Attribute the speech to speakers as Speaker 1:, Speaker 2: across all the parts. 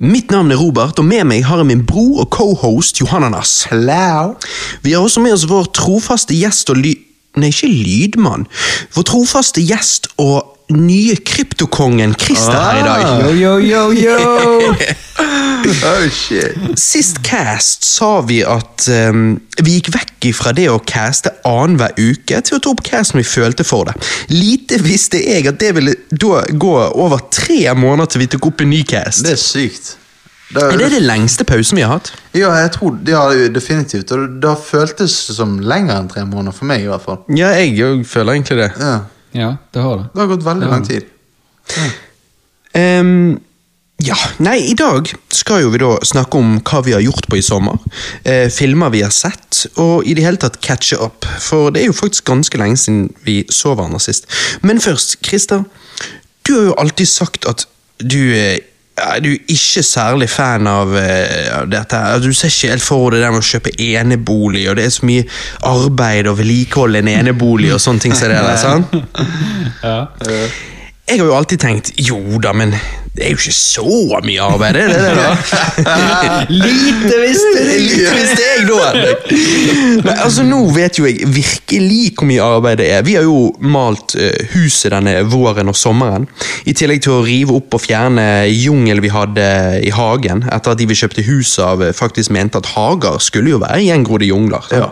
Speaker 1: Mitt navn er Robert, og med meg har jeg min bror og cohost Johananas.
Speaker 2: Hello.
Speaker 1: Vi har også med oss vår trofaste gjest og ly... Nei, ikke lydmann. Vår trofaste gjest og nye kryptokongen Christer her i dag.
Speaker 2: Yo, yo, yo, yo. oh, shit.
Speaker 1: Sist cast sa vi at um, vi gikk vekk fra det å caste annenhver uke til å ta opp cast når vi følte for det. Lite visste jeg at det ville da gå over tre måneder til vi tok opp en ny cast.
Speaker 2: Det er sykt. Det
Speaker 1: Er det det lengste pausen vi har hatt?
Speaker 2: Ja, jeg tror, ja, definitivt. Og det har føltes som lenger enn tre måneder, for meg i hvert fall.
Speaker 1: Ja, jeg òg føler egentlig det.
Speaker 2: Ja.
Speaker 3: Ja, det har det.
Speaker 2: Det har gått veldig
Speaker 3: Ja.
Speaker 2: lang tid.
Speaker 1: Um, ja, nei, i dag skal jo vi da snakke om hva vi har gjort på i sommer. Eh, filmer vi har sett, og i det hele tatt catche up. For det er jo faktisk ganske lenge siden vi så hverandre sist. Men først, Christer. Du har jo alltid sagt at du eh, ja, du er ikke særlig fan av, eh, av dette. her. Du ser ikke helt for deg det der med å kjøpe enebolig, og det er så mye arbeid og vedlikeholde en enebolig og sånne ting som det der. sant?
Speaker 3: Ja.
Speaker 1: Jeg har jo alltid tenkt jo da, men det er jo ikke så mye arbeid, det er det da? Lite visste lite visste jeg da! Men altså Nå vet jo jeg virkelig hvor mye arbeid det er. Vi har jo malt eh, huset denne våren og sommeren. I tillegg til å rive opp og fjerne jungel vi hadde i hagen, etter at de vi kjøpte huset av eh, faktisk mente at hager skulle jo være gjengrodde jungler.
Speaker 2: Ja.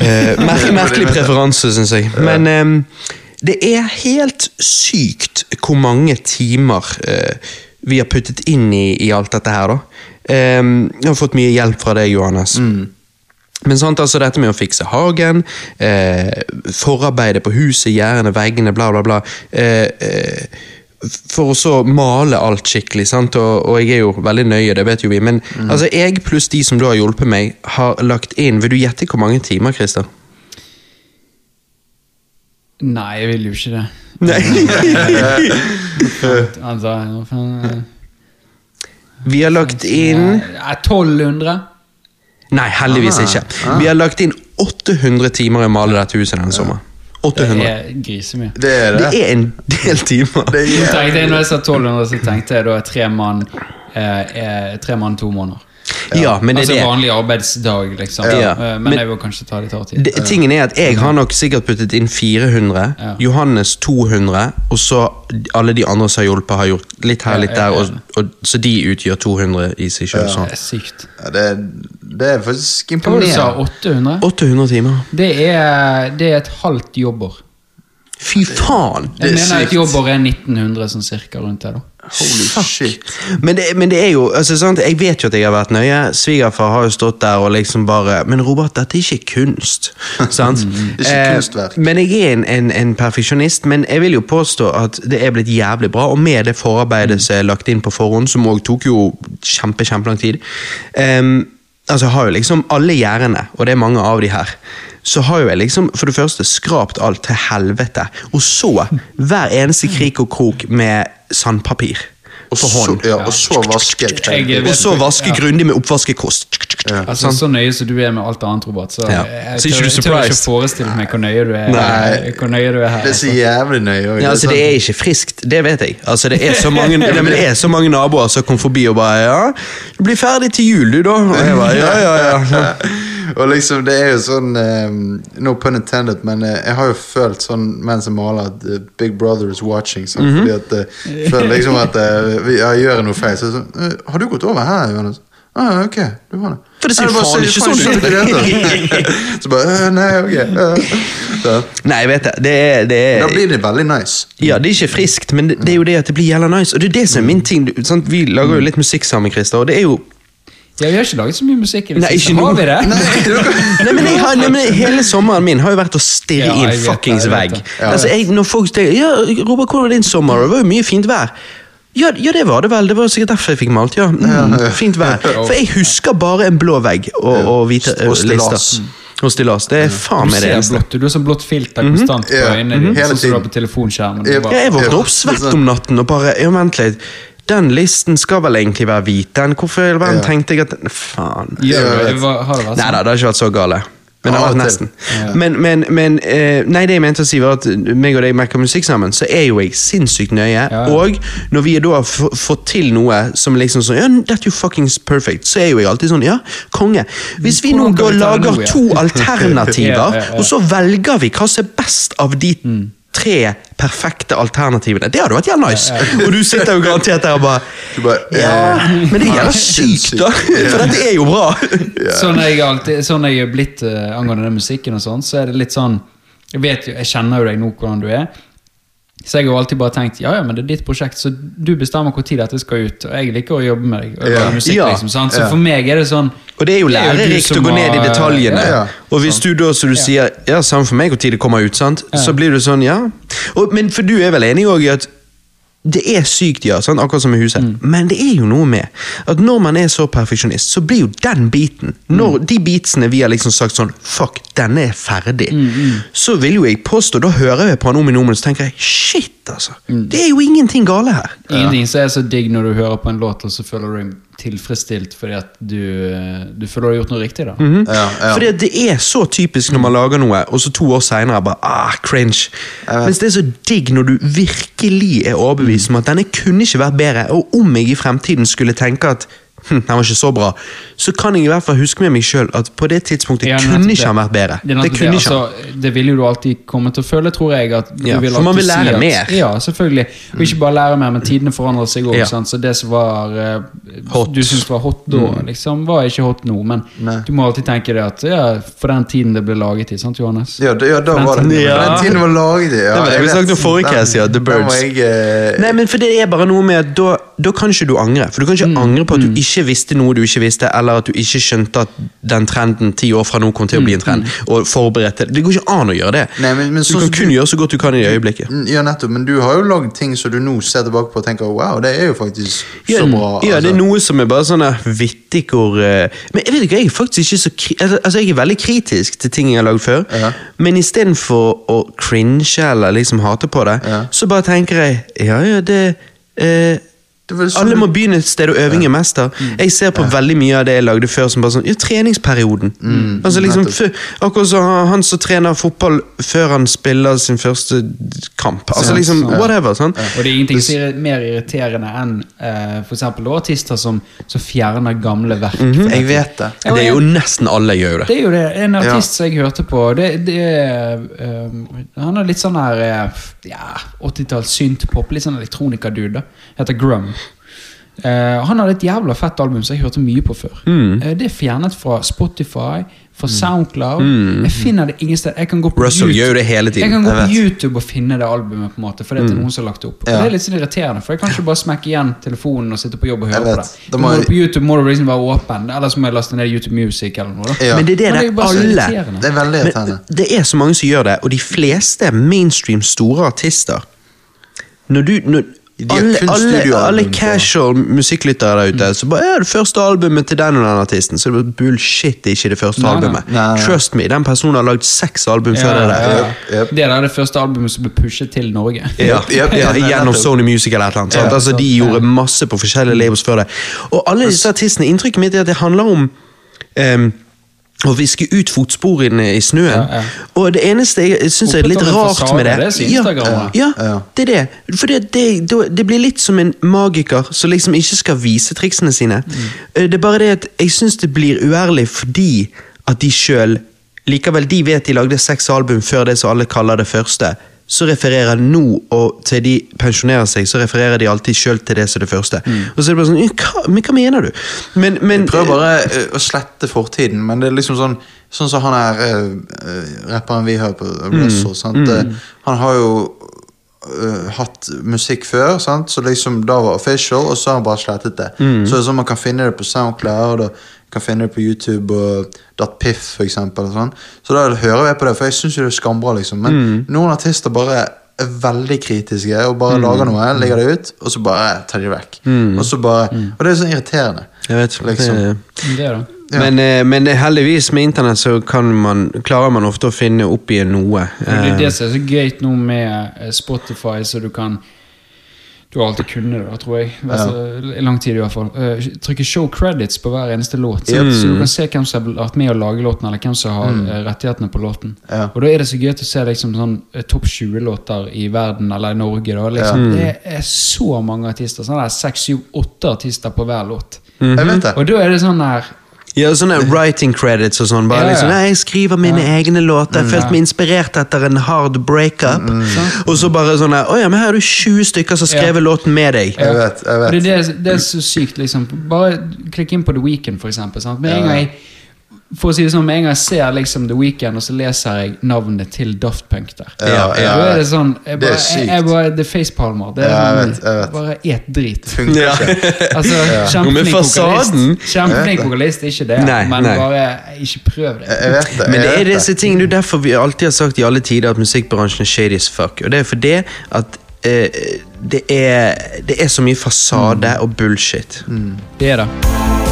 Speaker 1: Eh, merke, merkelig preferanse, syns jeg. Men det er helt sykt hvor mange timer eh, vi har puttet inn i, i alt dette her, da. Ehm, jeg har fått mye hjelp fra deg, Johannes. Men sant, altså dette med å fikse hagen, eh, forarbeidet på huset, gjerdene, veggene, bla, bla, bla. Eh, eh, for å så male alt skikkelig, sant? Og, og jeg er jo veldig nøye, det vet jo vi. Men altså, jeg pluss de som du har hjulpet meg, har lagt inn Vil du gjette hvor mange timer, Christer?
Speaker 3: Nei, jeg vil jo ikke det.
Speaker 1: Nei.
Speaker 3: Altså, hva
Speaker 1: Vi har lagt inn
Speaker 3: eh, 1200?
Speaker 1: Nei, heldigvis ikke. Vi har lagt inn 800 timer i å male dette huset denne sommeren.
Speaker 3: Det er grisemye.
Speaker 2: Det er det.
Speaker 1: Det er en del timer.
Speaker 2: Det er
Speaker 3: tenkte jeg, når jeg sa 1200, så tenkte jeg da tre mann, eh, eh, tre mann to måneder.
Speaker 1: Ja, men det
Speaker 3: altså
Speaker 1: det.
Speaker 3: vanlig arbeidsdag, liksom.
Speaker 1: Ja.
Speaker 3: Men,
Speaker 1: Men-
Speaker 3: jeg vil kanskje ta litt hard tid.
Speaker 1: det. Tingen er at Jeg har nok sikkert puttet inn 400,
Speaker 3: Ja.
Speaker 1: Johannes 200, og så alle de andre som har hjulpet, har gjort litt her litt der, og, og, så de utgjør 200 i seg sjøl.
Speaker 3: Det
Speaker 1: Sånn.
Speaker 3: er sykt.
Speaker 2: Ja, det, det er faktisk imponerende.
Speaker 3: 800?
Speaker 1: 800 timer.
Speaker 3: Det er, det er et halvt jobber.
Speaker 1: Fy faen!
Speaker 3: Jeg
Speaker 2: er
Speaker 3: mener
Speaker 2: at
Speaker 3: et jobber er 1900 sånn cirka rundt her, da
Speaker 2: Holy shit.
Speaker 1: Men det, men det er jo altså, sant? Jeg vet jo at jeg har vært nøye. Svigerfar har jo stått der og liksom bare Men Robert, dette er ikke kunst. sant?
Speaker 2: Det er ikke kunstverk.
Speaker 1: men jeg er en, en, en perfeksjonist. Men jeg vil jo påstå at det er blitt jævlig bra. Og med det forarbeidet som er lagt inn på forhånd, som òg tok jo kjempe, kjempelang tid um, Altså, jeg har jo liksom alle gjerdene, og det er mange av de her. Så har jo jeg liksom for det første skrapt alt til helvete. Og så hver eneste krik og krok med sandpapir.
Speaker 2: Og så,
Speaker 1: hånd.
Speaker 2: ja, og så
Speaker 3: vaske.
Speaker 1: Og så vaske
Speaker 3: Ja.
Speaker 1: grundig med oppvaskekost.
Speaker 3: Altså Så nøye som du er med alt annet, Robert, så
Speaker 1: Ja.
Speaker 3: jeg tør,
Speaker 1: du
Speaker 3: jeg tør ikke forestille meg hvor nøye du er,
Speaker 1: Nei.
Speaker 3: hvor nøye du er her.
Speaker 2: Det er så jævlig nøye. også.
Speaker 1: Ja, altså Det er ikke friskt, det vet jeg. Altså Det er så mange, ja, men det er så mange naboer som kom forbi og bare Ja, du blir ferdig til jul, du, da. Og jeg bare, ja, ja, ja.
Speaker 2: og liksom, det er jo sånn um, No pun intended, men eh, jeg har jo følt sånn mens jeg maler at eh, Big Brother is watching. Sånn,
Speaker 1: mm -hmm.
Speaker 2: Fordi at eh, jeg føler liksom at eh, jeg gjør noe feil. Så sånn eh, Har du gått over her, Johannes? Ah, ok, du har det.
Speaker 1: For det ser jo faen ikke sånn
Speaker 2: ut. Så bare «Øh, Nei, ok. øh». Så,
Speaker 1: Nei, jeg vet det. Det er, det
Speaker 2: Da
Speaker 1: er
Speaker 2: blir det veldig nice.
Speaker 1: Ja, det er ikke friskt, men det, det er jo det at det blir jævla nice. Og det er det som er min ting. Sant? Vi lager jo litt musikk sammen, Christer, og det er jo
Speaker 3: Ja, Vi har ikke laget så mye musikk i det
Speaker 1: Nei,
Speaker 3: siste.
Speaker 1: ikke
Speaker 3: Har vi det?
Speaker 1: Nei, men, jeg har, nei, men Hele sommeren min har jo vært å stirre
Speaker 3: Ja,
Speaker 1: i en fuckings vegg.
Speaker 3: Ja.
Speaker 1: Altså, jeg, når folk stiller Ja, Robert, hvordan var din sommer? Det var jo mye fint vær. Ja, ja, det var det vel. Det var sikkert derfor jeg fikk malt. ja. Mm, fint vær. For jeg husker bare en blå vegg og, og hvite
Speaker 2: Og
Speaker 1: eh,
Speaker 2: stillas.
Speaker 1: lister. Og stillas. Det er faen meg det eneste.
Speaker 3: blått, du har sånn blått filter konstant på øynene
Speaker 2: mhm.
Speaker 3: dine,
Speaker 2: Hele
Speaker 3: sånn som du har
Speaker 2: tiden.
Speaker 3: på telefonskjermen. Du bare-
Speaker 1: Ja, jeg våkner opp svett om natten og bare Ja, vent litt. Den listen skal vel egentlig være hvit. Den, hvorfor i all verden tenkte jeg at Faen.
Speaker 2: Ja,
Speaker 3: det? var, Har det vært
Speaker 1: Nei
Speaker 3: sånn?
Speaker 1: da, det har ikke vært så gale. Men vært nesten. Men, men, men eh, Nei, det jeg mente å si, var at meg og deg merker musikk sammen, så er jo jeg sinnssykt nøye.
Speaker 3: Ja.
Speaker 1: Og når vi da har fått til noe som liksom sånn Ja, that you fuckings perfect, så er jo jeg alltid sånn Ja, konge. Hvis vi nå da lager
Speaker 3: ja?
Speaker 1: to alternativer,
Speaker 3: Ja, ja, ja.
Speaker 1: og så velger vi hva som er best av de tre perfekte alternativene Det hadde vært jævla nice! Og du sitter jo garantert der og bare
Speaker 2: Du bare,
Speaker 1: Ja, men det er jævla sykt, da! For dette er jo bra!
Speaker 3: Sånn er jeg alltid Sånn er jeg blitt uh, angående den musikken og sånn, så er det litt sånn Jeg vet jo, jeg kjenner jo deg nå hvordan du er. Så jeg har alltid bare tenkt ja, ja, men det er ditt prosjekt, så du bestemmer når dette skal ut. Og jeg liker å jobbe med deg. Og
Speaker 2: Ja.
Speaker 3: musikk,
Speaker 1: Ja.
Speaker 3: liksom, sant? Så
Speaker 2: Ja.
Speaker 3: for meg er det sånn
Speaker 1: Og det er jo
Speaker 3: er
Speaker 1: lærerikt å gå ned i detaljene.
Speaker 2: Ja.
Speaker 1: Og hvis du da, som du sier, ja, samme for meg tid det kommer ut, sant? så blir du sånn, ja. Og, men for du er vel enig òg i at det er sykt, ja, sant? akkurat som i huset,
Speaker 3: Mm.
Speaker 1: men det er jo noe med at når man er så perfeksjonist, så blir jo den biten Når
Speaker 3: Mm.
Speaker 1: de beatsene vi har liksom sagt sånn Fuck, denne er ferdig.
Speaker 3: Mm,
Speaker 1: Så vil jo jeg påstå, da hører jeg på han om i nomen, så tenker jeg shit, altså.
Speaker 3: Mm.
Speaker 1: Det er jo ingenting gale her.
Speaker 3: Ingenting som er så digg når du hører på en låt, og så føler du tilfredsstilt fordi at du, du føler du har gjort noe riktig. da
Speaker 2: ja, ja.
Speaker 1: Fordi at det er så typisk når man lager noe, og så to år seinere bare ah, cringe. Mens det er så digg når du virkelig er overbevist om at denne kunne ikke vært bedre, og om jeg i fremtiden skulle tenke at hm, den var ikke så bra, så kan jeg i hvert fall huske med meg sjøl at på det tidspunktet
Speaker 3: Ja,
Speaker 1: kunne
Speaker 3: det,
Speaker 1: ikke han vært bedre.
Speaker 3: Det,
Speaker 1: Det, kunne
Speaker 3: det.
Speaker 1: ikke.
Speaker 3: Altså, det vil jo du alltid komme til å føle, tror jeg. At du
Speaker 1: Ja,
Speaker 3: vil
Speaker 1: for man vil lære
Speaker 3: si at,
Speaker 1: mer.
Speaker 3: Ja, selvfølgelig. Og ikke bare lære mer, men tidene forandrer seg òg.
Speaker 1: Ja.
Speaker 3: Så det som var uh,
Speaker 1: Hot. Mm.
Speaker 3: du syntes var hot da, liksom, var ikke hot nå. Men
Speaker 2: Nei.
Speaker 3: du må alltid tenke det at ja, for den tiden det ble laget i, sant Johannes?
Speaker 2: Ja, da, ja, da
Speaker 3: Den
Speaker 2: var det
Speaker 3: tiden-
Speaker 2: ja. Den tiden det var laget i. Ja,
Speaker 1: Det var det
Speaker 2: jeg
Speaker 1: vi snakket om forrige case, ja, The Birds.
Speaker 2: jeg uh...
Speaker 1: Nei, men for det er bare noe med at da, da kan ikke du angre. For du kan ikke angre på at du ikke visste noe du ikke visste, eller at du ikke skjønte at den trenden ti år fra nå kom til å bli en trend, og forberedte det. Går ikke an å gjøre det.
Speaker 2: Nei, men- men
Speaker 1: du
Speaker 2: sånn
Speaker 1: kan kun
Speaker 2: du-
Speaker 1: gjøre så godt du kan i det øyeblikket.
Speaker 2: Ja, nettopp. Men du har jo lagd ting som du nå ser tilbake på og tenker wow, det er jo faktisk
Speaker 1: Ja,
Speaker 2: så bra.
Speaker 1: ja, det er
Speaker 2: altså.
Speaker 1: noe som er bare sånn vittig hvor eh, Men jeg vet ikke, jeg er faktisk ikke så altså, altså, jeg er veldig kritisk til ting jeg har lagd før,
Speaker 2: Ja.
Speaker 1: men istedenfor å cringe eller liksom hate på det,
Speaker 2: Ja.
Speaker 1: så bare tenker jeg ja, ja, det eh,
Speaker 2: sånn
Speaker 1: Alle må begynne et sted, å øving er mester. Jeg ser på veldig mye av det jeg lagde før som bare sånn Ja, treningsperioden. altså liksom. Akkurat som han- som trener fotball før han spiller sin første kamp. Altså liksom, whatever. sant?
Speaker 3: Og det er ingenting som er mer irriterende enn uh, for eksempel artister som, som fjerner gamle verk.
Speaker 2: Jeg vet det.
Speaker 1: Det er jo nesten alle gjør det.
Speaker 3: Det er jo det. En artist som jeg hørte på det, det um, Han er litt sånn her uh, ja, 80-talls syntpop. Litt sånn elektronikadude. da. Heter Grum. Eh, han hadde et jævla fett album som jeg hørte mye på før.
Speaker 1: Mm.
Speaker 3: Uh, det er fjernet fra Spotify, fra Soundcloud. Jeg finner det ingen sted. Jeg kan gå på
Speaker 1: Mm. Russell
Speaker 3: YouTube.
Speaker 1: gjør det hele tiden.
Speaker 3: Jeg kan gå
Speaker 2: Jeg
Speaker 3: på. YouTube og finne det albumet, på en måte, for det er noen som har lagt det opp. Og
Speaker 2: Ja.
Speaker 3: Det er litt sånn irriterende, for jeg kan ikke bare smekke igjen telefonen og sitte på jobb og høre på det.
Speaker 2: Da må
Speaker 3: på YouTube må du liksom være åpen, ellers må jeg laste ned YouTube Music eller noe. da.
Speaker 2: Ja.
Speaker 1: Men det er det,
Speaker 3: Men det er
Speaker 1: det alle.
Speaker 2: Det er veldig.
Speaker 1: Men det er så mange som gjør det, og de fleste mainstream store artister Når du når,
Speaker 2: De
Speaker 1: alle, alle, alle casual musikklyttere der ute Så bare, ja, det første albumet til den og den artisten Så det er bullshit, det er ikke det første
Speaker 3: Nei,
Speaker 1: albumet
Speaker 2: Nei, nei.
Speaker 1: Trust me, den personen har lagd seks album før det der
Speaker 3: ja,
Speaker 2: jep.
Speaker 3: Det er det første albumet som ble pushet til Norge.
Speaker 1: Ja, ja, gjennom. Sony Music eller et eller annet.
Speaker 2: Ja,
Speaker 1: altså, de gjorde masse på forskjellige labels før det. Og alle disse artistene, inntrykket mitt er at det handler om em, å viske ut fotsporene i snøen.
Speaker 3: Ja, ja.
Speaker 1: Og det eneste jeg syns er litt rart med det
Speaker 3: det
Speaker 1: ja, ja, det er det. For det, det, det, det blir litt som en magiker som liksom ikke skal vise triksene sine.
Speaker 3: Mm.
Speaker 1: Eh, Det er bare det at jeg syns det blir uærlig fordi at de sjøl Likevel, de vet de lagde seks album før det som alle kaller det første. Så refererer nå, og til de pensjonerer seg, så refererer de alltid sjøl til det som det første.
Speaker 3: Mm.
Speaker 1: Og så er det bare sånn hva, Men hva mener du? Men, men
Speaker 2: prøver bare eh, å slette fortiden, men det er liksom sånn Sånn som han her eh, eh, rapperen vi har på
Speaker 1: Mm.
Speaker 2: Russell. Mm. Eh, Han har jo Uh, hatt musikk før, sant? så liksom da var official, og så har han bare slettet det.
Speaker 1: Mm.
Speaker 2: Så det er sånn man kan finne det på SoundCloud, og kan finne det på YouTube og .piff for eksempel. Og sånn. Så da hører jeg på det, for jeg syns jo det er skambra, liksom. Men
Speaker 1: Mm.
Speaker 2: noen artister bare er veldig kritiske og bare lager noe, legger det ut, og så bare tar de det vekk. Og så bare Og det er sånn irriterende.
Speaker 1: Jeg vet,
Speaker 2: Liksom.
Speaker 1: det,
Speaker 3: Det er det.
Speaker 2: Ja.
Speaker 1: Men, eh, men heldigvis med internett så kan man, klarer man ofte å finne opp i noe.
Speaker 3: Det er
Speaker 1: Eh,
Speaker 3: det som er så gøy nå med eh, Spotify, så du kan Du har alltid kunnet det, tror jeg. Altså, I lang tid i hvert fall. Uh, trykke show credits på hver eneste låt. sant? Så du kan se hvem som har vært med å lage låten, eller hvem som har mm. rettighetene på låten.
Speaker 2: Ja.
Speaker 3: Og da er det så gøy å se liksom, sånn, eh, topp 20-låter i verden, eller i Norge. Da. Liksom, Det er så mange artister. Sånn der seks, syv, åtte artister på hver låt.
Speaker 2: Mm -hmm.
Speaker 3: Og da er det sånn der
Speaker 1: Ja, sånne writing credits og sånn. Bare
Speaker 3: Ja, ja.
Speaker 1: liksom, Jeg skriver mine egne låter. Jeg følte meg inspirert etter en hard breakup. Og så bare sånn Å ja, men her er du 20 stykker som har skrevet låten med deg.
Speaker 2: Jeg vet, jeg vet.
Speaker 3: det, er det, det er så sykt, liksom. Bare klikk inn på The Weeknd, for eksempel. Sant? Med en gang jeg for å si det sånn, med en gang jeg ser liksom The Weeknd, og så leser jeg navnet til Daft Punk der.
Speaker 2: Ja, ja,
Speaker 3: Da er det sånn jeg
Speaker 2: Det er sykt.
Speaker 3: jeg, jeg bare, Det er facepalmer. Det er
Speaker 2: Ja, jeg
Speaker 3: sånn,
Speaker 2: vet, jeg vet.
Speaker 3: Bare et drit.
Speaker 2: Funker
Speaker 1: Ja.
Speaker 2: ikke.
Speaker 3: Altså, Kjempeflink
Speaker 1: men fasaden-
Speaker 3: vokalist. Kjempeflink vokalist, ikke det,
Speaker 1: Nei,
Speaker 3: men
Speaker 1: nei.
Speaker 3: bare ikke prøv det.
Speaker 2: Jeg vet det.
Speaker 1: Men det
Speaker 2: jeg
Speaker 1: er
Speaker 2: vet
Speaker 1: disse tingene, det er derfor vi alltid har sagt i alle tider at musikkbransjen er shady as fuck. Og det er fordi at eh, det, er, det er så mye fasade og bullshit.
Speaker 3: Det er det.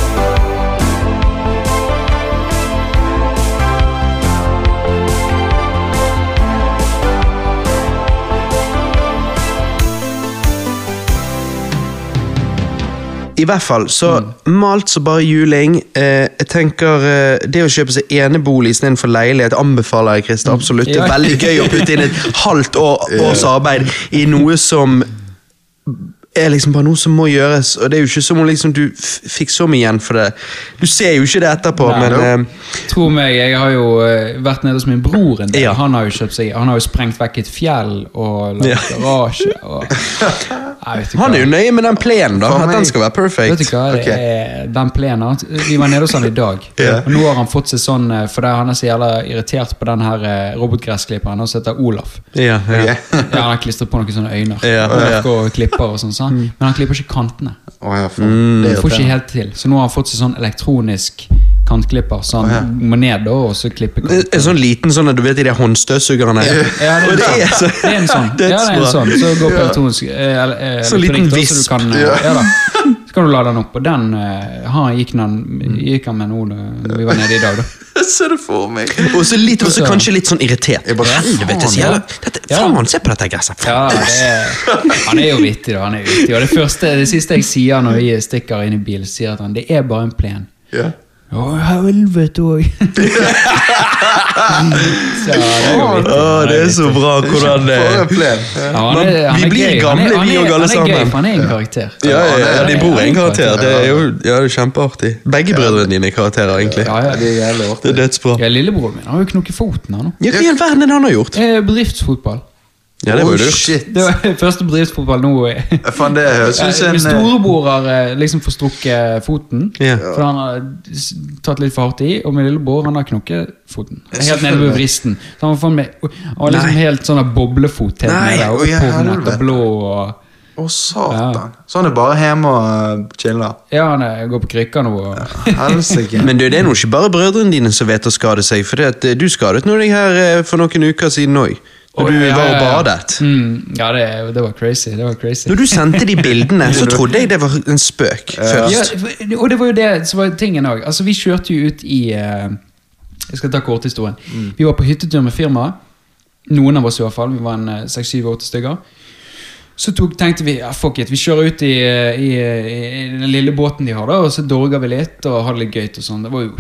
Speaker 1: I hvert fall, så malt så bare juling. Eh, jeg tenker eh, Det å kjøpe seg enebolig istedenfor leilighet anbefaler jeg, Christer. Absolutt. Det er veldig gøy å putte inn et halvt år, års arbeid i noe som er liksom bare noe som må gjøres, og det er jo ikke som om liksom du fikk så mye igjen for det. Du ser jo ikke det etterpå,
Speaker 3: Nei.
Speaker 1: men eh,
Speaker 3: Tro meg, jeg har jo eh, vært nede hos min bror en del.
Speaker 1: Ja.
Speaker 3: Han har jo kjøpt seg Han har jo sprengt vekk et fjell og lagt
Speaker 1: Ja.
Speaker 3: garasje og
Speaker 1: han er jo nøye med den plenen, da. At den skal være
Speaker 3: Vet du
Speaker 1: perfect.
Speaker 3: hva, det er den plenen Vi var nede hos han i dag,
Speaker 1: yeah.
Speaker 3: og nå har han fått seg sånn For Fordi han er så jævla irritert på den her eh, robotgressklipperen som heter Olaf.
Speaker 1: Yeah,
Speaker 2: yeah.
Speaker 3: Ja, Han har klistret på noen sånne øyne.
Speaker 1: Ja.
Speaker 3: Og klipper og sånn, sånn. Men han klipper ikke kantene.
Speaker 2: Oh, ja, mm, Det
Speaker 3: Får ikke helt til. Så nå har han fått seg sånn elektronisk kantklipper, så han
Speaker 2: oh, ja.
Speaker 3: må ned da, og så klippe
Speaker 1: kantklipper en sånn liten sånn, du vet de håndstøvsugerne?
Speaker 3: Ja,
Speaker 1: Og
Speaker 3: det er,
Speaker 1: er så
Speaker 3: det er en sånn. Ja, det er en sånn. Så går på elektronisk eh, eh,
Speaker 1: Så liten visp.
Speaker 3: Så, du kan, eh,
Speaker 2: Ja.
Speaker 3: ja. da. så kan du lade den opp. Og den eh, han gikk, han, gikk han med nå da vi var nede i dag, da.
Speaker 2: Jeg ser det for meg.
Speaker 1: Og så litt, også
Speaker 3: Så-
Speaker 1: kanskje litt sånn irritert.
Speaker 2: Jeg bare,
Speaker 1: Helvete,
Speaker 3: ja.
Speaker 1: dette, Faen, se på dette gresset!
Speaker 3: Ja, det han er jo vittig, da. Han er vittig. Og det første, det siste jeg sier når vi stikker inn i bil, sier at han det er bare en plen.
Speaker 2: Ja.
Speaker 3: Å, helvete òg! Det er
Speaker 1: så bra hvordan det
Speaker 3: han er,
Speaker 1: Man- vi blir gamle,
Speaker 3: han han
Speaker 1: vi òg, alle
Speaker 3: han
Speaker 1: sammen.
Speaker 3: han er en karakter.
Speaker 1: Ja, ja, bror er en karakter. Det er jo
Speaker 3: Ja,
Speaker 1: det er kjempeartig. Begge brødrene dine er karakterer, egentlig.
Speaker 3: ja.
Speaker 2: Det er jævlig
Speaker 1: Det er dødsbra.
Speaker 3: Ja, Lillebroren min har jo knukket foten nå.
Speaker 1: Ja, Hva i all verden er det han har gjort?
Speaker 3: Eh, Bedriftsfotball.
Speaker 1: Ja, det var jo
Speaker 2: Oh,
Speaker 1: lurt.
Speaker 2: shit.
Speaker 3: Det var første bedriftsfotball nå.
Speaker 2: Fan, det høres
Speaker 3: Min
Speaker 2: en eh,
Speaker 3: storebror har eh, liksom forstrukket foten,
Speaker 1: Ja.
Speaker 3: for han har tatt litt for hardt i. Og min lillebror han har knokket foten. Helt nede ved vristen. Så han var, faen meg- og liksom
Speaker 1: Nei.
Speaker 3: helt sånn boblefot helt
Speaker 1: Nei,
Speaker 3: nede. Og
Speaker 2: å, ja,
Speaker 3: blå og
Speaker 2: Å, satan. Så han er bare hjemme og chiller.
Speaker 3: Ja, han er, går på krykker nå. Og,
Speaker 2: Ja,
Speaker 1: Men du, det er nå ikke bare brødrene dine som vet å skade seg, for det at eh, du skadet nå deg her eh, for noen uker siden òg. Og du
Speaker 3: ja,
Speaker 1: var og
Speaker 3: ja, ja.
Speaker 1: badet.
Speaker 3: Mm, ja, det, det var crazy. Det var crazy.
Speaker 1: Når du sendte de bildene, så trodde jeg det var en spøk
Speaker 3: Ja,
Speaker 1: først.
Speaker 3: Ja, og det var jo det som var tingen òg. Altså, vi kjørte jo ut i eh, Jeg skal ta korthistorien. Vi var på hyttetur med firmaet. Noen av oss i hvert fall. Vi var en eh, seks, syv, åtte stykker. Så tok, tenkte vi ja, fuck it, vi kjører ut i, eh, i, i den lille båten de har, da, og så dorger vi litt og har det litt gøy. og sånn. Det var jo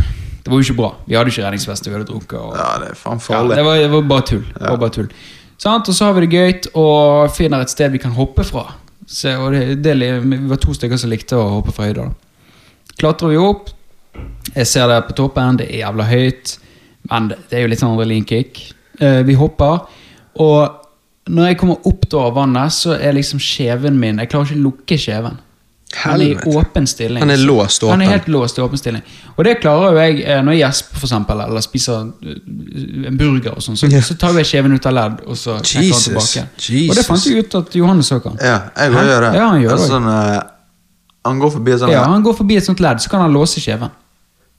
Speaker 3: det var jo ikke bra. Vi hadde ikke redningsvest, vi hadde drukket. Og,
Speaker 2: Ja, det er faen
Speaker 3: ja, det, var, det var bare tull. Det var bare tull. Og så har vi det gøy og finner et sted vi kan hoppe fra. Så, det, det, vi var to stykker som likte å hoppe fra høyder. Klatrer vi opp. Jeg ser det på toppen, det er jævla høyt. Men det, er jo litt sånn adrenalinkick. Eh, vi hopper, og når jeg kommer opp da av vannet, så er liksom skjeven min Jeg klarer ikke å lukke kjeven. Han er i åpen stilling.
Speaker 1: Han er låst
Speaker 3: Han er helt låst i åpen stilling. Og det klarer jo jeg eh, når jeg gjesper, for eksempel, eller spiser eh, en burger og sånn. Så,
Speaker 1: yeah.
Speaker 3: så tar jeg kjeven ut av ledd, og så knekker han tilbake.
Speaker 1: Jesus.
Speaker 3: Og det fant jeg ut at Johannes òg kan.
Speaker 2: Ja, jeg går og gjør det.
Speaker 3: Ja, han gjør det.
Speaker 2: Altså, Sånn, uh, han går forbi et sånt
Speaker 3: Ja, han går forbi et sånt ledd, så kan han låse kjeven.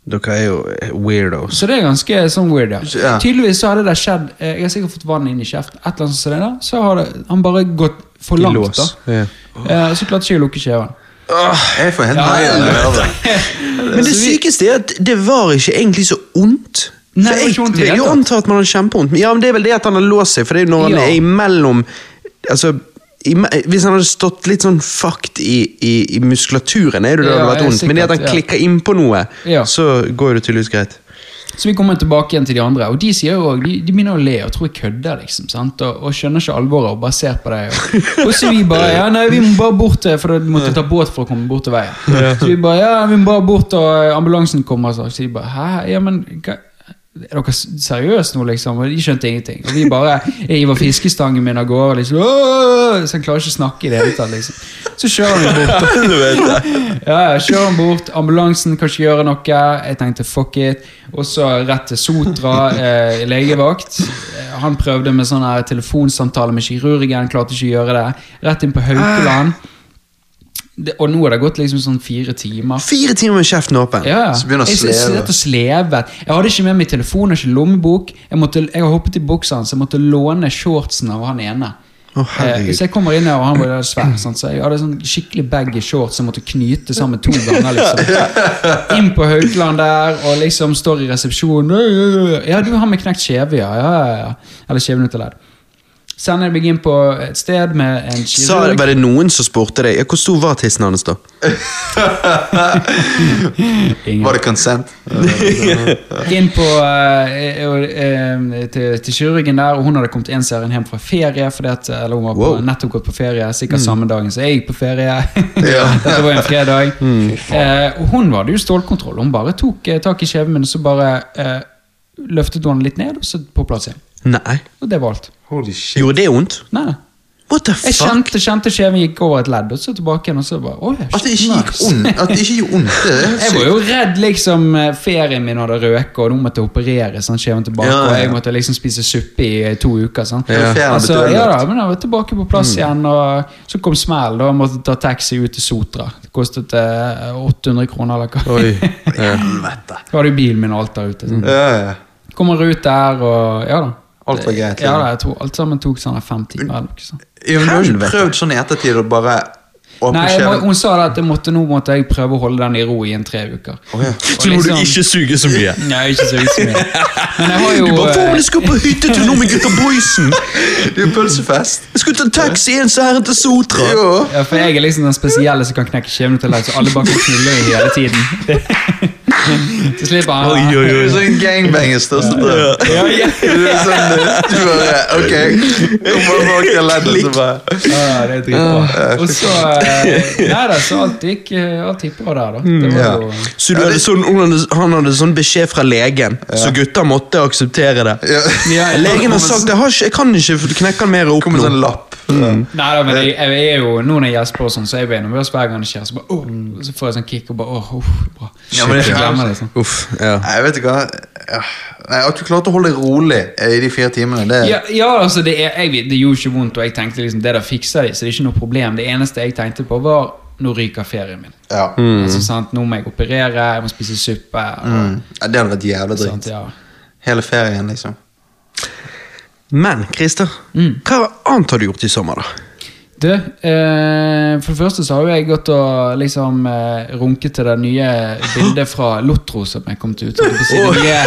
Speaker 1: Dere er jo eh, weirdos.
Speaker 3: Så det er ganske sånn weird, ja.
Speaker 2: Ja.
Speaker 3: Tydeligvis så hadde det skjedd eh, Jeg har sikkert fått vann inn i kjeften, eller annet sånt som det der, så har det, han bare gått for langt. da
Speaker 1: Ja.
Speaker 3: Oh. Så klarte ikke jeg å lukke kjeven.
Speaker 2: Jeg får helt
Speaker 3: Ja,
Speaker 2: jeg det.
Speaker 1: Men det sykeste er at det var ikke egentlig så ondt.
Speaker 3: Nei, det
Speaker 1: jeg
Speaker 3: ikke vondt i det
Speaker 1: vil jo
Speaker 3: hele
Speaker 1: at man har kjempevondt. Men Ja, men det er vel det at han har låst seg, for det er jo når han
Speaker 3: Ja.
Speaker 1: er imellom Altså, i, Hvis han hadde stått litt sånn fucked i, i, i muskulaturen, er det det
Speaker 3: Ja,
Speaker 1: hadde vært
Speaker 3: ondt
Speaker 1: vondt. Men det at han klikker innpå noe,
Speaker 3: Ja.
Speaker 1: så går det tydeligvis greit.
Speaker 3: Så vi kommer tilbake igjen til de andre, og de sier jo også, de, de begynner å le og tror jeg kødder, liksom. sant? Og, og skjønner ikke alvoret og bare ser på deg. Og, og så vi bare ja, nei, vi må bare bort, til- for da måtte ta båt for å komme bort til veien. Så vi bare ja, vi må bare bort, og ambulansen kommer. Så, så de bare hæ, ja, men hva? Er dere seriøse nå, liksom? Og de skjønte ingenting. Og vi bare Jeg hiver fiskestangen min av gårde, liksom. «Åh!» Så han klarer ikke å snakke i det hele tatt, liksom. Så kjører han bort. Ja, kjører han bort, ambulansen kan ikke gjøre noe. Jeg tenkte fuck it. Og så rett til Sotra, eh, legevakt. Eh, Han prøvde med sånn her telefonsamtale med kirurgen, klarte ikke å gjøre det. Rett inn på Haukeland. Det, og nå har det gått liksom sånn fire timer.
Speaker 1: Fire timer med kjeften åpen.
Speaker 3: Ja.
Speaker 2: Så begynner å
Speaker 3: jeg jeg, jeg, sleve. Jeg hadde ikke med meg telefon og ikke lommebok. Jeg, måtte, jeg har hoppet i buksene, så jeg måtte låne shortsen av han ene.
Speaker 1: Oh.
Speaker 3: Eh, så jeg kommer inn her, og han var svær, sant? så jeg hadde sånn skikkelig baggy shorts som måtte knyte sammen to ganger. liksom Inn på Haukeland der, og liksom står i resepsjonen. Ja, du har med knekt kjeve, ja. ja, ja, ja. Eller kjevenutterledd. Sender meg inn på et sted med en
Speaker 1: Sa,
Speaker 3: kirurg.
Speaker 1: var det noen som spurte deg ja, hvor stor var tissen hans, da?
Speaker 2: Var det consent?
Speaker 3: inn på uh, uh, til, til kirurgen der, og hun hadde kommet en serien hjem fra ferie. Fordi at, eller hun var på,
Speaker 1: Wow.
Speaker 3: nettopp gått på ferie, sikkert samme dagen som jeg gikk på ferie. Dette var en fredag. Eh, og hun hadde jo stålkontroll. Hun bare tok tak i kjeven min, og så bare eh, løftet hun den litt ned, og så på plass igjen.
Speaker 1: Nei.
Speaker 3: Og det var alt.
Speaker 2: Holy shit.
Speaker 1: Gjorde det vondt?
Speaker 3: Nei.
Speaker 1: What the
Speaker 3: Jeg
Speaker 1: fuck?
Speaker 3: kjente, kjente kjeven gikk over et ledd, og så tilbake igjen, og så bare Oi,
Speaker 2: At det ikke gikk ondt. At det ikke gjorde ondt. Det er
Speaker 3: Jeg var jo redd liksom eh, ferien min hadde røket, og nå måtte jeg operere. Sånn, skjeven tilbake,
Speaker 2: Ja, ja,
Speaker 3: Og jeg måtte liksom spise suppe i eh, to uker. Sånn.
Speaker 2: Ja. Ferien
Speaker 3: Altså,
Speaker 2: betyr
Speaker 3: ja da, men jeg var tilbake på plass igjen, og så kom smell. Da jeg måtte ta taxi ut til Sotra. Det kostet eh, 800 kroner eller hva.
Speaker 1: Oi.
Speaker 2: Helvete.
Speaker 3: Da hadde jo bilen min og alt der ute. Sånn.
Speaker 2: Ja, ja.
Speaker 3: Kommer ut der, og ja da.
Speaker 2: Alt var greit,
Speaker 3: Ja
Speaker 2: liksom.
Speaker 3: jeg tror alt sammen tok sånn fem timer. sånt.
Speaker 2: Ja, men du har ikke prøvd sånn i ettertid å bare åpne
Speaker 3: Nei, må, hun sa det at jeg måtte, nå måtte jeg prøve å holde den i ro i en tre uker.
Speaker 2: Oh, ja.
Speaker 1: Så må du ikke suge så mye.
Speaker 3: Nei, ikke så mye. Men jeg har jo
Speaker 1: Du bare
Speaker 3: får
Speaker 1: faen, jeg skal på hyttetur nå med gutta boysen!
Speaker 2: Det er pølsefest.
Speaker 1: Jeg skal ta taxi en særen til Sotra!
Speaker 2: Jo.
Speaker 3: Ja, for jeg er liksom den spesielle som kan knekke skjebnen til deg, så alle bare kan knulle i hele tiden. Så slipper han.
Speaker 1: Oi, oi,
Speaker 2: Du
Speaker 1: oi.
Speaker 2: er sånn gangbangers største drøm.
Speaker 3: Ja, ja.
Speaker 2: Du er sånn, du bare, ok, kommer bak til leddet, så bare...
Speaker 3: Ja, det er dritbra. Og så eh, Nei da, så alt gikk, eh, alt gikk bra der, da. Det var jo
Speaker 1: Så du hadde sånn, hun hadde, han hadde sånn beskjed fra legen, så gutta måtte akseptere det. Legen har sagt jeg, har ikke, jeg kan ikke knekke den mer opp nå.
Speaker 2: sånn lapp.
Speaker 3: Nei da, men jeg, jeg er jo Nå når jeg gjesper sånn, så er jeg nervøs hver gang det skjer. Så, bare, oh, så får jeg sånn kick og bare åh, oh, bra.
Speaker 2: Ja, men det-
Speaker 3: jeg liksom.
Speaker 1: Uff, ja.
Speaker 2: Jeg vet ikke hva. Ja. Nei, At du klarte å holde deg rolig i de fire timene, det
Speaker 3: Ja, ja altså, det, er, jeg, det gjorde ikke vondt, og jeg tenkte liksom det der fikser de, så det er ikke noe problem. Det eneste jeg tenkte på, var nå ryker ferien min.
Speaker 2: Ja.
Speaker 3: Altså, sant? Nå må jeg operere, jeg må spise suppe. Og,
Speaker 2: Mm. ja, det hadde vært jævlig dritt.
Speaker 3: ja.
Speaker 2: Hele ferien, liksom.
Speaker 1: Men Christer, hva annet har du gjort i sommer, da?
Speaker 3: Du, eh, for det første så har jo jeg gått og liksom eh, runket til det nye bildet fra Lotro som er kommet ut. den nye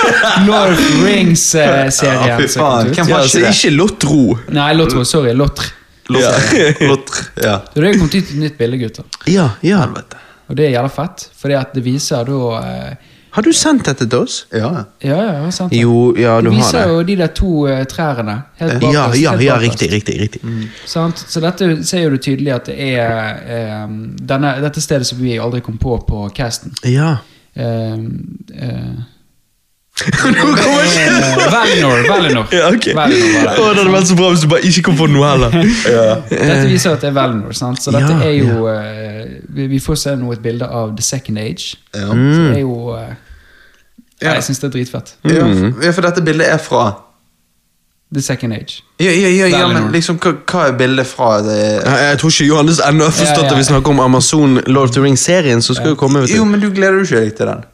Speaker 3: North Rings-serien.
Speaker 2: Ja, fy faen, hvem
Speaker 1: Ja,
Speaker 2: har
Speaker 1: altså,
Speaker 2: ikke det?
Speaker 1: ikke Lotro.
Speaker 3: Nei, Lotro. Sorry. Lotr.
Speaker 2: Lotr. Lotr. Ja.
Speaker 3: Så det er kommet ut et nytt bilde, gutter.
Speaker 1: Ja, ja.
Speaker 2: Helvete.
Speaker 3: Og det er jævla fett, fordi at det viser da eh,
Speaker 1: Har du sendt dette til oss?
Speaker 2: Ja.
Speaker 3: Ja, ja, har sendt det.
Speaker 1: Jo, ja,
Speaker 3: du,
Speaker 1: du har
Speaker 3: viser
Speaker 1: det.
Speaker 3: jo de der to uh, trærne. Helt bakerst,
Speaker 1: Ja, ja,
Speaker 3: helt
Speaker 1: ja, riktig, riktig. riktig.
Speaker 3: Sant? Så dette ser jo du tydelig at det er um, denne, dette stedet som vi aldri kom på på casten.
Speaker 1: Ja.
Speaker 3: Um, eh,
Speaker 1: Nå kommer ikke
Speaker 3: eh, Valinor, Valinor.
Speaker 1: Ja, ok.
Speaker 3: Valinor det.
Speaker 1: Hadde vært så bra hvis du bare ikke kom på noe heller.
Speaker 3: Dette viser at det er Valinor, sant? så dette
Speaker 1: Ja,
Speaker 3: er jo eh, vi, vi får se nå et bilde av The Second Age.
Speaker 2: Ja.
Speaker 3: Så det er jo uh,
Speaker 2: Ja.
Speaker 3: Jeg syns det er dritfett.
Speaker 2: Ja, for- ja, for dette bildet er fra
Speaker 3: The Second Age.
Speaker 2: Ja, ja, ja, ja men liksom, hva, hva er bildet fra? Det?
Speaker 1: Jeg, jeg tror ikke Johannes ennå har forstått
Speaker 3: Ja, ja.
Speaker 1: at vi snakker om Amazon Lord of the Rings-serien som skal jo komme.
Speaker 2: Jo, men du gleder jo ikke deg til den.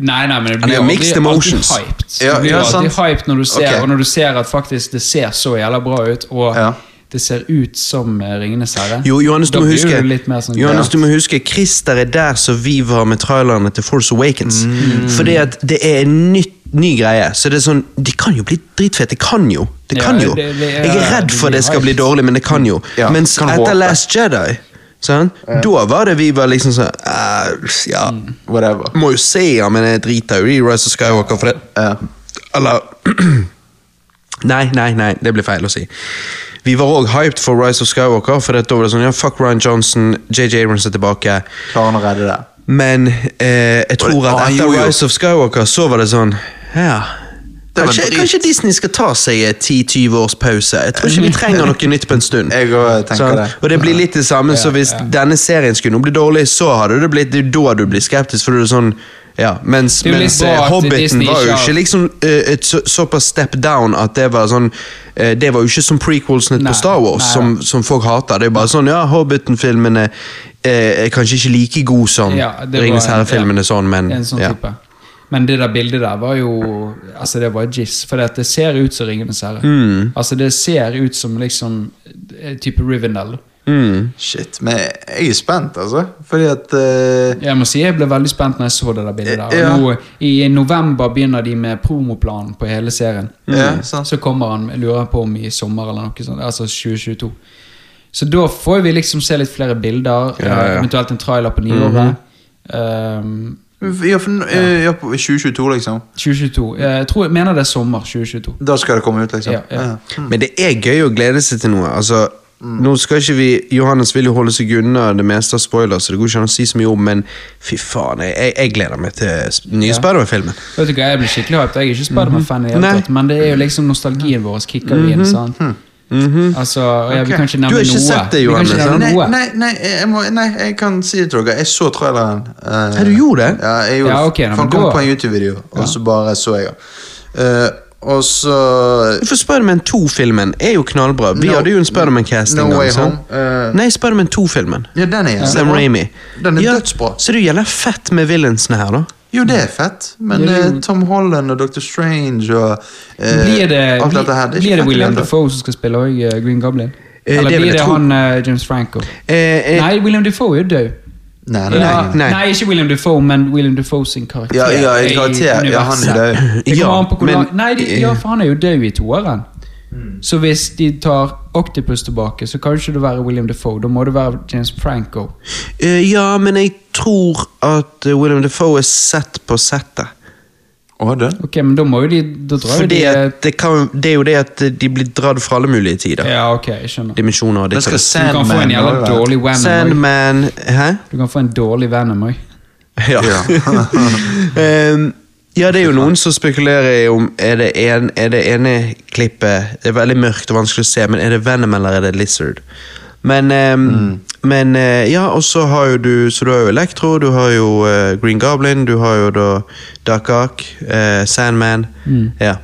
Speaker 3: Nei, nei, men det blir
Speaker 1: jo
Speaker 3: aldri, alltid
Speaker 1: emotions.
Speaker 3: hyped.
Speaker 2: Ja,
Speaker 3: det blir
Speaker 2: ja,
Speaker 3: alltid
Speaker 2: sant.
Speaker 3: hyped når du ser,
Speaker 2: okay.
Speaker 3: og når du ser at faktisk det ser så jævla bra ut, og
Speaker 2: Ja.
Speaker 3: det ser ut som eh, Ringenes herre.
Speaker 1: Jo, Johannes, du må huske
Speaker 3: du sånn
Speaker 1: Johannes, du må huske Christer er der som vi var med trailerne til Force Awakens.
Speaker 3: Mm.
Speaker 1: Fordi at det er en ny, ny greie. Så det er sånn De kan jo bli dritfete. Det kan jo. Det kan jo.
Speaker 3: det- det-
Speaker 1: Jeg er redd for det skal bli dårlig, men det kan jo.
Speaker 2: Ja,
Speaker 1: Mens
Speaker 2: kan
Speaker 1: etter. Last Jedi, sant? da var det vi var liksom sånn eh, Ja,
Speaker 2: Whatever.
Speaker 1: må jo se han, men jeg driter jo i Rise of Skywalker for det.
Speaker 2: Ja.
Speaker 1: Eller Nei, nei, nei, det blir feil å si. Vi var òg hyped for Rise of Skywalker, for da var det sånn ja, fuck Ryan Johnson, JJ Abrams er tilbake.
Speaker 2: Klarer han å redde det?
Speaker 1: Men eh, jeg tror at
Speaker 2: ah,
Speaker 1: etter. Rise of Skywalker så var det sånn Ja. Kanskje, kanskje Disney skal ta seg en 10-20 års pause. Jeg tror ikke vi trenger noe nytt på en stund.
Speaker 2: Jeg tenker
Speaker 1: Sånn,
Speaker 2: det.
Speaker 1: Og det blir litt det samme, så hvis denne serien skulle bli dårlig, så hadde det blitt Det er da du blir skeptisk, for det er sånn ja, mens,
Speaker 3: Det er
Speaker 1: mens eh, Hobbiten
Speaker 3: Disney
Speaker 1: var jo
Speaker 3: ikke
Speaker 1: liksom uh, et så, såpass step down at det var sånn uh, Det var jo ikke som prequelsene på Star Wars,
Speaker 3: nei,
Speaker 1: som, som folk hater. Det er bare sånn, ja, Hobbiten-filmene uh, er kanskje ikke like god som
Speaker 3: Ja,
Speaker 1: Ringenes herre-filmene,
Speaker 3: ja,
Speaker 1: sånn, men
Speaker 3: En sånn
Speaker 1: ja.
Speaker 3: type. Men det der bildet der var jo Altså, det var jizz. For det ser ut som Ringenes herre.
Speaker 1: Mm.
Speaker 3: Altså, det ser ut som liksom eh, type Rivendell.
Speaker 1: Mm.
Speaker 2: Shit, men jeg er spent, altså. Fordi at uh...
Speaker 3: Jeg må si jeg ble veldig spent når jeg så det der bildet der.
Speaker 2: Ja.
Speaker 3: Nå, I november begynner de med promoplanen på hele serien.
Speaker 2: Ja, sant.
Speaker 3: Så kommer han, jeg lurer på om i sommer eller noe sånt. Altså 2022. Så da får vi liksom se litt flere bilder,
Speaker 1: Ja, ja.
Speaker 3: eh, eventuelt en trailer på nyåret. Um,
Speaker 2: ja, for, eh, ja, på 2022, liksom.
Speaker 3: 2022. Eh, Jeg tror, jeg mener det er sommer 2022.
Speaker 2: Da skal det komme ut, liksom.
Speaker 3: Ja, ja.
Speaker 1: Men det er gøy å glede seg til noe. Altså, Nå skal ikke vi Johannes vil jo holde seg unna det meste av spoiler, så det går ikke an å si så mye om, men fy faen, jeg, jeg, jeg gleder meg til nye
Speaker 3: Ja.
Speaker 1: Spiderman-filmen.
Speaker 3: Vet du hva, Jeg blir skikkelig hyped. Jeg er ikke Spiderman-fan,
Speaker 1: mm
Speaker 3: tatt, men det er jo liksom nostalgien vår kicker inn. sant? Altså, ja, Vi
Speaker 2: Ok.
Speaker 3: kan ikke
Speaker 1: Du har ikke
Speaker 3: noe.
Speaker 1: sett det, Johannes,
Speaker 3: nevne
Speaker 2: Nei, nei, nei, jeg må, nei, jeg kan si det til dere. Jeg så traileren. Uh,
Speaker 1: Ja, du gjorde det?
Speaker 2: Ja, jeg gjorde
Speaker 3: Ja,
Speaker 2: okay, han kom på en YouTube-video, og så bare så jeg den. Eh, og så
Speaker 1: For Spiderman 2-filmen er jo knallbra. Vi
Speaker 2: No-
Speaker 1: hadde jo en Spiderman-cast en
Speaker 2: No Way
Speaker 1: gang. sant?
Speaker 2: Home. eh,
Speaker 1: Nei, Spiderman 2-filmen.
Speaker 2: ja, den er
Speaker 1: Sam. Raimi.
Speaker 2: Den er
Speaker 1: ja,
Speaker 2: dødsbra.
Speaker 1: Så det gjelder fett med villainsene her, da.
Speaker 2: Jo, det er fett, men
Speaker 3: Ja, det
Speaker 2: eh, Tom Holland og Dr. Strange og eh,
Speaker 3: Blir det,
Speaker 2: alt dette her, det
Speaker 3: blir det William. Defoe som skal spille også, Green Goblin?
Speaker 1: Eh,
Speaker 3: Eller
Speaker 1: det
Speaker 3: blir det
Speaker 1: tro.
Speaker 3: han uh, James Franco?
Speaker 1: Eh, eh,
Speaker 3: Nei, William Defoe er jo død.
Speaker 2: Nei, nei, nei.
Speaker 1: nei.
Speaker 3: ikke William Defoe, men William Defoe sin karakter.
Speaker 2: Ja, ja, karakter. Ja, han er død.
Speaker 1: Ja, men-
Speaker 3: Nei, ja, for han er jo død i toeren.
Speaker 2: Mm.
Speaker 3: Så hvis de tar Octopus tilbake, så kan ikke det være William Defoe. Da må det være James Franco.
Speaker 1: Uh, ja, men jeg tror at eh, William Defoe er sett på settet.
Speaker 2: Å, død?
Speaker 3: Ok, men da må jo de Da drar
Speaker 1: Fordi
Speaker 3: de
Speaker 1: at det, kan, det er jo det at de blir dratt fra alle mulige tider.
Speaker 3: Ja, ok, jeg skjønner.
Speaker 1: Dimensjoner og
Speaker 2: skal
Speaker 1: og.
Speaker 3: Du kan få en
Speaker 2: Sandman
Speaker 3: jævla dårlig Venom.
Speaker 1: Sandman Hæ?
Speaker 3: Du kan få en dårlig Venom òg.
Speaker 1: Ja.
Speaker 2: Ja.
Speaker 1: Ja, det er jo noen som spekulerer i om Er det, en, er det ene klippet Det er veldig mørkt og vanskelig å se, men er det Venom eller er det Lizard? Men, ehm, men eh, ja, og så har jo du Så du har jo Elektro, du har jo eh, Green Goblin, du har jo da Duck Ark, eh, Sandman. Ja.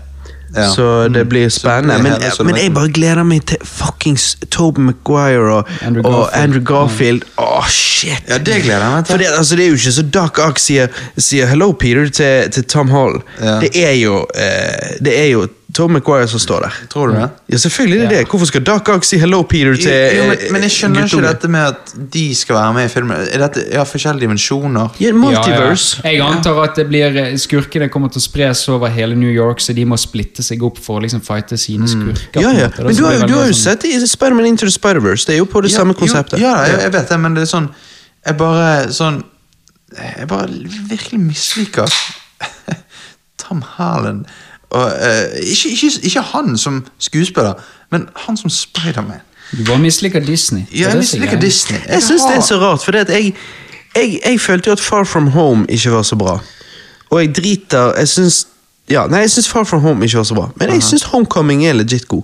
Speaker 2: Ja.
Speaker 1: Så det blir spennende. Men, men jeg bare gleder meg til fuckings Tobe Maguire og
Speaker 3: Andrew
Speaker 1: og
Speaker 3: Garfield.
Speaker 1: Andrew Garfield. Åh, shit!
Speaker 2: Ja, det gleder jeg meg til.
Speaker 1: For det, altså, det er jo ikke så Doc Ock sier, sier 'hello, Peter' til, til Tom Hall.
Speaker 2: Ja.
Speaker 1: Det er jo eh, Det er jo Tom McGuire som står der.
Speaker 2: Tror du det?
Speaker 1: Ja, selvfølgelig er det
Speaker 3: Ja.
Speaker 1: det. Hvorfor skal Doc Ock si 'hello, Peter' til
Speaker 2: Jo, men,
Speaker 1: eh,
Speaker 2: men jeg skjønner ikke dette med at de skal være med i filmen. Er dette ja, forskjellige dimensjoner?
Speaker 1: Ja, multiverse.
Speaker 3: Ja, ja. Jeg antar at det blir eh, skurkene kommer til å spres over hele New York, så de må splitte seg opp for å liksom fighte sine skurker.
Speaker 1: Ja, ja. Men du har, du har jo
Speaker 3: sånn-
Speaker 1: sett i Spiderman Into the Spider-Verse. Det er jo på det samme konseptet.
Speaker 2: Jo, ja, jeg, jeg vet det, men det er sånn Jeg bare sånn Jeg bare virkelig misliker Tom Harland. Og, uh, ikke, ikke, ikke han som skuespiller, men han som Spiderman.
Speaker 3: Du bare misliker Disney.
Speaker 2: Ja, jeg
Speaker 3: er
Speaker 2: misliker. Disney.
Speaker 1: Jeg syns det er så rart, for jeg, jeg, jeg følte jo at Far From Home ikke var så bra. Og jeg driter Jeg syns ja, nei, jeg syns Far From Home ikke var så bra. Men jeg syns Homecoming er legit god.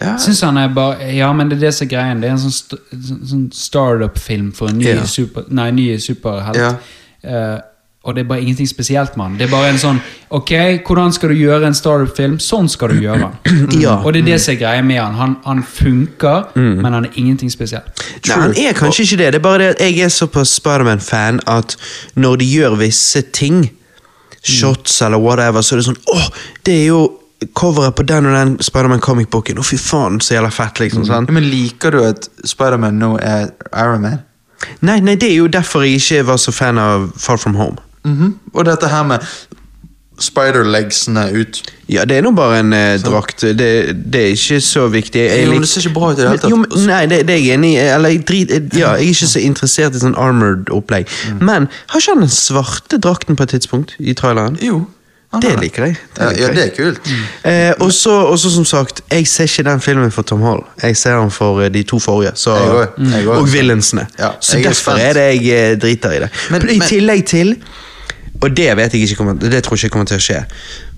Speaker 2: Ja,
Speaker 3: Synes han er bare Ja, men det er det som er greien. Det er en sånn, st sånn- startup-film for en ny,
Speaker 1: Ja.
Speaker 3: super, nei, ny superhelt.
Speaker 2: Ja.
Speaker 3: Eh, og det er bare ingenting spesielt med han. Det er bare en sånn Ok, hvordan skal du gjøre en startup-film? Sånn skal du gjøre den.
Speaker 1: Ja.
Speaker 3: Og det er det som er greia med han. Han, han funker, men han er ingenting spesielt.
Speaker 1: Nei, han er kanskje ikke det. Det er bare det at jeg er såpass Spiderman-fan at når de gjør visse ting, shots eller whatever, så er det sånn Åh, det er jo coveret på den og den Spiderman comic-boken. Å, fy faen, så jævla fett, liksom. sant?
Speaker 2: Men liker du at Spiderman nå er Iron Man?
Speaker 1: Nei, nei, det er jo derfor jeg ikke var så fan av Far From Home.
Speaker 2: Mhm. Og dette her med spider-legsene ut.
Speaker 1: Ja, det er nå bare en eh, drakt. Det, det er ikke så viktig. Jeg
Speaker 2: Jo, men det ser ikke bra ut i det hele tatt.
Speaker 1: Jo, men, nei, det, det er jeg enig i. Eller, jeg, drit, ja, jeg er ikke så interessert i sånn armored opplegg.
Speaker 2: Mm.
Speaker 1: Men har ikke han den svarte drakten på et tidspunkt i traileren?
Speaker 2: Jo.
Speaker 1: Det liker jeg.
Speaker 2: Ja,
Speaker 1: liker
Speaker 2: ja,
Speaker 1: ja,
Speaker 2: det er kult.
Speaker 1: Eh, og så som sagt, jeg ser ikke den filmen for Tom Hall. Jeg ser den for eh, de to forrige. Så,
Speaker 2: Jeg jeg
Speaker 1: og villainsene.
Speaker 2: Ja,
Speaker 1: så
Speaker 2: jeg er
Speaker 1: derfor
Speaker 2: spent.
Speaker 1: er det jeg eh, driter i det.
Speaker 2: Men-
Speaker 1: I tillegg til Og det vet jeg ikke kommer, det tror jeg ikke kommer til å skje.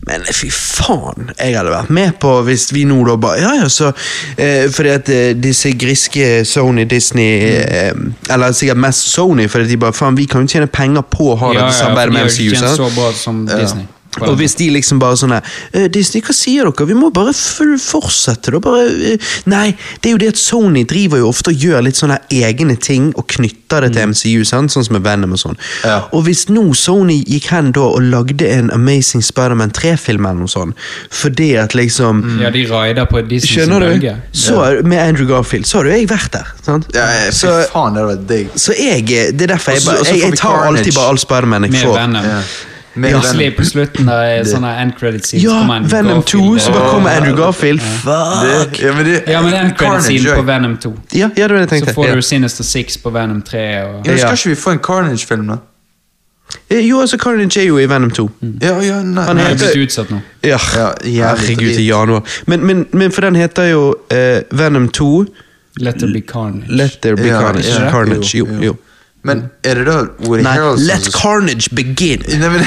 Speaker 1: Men fy faen, jeg hadde vært med på hvis vi nå da bare Ja, ja, så eh, Fordi at eh, disse griske Sony, Disney eh, Eller sikkert mest Sony, fordi de bare Faen, vi kan jo tjene penger på å ha
Speaker 3: Ja, ja,
Speaker 1: dette samarbeidet
Speaker 3: ja, de
Speaker 1: med
Speaker 3: har jo
Speaker 1: MCU.
Speaker 3: ikke så bra som Disney.
Speaker 1: Og hvis de liksom bare sånn «Eh, Disney, hva sier dere? Vi må bare fortsette, da. Bare eh, Nei, det er jo det at Sony driver jo ofte og gjør litt sånne egne ting og knytter det til MCU, sant? sånn som med Venom og sånn.
Speaker 2: Ja.
Speaker 1: Og hvis nå Sony gikk hen da og lagde en Amazing Spiderman 3-film eller noe sånt, fordi at liksom
Speaker 3: Ja, de raider på Disney
Speaker 1: Skjønner du? Så, Med Andrew Garfield, så hadde jo jeg vært der. Sant?
Speaker 2: Ja, fy
Speaker 1: så,
Speaker 2: faen, det hadde vært digg.
Speaker 1: så jeg Det er derfor jeg, bare, jeg,
Speaker 2: jeg,
Speaker 1: jeg tar alltid bare all Spiderman jeg
Speaker 3: Med. Venom.
Speaker 2: Ja.
Speaker 3: Plutselig på slutten der er sånne end credit scenes
Speaker 1: Ja, Venom 2,
Speaker 3: Garfield.
Speaker 1: så bare kommer Andrew Garfield. Fuck!
Speaker 2: ja, men det,
Speaker 3: Ja, men end credit scene på. Venom 2.
Speaker 1: Ja, ja, det var det jeg
Speaker 3: Så får
Speaker 1: ja.
Speaker 3: du Sinister Six på Venom 3 og
Speaker 2: Ja, skal ikke vi få en Carnage-film, da?
Speaker 1: Eh, Jo, altså Carnage er jo i Venom 2.
Speaker 2: Ja, ja, nei,
Speaker 1: Han
Speaker 3: er
Speaker 1: heter-
Speaker 3: blitt utsatt nå.
Speaker 1: Ja, herregud, i januar. Men, men, men for den heter jo uh, Venom 2
Speaker 3: Let there be carnage.
Speaker 1: Let there be
Speaker 2: Ja,
Speaker 1: carnage.
Speaker 2: ja.
Speaker 1: Carnage, jo, jo.
Speaker 2: Men er det da Woody
Speaker 1: Nei,
Speaker 2: Harrelson
Speaker 1: let
Speaker 2: som-
Speaker 1: carnage begin!
Speaker 2: Nei, men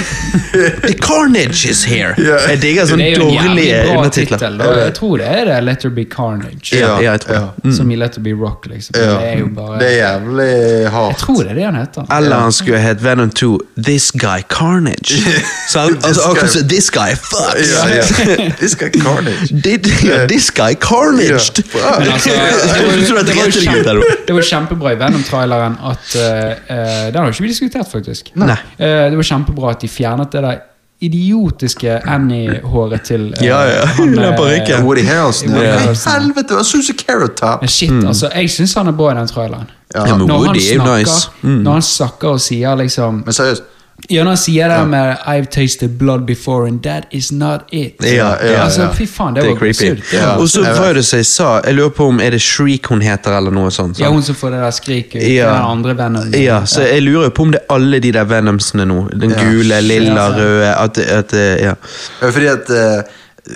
Speaker 1: The carnage is here!
Speaker 2: Yeah.
Speaker 1: Jeg digger
Speaker 3: Det
Speaker 1: sånne dårlige undertitler.
Speaker 3: Jeg tror det er det Let there be carnage.
Speaker 1: Ja, ja, jeg tror det.
Speaker 2: Mm.
Speaker 3: Som i Let there be rock, liksom.
Speaker 2: ja.
Speaker 3: Det er jo bare
Speaker 2: Det er jævlig
Speaker 3: Jeg tror det er det han heter.
Speaker 1: Eller han skulle hett Venom 2 This Guy Carnage. Så han, altså,
Speaker 2: guy-
Speaker 1: Så, This Guy fucks!
Speaker 2: Yeah, yeah. This guy Carnage.
Speaker 1: Did, ja, this guy carnaged!
Speaker 2: Ja.
Speaker 3: Men altså, det var,
Speaker 1: det, det
Speaker 3: det var kjempe, det var kjempebra i Venom-traileren at eh, eh, Den har jo ikke vi diskutert, faktisk.
Speaker 1: Nei.
Speaker 3: Eh, det var kjempebra at de fjernet det der idiotiske Annie-håret til eh,
Speaker 1: Ja, ja.
Speaker 3: han,
Speaker 1: Den
Speaker 3: eh,
Speaker 1: parykken.
Speaker 2: Woody Harrelson.
Speaker 3: Woody
Speaker 2: Ja. Hva i
Speaker 3: Harrelson.
Speaker 2: helvete? Så ut som Carrot Top.
Speaker 3: Men shit, altså, jeg syns han er bra i den traileren.
Speaker 2: Ja.
Speaker 1: Ja, men
Speaker 3: Når han
Speaker 1: Woody er jo
Speaker 3: snakker,
Speaker 1: nice. Mm.
Speaker 3: når han snakker og sier liksom
Speaker 2: Men seriøst.
Speaker 3: Ja, når han sier det med 'I've tasted blood before, and that is not it'.
Speaker 1: Ja, ja,
Speaker 3: altså. Fy faen, det,
Speaker 1: Det
Speaker 3: var
Speaker 1: creepy.
Speaker 3: absurd.
Speaker 1: Og så var det som jeg sa, jeg lurer på om er det Shriek hun heter, eller noe sånt.
Speaker 3: Ja, hun som får det der skriket.
Speaker 1: Ja.
Speaker 3: Den andre Venom.
Speaker 1: Ja, så jeg lurer jo på om det er alle de der Venomsene nå. Den
Speaker 2: Ja.
Speaker 1: gule, lilla, røde at, at, eh, ja.
Speaker 2: Ja, Fordi at eh,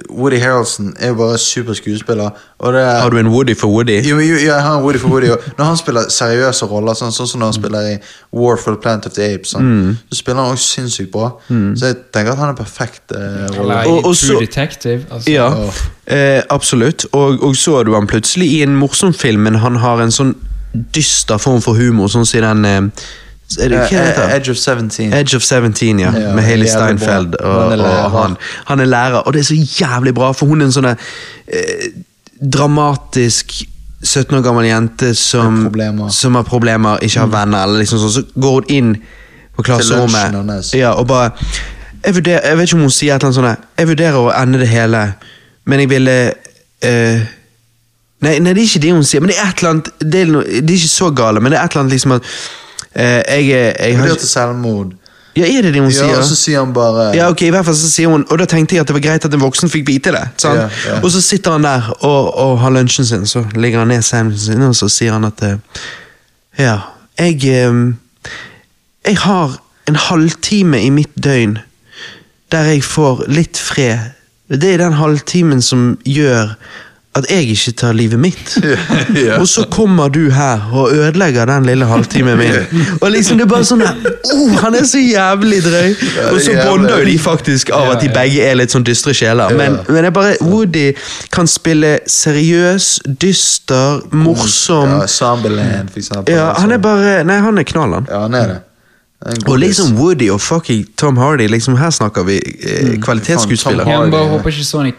Speaker 2: Woody Harrelson er jo bare superskuespiller. Og det er,
Speaker 1: Har du en Woody for Woody?
Speaker 2: jo, jo, ja, jeg har en Woody for Woody. Når han spiller seriøse roller, sånn, sånn som når han spiller i War for the Planet of the Apes, sånn, så spiller han også sinnssykt bra. Så jeg tenker at han er perfekt eh, rolle.
Speaker 3: Eller i
Speaker 1: Og- og
Speaker 3: True
Speaker 1: så-
Speaker 3: Detective. Altså.
Speaker 1: Ja, eh, absolutt. Og, og så du han plutselig i en morsom film, men han har en sånn dyster form for humor, sånn som i den eh, er det, Hva
Speaker 2: Eh,
Speaker 1: heter?
Speaker 2: Edge of 17.
Speaker 1: Edge of 17, ja.
Speaker 2: Ja,
Speaker 1: med Haley. Steinfeld. Og,
Speaker 2: Han er
Speaker 1: og han, han er lærer, og det er så jævlig bra, for hun er en sånn eh, dramatisk 17 år gammel jente som, som har problemer, ikke har venner, eller liksom sånn. Så går hun inn på klasserommet ja, og bare jeg, vurderer, jeg vet ikke om hun sier et eller annet sånt Jeg vurderer å ende det hele, men jeg ville eh, Nei, nei, det er ikke det hun sier, men det er et eller annet Det er, no, det er ikke så gale, men det er et eller annet liksom at eh, jeg, er- jeg har
Speaker 2: til selvmord.
Speaker 1: Ja, er det det hun
Speaker 2: Ja,
Speaker 1: sier?
Speaker 2: og så sier han bare
Speaker 1: Ja, ok, i hvert fall så sier hun Og da tenkte jeg at det var greit at en voksen fikk vite det.
Speaker 2: Ja, ja.
Speaker 1: Og så sitter han der og, og har lunsjen sin, så legger han ned sandwichen sin, og så sier han at eh, Ja, jeg eh, Jeg har en halvtime i mitt døgn der jeg får litt fred. Det er den halvtimen som gjør at jeg ikke tar livet mitt.
Speaker 2: Ja.
Speaker 1: Og så kommer du her og ødelegger den lille halvtimen min. Og liksom det er bare sånn oh, Han er så jævlig drøy! Og så bonder jo de faktisk av at de begge er litt sånn dystre sjeler. Men, men jeg bare, Woody kan spille seriøs, dyster, morsom
Speaker 2: Ja, for eksempel.
Speaker 1: Ja, han er bare Nei, han er knall, han.
Speaker 2: Ja, han er det.
Speaker 1: Og liksom Woody og fucking Tom Hardy, liksom her snakker vi eh, kvalitetsskuespiller.
Speaker 2: Tom
Speaker 3: Jeg bare håper ikke Sony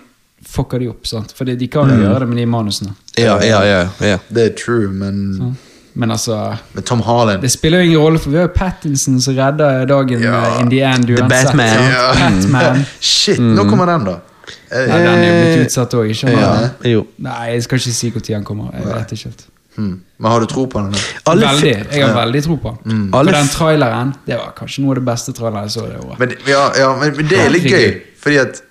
Speaker 3: fucker de opp, sant? for de kan jo gjøre det med de manusene.
Speaker 1: Ja, ja, ja, ja.
Speaker 2: Det er true, men
Speaker 3: Men altså
Speaker 2: med Tom Harland
Speaker 3: Det spiller jo ingen rolle, for vi har jo Pattinson som redder dagen
Speaker 2: Ja.
Speaker 3: eh, in the end.
Speaker 1: The
Speaker 3: uansett,
Speaker 1: Batman.
Speaker 3: sant?
Speaker 2: Ja.
Speaker 3: Batman.
Speaker 2: Shit, nå kommer den, da. Eh,
Speaker 3: Ja, den er jo blitt utsatt òg, ikke sant?
Speaker 1: ja. Jo.
Speaker 3: Nei, jeg skal ikke si når han kommer. Jeg vet ikke helt.
Speaker 2: Hmm. Men har du tro på den?
Speaker 1: Alle
Speaker 3: veldig. Jeg har veldig tro på den.
Speaker 1: Alle
Speaker 3: For den traileren, det var kanskje noe av det beste traileren jeg så det året.
Speaker 2: Men, ja, ja, men, men det er litt gøy,
Speaker 3: Herregud.
Speaker 2: fordi at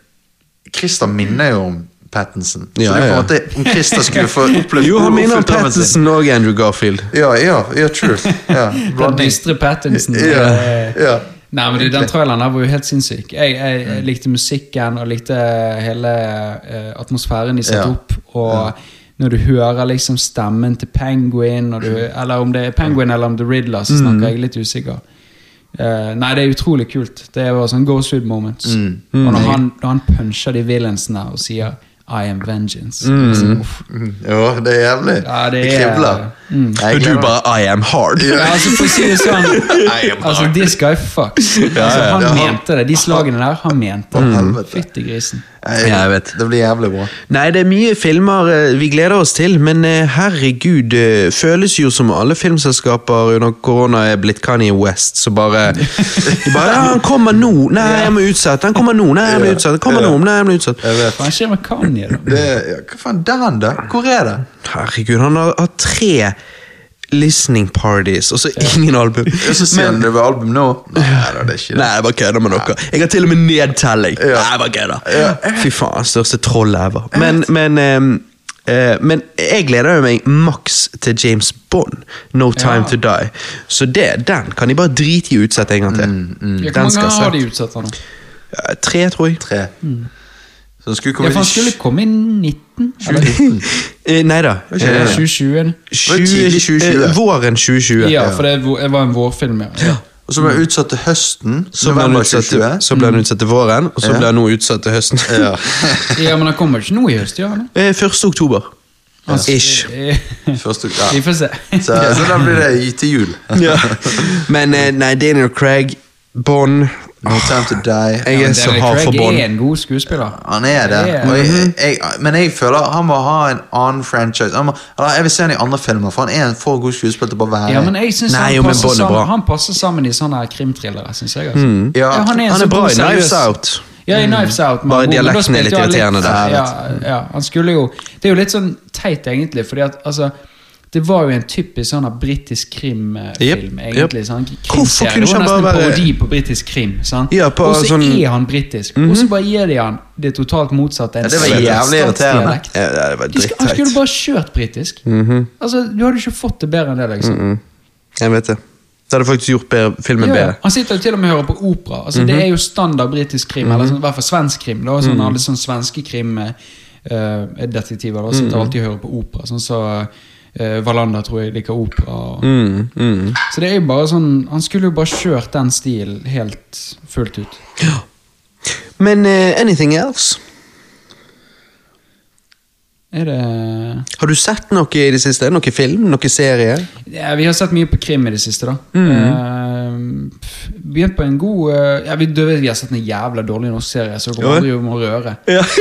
Speaker 2: Christer minner jo om Pattinson. Så det er på
Speaker 1: ja.
Speaker 2: en måte om Christer skulle få opplevd
Speaker 1: Jo, han minner om. Pattinson og Andrew Garfield.
Speaker 2: Ja, ja, ja, true. Ja,
Speaker 3: Den dystre Pattinson.
Speaker 2: Ja, ja.
Speaker 3: Nei, men du, Den traileren var jo helt sinnssyk. Jeg, jeg,
Speaker 2: Mm.
Speaker 3: jeg likte musikken og likte hele uh, atmosfæren de satte
Speaker 2: Ja.
Speaker 3: opp. Og når du hører liksom stemmen til Penguin, og du,
Speaker 2: Mm.
Speaker 3: eller om det er Penguin eller om det er Riddler, så snakker jeg litt usikker. Eh, nei, det er utrolig kult. Det var sånn Ghostwood moments.
Speaker 2: Mm.
Speaker 3: Og når han, når han puncher de villainsene og sier I am vengeance.
Speaker 1: Mm.
Speaker 3: Sånn.
Speaker 2: Mm, Jo, det er jævlig.
Speaker 3: Ja, det
Speaker 2: det
Speaker 3: er-
Speaker 2: kribler.
Speaker 3: Mm.
Speaker 1: Og du bare I am hard.
Speaker 3: Ja, altså For å si det sånn Altså. This guy fucks. Altså,
Speaker 1: ja,
Speaker 3: han
Speaker 2: ja.
Speaker 3: mente det. De slagene der, han mente det. Fytti grisen.
Speaker 2: Jeg,
Speaker 1: vet.
Speaker 2: Det blir jævlig bra.
Speaker 1: Nei, det er mye filmer eh, vi gleder oss til, men eh, herregud, det føles jo som alle filmselskaper under korona er blitt Kanye West, så bare, bare ja, 'Han kommer nå!' 'Nei, jeg må utsette.' 'Han kommer nå!' 'Nei, jeg
Speaker 2: blir
Speaker 1: utsatt! 'Han kommer nå!' 'Nei, jeg blir utsatt!'
Speaker 2: Jeg vet.
Speaker 3: Hva skjer med Kanye, da?
Speaker 2: Det, hva faen, der han da? Hvor er det?
Speaker 1: Herregud, han har, har tre listening parties, og så ingen album.
Speaker 2: Og så sier han det var album nå? Nei, det er ikke det.
Speaker 1: Nei, jeg bare kødder med dere. Jeg har til og med nedtelling.
Speaker 2: Ja.
Speaker 1: Nei, jeg bare kødder. Fy faen, største troll ever. Men, men, um, eh, men jeg gleder jo meg maks til James Bond, No Time
Speaker 3: Ja.
Speaker 1: To Die. Så det, den kan de bare drite i å utsette en gang til.
Speaker 3: Mm, Hvor
Speaker 1: Den skal
Speaker 3: mange har de utsatt nå?
Speaker 1: Tre, tror jeg.
Speaker 2: Tre. Så han skulle
Speaker 3: Ja, for han skulle komme i 19? Eller
Speaker 1: 19. Nei da. Eh,
Speaker 2: det?
Speaker 3: 2020?
Speaker 2: tidlig 2020.
Speaker 1: eh, Våren 2020.
Speaker 3: Ja, for det var- en vårfilm, ja.
Speaker 2: Og så ble han utsatt til høsten.
Speaker 1: Så ble, han utsatt til, så ble han utsatt til våren, og så ble han nå utsatt til høsten.
Speaker 2: Ja.
Speaker 3: Ja, Men han kommer ikke nå i høst, gjør han?
Speaker 1: Eh, 1. oktober. Ish.
Speaker 3: Eh, Vi får se.
Speaker 2: Så, så da blir det til jul.
Speaker 1: Ja. Men eh, nei, Daniel Craig, Bond
Speaker 2: No time to die.
Speaker 1: Jeg er så hard for
Speaker 3: Craig
Speaker 1: Bond.
Speaker 3: er en god skuespiller.
Speaker 2: Han er det. Jeg, jeg, men jeg føler han må ha en annen franchise. Han må, eller jeg vil se han i andre filmer, for han er en for god skuespiller til å bare være
Speaker 3: Ja, men jeg synes
Speaker 1: Nei,
Speaker 3: han, passer
Speaker 1: er
Speaker 3: sammen, han passer sammen i sånne krimthrillere, syns jeg. Altså.
Speaker 2: Ja.
Speaker 3: Ja, han er,
Speaker 1: Han
Speaker 3: så
Speaker 1: er bra i Knives Out.
Speaker 3: Ja, i Knives Out. men
Speaker 1: Bare dialekten er litt irriterende der.
Speaker 3: Ja, han skulle jo Det er jo litt sånn teit, egentlig, fordi at altså det var jo en typisk sånn britisk krimfilm.
Speaker 1: yep,
Speaker 3: egentlig sånn
Speaker 1: Hvorfor kunne ikke
Speaker 3: Det
Speaker 1: han
Speaker 3: var nesten
Speaker 1: bare
Speaker 3: en
Speaker 1: være-
Speaker 3: parodi på britisk krim.
Speaker 1: Ja,
Speaker 3: og så
Speaker 1: sånn-
Speaker 3: er han britisk, og så bare gir de han det totalt motsatte.
Speaker 2: Ja, det var jævlig irriterende.
Speaker 1: Ja, det var
Speaker 3: De han skulle
Speaker 1: dritteit.
Speaker 3: bare kjørt britisk. Altså, Du hadde ikke fått det bedre enn det. liksom
Speaker 1: Jeg vet det. Det hadde faktisk gjort bedre, filmen
Speaker 3: Ja,
Speaker 1: bedre.
Speaker 3: Han sitter jo til og med og hører på opera. Altså, Det er jo standard britisk krim, eller sånn, i hvert fall svensk krim. Da, sånn, Alle sånne svenske krimdetektiver uh, sitter alltid og hører på opera. Sånn så uh, Wallander tror jeg liker opera. Og,
Speaker 1: Mm, mm.
Speaker 3: Så det er jo bare sånn Han skulle jo bare kjørt den stilen helt fullt ut. Ja.
Speaker 1: Men uh, anything else?
Speaker 3: Er det
Speaker 1: Har du sett noe i det siste? Noe film? Noe serie?
Speaker 3: ja, Vi har sett mye på krim i det siste, da. Uh, begynt på en god ja, vi, vet, vi har sett en jævla dårlig norsk serie, så det aldri om å røre.
Speaker 1: Ja.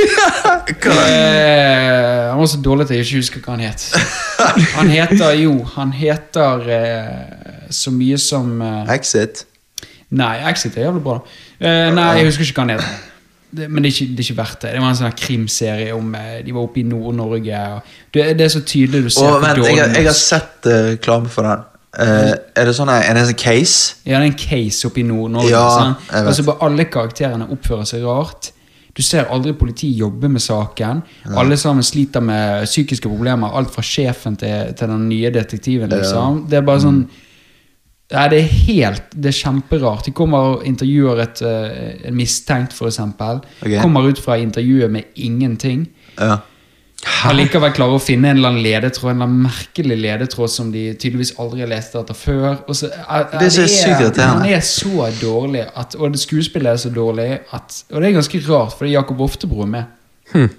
Speaker 3: Eh, han var så dårlig at jeg ikke husker hva han het. Han heter jo Han heter eh, så mye som eh,
Speaker 2: Exit.
Speaker 3: Nei, Exit er jævlig bra. Eh, nei, jeg husker ikke hva han heter. Det, men det er, ikke, det er ikke verdt det. Det var en sånn krimserie om eh, De var oppe i Nord-Norge. Det, det er så tydelig du ser oh,
Speaker 2: vent, jeg, jeg har
Speaker 3: sett
Speaker 2: sett uh, for den. Uh, er det sånn er det en sånn case?
Speaker 3: Ja, det er en case oppe i Nord-Norge.
Speaker 2: Ja,
Speaker 3: sånn.
Speaker 2: jeg.
Speaker 3: Og så bare alle karakterene oppfører seg rart. Du ser aldri politiet jobbe med saken. Alle sammen sliter med psykiske problemer. Alt fra sjefen til, til den nye detektiven. liksom. Det er bare sånn Nei, det er helt Det er kjemperart. De kommer og intervjuer et, uh, en mistenkt, for eksempel.
Speaker 2: Ok.
Speaker 3: Kommer ut fra intervjuet med ingenting.
Speaker 2: Ja.
Speaker 3: Allikevel klarer å finne en eller annen ledetråd En eller annen merkelig ledetråd som de tydeligvis aldri har lest etter før. Så, er,
Speaker 2: Det er så sykt at
Speaker 3: Han er så dårlig, at, og skuespillet er så dårlig at, Og det er ganske rart, fordi Jakob Oftebro er med.
Speaker 2: Hm.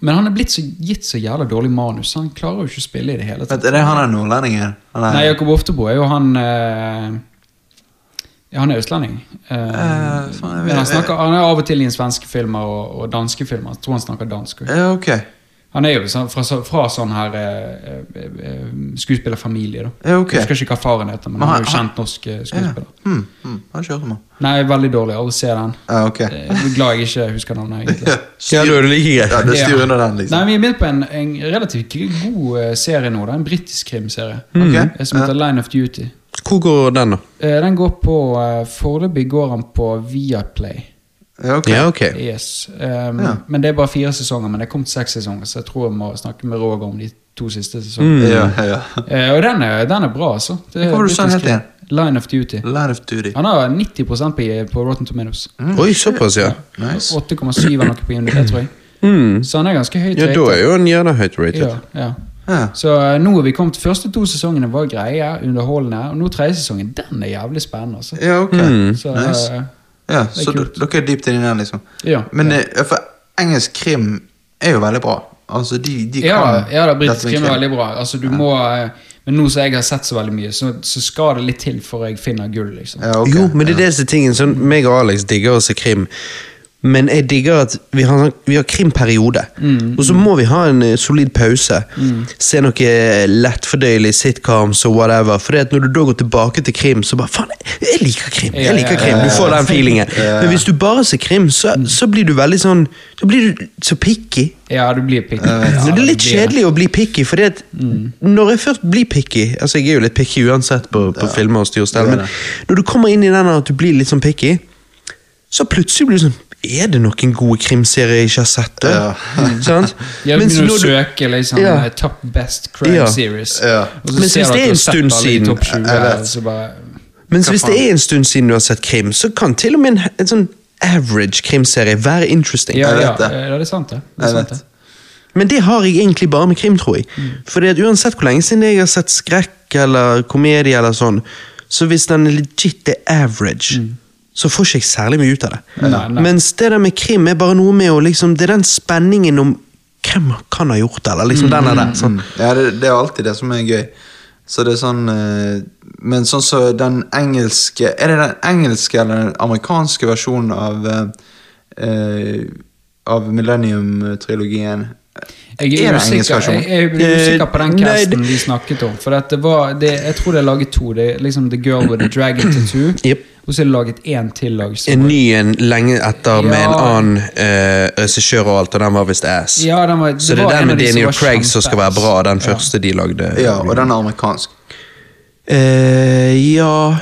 Speaker 3: Men han er blitt så, gitt så jævla dårlig manus. Han klarer jo ikke å spille i det hele tatt.
Speaker 2: Er det han er nordlendingen? Er,
Speaker 3: Nei, Jakob Oftebro er jo han øh... Ja, han er østlending.
Speaker 2: Uh, uh,
Speaker 3: men han, snakker, han er av og til i en svenske filmer og, og danske filmer. Jeg tror han snakker dansk. også.
Speaker 2: Ja, ok.
Speaker 3: Han er jo sånn, fra, fra sånn her eh, eh, eh, skuespillerfamilie, da.
Speaker 2: Ja, ok.
Speaker 3: Jeg husker ikke hva faren heter, men
Speaker 2: Men
Speaker 3: han er jo kjent norsk skuespiller.
Speaker 2: Ja.
Speaker 3: skuespiller.
Speaker 2: mm. Han kjører med. han.
Speaker 3: Nei, veldig dårlig. Alle ser den.
Speaker 2: Ja, okay.
Speaker 3: Jeg er glad jeg ikke husker navnet, egentlig.
Speaker 2: Ja,
Speaker 1: Ja, er det like greit.
Speaker 2: Ja, det styrer under den,
Speaker 3: Nei,
Speaker 2: liksom.
Speaker 3: Vi er midt på en, en relativt god serie nå. Det er En britisk krimserie
Speaker 2: Ok.
Speaker 3: eh, som heter Line of Duty.
Speaker 1: Hvor går den, da?
Speaker 3: Eh, Den går på Foreløpig går den på Viaplay.
Speaker 2: Ja, ok.
Speaker 1: Ja, okay.
Speaker 3: Yes. Um,
Speaker 2: Ja.
Speaker 3: Men det er bare fire sesonger, men det er kommet seks sesonger, så jeg tror jeg må snakke med Roger om de to siste sesongene.
Speaker 2: Ja, ja.
Speaker 3: uh, og den er, den er bra, altså. Det er
Speaker 2: Hva var det du sa helt
Speaker 3: igjen? Line of Duty.
Speaker 2: Line of Duty.
Speaker 3: Han har 90% på, på Rotten Tomatoes.
Speaker 1: Oi, såpass, ja.
Speaker 2: Nice.
Speaker 3: 8,7 er noe på IMDb, tror jeg.
Speaker 1: Mm.
Speaker 3: Så han er ganske høyt
Speaker 1: Ja, da er jo han gjerne høyt rated.
Speaker 3: Ja, ja.
Speaker 2: Ja.
Speaker 3: Så eh, nå har vi kommet Første to sesongene var greie, underholdende. Og nå tredje sesongen, den er jævlig spennende. Altså.
Speaker 2: ja, ok.
Speaker 1: Mm.
Speaker 3: Så,
Speaker 2: Nice.
Speaker 3: eh,
Speaker 2: Ja, så dere er dypt inni den, liksom.
Speaker 3: ja,
Speaker 2: Men
Speaker 3: ja.
Speaker 2: eh, for engelsk krim er jo veldig bra. Altså, de, de
Speaker 3: ja,
Speaker 2: kan
Speaker 3: ja, da, britisk krim er veldig bra. Altså, du må, eh, men nå som jeg har sett så veldig mye, så, så skal det litt til før jeg finner gull. liksom.
Speaker 2: Ja, okay.
Speaker 1: Jo, men det er det som er tingen. Sånn, meg og Alex digger å se krim. Men jeg digger at vi har, sånn- vi har krimperiode. Og så må vi ha en eh, solid pause. Se noe lettfordøyelig sitcoms og whatever. For når du da går tilbake til krim, så bare Faen, jeg liker krim! Jeg liker krim, Du får den feelingen. Men hvis du bare ser krim, så, så blir du veldig sånn Da blir du så picky.
Speaker 3: Ja, du blir picky. Ja,
Speaker 1: det er litt kjedelig å bli picky, for når jeg først blir picky Altså Jeg er jo litt picky uansett på, på filmer og styr og stell,
Speaker 2: er
Speaker 1: men når du kommer inn i den at du blir litt sånn picky, så plutselig blir du sånn Er det noen gode krimserier jeg ikke har sett? da?
Speaker 2: Ja.
Speaker 1: Sant? Jeg
Speaker 3: begynner å søke liksom
Speaker 1: Ja.
Speaker 3: eh, top best crime
Speaker 1: Ja.
Speaker 3: series.
Speaker 2: Ja.
Speaker 3: Ser
Speaker 1: hvis det er en stund siden-
Speaker 3: topp 20,
Speaker 2: Jeg vet.
Speaker 3: så bare
Speaker 1: Mens hvis det er en stund siden du har sett krim, så kan til og med en, en sånn average krimserie være interesting.
Speaker 3: Ja, ja,
Speaker 2: det.
Speaker 3: ja, det er sant, det. det, er sant, det.
Speaker 1: Men det har jeg egentlig bare med krim, tror jeg. Fordi at uansett hvor lenge siden jeg har sett skrekk eller komedie eller sånn, så hvis den er legit er average, så får ikke jeg særlig mye ut av det.
Speaker 3: Nei, nei.
Speaker 1: Mens det der med krim er bare noe med å liksom Det er den spenningen om hvem kan ha gjort det, eller liksom den er der. Sånn.
Speaker 2: Mm. Ja, det, det er alltid det som er gøy. Så det er sånn eh, Men sånn så den engelske Er det den engelske eller den amerikanske versjonen av eh, eh, Av Millennium-trilogien?
Speaker 3: Jeg
Speaker 2: Er
Speaker 3: er, usikker, jeg, jeg
Speaker 1: Eh,
Speaker 3: usikker på den casten
Speaker 1: det-
Speaker 3: vi snakket om. For at det var, det, jeg tror det er laget to. Det er liksom The Girl with the Dragon Tattoo.
Speaker 1: Jep.
Speaker 3: Og så er det laget én til lag. som-
Speaker 1: En ny en lenge etter med en annen uh, regissør og alt, og den var visst ass.
Speaker 3: Ja, den var,
Speaker 1: Så det er den med Daniel Craig som skal være bra, den
Speaker 3: Ja.
Speaker 1: første de lagde.
Speaker 2: Ja, og den er amerikansk.
Speaker 1: Uh, ja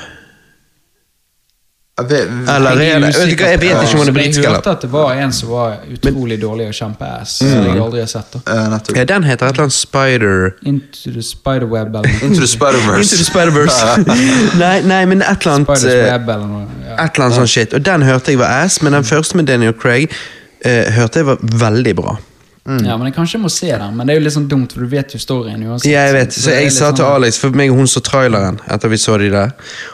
Speaker 2: vet-
Speaker 1: Eller
Speaker 3: Jeg er usikker
Speaker 1: jeg vet ikke om han er britisk
Speaker 3: Jeg hørte at det var en som var utrolig dårlig og kjempeass. Som
Speaker 1: Mm.
Speaker 3: jeg aldri har sett. da
Speaker 2: eh.
Speaker 1: Ja, den heter et eller annet Spider
Speaker 3: Into the Spiderweb eller.
Speaker 2: Into the Spider-Verse.
Speaker 1: Into the Spider-Verse. nei, nei, men et eller annet eh,
Speaker 3: Web eller noe. Ja.
Speaker 1: Et eller annet sånn shit. Og den hørte jeg var ass, men den første med Daniel Craig uh, hørte jeg var veldig bra.
Speaker 3: Ja, men jeg kanskje må se den. Men det er jo litt sånn dumt, for du vet jo storyen uansett.
Speaker 1: Ja, jeg vet, så jeg
Speaker 3: sa
Speaker 1: sa til
Speaker 3: sånn-
Speaker 1: Alex, for meg og hun så traileren etter vi så de der,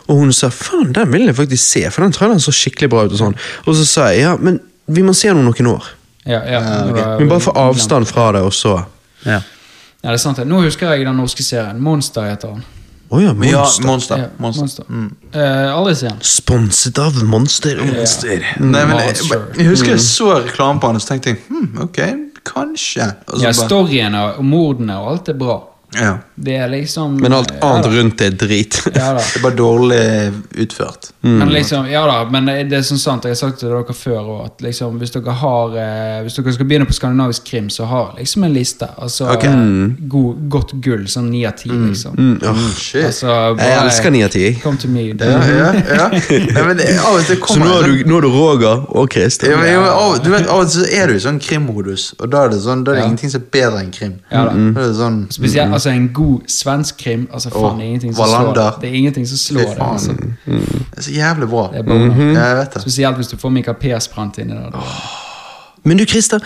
Speaker 1: og hun sa faen, den vil jeg faktisk se, for den traileren så skikkelig bra ut. Og sånn. Og så sa jeg ja, men vi må se den om noen år.
Speaker 3: Ja, ja, uh, okay.
Speaker 1: Men bare få avstand fra det, og så Ja.
Speaker 3: Ja, det er sant. Nå husker jeg den norske serien. Monster heter den.
Speaker 1: Å ja,
Speaker 2: Ja,
Speaker 1: Monster.
Speaker 2: Monster.
Speaker 3: Ja,
Speaker 2: Monster. Mm.
Speaker 3: Eh, aldri se den.
Speaker 1: Sponset av Monster.
Speaker 2: Monster. Nei, men jeg,
Speaker 3: Monster.
Speaker 2: jeg husker jeg så reklame på den, og så tenkte jeg hm, ok, kanskje. Og så
Speaker 3: Ja, Storyen og mordene og alt er bra.
Speaker 2: Ja.
Speaker 3: Det er liksom
Speaker 1: Men alt annet
Speaker 3: ja,
Speaker 1: rundt er drit.
Speaker 3: Ja da.
Speaker 2: Det er bare dårlig utført.
Speaker 3: Men liksom, ja da, men det er sånn sant, jeg har sagt til dere før òg, at liksom, hvis dere har eh, Hvis dere skal begynne på skandinavisk krim, så har liksom en liste. Altså
Speaker 2: okay.
Speaker 3: eh, god, Godt gull, sånn ni av ti, liksom.
Speaker 1: Mm, åh.
Speaker 2: Shit.
Speaker 3: Altså,
Speaker 1: Jeg elsker ni av ti. jeg.
Speaker 3: Come to me.
Speaker 2: Ja, ja, ja. Nei, men det, av og til
Speaker 1: Så nå har du, nå har du Roger og Christer.
Speaker 2: ja, men, ja, av, du vet, av og til så er du i sånn krimmodus, og da er det sånn Da er det
Speaker 3: Ja.
Speaker 2: ingenting som er bedre enn krim.
Speaker 3: Ja da.
Speaker 2: Da er det sånn
Speaker 3: Spesielt altså en god svensk krim. Altså faen, det er ingenting som slår det. Det er ingenting som slår det. Altså.
Speaker 2: Det er så jævlig bra.
Speaker 3: Det er
Speaker 2: -hmm. Jeg vet det.
Speaker 3: Spesielt hvis du får Mikael Persbrandt inni der. da.
Speaker 1: Men du Christer,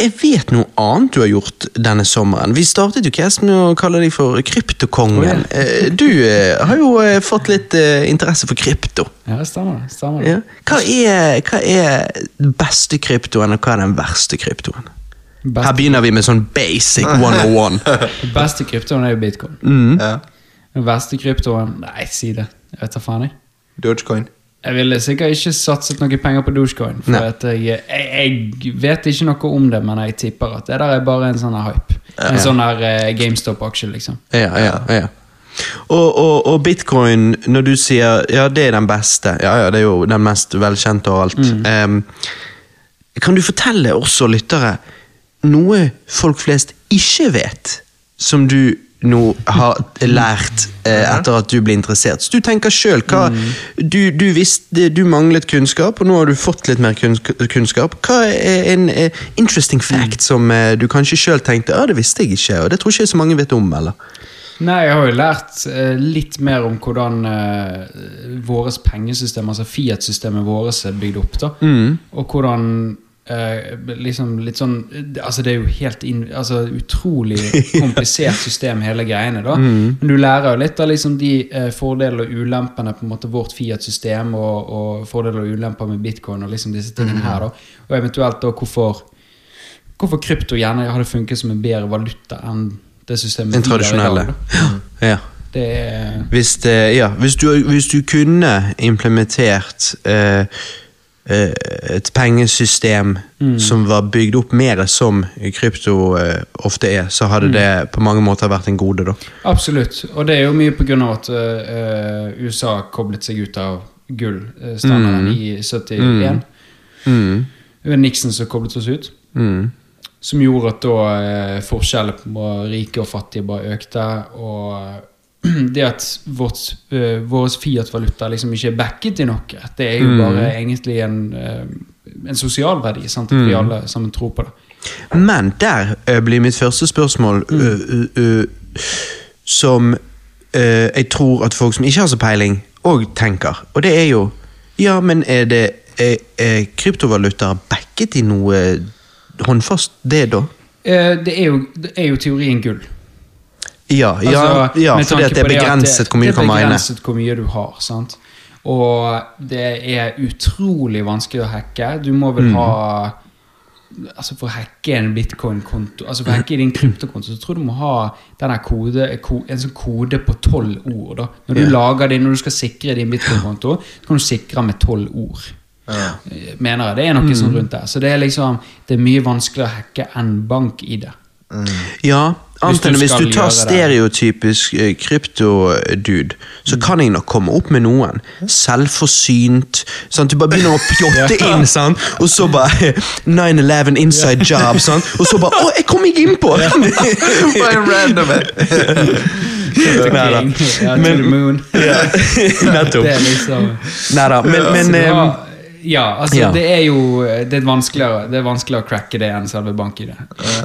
Speaker 1: jeg vet noe annet du har gjort denne sommeren. Vi startet jo cast med å kalle deg for Kryptokongen.
Speaker 3: Oh,
Speaker 1: ja. Du eh, har jo eh, fått litt eh, interesse for krypto.
Speaker 3: Ja, det stemmer. det, stemmer.
Speaker 1: Ja. Hva, er, hva er beste kryptoen, og hva er den verste kryptoen? Her begynner vi med sånn basic 101.
Speaker 3: den beste kryptoen er jo bitcoin.
Speaker 1: Mm.
Speaker 2: Ja.
Speaker 3: Den verste kryptoen Nei, si det. Jeg vet da faen, jeg.
Speaker 2: Dogecoin.
Speaker 3: Jeg ville sikkert ikke satset noen penger på Dogecoin. For at jeg, jeg, jeg vet ikke noe om det, men jeg tipper at det der er bare en sånn hype. En sånn her eh, GameStop-aksje, liksom.
Speaker 1: Ja, ja, ja. Og, og, og bitcoin, når du sier ja, det er den beste Ja, ja, det er jo den mest velkjente og alt. Em, kan du fortelle oss og lyttere noe folk flest ikke vet, som du nå har lært eh, etter at du ble interessert? Så du tenker sjøl hva du, du visste du manglet kunnskap, og nå har du fått litt mer kunnskap. Hva er en eh, interesting fact som eh, du kanskje sjøl tenkte ja, det visste jeg ikke, og det tror ikke så mange vet om, eller?
Speaker 3: Nei, jeg har jo lært eh, litt mer om hvordan uh, vårt pengesystem, altså Fiat-systemet vårt, er bygd opp. da. Og hvordan eh, liksom litt sånn Altså, det er jo helt inn, altså, utrolig komplisert system, hele greiene. da. Men du lærer jo litt av liksom de uh, fordeler og ulempene på en måte vårt Fiat-system, og, og fordeler og ulemper med bitcoin og liksom disse tingene her. da. Og eventuelt da hvorfor Hvorfor krypto gjerne hadde funket som en bedre valuta enn det systemet
Speaker 1: Den
Speaker 3: i dag,
Speaker 1: tradisjonelle. Ja.
Speaker 3: Det er
Speaker 1: Hvis, det, ja, hvis, du, hvis du kunne implementert eh, eh, et pengesystem som var bygd opp mer som krypto eh, ofte er, så hadde det på mange måter vært en gode, da.
Speaker 3: Absolutt. Og det er jo mye av at uh, USA koblet seg ut av gullstandarden i 71.
Speaker 1: Mm.
Speaker 3: Det var Nixon som koblet oss ut.
Speaker 1: Mm.
Speaker 3: Som gjorde at da uh, forskjellen på rike og fattige bare økte. Og det at vårt, uh, vår Fiat-valuta liksom ikke er backet i noe, det er jo bare egentlig en, uh, en sosial verdi. Sant? At vi alle sammen tror på det.
Speaker 1: Men der eh, blir mitt første spørsmål ø, Som eh, jeg tror at folk som ikke har så peiling, òg tenker. Og det er jo Ja, men er det er, er kryptovalutaer backet i noe håndfast, det da?
Speaker 3: Eh, det, er jo, det er jo teorien gull.
Speaker 1: Ja, ja,
Speaker 3: Altså,
Speaker 1: ja
Speaker 3: med
Speaker 1: fordi det er
Speaker 3: begrenset
Speaker 1: begrenset hvor mye du
Speaker 3: det er begrenset hvor mye du har, sant? Og det er utrolig vanskelig å hacke. Du må
Speaker 1: Mm.
Speaker 3: vel ha Altså For å hacke en bitcoin-konto Altså for å hacke din kryptokonto, så tror jeg du må ha denne kode, en sånn kode på tolv ord. da Når du
Speaker 1: yeah.
Speaker 3: lager din, når du skal sikre din bitcoin-konto, så kan du sikre med tolv ord.
Speaker 2: Ja.
Speaker 3: Eh, Mener jeg. Det er noe
Speaker 1: Mm.
Speaker 3: sånn rundt der. Så det er liksom Det er mye vanskeligere å hacke enn bank-ID.
Speaker 1: Ja, annet
Speaker 3: du
Speaker 1: enn hvis
Speaker 3: skal
Speaker 1: du tar stereotypisk eh, krypto-dude, så
Speaker 3: Mm.
Speaker 1: kan jeg nok komme opp med noen. Selvforsynt. Sant? Du bare begynner å pjotte inn, sant? og så bare 9-11 inside job, sant? og så bare Å, jeg kom ikke innpå!
Speaker 2: Bare random eh.
Speaker 1: Neida. Men-. Nettopp.
Speaker 3: Det liksom
Speaker 1: Neida, men, men eh,
Speaker 3: har- Ja, altså
Speaker 1: ja.
Speaker 3: det er jo det er vanskeligere, det er vanskeligere å cracke det enn selve bank-ID.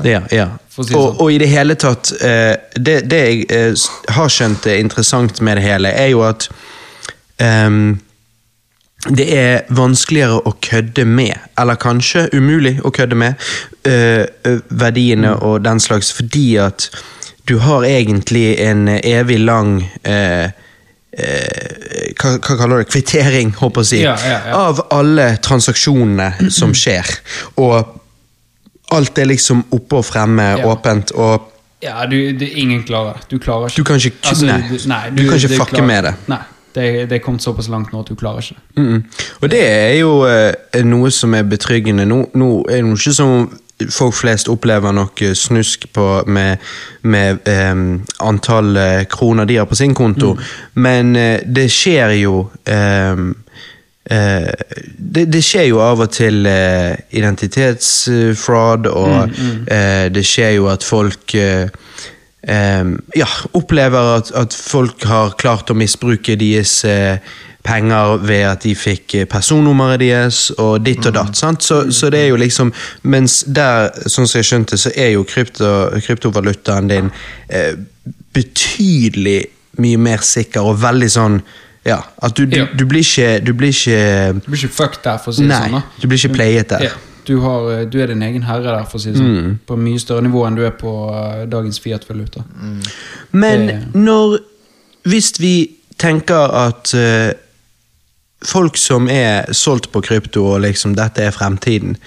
Speaker 1: Ja, ja.
Speaker 3: Si
Speaker 1: Og,
Speaker 3: sånn.
Speaker 1: og i det hele tatt eh, Det, det jeg eh, har skjønt er interessant med det hele, er jo at um, det er vanskeligere å kødde med, eller kanskje umulig å kødde med, eh, verdiene
Speaker 3: Mm.
Speaker 1: og den slags, fordi at du har egentlig en evig lang eh, hva, hva kaller du det? Kvittering, håper jeg å si,
Speaker 3: Ja, ja, ja.
Speaker 1: av alle transaksjonene som skjer. Og alt er liksom oppe og fremme, åpent, og
Speaker 3: Ja, du, det, ingen klarer det. Du klarer ikke
Speaker 1: Du kan ikke-
Speaker 3: Altså,
Speaker 1: nei.
Speaker 3: du, nei,
Speaker 1: Du kan ikke fucke
Speaker 3: klarer-
Speaker 1: med det.
Speaker 3: Nei, det, det er kommet såpass langt nå at du klarer ikke det.
Speaker 1: Mm. Og det er jo eh, noe som er betryggende. Nå, nå er det ikke som folk flest opplever nok snusk på med, med um, antall eh, kroner de har på sin konto, men uh, det skjer jo um, uh, det, det skjer jo av og til uh, identitetsfraud, og eh, det skjer jo at folk eh, eh, ja, opplever at, at folk har klart å misbruke deres eh, penger ved at de fikk eh, personnummeret deres og ditt og datt. sant? Så, så det er jo liksom Mens der, sånn som jeg skjønte, så er jo krypto, kryptovalutaen din eh, betydelig mye mer sikker og veldig sånn Ja, at du, du,
Speaker 3: Ja.
Speaker 1: du blir ikke Du blir ikke
Speaker 3: Du blir ikke fucked der, for å si det sånn. da.
Speaker 1: du blir ikke playet der.
Speaker 3: Ja, du, har, eh, du er din egen herre der, for å si det
Speaker 1: Mm.
Speaker 3: sånn. På mye større nivå enn du er på uh, dagens Fiat-valuta.
Speaker 1: Men
Speaker 3: Det-
Speaker 1: når Hvis vi tenker at eh, folk som er solgt på krypto, og liksom dette er fremtiden,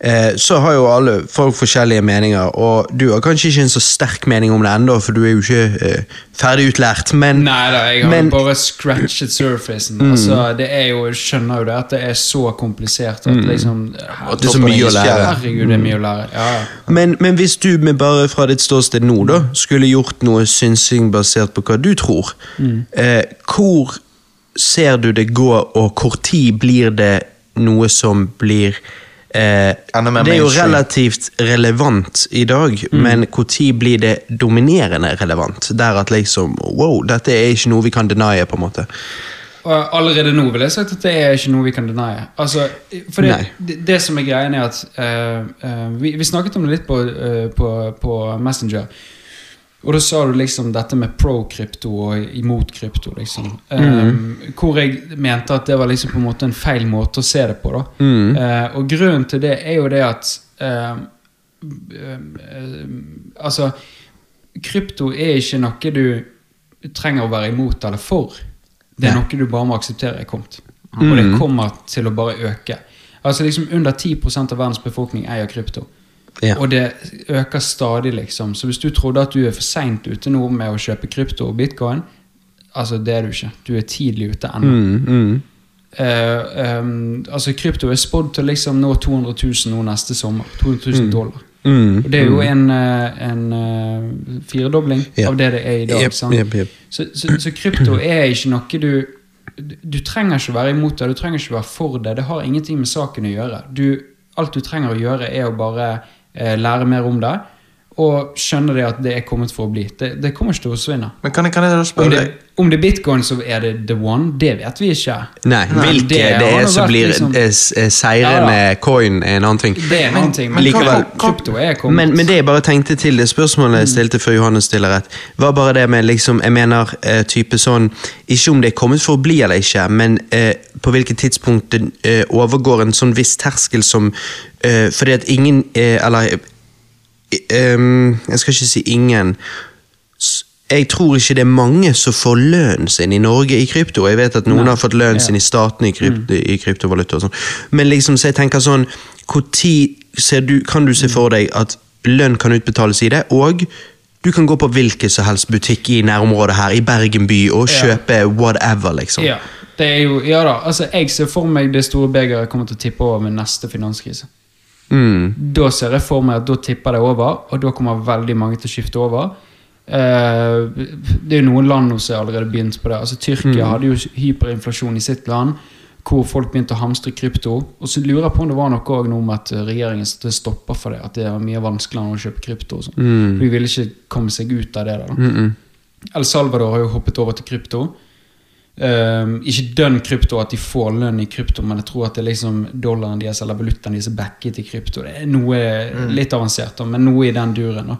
Speaker 1: eh, så har jo alle folk forskjellige meninger, og du har kanskje ikke en så sterk mening om det ennå, for du er jo ikke eh, ferdig utlært, men
Speaker 3: Nei da, jeg har
Speaker 1: men,
Speaker 3: bare scratchet surfacen. Altså, det er jo, jeg skjønner jo det at det er så komplisert at liksom
Speaker 1: Det er så mye å lære.
Speaker 3: Herregud, det er mye å lære. Ja, ja.
Speaker 1: Men, men hvis du med bare fra ditt ståsted nå da, skulle gjort noe synsing basert på hva du tror, eh, hvor ser du det gå, og hvor tid blir det noe som blir eh, Det er jo relativt relevant i dag, men hvor tid blir det dominerende relevant? Der at liksom Wow, dette er ikke noe vi kan denie, på en måte.
Speaker 3: Allerede nå vil jeg sagt at det er ikke noe vi kan denie. Altså, for det, det, det som er greien, er at uh, uh, vi, vi snakket om det litt på, uh, på, på Messenger. Og da sa du liksom dette med pro-krypto og imot krypto, liksom. Eh, hvor jeg mente at det var liksom på en måte en feil måte å se det på, da. Eh, og grunnen til det er jo det at uh, uh, Altså, krypto er ikke noe du trenger å være imot eller for. Det er noe du bare må akseptere er kommet. Og det kommer til å bare øke. Altså liksom Under 10% av verdens befolkning eier krypto.
Speaker 1: Ja.
Speaker 3: Og det øker stadig, liksom. Så hvis du trodde at du er for seint ute nå med å kjøpe krypto og bitcoin, altså det er du ikke. Du er tidlig ute ennå.
Speaker 1: Mm, mm.
Speaker 3: uh, um, altså Krypto er spådd til liksom nå 200 000 nå neste sommer. 200 000 dollar.
Speaker 1: Mm,
Speaker 3: Og det er jo en, eh, en eh, firedobling
Speaker 1: Ja.
Speaker 3: av det det er i dag.
Speaker 1: Yep,
Speaker 3: yep.
Speaker 1: jep.
Speaker 3: Så, så, så krypto er ikke noe du du- trenger ikke være imot det, du trenger ikke være for det. Det har ingenting med saken å gjøre. Du, alt du trenger å gjøre, er å bare lære mer om det. Og skjønne det at det er kommet for å bli. Det, det kommer ikke til å forsvinne.
Speaker 2: Men kan jeg, kan jeg da
Speaker 3: Om det,
Speaker 2: deg
Speaker 3: om det er bitcoin, så er det the one. Det vet vi ikke.
Speaker 1: Nei,
Speaker 3: Nei,
Speaker 1: hvilke
Speaker 3: det
Speaker 1: det, er som blir
Speaker 3: liksom-
Speaker 1: eh, eh, seirende
Speaker 3: Ja,
Speaker 1: coin, er en annen ting.
Speaker 3: Det er en annen ting. Men,
Speaker 1: likevel-
Speaker 3: krypto er kommet.
Speaker 1: Men, men det jeg bare tenkte til det spørsmålet jeg stilte før Johannes stiller rett, var bare det med liksom, jeg mener eh, type sånn, ikke om det er kommet for å bli eller ikke, men eh, på hvilket tidspunkt det eh, overgår en sånn viss terskel som, eh, fordi at ingen, eh, eller, eh, jeg skal ikke si ingen, jeg tror ikke det er mange som får lønnen sin i Norge i krypto. Jeg vet at noen
Speaker 3: Nei.
Speaker 1: har fått lønnen sin i staten i, krypto, i kryptovaluta og sånn. Men liksom, så jeg tenker sånn, du, kan du se for deg at lønn kan utbetales i det, og du kan gå på hvilken som helst butikk i nærområdet her, i Bergen by, og kjøpe whatever, liksom.
Speaker 3: Ja, det er jo, ja da, altså jeg ser for meg det store begeret kommer til å tippe over med neste finanskrise.
Speaker 1: Mm.
Speaker 3: Da ser jeg for meg at da tipper det over, og da kommer veldig mange til å skifte over. Eh, det er jo noen land som allerede begynt på det. Altså Tyrkia hadde jo hyperinflasjon i sitt land, hvor folk begynte å hamstre krypto. Og så lurer jeg på om det var noe også med at regjeringen stopper for det. At det er mye vanskeligere å kjøpe krypto. og sånn.
Speaker 1: Mm.
Speaker 3: For De ville ikke komme seg ut av det. da. El Salvador har jo hoppet over til krypto. Ehm, ikke dønn krypto at de får lønn i krypto, men jeg tror at det er liksom dollaren deres eller valutaen deres er backet i krypto. Det er noe litt avansert, men noe i den duren. da.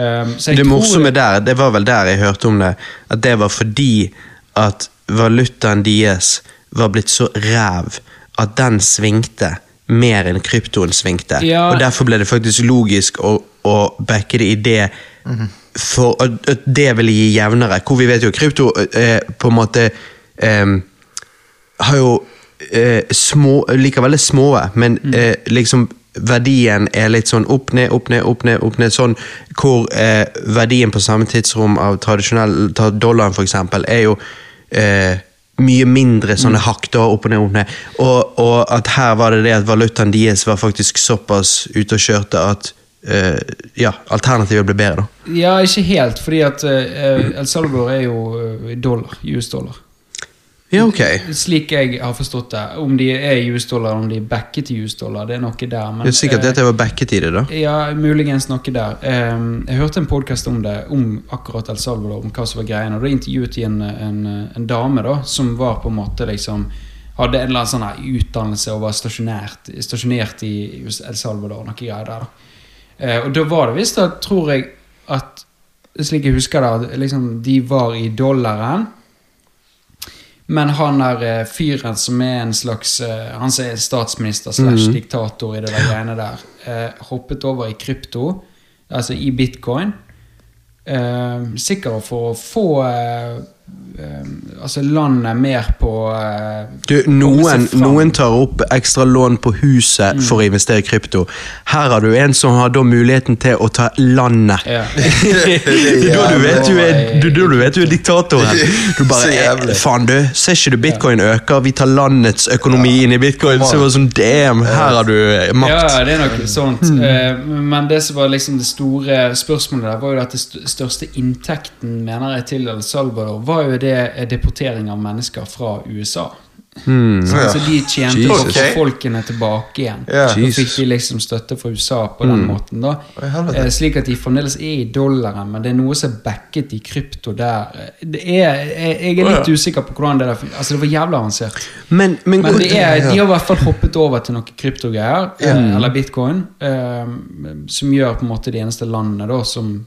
Speaker 3: Ehm, så jeg
Speaker 1: Det
Speaker 3: tror
Speaker 1: morsomme der, det var vel der jeg hørte om det, at det var fordi at valutaen deres var blitt så ræv at den svingte mer enn kryptoen svingte.
Speaker 3: Ja.
Speaker 1: Og derfor ble det faktisk logisk å, å backe det i det, for at, det vil gi jevnere. Hvor vi vet jo krypto eh, på en måte eh, har jo eh, små, liker veldig små, men eh, liksom verdien er litt sånn opp, ned, opp, ned, opp, ned, opp, ned, sånn, hvor eh, verdien på samme tidsrom av tradisjonell ta dollaren for eksempel, er jo eh, mye mindre sånne hakk da, opp og ned, opp ned. Og, og at her var det det at valutaen deres var faktisk såpass ute og kjørte at eh, ja, alternativet blir bedre da.
Speaker 3: Ja, ikke helt, fordi at uh, El Salvador er jo eh, dollar. US-dollar.
Speaker 1: Ja, ok.
Speaker 3: Slik jeg har forstått det. Om de er US-dollar, om de er backet i US-dollar, det er noe der. Men,
Speaker 1: Det er sikkert at jeg var backet i det da.
Speaker 3: Ja, muligens noe der. Um, jeg hørte en podkast om det, om akkurat El Salvador, om hva som var greien. Og da intervjuet de en, en, en dame da, som var på en måte liksom Hadde en eller annen sånn utdannelse og var stasjonert, stasjonert i El Salvador. Noe greier der da. Eh, og da var det visst, da, tror jeg, at Slik jeg husker det, at liksom, de var i dollaren. Men han er eh, fyren som er en slags eh, Han som er statsminister slash diktator i det der greiene der, eh, hoppet over i krypto, altså i bitcoin. Eh, sikkert for å få eh, Altså landet mer på eh,
Speaker 1: Du, noen, noen tar opp ekstra lån på huset
Speaker 3: Mm.
Speaker 1: for å investere i krypto. Her har du en som har da muligheten til å ta landet.
Speaker 3: Ja.
Speaker 1: da du vet du er, du, du vet du er diktatoren. Du bare, eh, faen du, Ser ikke du bitcoin øker? Vi tar landets økonomi inn i bitcoin. Så var sånn, damn, her har du eh, makt.
Speaker 3: Ja, det er nok sånt. Eh, Men det som var liksom det store spørsmålet der, var jo at det største inntekten mener jeg til El Salvador, var jo det eh, deportering av mennesker fra USA. Så
Speaker 2: Ja.
Speaker 3: så de tjente
Speaker 1: Jesus.
Speaker 3: på å få folkene tilbake igjen.
Speaker 2: Yeah.
Speaker 3: Så fikk de liksom støtte fra USA på den måten. da eh, Slik at de fremdeles er i dollaren, men det er noe som er backet i krypto der. Det er, jeg, jeg er
Speaker 2: litt
Speaker 3: litt
Speaker 2: ja.
Speaker 3: usikker på hvordan det der Altså, det var jævlig avansert.
Speaker 1: Men, men,
Speaker 3: Men det er, de har i hvert fall hoppet over til noen kryptogreier, yeah. eller bitcoin, eh, som gjør på en måte de eneste landene da som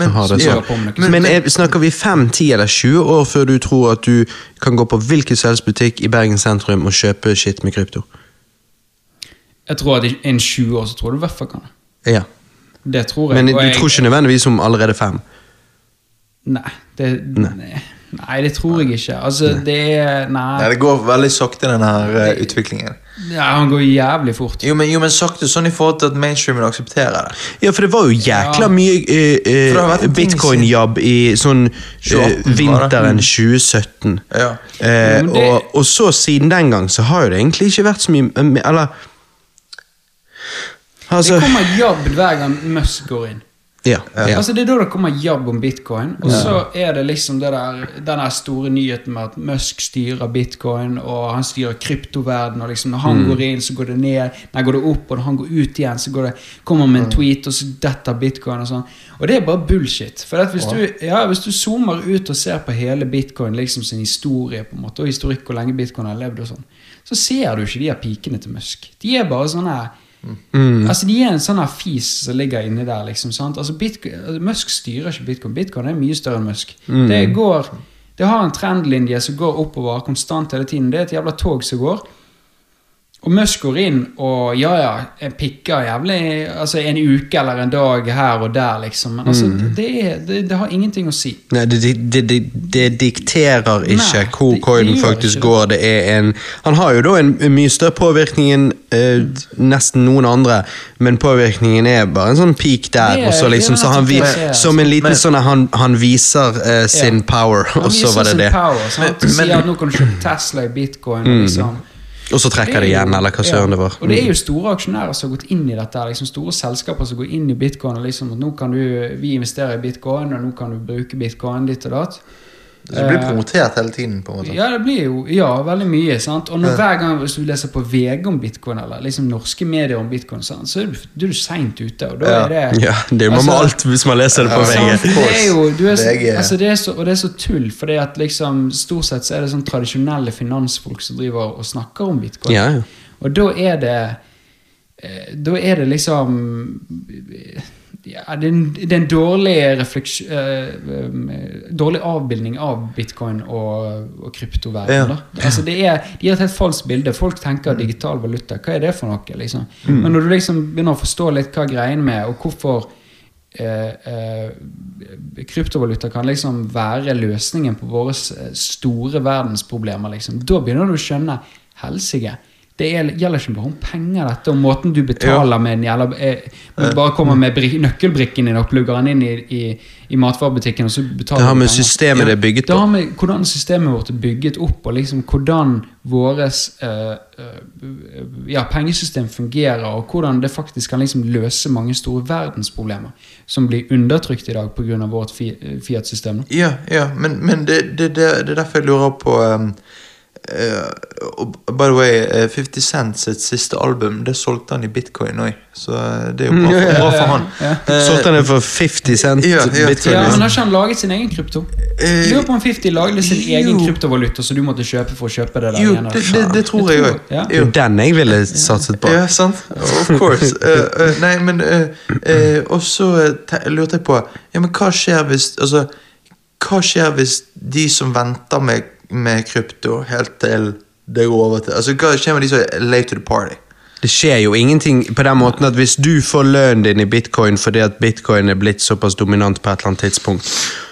Speaker 2: Men,
Speaker 1: Har det så.
Speaker 3: holder på med noe
Speaker 1: men, er, snakker vi 5, 10 eller 20 år før du tror at du kan gå på hvilken selsbutikk i Bergen sentrum og kjøpe shit med krypto?
Speaker 3: Jeg tror at innen 20 år så tror du i hvert fall kan.
Speaker 1: Ja.
Speaker 3: Det tror jeg.
Speaker 1: Men du
Speaker 3: jeg-
Speaker 1: tror ikke nødvendigvis om allerede fem?
Speaker 3: Nei, det, nei. nei, det tror jeg ikke. Altså, det er
Speaker 2: Nei,
Speaker 3: Nei.
Speaker 2: det går veldig sakte, den her uh, utviklingen.
Speaker 3: Ja, han går jævlig fort.
Speaker 2: Jo, men, jo, men sakte sånn i forhold til at mainstreamen aksepterer det.
Speaker 1: Ja, for det var jo jækla
Speaker 3: Ja.
Speaker 1: mye uh, eh,
Speaker 2: ting
Speaker 1: bitcoin-jabb i sånn eh,
Speaker 2: 28
Speaker 1: vinteren 2017.
Speaker 2: Ja.
Speaker 1: Eh,
Speaker 3: Jo, det-
Speaker 1: og, og så siden den gang så har jo det egentlig ikke vært så mye eh, Eller Altså
Speaker 3: Det kommer jabb hver gang Musk går inn.
Speaker 1: Ja. ja.
Speaker 3: Altså Det er da det kommer jabb om bitcoin, og så er det liksom det der, den store nyheten med at Musk styrer bitcoin, og han styrer kryptoverden, og liksom når han går inn, så går det ned, nei, går det opp, og når han går ut igjen, så går det, kommer han med en tweet, og så detter bitcoin og sånn. Og det er bare bullshit. For hvis, du, ja, hvis du zoomer ut og ser på hele bitcoin, liksom sin historie, på en måte, og historikk hvor lenge bitcoin har levd og sånn, så ser du ikke de her pikene til Musk. De er bare sånne Altså De er en sånn fis som ligger inni der. liksom sant? Altså Bitcoin, altså, Musk styrer ikke bitcoin. Bitcoin er mye større enn Musk. Det går Det har en trendlinje som går oppover konstant hele tiden. Det er et jævla tog som går. Og Musk går inn og ja, ja, pikker jævlig altså en uke eller en dag her og der, liksom. Men altså, det, er, det, det har ingenting å si.
Speaker 1: Nei, det, det, det, det, det dikterer ikke
Speaker 3: Nei,
Speaker 1: hvor
Speaker 3: det-
Speaker 1: coinen faktisk
Speaker 3: det.
Speaker 1: går. Det er en Han har jo da en, en mye større påvirkning enn eh, nesten noen andre, men påvirkningen er bare en sånn peak der.
Speaker 3: Er-
Speaker 1: og så liksom, så han, vi,
Speaker 3: det
Speaker 1: som en liten
Speaker 2: Men-
Speaker 1: sånn at han, han viser eh, sin power, og så var det det.
Speaker 3: Power, sant?
Speaker 2: Men-
Speaker 3: Sier at nå kan du kjøpe Tesla i bitcoin. mm. liksom
Speaker 1: Og så trekker
Speaker 3: de
Speaker 1: igjen, eller hva søren det var.
Speaker 3: Og det er jo store aksjonærer som har gått inn i dette. liksom Store selskaper som går inn i bitcoin. og liksom at nå kan du, Vi investerer i bitcoin, og nå kan du bruke bitcoin ditt og datt.
Speaker 2: Så det blir promotert hele tiden, på en måte.
Speaker 3: Ja, det blir jo ja, veldig mye. sant? Og når, hver gang hvis du leser på VG om bitcoin, eller liksom norske medier om bitcoin, sant? så er du, du seint ute. Og da
Speaker 2: Ja.
Speaker 3: er det
Speaker 1: Ja, det er jo med
Speaker 3: Altså-
Speaker 1: alt hvis man leser det på
Speaker 2: Ja,
Speaker 1: VG.
Speaker 3: Sant, det er jo, er
Speaker 2: VG.
Speaker 3: altså det er så, og det er så tull, for det at liksom, stort sett så er det sånn tradisjonelle finansfolk som driver og snakker om bitcoin.
Speaker 1: Ja, ja.
Speaker 3: Og da er det eh, Da er det liksom ja, det, er en, det er en dårlig um, Dårlig avbildning av bitcoin og, og kryptoverden.
Speaker 2: Ja.
Speaker 3: Altså det er, de gir et helt falskt bilde. Folk tenker digital valuta. Hva er det for noe? liksom?
Speaker 2: Mm.
Speaker 3: Men når du liksom begynner å forstå litt hva greien med, og hvorfor uh, uh, kryptovaluta kan liksom være løsningen på våre store verdensproblemer, liksom. Da begynner du å skjønne helsike. Det er, gjelder ikke bare om penger, dette, og måten du betaler med den gjelder, eh, Du bare kommer med nøkkelbrikken din og plugger den inn i, i, i matvarebutikken, og så betaler
Speaker 1: Det har med
Speaker 3: penger.
Speaker 1: systemet det er bygget
Speaker 3: Det har med hvordan systemet vårt er bygget opp, og liksom hvordan våres uh, uh, ja, pengesystem fungerer, og hvordan det faktisk kan liksom løse mange store verdensproblemer som blir undertrykt i dag pga. vårt Fiat-system.
Speaker 2: Ja, ja, men, men det, det, det, det er derfor jeg lurer på um, eh, og By the way, eh, 50 Cent sitt siste album Det solgte han i bitcoin òg, så eh, det er jo bra for, bra for han.
Speaker 3: Ja.
Speaker 2: Eh,
Speaker 1: Solgte han det for 50 cent
Speaker 2: Ja,
Speaker 1: bitcoin?
Speaker 3: Ja, men har ikke han laget sin egen krypto?
Speaker 2: Eh,
Speaker 3: Lurer på om 50 lagde sin
Speaker 2: jo.
Speaker 3: egen kryptovaluta som du måtte kjøpe for å kjøpe det der
Speaker 2: jo, det, det, det tror jeg òg.
Speaker 3: Ja.
Speaker 1: Det er jo den jeg ville satset på.
Speaker 2: Ja, sant. Of course. uh, uh, nei, men eh, eh, Og så eh, lurte jeg på Ja, men hva skjer hvis Altså, hva skjer hvis de som venter med, med krypto helt til det går over til Altså, hva skjer med de som er late to the party?
Speaker 1: Det skjer jo ingenting på den måten at hvis du får lønnen din i bitcoin fordi at bitcoin er blitt såpass dominant på et eller annet tidspunkt,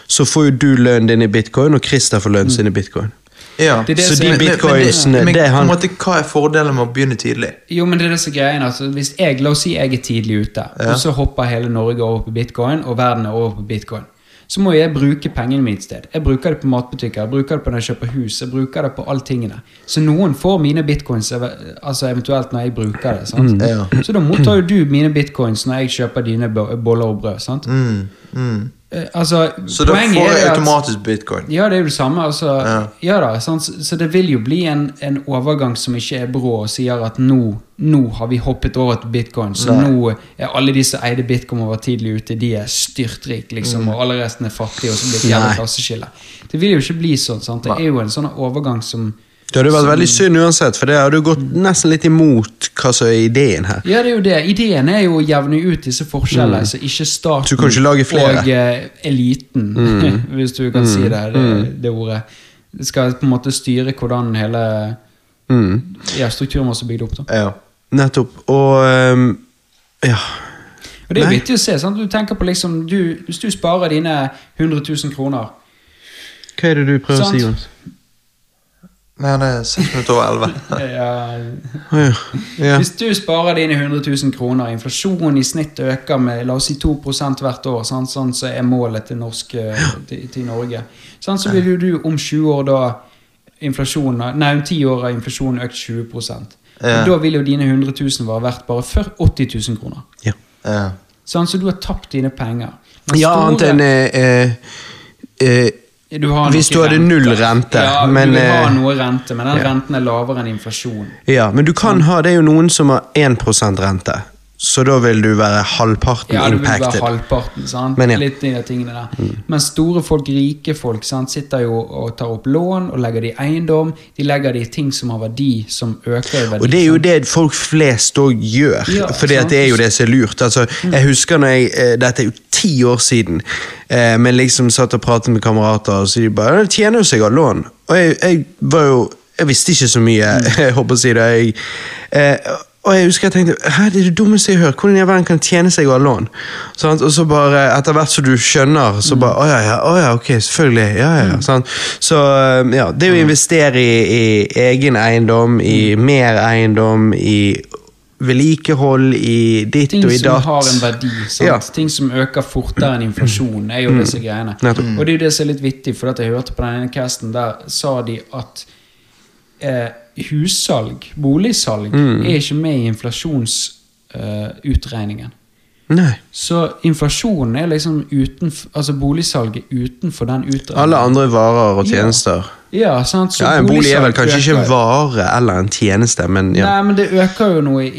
Speaker 1: så får jo du lønnen din i bitcoin, og Christer får lønnen sin i bitcoin.
Speaker 2: Ja.
Speaker 3: Det det
Speaker 1: Så de
Speaker 3: Men- men-
Speaker 1: bitcoinsene,
Speaker 2: men,
Speaker 1: det er han
Speaker 2: måte, hva er fordelen med å begynne tidlig?
Speaker 3: Jo, men det er det som greien. Altså, hvis jeg, La oss si jeg er tidlig ute,
Speaker 2: Ja.
Speaker 3: og så hopper hele Norge over på bitcoin, og verden er over på bitcoin. Så må jeg bruke pengene mine et sted. Jeg bruker det på matbutikker, jeg bruker det på når jeg kjøper hus, jeg bruker det på alle tingene. Så noen får mine bitcoins altså eventuelt når jeg bruker det. sant?
Speaker 2: Ja.
Speaker 3: Så da mottar jo du mine bitcoins når jeg kjøper dine boller og brød. sant?
Speaker 2: Mm, mm.
Speaker 3: Eh, Altså,
Speaker 2: Så da får jeg automatisk bitcoin.
Speaker 3: ja, det er jo det samme. Altså,
Speaker 2: Ja.
Speaker 3: ja. da? Så, så det vil jo bli en, en overgang som ikke er brå og sier at nå, nå har vi hoppet over til bitcoin, så
Speaker 2: Nei.
Speaker 3: nå er alle de som eide bitcoin og var tidlig ute, de er styrtrike, liksom,
Speaker 2: Mm.
Speaker 3: og alle resten er fattige, og så blir det jævla klasseskille. Det vil jo ikke bli sånn. sant? Det er jo en sånn overgang som
Speaker 1: Det hadde vært veldig synd uansett, for det hadde gått nesten litt imot hva som er ideen her.
Speaker 3: Ja, det er jo det. Ideen er jo å jevne ut disse forskjellene, så ikke staten
Speaker 1: du kan ikke
Speaker 3: og eh, eliten, hvis du kan si det, det, det ordet, Det skal på en måte styre hvordan hele
Speaker 1: Mm.
Speaker 3: ja, strukturen vår er bygd opp. da.
Speaker 2: Ja.
Speaker 1: Nettopp. Og um, ja.
Speaker 3: Og det er
Speaker 1: Nei.
Speaker 3: viktig å se. sant? Du tenker på liksom, du, Hvis du sparer dine 100 000 kroner
Speaker 1: Hva er det du prøver å si,
Speaker 3: Sant.
Speaker 1: Jons?
Speaker 2: Nei, det er 6 minutter over elleve.
Speaker 3: ja,
Speaker 1: ja. ja.
Speaker 3: Hvis du sparer dine 100 000 kroner, inflasjonen i snitt øker med la oss si 2 hvert år, sant? sånn så er målet til, norsk, eh, til, til Norge, sånn, så vil jo du om 20 år da inflasjonen, Nei, om 10 år har inflasjonen økt 20
Speaker 2: Ja.
Speaker 3: Da vil jo dine 100 000 være verdt bare for 80 000 kroner.
Speaker 1: ja.
Speaker 2: Ja.
Speaker 3: Sånn, så du har tapt dine penger. Men
Speaker 1: Ja,
Speaker 3: store-
Speaker 1: annet enn eh, eh,
Speaker 3: Du har
Speaker 1: Hvis du hadde null rente,
Speaker 3: Ja,
Speaker 1: men,
Speaker 3: du vil ha
Speaker 1: eh,
Speaker 3: noe rente, men den
Speaker 1: ja.
Speaker 3: renten er lavere enn inflasjon.
Speaker 1: Ja, men du kan ha Det er jo noen som har 1% rente, så da vil du være halvparten
Speaker 3: Ja, du vil være halvparten. sant?
Speaker 1: Men ja. Mm.
Speaker 3: Litt i de tingene der. Men store folk, rike folk, sant? sitter jo og tar opp lån og legger det i eiendom. De legger det i ting som har verdi, som øker verdien. verdi.
Speaker 1: Og det er jo det folk flest òg gjør,
Speaker 3: Ja, for
Speaker 1: det er jo det som er lurt. Altså, jeg husker når jeg, eh, Dette er jo ti år siden, eh, men liksom satt og pratet med kamerater, og så de bare Det tjener jo seg av lån. Og jeg, jeg var jo Jeg visste ikke så mye, jeg håper å si det. Jeg, eh, og jeg husker jeg tenkte Hæ, det er det dummeste jeg hørt. Hvordan i verden kan tjene seg å ha lån? Sånn, Og så bare, etter hvert som du skjønner, så bare Å ja, ja, å ja, ok, selvfølgelig. Ja, ja, ja. Sånn. Så eh, ja, det å investere i, i egen eiendom, i mer eiendom, i vedlikehold, i ditt
Speaker 3: Ting
Speaker 1: og i datt.
Speaker 3: Ting som har en verdi. Sant?
Speaker 1: Ja.
Speaker 3: Ting som øker fortere enn inflasjon, er jo disse greiene.
Speaker 1: Mm.
Speaker 3: Og det er jo det som er litt vittig, for at jeg hørte på den ene casten, der sa de at eh, hussalg, boligsalg, er ikke med i inflasjonsutregningen.
Speaker 1: Nei.
Speaker 3: Så inflasjonen er liksom utenfor altså boligsalget utenfor den utregningen.
Speaker 1: Alle andre varer og tjenester.
Speaker 3: Ja, sant? Så
Speaker 1: Ja, En bolig er vel kanskje ikke en vare eller en tjeneste, men ja.
Speaker 3: Nei, men det øker jo noe i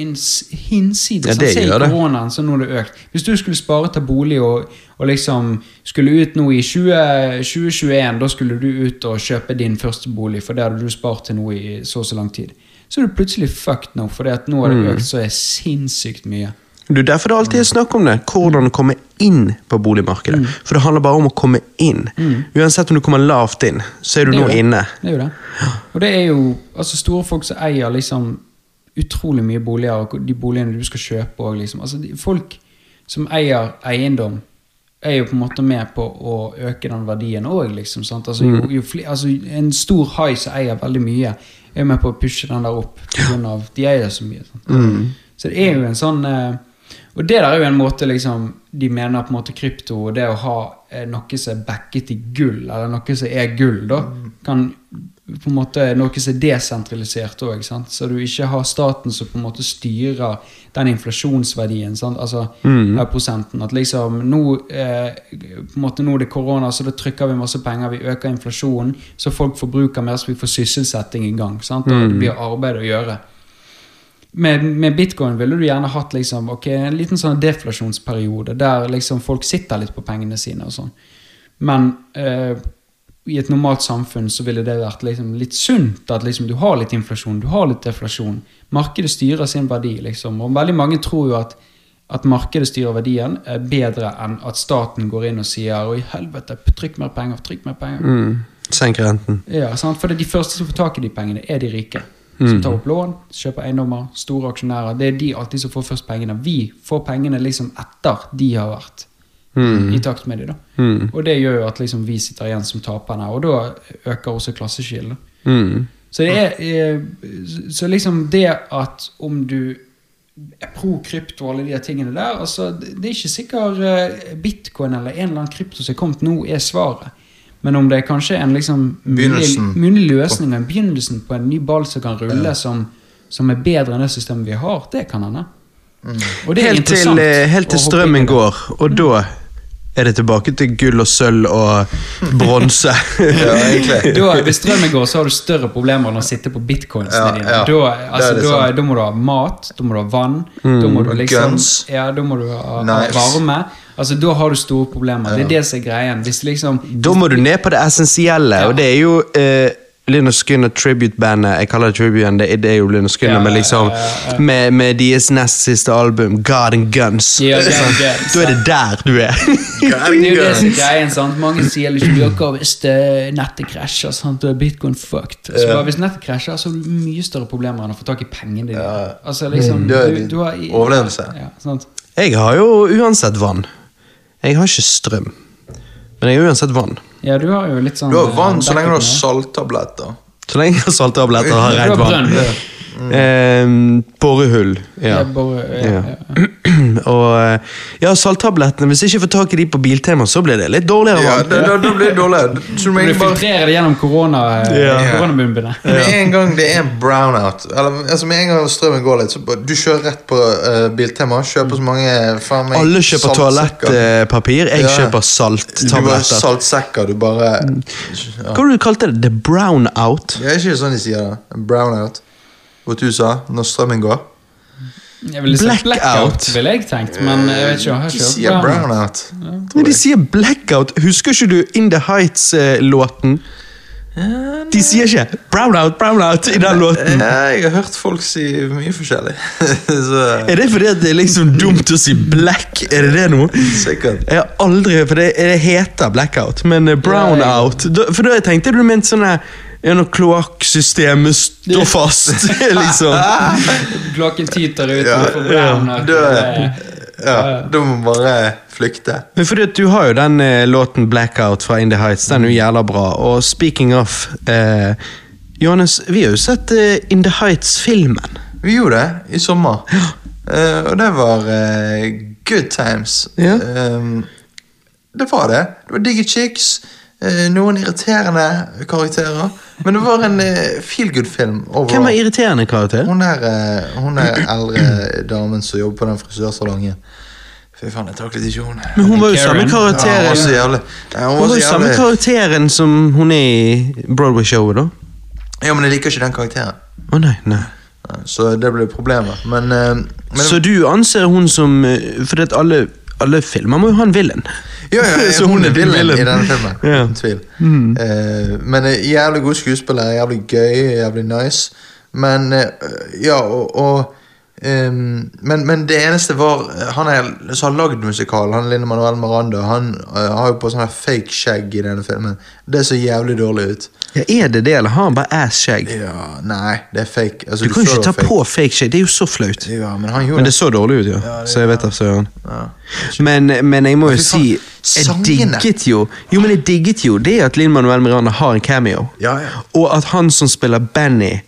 Speaker 3: hinsides.
Speaker 1: Ja, det
Speaker 3: Se
Speaker 1: gjør det.
Speaker 3: koronaen, så nå det økt. Hvis du skulle spare til bolig og, og liksom skulle ut nå i 20, 2021, da skulle du ut og kjøpe din første bolig, for det hadde du spart til nå i så og så lang tid. Så er du plutselig fucked nå, for nå har
Speaker 1: Mm.
Speaker 3: det økt så er sinnssykt mye.
Speaker 1: Du, Derfor det alltid er snakk om det. Hvordan å komme inn på boligmarkedet. For det handler bare om å komme inn. Uansett om du kommer lavt inn, så er du nå
Speaker 3: det.
Speaker 1: inne.
Speaker 3: Det er jo det. Og det er jo altså store folk som eier liksom utrolig mye boliger, og de boligene du skal kjøpe òg, liksom. Altså, de, folk som eier eiendom, er jo på en måte med på å øke den verdien òg, liksom. Altså, jo, jo fli, altså, en stor hai som eier veldig mye, er med på å pushe den der opp, av de eier så mye. Sant? Så det er jo en sånn eh, Og det der er jo en måte liksom de mener på en måte krypto og det å ha eh, noe som er backet i gull, eller noe som er gull, da, kan på en måte noe som er desentralisert òg. Så du ikke har staten som på en måte styrer den inflasjonsverdien. Sant? Altså
Speaker 1: Mm.
Speaker 3: prosenten. At liksom nå, eh, på en måte nå er det korona, så da trykker vi masse penger, vi øker inflasjonen, så folk forbruker mer, så vi får sysselsetting i gang. Sant? Og
Speaker 1: Mm.
Speaker 3: det blir arbeid å gjøre. Med, med bitcoin ville du gjerne hatt liksom, okay, en liten sånn deflasjonsperiode der liksom folk sitter litt på pengene sine. og sånn. Men eh, i et normalt samfunn så ville det vært liksom litt sunt at liksom du har litt inflasjon, du har litt deflasjon. Markedet styrer sin verdi, liksom. Og veldig mange tror jo at, at markedet styrer verdien er bedre enn at staten går inn og sier Oi, helvete, trykk mer penger, trykk mer penger.
Speaker 1: Mm. Senk renten.
Speaker 3: Ja, sant? For de første som får tak i de pengene, er de rike. Som tar opp lån, kjøper eiendommer, store aksjonærer. Det er de alltid som får først pengene. Vi får pengene liksom etter de har vært i takt med dem. da. Og det gjør jo at liksom, vi sitter igjen som taperne, og da øker også klasseskillet.
Speaker 1: Mm.
Speaker 3: Så det er eh, Så liksom det at om du er pro krypto og alle de tingene der altså Det det er ikke sikkert eh, bitcoin eller en eller annen krypto som er kommet nå, er svaret. Men om det er kanskje en liksom mulig, mulig løsning, en begynnelsen på en ny ball som kan rulle, som, som er bedre enn det systemet vi har, det kan hende. Og det er
Speaker 1: Helt til,
Speaker 3: interessant
Speaker 1: eh, helt til strømmen går, og da er det tilbake til gull og sølv og bronse.
Speaker 2: Ja,
Speaker 3: hvis strømmen går, så har du større problemer enn å sitte på bitcoinsene
Speaker 2: Ja,
Speaker 3: dine.
Speaker 2: ja.
Speaker 3: Da, altså, da, da må du ha mat, da må du ha vann, da må du liksom
Speaker 2: guns.
Speaker 3: Ja, da må du ha, ha varme. Altså, Da har du store problemer. Det er det som er greien. Hvis liksom
Speaker 1: Da må du ned på det essensielle, og det er jo eh, Linus Gunner tribute-bandet. Jeg kaller det tribute, det, det er jo Linus Gunner,
Speaker 3: Ja,
Speaker 1: men liksom
Speaker 3: ja, ja.
Speaker 1: Med, med deres nest siste album, God and Guns.
Speaker 3: God and Guns.
Speaker 1: Da er det der du er.
Speaker 3: Det er jo det som greien. sant? Mange sier liksom dere hvis eh, nettet krasjer, sant? da er bitcoin fucked. Så bare, Hvis nettet krasjer, så har du mye større problemer enn å få tak i pengene dine. Altså liksom,
Speaker 2: er
Speaker 3: du, du har,
Speaker 2: overlevelse.
Speaker 3: Ja, sant?
Speaker 1: Jeg har jo uansett vann. Jeg har ikke strøm, men jeg har uansett vann.
Speaker 3: ja, du har jo litt sånn
Speaker 2: Du har vann så lenge du har salttabletter.
Speaker 1: Så lenge jeg har salttabletter har
Speaker 3: jeg
Speaker 1: rent vann.
Speaker 3: Brønn.
Speaker 1: Eh, borehull. Ja.
Speaker 3: Bore, ja,
Speaker 1: Ja.
Speaker 3: ja.
Speaker 1: og eh, ja, salttablettene. Hvis jeg ikke får tak i de på Biltema, så blir det litt dårligere
Speaker 2: Ja,
Speaker 1: det
Speaker 2: da, da, da blir det dårlig. Så du må
Speaker 3: Du
Speaker 2: egentlig bare
Speaker 3: filtrerer det gjennom korona, eh,
Speaker 1: Ja.
Speaker 3: koronabumbene.
Speaker 2: Med en gang det er brownout Eller altså med en gang strømmen går litt, så bare- du kjører rett på uh, Biltema. Kjøper så mange faen meg
Speaker 1: Alle kjøper
Speaker 2: saltsekker.
Speaker 1: toalettpapir, jeg
Speaker 2: Ja.
Speaker 1: kjøper
Speaker 2: Du bare
Speaker 1: salttabletter.
Speaker 2: saltsekker. Du bare
Speaker 1: Hva var det du kalte det? The brownout?
Speaker 2: Det er ikke sånn de sier det. Brownout. Hva du sa når strømmen går.
Speaker 3: Jeg ville
Speaker 1: Blackout.
Speaker 3: blackout, ville jeg tenkt, men jeg vet ikke. Jeg har
Speaker 2: De
Speaker 3: ikke hørt
Speaker 2: sier
Speaker 3: brownout.
Speaker 1: de sier blackout. Husker ikke du In The Heights-låten? De sier ikke brownout, brownout i den låten.
Speaker 2: Jeg har hørt folk si mye forskjellig. så
Speaker 1: Er det fordi det er liksom dumt å si black? Er det det nå?
Speaker 2: sikkert.
Speaker 1: Jeg har aldri, for det, det heter blackout, men eh, brownout For da tenkte du mente sånn her, ja, når kloakksystemet står fast, liksom.
Speaker 3: Kloakken tyter ut,
Speaker 2: Ja,
Speaker 3: får
Speaker 2: da- Ja, Da må man bare flykte.
Speaker 1: Men fordi at du har jo den eh, låten Blackout fra In The Heights, den er jo jævla bra. Og speaking of eh, Johannes, vi har jo sett eh, In The Heights-filmen.
Speaker 2: Vi gjorde det i sommer. Eh, og det var eh, good times.
Speaker 1: Ja.
Speaker 2: Eh, det var det. Det var digge chicks. eh, noen irriterende karakterer. Men det var en uh, feel good-film.
Speaker 1: Hvem er irriterende karakter?
Speaker 2: Hun er, uh, hun er eldre damen som jobber på den frisørsalongen. Fy faen, jeg taklet ikke hun.
Speaker 1: Men hun var jo samme
Speaker 3: karakteren
Speaker 2: Ja, hun jævlig. Ja, hun
Speaker 1: Hun
Speaker 2: var
Speaker 1: var jo samme karakteren som hun er i Broadway-showet, da.
Speaker 2: Ja, men jeg liker ikke den karakteren.
Speaker 1: Å nei, nei.
Speaker 2: Så det ble problemet, Men, uh, men
Speaker 1: Så du anser hun som Fordi at alle, alle filmer må jo ha en villain.
Speaker 2: Ja, ja, ja hun, er villain i denne filmen.
Speaker 1: Ja.
Speaker 2: Uten tvil. Uh, men uh, jævlig god skuespiller, jævlig gøy, jævlig nice. Men uh, ja, og, og ehm, men, men det eneste var Han er, som har lagd musikal, han Linn Manuel Miranda, han uh, har jo på sånn fake skjegg i denne filmen. Det ser jævlig dårlig ut.
Speaker 1: Ja, Er det det, eller har han bare ass-skjegg?
Speaker 2: Ja, Nei, det er fake. Altså,
Speaker 1: Du kan jo ikke ta
Speaker 2: fake.
Speaker 1: på fake skjegg, det er jo så flaut.
Speaker 2: Ja, men han gjorde
Speaker 1: Men det så dårlig ut, ja.
Speaker 2: det
Speaker 1: Så jeg vet da søren.
Speaker 2: Ja.
Speaker 1: Men, men jeg må jo si Jeg digget jo Jo, men jeg digget jo det at Linn Manuel Miranda har en cameo.
Speaker 2: Ja, ja.
Speaker 1: Og at han som spiller Benny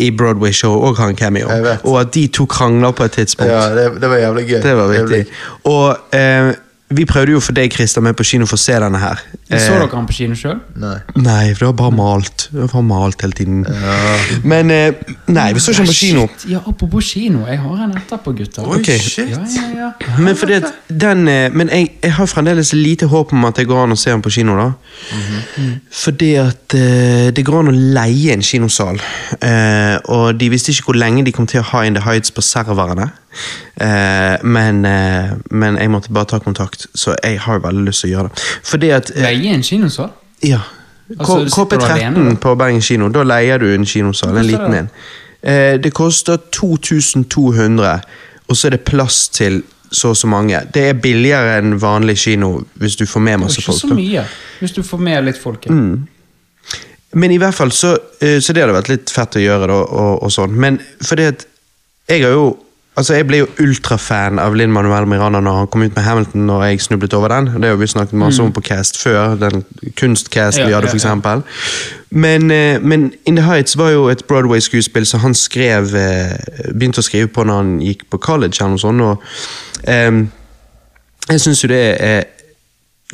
Speaker 1: i Broadway-showet, òg har en cameo. Og at de to krangler på et tidspunkt.
Speaker 2: Ja, det, det var jævlig gøy.
Speaker 1: Det var
Speaker 2: Jævlig-.
Speaker 1: Og eh, vi prøvde jo å få deg, Christer, med på kino for å se denne her.
Speaker 3: Så
Speaker 1: Eh,
Speaker 3: dere han på kino sjøl?
Speaker 2: Nei.
Speaker 1: Nei, for det var bare malt. Det var malt hele tiden. Ja. Men eh, Nei, vi så ikke han på kino.
Speaker 3: Ja, apropos kino. Jeg har en etterpå, gutter.
Speaker 2: Oi,
Speaker 1: okay.
Speaker 2: shit.
Speaker 3: Ja, ja, ja.
Speaker 1: Men fordi at den eh, Men jeg, jeg har fremdeles lite håp om at det går an å se han på kino. da Fordi at eh, det går an å leie en kinosal. Eh, og de visste ikke hvor lenge de kom til å ha In The Heights på serverne. Eh, men, eh, men jeg måtte bare ta kontakt, så jeg har veldig lyst til å gjøre det. Fordi at eh,
Speaker 3: Leie en kinosal?
Speaker 1: Ja.
Speaker 3: Altså,
Speaker 1: K-
Speaker 3: sitter du alene,
Speaker 1: KP13 på Bergen kino, da leier du en kinosal, en liten en. Eh, det koster 2200, og så er det plass til så og så mange. Det er billigere enn vanlig kino hvis du får med
Speaker 3: Det er ikke
Speaker 1: folk.
Speaker 3: så
Speaker 1: da.
Speaker 3: mye, hvis du får med litt folk. ja.
Speaker 1: Men i hvert fall, så, eh, så det hadde vært litt fett å gjøre, da, og, og sånn. Men fordi at jeg har jo Altså, Jeg ble jo ultrafan av Linn Manuel Miranda når han kom ut med Hamilton, og jeg snublet over den. Det har vi snakket masse om på Cast før, den kunstcast vi hadde,
Speaker 3: ja,
Speaker 1: for
Speaker 3: ja.
Speaker 1: eksempel. Men, eh, men In the Heights var jo et Broadway-skuespill som han skrev eh, begynte å skrive på når han gikk på college. eller noe sånt, og um, Jeg syns jo det er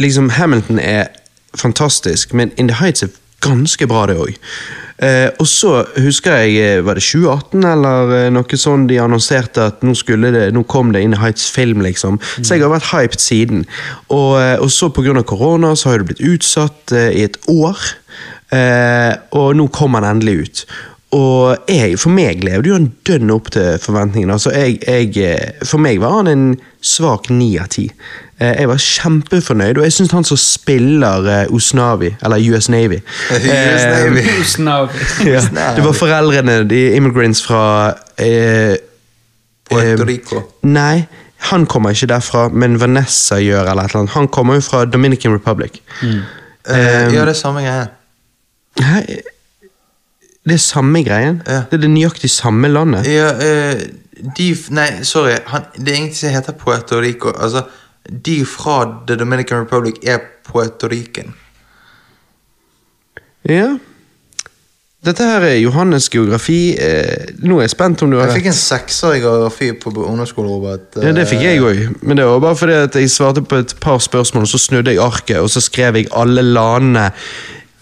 Speaker 1: Liksom, Hamilton er fantastisk, men In the Heights er ganske bra, det òg. Eh, og så husker jeg, eh, var det 2018 eller eh, noe sånn de annonserte at nå, det, nå kom det inn i Heights-film, liksom. Så jeg har vært hyped siden. Og, eh, og så pga. korona så har det blitt utsatt eh, i et år. Eh, og nå kom han endelig ut. Og jeg, for meg levde jo han dønn opp til forventningene. Altså, jeg, jeg, for meg var han en svak ni av ti. Eh, Jeg var kjempefornøyd, og jeg syns han som spiller eh, Usnavi, eller US Navy
Speaker 2: US Navy.
Speaker 1: Ja, Det var foreldrene, de immigrants fra eh,
Speaker 2: Puerto
Speaker 1: eh,
Speaker 2: Rico.
Speaker 1: Nei, han kommer ikke derfra, men Vanessa gjør eller et eller annet. Han kommer jo fra Dominican Republic.
Speaker 2: Eh,
Speaker 1: Um,
Speaker 2: ja, det er samme greie.
Speaker 1: Hæ? Det er samme greien?
Speaker 2: Ja.
Speaker 1: Det er det nøyaktig samme landet?
Speaker 2: Ja, uh, de Nei, sorry. Han, det er ingenting som heter Puerto Rico. Altså, de fra The Dominican Republic er Puerto Rican.
Speaker 1: Ja. Dette her er Johannes geografi. Eh, nå er jeg spent om du har
Speaker 2: Jeg fikk en sekser i geografi på ungdomsskolen, Robert.
Speaker 1: Ja, det fikk jeg òg, men det var bare fordi at jeg svarte på et par spørsmål, og så snudde jeg arket, og så skrev jeg alle landene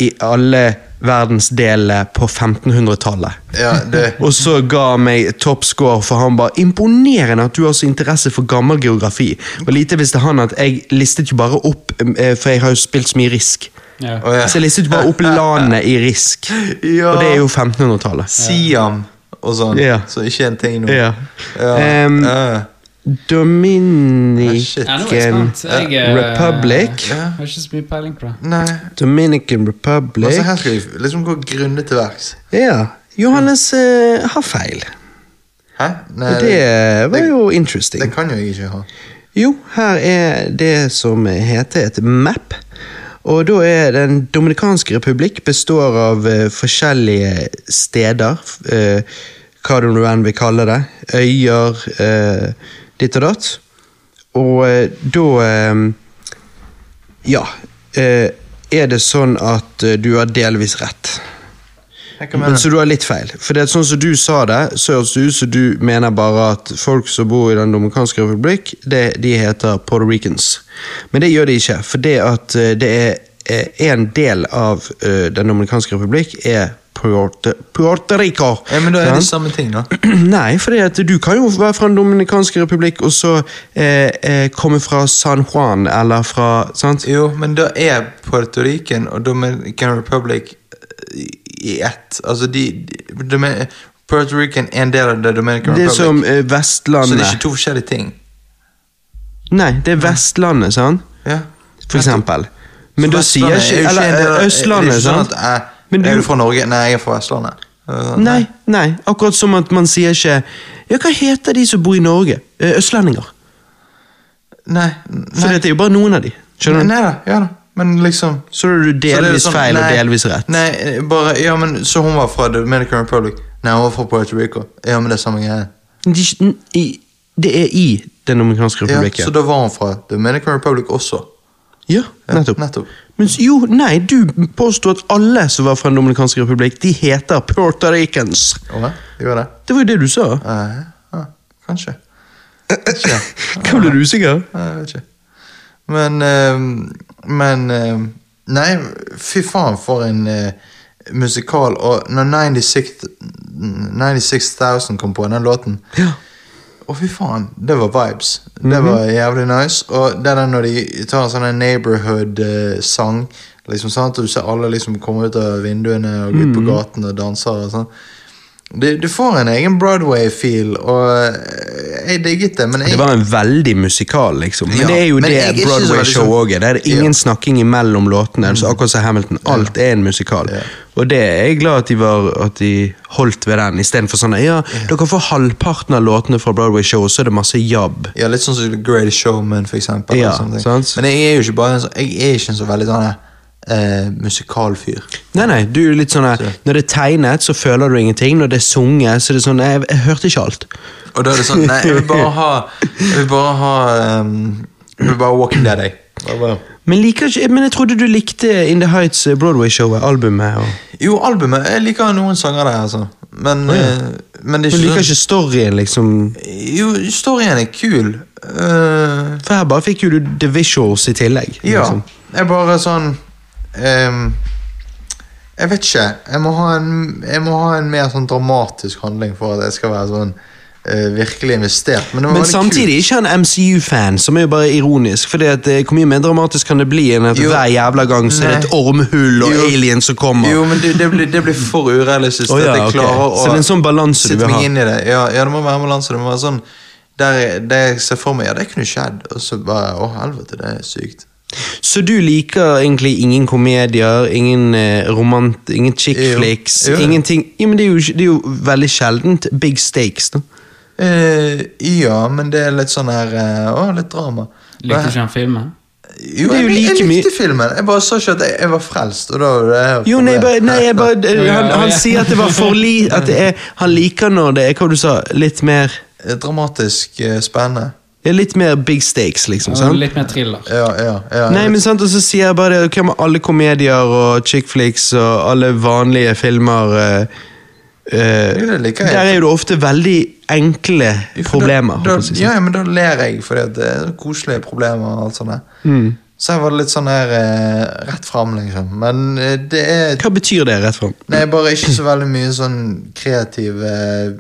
Speaker 1: i alle verdensdelene på 1500-tallet.
Speaker 2: Ja, det
Speaker 1: Og så ga han meg topp score, for han bare 'Imponerende at du har så interesse for gammel geografi'. Og lite visste han at jeg listet jo bare opp, eh, for jeg har jo spilt så mye Risk.
Speaker 3: Ja.
Speaker 2: Oh, ja.
Speaker 1: Så jeg listet jo bare opp landet i Risk.
Speaker 2: Ja.
Speaker 1: Og det er jo 1500-tallet.
Speaker 2: Siam og sånn.
Speaker 1: Ja.
Speaker 2: Så ikke en ting nå.
Speaker 1: Ja.
Speaker 2: Ja.
Speaker 1: Um,
Speaker 2: ja.
Speaker 1: Dominican
Speaker 3: Ja. Jeg, eh,
Speaker 1: Republic.
Speaker 3: Jeg har ikke så mye peiling på det.
Speaker 1: Dominican Republic.
Speaker 2: Altså, her skal vi liksom gå grundig til verks.
Speaker 1: Ja. Johannes uh, har feil.
Speaker 2: Hæ? Nei,
Speaker 1: Og det var jo interesting.
Speaker 2: det kan jo jeg ikke ha.
Speaker 1: Jo, her er det som heter et map. Og da er Den dominikanske republikk består av uh, forskjellige steder. Uh, hva du nå enn vil kalle det. Øyer, eh, ditt og datt. Og eh, da eh, Ja. eh, er det sånn at du har delvis rett. Men så du har litt feil. For det er sånn som du sa det, så høres det ut som du mener bare at folk som bor i Den dominikanske republikk, det, de heter Puerto Ricans. Men det gjør de ikke, for det at det er en del av Den dominikanske republikk er Puerto, Rico.
Speaker 2: Ja, men da er det
Speaker 1: ja.
Speaker 2: samme ting, da.
Speaker 1: Nei, for du kan jo være fra Den dominikanske republikk og så eh, eh, komme fra San Juan, eller fra sant?
Speaker 2: Jo, men da er Puerto Rican og Dominican Republic i i ett. Altså, de, de de Puerto Rican er en del av The Dominican
Speaker 1: Det er som eh,
Speaker 2: så det er ikke to forskjellige ting.
Speaker 1: Nei, det er Vestlandet, sant?
Speaker 2: Ja.
Speaker 1: For eksempel. Men da sier
Speaker 2: Vestlandet er
Speaker 1: ikke Eller eh, Østlandet,
Speaker 2: det ikke
Speaker 1: sant? Du-
Speaker 2: Er du fra Norge? Nei, jeg er fra Vestlandet. Uh,
Speaker 1: Nei, nei, akkurat som at man sier ikke Ja, hva heter de som bor i Norge? Eh, Østlendinger.
Speaker 2: Nei.
Speaker 1: For det er jo bare noen av de. Skjønner du?
Speaker 2: Nei da, ja da. Men liksom
Speaker 1: Så er du delvis
Speaker 2: sånn-
Speaker 1: feil og delvis rett.
Speaker 2: Nei, bare Ja, men så hun var fra Dominican Republic? Nei, hun var fra Puerto Rico. Ja, men det er samme greie.
Speaker 1: De, det er i Den dominikanske
Speaker 2: Ja, så da var hun fra Dominican Republic også.
Speaker 1: Ja,
Speaker 2: Ja,
Speaker 1: nettopp.
Speaker 2: Nettopp.
Speaker 1: Men jo, nei, du påstod at alle som var fra Den dominikanske republikk, de heter Puerto Ricans.
Speaker 2: Ja, Gjør det?
Speaker 1: Det var jo det du sa.
Speaker 2: Eh, ja, kanskje. Ikke.
Speaker 1: Hva ble du usikker?
Speaker 2: Nei, jeg vet ikke. Men ehm, Men Nei, fy faen for en eh, musikal. Og når 96 96,000 kom på den låten
Speaker 1: Ja.
Speaker 2: Å, fy faen. Det var vibes. Det
Speaker 1: Mhm.
Speaker 2: var jævlig nice. Og det er når de tar en sånn neighborhood-sang, liksom sant? og du ser alle liksom komme ut av vinduene og ut
Speaker 1: Mhm.
Speaker 2: på gaten og danser og sånn. Du, du får en egen Broadway-feel, og eh, jeg digget det. Men jeg,
Speaker 1: Det var en veldig musikal, liksom. Men
Speaker 2: Ja,
Speaker 1: det er jo det Broadway-show òg er. Det er ingen
Speaker 2: Ja.
Speaker 1: snakking imellom låtene. Så akkurat som Hamilton. Alt er en musikal.
Speaker 2: Ja.
Speaker 1: Og det er jeg glad at de, var, at de holdt ved den, istedenfor sånn Ja, dere får halvparten av låtene fra Broadway-show, og så er det masse jabb.
Speaker 2: Ja, litt sånn som Greatest Showman, for eksempel.
Speaker 1: Ja.
Speaker 2: Men jeg er jo ikke bare en sånn Jeg er ikke en så veldig sånn eh, musikalfyr.
Speaker 1: Nei, nei, du er litt sånn så. Når det er tegnet, så føler du ingenting. Når det er sunget, så er det sånn Jeg, jeg hørte ikke alt.
Speaker 2: Og da er det sånn Nei, jeg vil bare ha Jeg vil bare ha um, Jeg vil bare Walking Dead, jeg. Bare.
Speaker 1: Men, liker ikke, men jeg trodde du likte In The Heights eh, Broadway-showet, albumet. Og,
Speaker 2: Jo, albumet Jeg liker noen sanger der, altså. Men,
Speaker 1: oh, ja.
Speaker 2: eh, men det
Speaker 1: du
Speaker 2: er
Speaker 1: liker
Speaker 2: ikke
Speaker 1: ikke storyen, liksom.
Speaker 2: sånn Jo, storyen er kul. Uh...
Speaker 1: For her bare fikk jo du the visuals i tillegg.
Speaker 2: ja.
Speaker 1: liksom.
Speaker 2: Jeg bare sånn ehm, Jeg vet ikke. Jeg må, ha en, jeg må ha en mer sånn dramatisk handling for at jeg skal være sånn uh, virkelig investert. Men,
Speaker 1: Men
Speaker 2: samtidig
Speaker 1: samtidig ikke han MCU-fan, som er jo bare ironisk. Fordi at eh, Hvor mye mer dramatisk kan det bli enn at
Speaker 2: Jo.
Speaker 1: hver jævla gang så er det et ormhull og
Speaker 2: Jo.
Speaker 1: aliens som kommer?
Speaker 2: Jo, men det, det, blir, det blir for urealistisk. At
Speaker 1: ja,
Speaker 2: jeg
Speaker 1: ok.
Speaker 2: klarer å
Speaker 1: Så det er en sånn balanse du vil ha?
Speaker 2: det. Ja, ja, det må være en balanse. Det må være sånn der, det jeg ser for meg Ja, det kunne skjedd. Og så bare Å, helvete, det er sykt.
Speaker 1: Så du liker egentlig ingen komedier, ingen eh, romant, ingen chick flicks,
Speaker 2: Jo.
Speaker 1: ingenting Jo, men det er jo, det er jo veldig sjeldent big stakes, da.
Speaker 2: Eh, ja, men det er litt sånn her eh, Å, litt drama.
Speaker 3: Likte ikke han filmen?
Speaker 2: Jo,
Speaker 1: Det er
Speaker 2: jeg, jeg likte filmen. Jeg bare sa ikke at jeg, jeg var frelst. Og da
Speaker 1: Jo, nei, bare, nei jeg bare, han, han sier at det var for li... At det er, han liker når det er hva du sa, litt mer
Speaker 2: Eh, Dramatisk spennende.
Speaker 1: Litt mer big stakes, liksom. Sant?
Speaker 3: Litt mer thriller.
Speaker 2: Ja, ja, ja.
Speaker 1: Nei, men sant, og så sier jeg bare det, hva med alle komedier og chick flicks og alle vanlige filmer eh, eh,
Speaker 2: Jo, det liker jeg.
Speaker 1: Der er jo det ofte veldig enkle problemer.
Speaker 2: Da, da,
Speaker 1: holdt jeg på å si.
Speaker 2: ja, ja, men da ler jeg, fordi at det er koselige problemer og alt sånt. der. Så her var det litt sånn her eh, rett fram, liksom. Men eh, det er
Speaker 1: Hva betyr det, rett fram?
Speaker 2: Nei, bare ikke så veldig mye sånn kreative eh,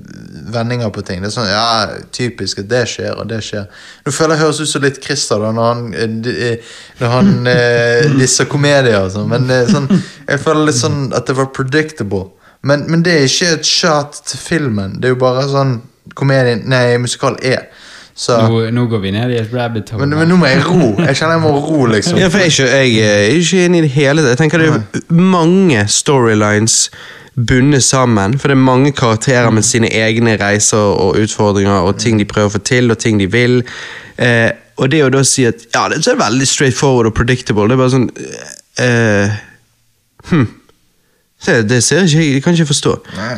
Speaker 2: vendinger på ting. Det er sånn, ja, typisk at det skjer, og det skjer. Nå føler jeg høres ut som litt Christer da, når han, eh, eh, når han eh, disser komedier og sånn. Men det er sånn, jeg føler litt sånn at det var predictable. Men, men det er ikke et shot til filmen. Det er jo bare sånn komedien Nei, musikal er. Så
Speaker 3: Nå, nå går vi ned i et rabbit hole.
Speaker 2: men, men nå må jeg ro. Jeg kjenner jeg må ro, liksom.
Speaker 1: Ja, for jeg, ikke- jeg er ikke enig i det hele tatt. Jeg tenker det er mange storylines bundet sammen. For det er mange karakterer med sine egne reiser og utfordringer og ting de prøver å få til, og ting de vil. Eh, og det å da si at ja, det er veldig straight forward og predictable, det er bare sånn eh, hm. det, det ser jeg ikke jeg, jeg kan ikke forstå.
Speaker 2: Nei.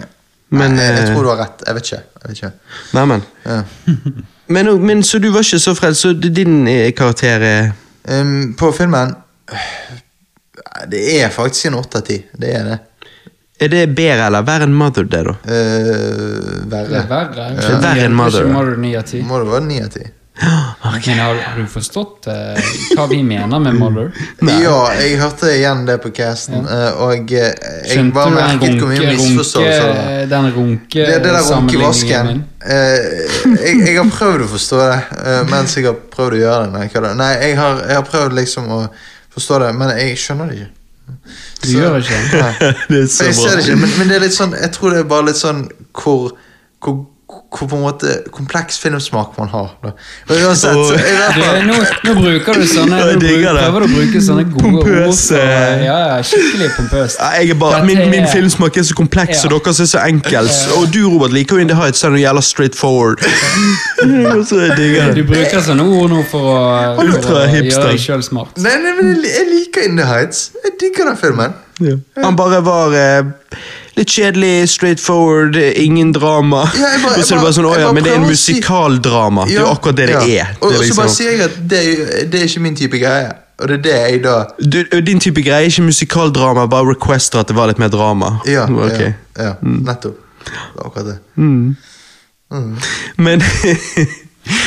Speaker 1: Men,
Speaker 2: Nei, jeg, jeg
Speaker 1: eh,
Speaker 2: tror du har rett. Jeg vet ikke. Jeg vet ikke.
Speaker 1: Neimen.
Speaker 2: Ja.
Speaker 1: Men, men, Så du var ikke så frelst, så din eh, karakter er
Speaker 2: um, På filmen eh, Det er faktisk en åtte av ti. Det er det.
Speaker 1: Er det bedre eller verre enn Mother, det, da?
Speaker 2: Uh, verre.
Speaker 3: Det er verre. Ja.
Speaker 1: Det er verre enn Mother.
Speaker 3: Ikke Mother 9 av 10.
Speaker 2: Mother var 9 av 10. Okay.
Speaker 3: Men har, har, du forstått uh, hva vi mener med Mother? Nei.
Speaker 2: Ja, jeg hørte igjen det på casten, ja. Eh, og eh, jeg bare merket hvor mye misforståelse det
Speaker 3: Den runke
Speaker 2: Det, der runkevasken. Uh, jeg, jeg, har prøvd å forstå det uh, mens jeg har prøvd å gjøre det. Nei, Nei jeg, har, jeg har prøvd liksom å forstå det, men jeg skjønner det ikke.
Speaker 3: Du så, gjør ikke det.
Speaker 2: Nei.
Speaker 1: det er
Speaker 2: så bra. Jeg ser det ikke, men, men, det er litt sånn, jeg tror det er bare litt sånn hvor, hvor hvor på en måte kompleks filmsmak man har. Uansett, hvert
Speaker 3: Du, nå, nå bruker du sånne
Speaker 1: Jeg
Speaker 3: Nå bruk,
Speaker 1: digger det.
Speaker 3: prøver du å bruke sånne gode.
Speaker 1: Pompøse.
Speaker 3: ord. Ja, ja, skikkelig pompøst.
Speaker 1: Ja, jeg er bare, min, min filmsmak er så kompleks,
Speaker 3: Ja.
Speaker 1: og deres er så enkel. Og du, Robert, liker jo In The Heights, så er det jævla straight forward. så jeg digger
Speaker 3: Du bruker sånne ord nå for å, for å gjøre deg sjøl smart.
Speaker 2: Nei, nei, men jeg, jeg liker In the Heights. Jeg digger den filmen.
Speaker 1: Han bare var eh, litt kjedelig, straightforward, ingen drama.
Speaker 2: Ja, jeg bare-
Speaker 1: så det bare sånn, åja, men det er en
Speaker 2: musikaldrama. si-
Speaker 1: musikaldrama. Det er jo akkurat det det er. Det
Speaker 2: og så bare
Speaker 1: liksom,
Speaker 2: sier jeg at det, det er ikke min type greie. Og det er det jeg da
Speaker 1: du, din type greie er ikke musikaldrama, bare requester at det var litt mer drama.
Speaker 2: Ja,
Speaker 1: okay.
Speaker 2: ja, ja nettopp. Det var akkurat det.
Speaker 1: Men,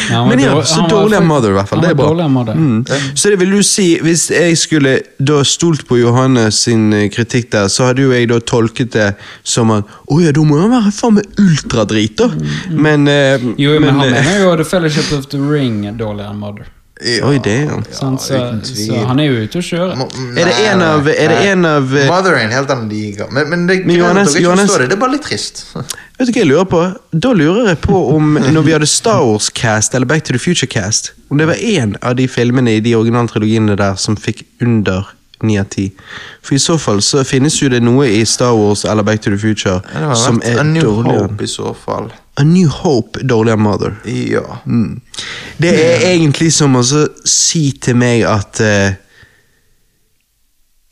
Speaker 3: Ja,
Speaker 1: men ja, så dårlig av Mother, i hvert fall. Det er bra. Mm. Så det vil du si, hvis jeg skulle da stolt på Johannes sin eh, kritikk der, så hadde jo jeg da tolket det som at å ja, da må han være faen meg ultradrit, da. Men, eh,
Speaker 3: Mm, Jo, men, han
Speaker 1: eh,
Speaker 3: mener jo The Fellowship of the Ring er dårligere enn Mother.
Speaker 2: Ja,
Speaker 1: Oi, det Ja, han.
Speaker 3: sant? så,
Speaker 2: uten tvil.
Speaker 3: så han er jo ute å kjøre.
Speaker 2: Må-
Speaker 1: Er det en av, er det en av eh,
Speaker 2: Mother er en helt annen liga. Men, men det er
Speaker 1: Men Johannes-
Speaker 2: dere ikke
Speaker 1: Johannes-
Speaker 2: det. Det er bare litt trist.
Speaker 1: Vet du hva jeg lurer på? Da lurer jeg på om når vi hadde Star Wars-cast eller Back to the Future-cast, om det var én av de filmene i de originale trilogiene der som fikk under 9 av 10. For i så fall så finnes jo det noe i Star Wars eller Back to the Future som er
Speaker 2: A New
Speaker 1: dårligere.
Speaker 2: Hope i så fall.
Speaker 1: A New Hope enn Mother.
Speaker 2: Ja.
Speaker 1: Det er egentlig som å si til meg at uh,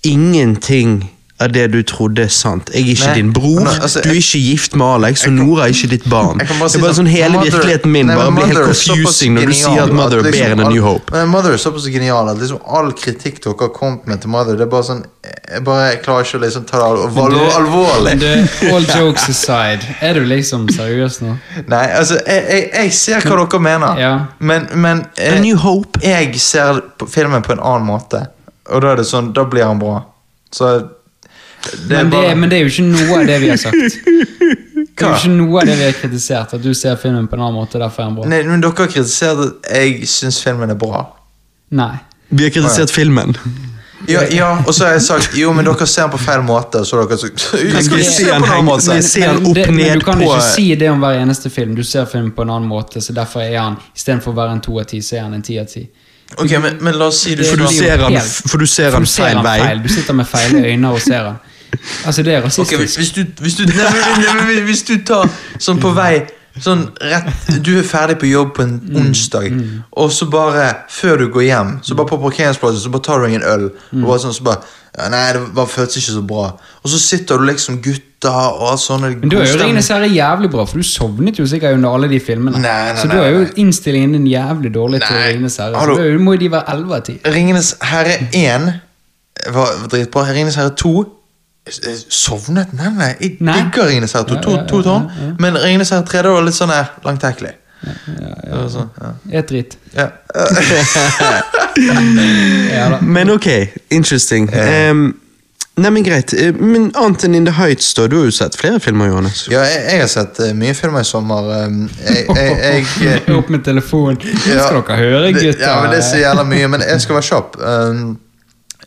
Speaker 1: ingenting av det du trodde er sant. Jeg er ikke
Speaker 2: Nei,
Speaker 1: din bror,
Speaker 2: men altså,
Speaker 1: du er ikke gift med Alex, og Nora er ikke ditt barn. Det er bare sånn Hele
Speaker 2: Mother-
Speaker 1: virkeligheten min
Speaker 2: Nei,
Speaker 1: bare blir helt
Speaker 2: er
Speaker 1: confusing når du sier at Mother er
Speaker 2: liksom
Speaker 1: bedre enn
Speaker 2: all-
Speaker 1: New Hope.
Speaker 2: Men Mother er såpass genial at liksom all kritikk dere har kommet med til Mother, det er bare sånn Jeg bare jeg klarer ikke å liksom ta det al
Speaker 3: du-
Speaker 2: alvorlig.
Speaker 3: du, all jokes aside, er du liksom seriøs nå?
Speaker 2: Nei, altså, jeg, jeg, jeg ser hva dere mener,
Speaker 3: Ja.
Speaker 2: men, men jeg,
Speaker 1: A New Hope.
Speaker 2: jeg ser filmen på en annen måte. Og da er det sånn, da blir han bra. Så det
Speaker 3: Men det,
Speaker 2: bare
Speaker 3: men det er jo ikke noe av det vi har sagt. Det er jo ikke noe av det vi har kritisert, at du ser filmen på en annen måte, derfor er den bra.
Speaker 2: Nei, men dere har kritisert at jeg syns filmen er bra.
Speaker 3: Nei.
Speaker 1: Vi har kritisert filmen.
Speaker 2: Ja, ja, og så har jeg sagt jo, men dere ser den på feil måte. Så dere sagt
Speaker 1: Men
Speaker 2: skal ikke se
Speaker 1: den
Speaker 2: på en annen måte.
Speaker 1: Men, men,
Speaker 3: det, men du kan
Speaker 1: på-
Speaker 3: ikke si det om hver eneste film. Du ser filmen på en annen måte, så derfor er han istedenfor å være en to av ti, så er han en ti av ti.
Speaker 2: Ok, men, men la oss si du
Speaker 3: Det
Speaker 1: For du ser han, for du ser han feil vei.
Speaker 3: feil. Du sitter med feil øyne og ser han. Altså, det er
Speaker 2: hvis,
Speaker 3: rasistisk.
Speaker 2: hvis du, hvis du, nei, nei, nei, hvis du tar sånn på vei Sånn rett Du er ferdig på jobb på en onsdag, og så bare, før du går hjem, så bare på parkeringsplassen så bare tar du deg en øl. Og bare sånn, så bare ja, Nei, det bare føltes ikke så bra. Og så sitter du liksom gutta og alt sånn
Speaker 3: Men da er jo Ringenes herre jævlig bra, for du sovnet jo sikkert under alle de filmene.
Speaker 2: Nei, nei,
Speaker 3: så da
Speaker 2: nei,
Speaker 3: er jo innstillingen din jævlig dårlig til Ringenes herre. Så
Speaker 2: du
Speaker 3: da må jo de være 11 av 10.
Speaker 2: Ringenes herre 1 var dritbra. Ringenes herre 2 eh, Sovnet? Nei, nei. Jeg
Speaker 3: Nei.
Speaker 2: digger Ringenes herre 2.
Speaker 3: Ja,
Speaker 2: To,
Speaker 3: ja,
Speaker 2: to
Speaker 3: to,
Speaker 2: tårn.
Speaker 3: ja, ja.
Speaker 2: Men Ringenes herre 3 det var litt sånn eh, langtekkelig. Det ja, sånn, ja.
Speaker 3: Et dritt.
Speaker 2: Ja.
Speaker 3: Ja.
Speaker 1: Men ok, interesting. Um, nei, men greit. Eh, Men annet enn In the Heights, da. Du har jo sett flere filmer, Johannes.
Speaker 2: Ja, jeg, jeg har sett eh, mye filmer i sommer. Um, jeg, jeg, jeg, eh,
Speaker 3: Opp med telefonen.
Speaker 2: Ja,
Speaker 3: skal dere høre, gutter.
Speaker 2: Ja, men Det er så jævla mye, men jeg skal være kjapp. Um,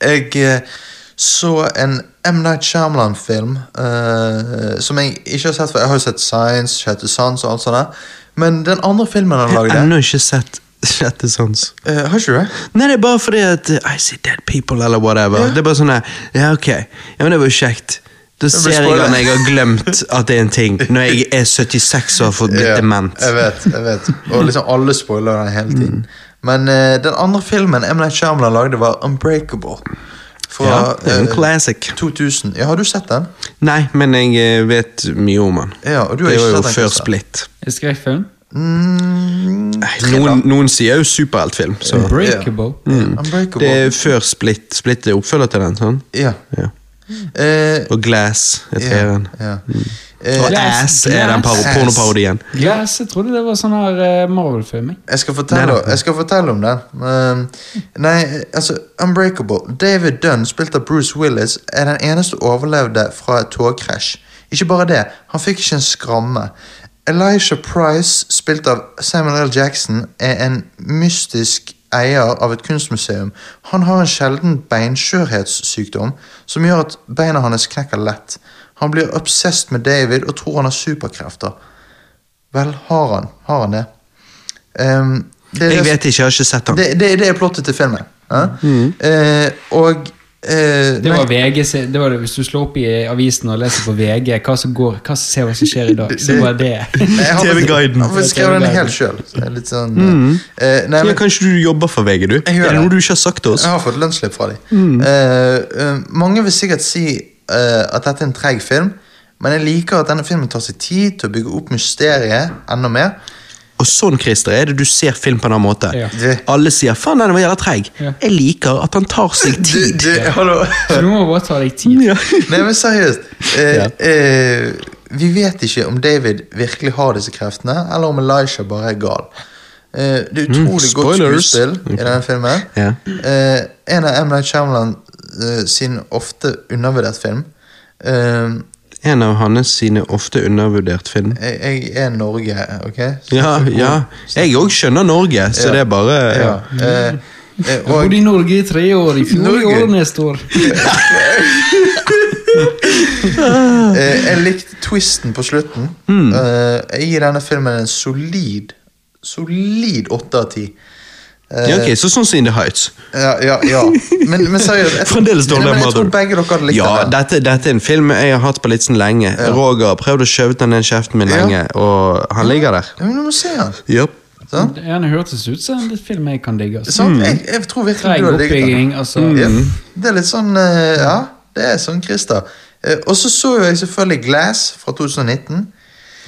Speaker 2: jeg eh, så en M. Night Shyamalan-film uh, som jeg ikke har sett før. Jeg har jo sett Science, Sjette sans og alt sånt. der. Men den andre filmen han
Speaker 1: Jeg har
Speaker 2: lagde
Speaker 1: ennå ikke sett Sjette sans.
Speaker 2: Uh, Har ikke du det?
Speaker 1: Nei, det er bare fordi at eh, I see dead people, eller whatever.
Speaker 2: Yeah.
Speaker 1: Det er bare sånn Ja, ok. Ja, men det var jo kjekt. Da ser jeg at jeg har glemt at det er en ting, når jeg er 76 og har fått blitt
Speaker 2: Ja,
Speaker 1: dement.
Speaker 2: Jeg vet, jeg vet. Og liksom alle spoiler den hele tiden. Men uh, den andre filmen M. Night Shyamalan lagde, var Unbreakable. Fra
Speaker 1: Ja, det er en
Speaker 2: eh,
Speaker 1: classic.
Speaker 2: 2000. Ja, Har du sett den?
Speaker 1: Nei, men jeg eh, vet mye om den.
Speaker 2: Ja, og du har
Speaker 1: Det var
Speaker 2: ikke
Speaker 1: jo
Speaker 2: sett
Speaker 1: før? Split.
Speaker 3: Er det Skrekkfilm?
Speaker 2: Mm,
Speaker 1: Noen, noen sier jo superheltfilm, så
Speaker 3: Unbreakable.
Speaker 2: Unbreakable.
Speaker 1: Det er før Split. Split er oppfølger til den, sånn?
Speaker 2: Ja.
Speaker 1: Ja.
Speaker 2: Mm.
Speaker 1: Og Glass er
Speaker 2: ja,
Speaker 1: treeren.
Speaker 2: ja.
Speaker 1: Og
Speaker 2: Eh,
Speaker 3: Glass-
Speaker 1: Ass er den pornoparodien.
Speaker 3: Glass, jeg trodde det var sånn her eh, Marvel-film. jeg.
Speaker 2: jeg, skal fortelle,
Speaker 1: Nei, nei.
Speaker 2: jeg skal fortelle om den. Um, nei, altså, Unbreakable. David Dunn, spilt av Bruce Willis, er den eneste overlevde fra et togkrasj. Ikke bare det, han fikk ikke en skramme. Elisha Price, spilt av Samuel L. Jackson, er en mystisk eier av et kunstmuseum. Han har en sjelden beinskjørhetssykdom som gjør at beina hans knekker lett. Han blir obsessed med David og tror han har superkrefter. Vel, har han. Har han det? Um, det, er
Speaker 1: Jeg
Speaker 2: det-
Speaker 1: vet ikke, jeg har ikke sett han.
Speaker 2: det, det, det er plottet til filmen. Ja? Eh, og eh,
Speaker 3: Det var VG, det var det, Hvis du slår opp i avisen og leser på VG hva som går, hva som ser hva som skjer i dag, så var det
Speaker 2: nei,
Speaker 1: TV-guiden.
Speaker 2: Jeg har skrevet den helt sjøl. Sånn, eh, nei,
Speaker 1: Ja,
Speaker 2: men-
Speaker 1: kanskje du jobber for VG, du? Er det noe du ikke har sagt til oss?
Speaker 2: Jeg har fått lønnsslipp fra dem. Eh, eh, mange vil sikkert si eh, at dette er en treg film, men jeg liker at denne filmen tar seg tid til å bygge opp mysteriet enda mer.
Speaker 1: Og sånn, Christer, er det du ser film på en annen måte.
Speaker 3: Ja.
Speaker 1: Alle sier 'faen, den var jævla treig'.
Speaker 3: Ja.
Speaker 1: Jeg liker at han tar seg
Speaker 2: Du,
Speaker 1: tid.
Speaker 2: du, hallo.
Speaker 3: Du må bare ta deg tid.
Speaker 1: Ja.
Speaker 2: Nei, men seriøst.
Speaker 1: Uh,
Speaker 2: eh, vi vet ikke om David virkelig har disse kreftene, eller om Elisha bare er gal. Uh, det er utrolig godt
Speaker 1: spoilers.
Speaker 2: skuespill i denne filmen.
Speaker 1: Yeah.
Speaker 2: Uh, en av M. Night Shyamalan eh, sin ofte undervurdert film. Uh,
Speaker 1: En av hans sine ofte undervurdert film.
Speaker 2: jeg, jeg er Norge, ok? Så-
Speaker 1: Ja, ja. Jeg òg skjønner Norge, så
Speaker 2: Ja.
Speaker 1: det er bare
Speaker 2: Ja.
Speaker 1: ja.
Speaker 2: Uh, eh,
Speaker 3: Jeg bodde i Norge i tre år, i fjor i
Speaker 2: Norge?
Speaker 3: år neste år.
Speaker 2: eh, jeg likte twisten på slutten. Eh, jeg gir denne filmen en solid Solid åtte av ti. Eh,
Speaker 1: ja, ok, så sånn som In the Heights.
Speaker 2: Ja, ja, ja. Men, men seriøst jeg,
Speaker 1: Fremdeles dårlig
Speaker 2: Nei, men jeg tror begge dere hadde likt
Speaker 1: Ja,
Speaker 2: den.
Speaker 1: dette, dette er en film jeg har hatt på litt sånn lenge. Roger har prøvd å skjøve den ned kjeften min
Speaker 2: Ja.
Speaker 1: lenge, og han ligger der.
Speaker 2: Ja, men du må se han.
Speaker 1: Yep.
Speaker 3: Ja, det hørtes ut som en film jeg kan digge. Altså.
Speaker 2: Sant? Jeg, jeg tror virkelig du har digget den.
Speaker 3: oppbygging, altså.
Speaker 2: Ja, det er litt sånn eh, Ja, det er sånn Christer. Eh, Og så så jeg selvfølgelig Glass fra 2019.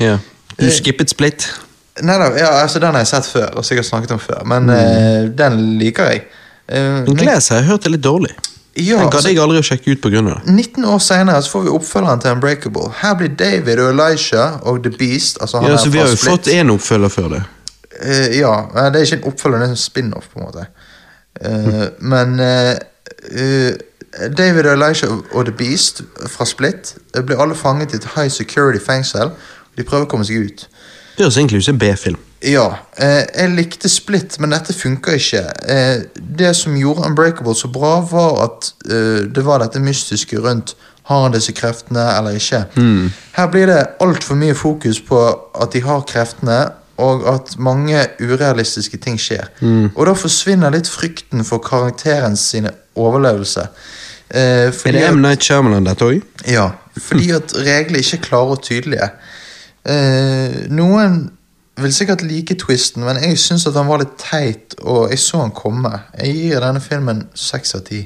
Speaker 1: Ja. Du skippet Split.
Speaker 2: Nei da, ja, altså den har jeg sett før, og sikkert snakket om før, men eh, den liker jeg. Eh,
Speaker 1: Men Glass har jeg hørt er litt dårlig.
Speaker 2: ja,
Speaker 1: Den gadd
Speaker 2: altså,
Speaker 1: jeg aldri å sjekke ut på grunn av det.
Speaker 2: 19 år senere så får vi oppfølgeren til Unbreakable. Her blir David og Elisha og The Beast altså han
Speaker 1: Ja,
Speaker 2: er
Speaker 1: så Vi
Speaker 2: fra
Speaker 1: har jo
Speaker 2: Split.
Speaker 1: fått én oppfølger før det.
Speaker 2: Eh, ja, eh, det er ikke en oppfølger, det er en spin-off, på en måte. Eh, men eh, eh, David og Elisha og The Beast fra Split eh, blir alle fanget i et high security fengsel. De prøver å komme seg ut.
Speaker 1: Det høres egentlig ut som en B-film.
Speaker 2: Ja, eh, jeg likte Split, men dette funka ikke. Eh, det som gjorde Unbreakable så bra, var at eh, det var dette mystiske rundt har han disse kreftene eller ikke. Her blir det altfor mye fokus på at de har kreftene, og at mange urealistiske ting skjer. Og da forsvinner litt frykten for karakteren sine overlevelse. Eh,
Speaker 1: Er det M. Night Shyamalan, dette òg?
Speaker 2: ja, fordi at reglene ikke er klare og tydelige. Eh, noen vil sikkert like twisten, men jeg syns at han var litt teit, og jeg så han komme. Jeg gir denne filmen seks av ti.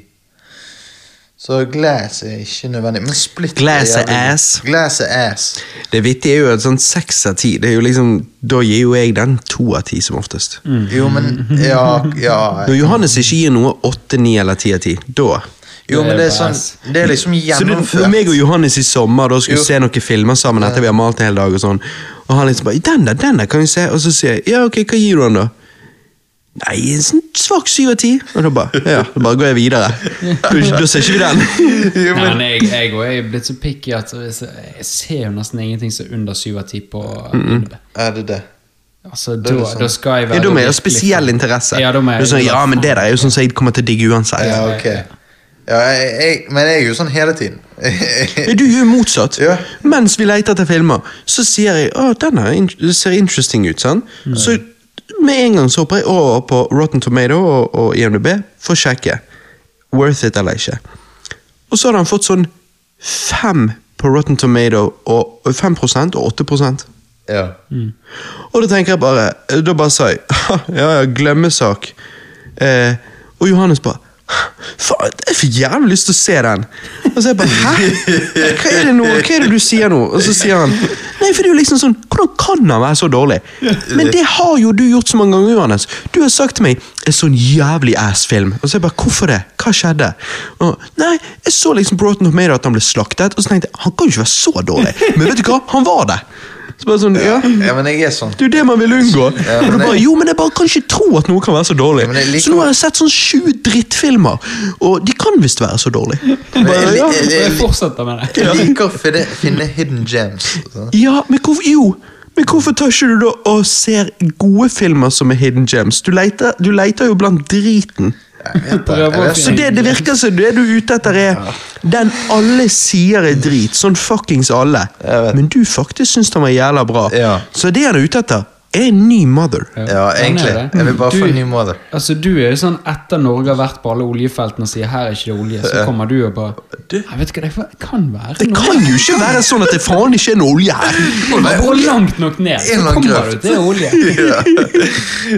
Speaker 2: Så Glass er ikke nødvendig, men Split
Speaker 1: Glass er ass.
Speaker 2: Glass er ass.
Speaker 1: Det vittige er jo at sånn seks av ti liksom, Da gir jo jeg den to av ti, som oftest.
Speaker 2: Jo, men Ja, ja
Speaker 1: Når Johannes ikke gir noe åtte, ni eller ti av ti, da
Speaker 2: Jo, men det er sånn. Det er liksom gjennomført.
Speaker 1: Så det, meg og Johannes i sommer da skulle
Speaker 2: Jo.
Speaker 1: se noen filmer sammen etter vi har malt en hel dag, og sånn Og han liksom bare 'Den der, den der kan vi se.' Og så sier jeg 'Ja, ok, hva gir du den, da?' Nei, en sånn svak syv av ti. Og da bare Ja, da bare går jeg videre. Da, ser ikke vi den.
Speaker 3: Nei,
Speaker 2: men,
Speaker 3: jeg, jeg jeg er blitt så picky at jeg, ser jo nesten ingenting som er under 7 av 10 på IMDb.
Speaker 2: er det det?
Speaker 3: Altså,
Speaker 2: Det
Speaker 3: da,
Speaker 2: sånn.
Speaker 3: da skal jeg være
Speaker 1: Ja, da må jeg ha spesiell interesse.
Speaker 3: Ja, da må jeg,
Speaker 1: Du sånn, ja, men det der er jo sånn som jeg kommer til å digge uansett.
Speaker 2: Ja, ok. Ja, jeg, jeg, men jeg er jo sånn hele tiden.
Speaker 1: Du er jo motsatt.
Speaker 2: Ja.
Speaker 1: Mens vi leter etter filmer, så sier jeg at den in- ser interesting ut. sant? Så med en gang så hopper jeg over på Rotten Tomato og, og IMDb for å sjekke. Worth it eller ikke. Og så hadde han fått sånn fem på Rotten Tomato, og 5 og 8%
Speaker 2: ja.
Speaker 1: og da tenker jeg bare Da bare sa jeg Ja, ja, glemmesak. Eh, og Johannes bare Faen, jeg fikk jævlig lyst til å se den. Og så jeg bare Hæ? Hva er det nå? Hva er det du sier nå? Og så sier han Nei, for det er jo liksom sånn Hvordan kan han være så dårlig? Men det har jo du gjort så mange ganger, Johannes. Du har sagt til meg en sånn jævlig ass-film. Og så jeg bare Hvorfor det? Hva skjedde? Og, nei, jeg så liksom Broughton Tomato at han ble slaktet, og så tenkte jeg han kan jo ikke være så dårlig. Men vet du hva? Han var det. Så bare sånn, ja
Speaker 2: ja, men jeg er sånn.
Speaker 1: det er jo det man vil unngå.
Speaker 2: Ja, men
Speaker 1: bare, jo, men jeg bare kan ikke tro at noe kan være så dårlig.
Speaker 2: Ja, liker-
Speaker 1: Så nå har jeg sett sånn sju drittfilmer, og de kan visst være så dårlige.
Speaker 2: Men
Speaker 1: Bare,
Speaker 2: jeg-
Speaker 1: ja.
Speaker 2: jeg-
Speaker 3: jeg fortsetter med det.
Speaker 2: Jeg liker å finne, finne hidden gems. sånn.
Speaker 1: ja, men hvorfor Jo, men hvorfor tar ikke du da og ser gode filmer som er hidden gems? Du leter, du leter jo blant driten. Så det, det virker som det du er ute etter, er den alle sier er drit. Sånn fuckings alle. Men du faktisk syns den var jævla bra.
Speaker 2: Ja.
Speaker 1: Så det han er ute etter, er en ny mother.
Speaker 2: Ja,
Speaker 3: er
Speaker 2: egentlig. Jeg vil bare
Speaker 3: Du-
Speaker 2: få en ny mother.
Speaker 3: Altså, Du er jo sånn etter Norge har vært på alle oljefeltene og sier her er ikke det olje, så kommer du og bare Jeg vet ikke, det kan være
Speaker 1: Det kan jo ikke være sånn at det faen ikke er noe olje her!
Speaker 3: Gå langt nok ned, så kommer du til olje.
Speaker 2: ja.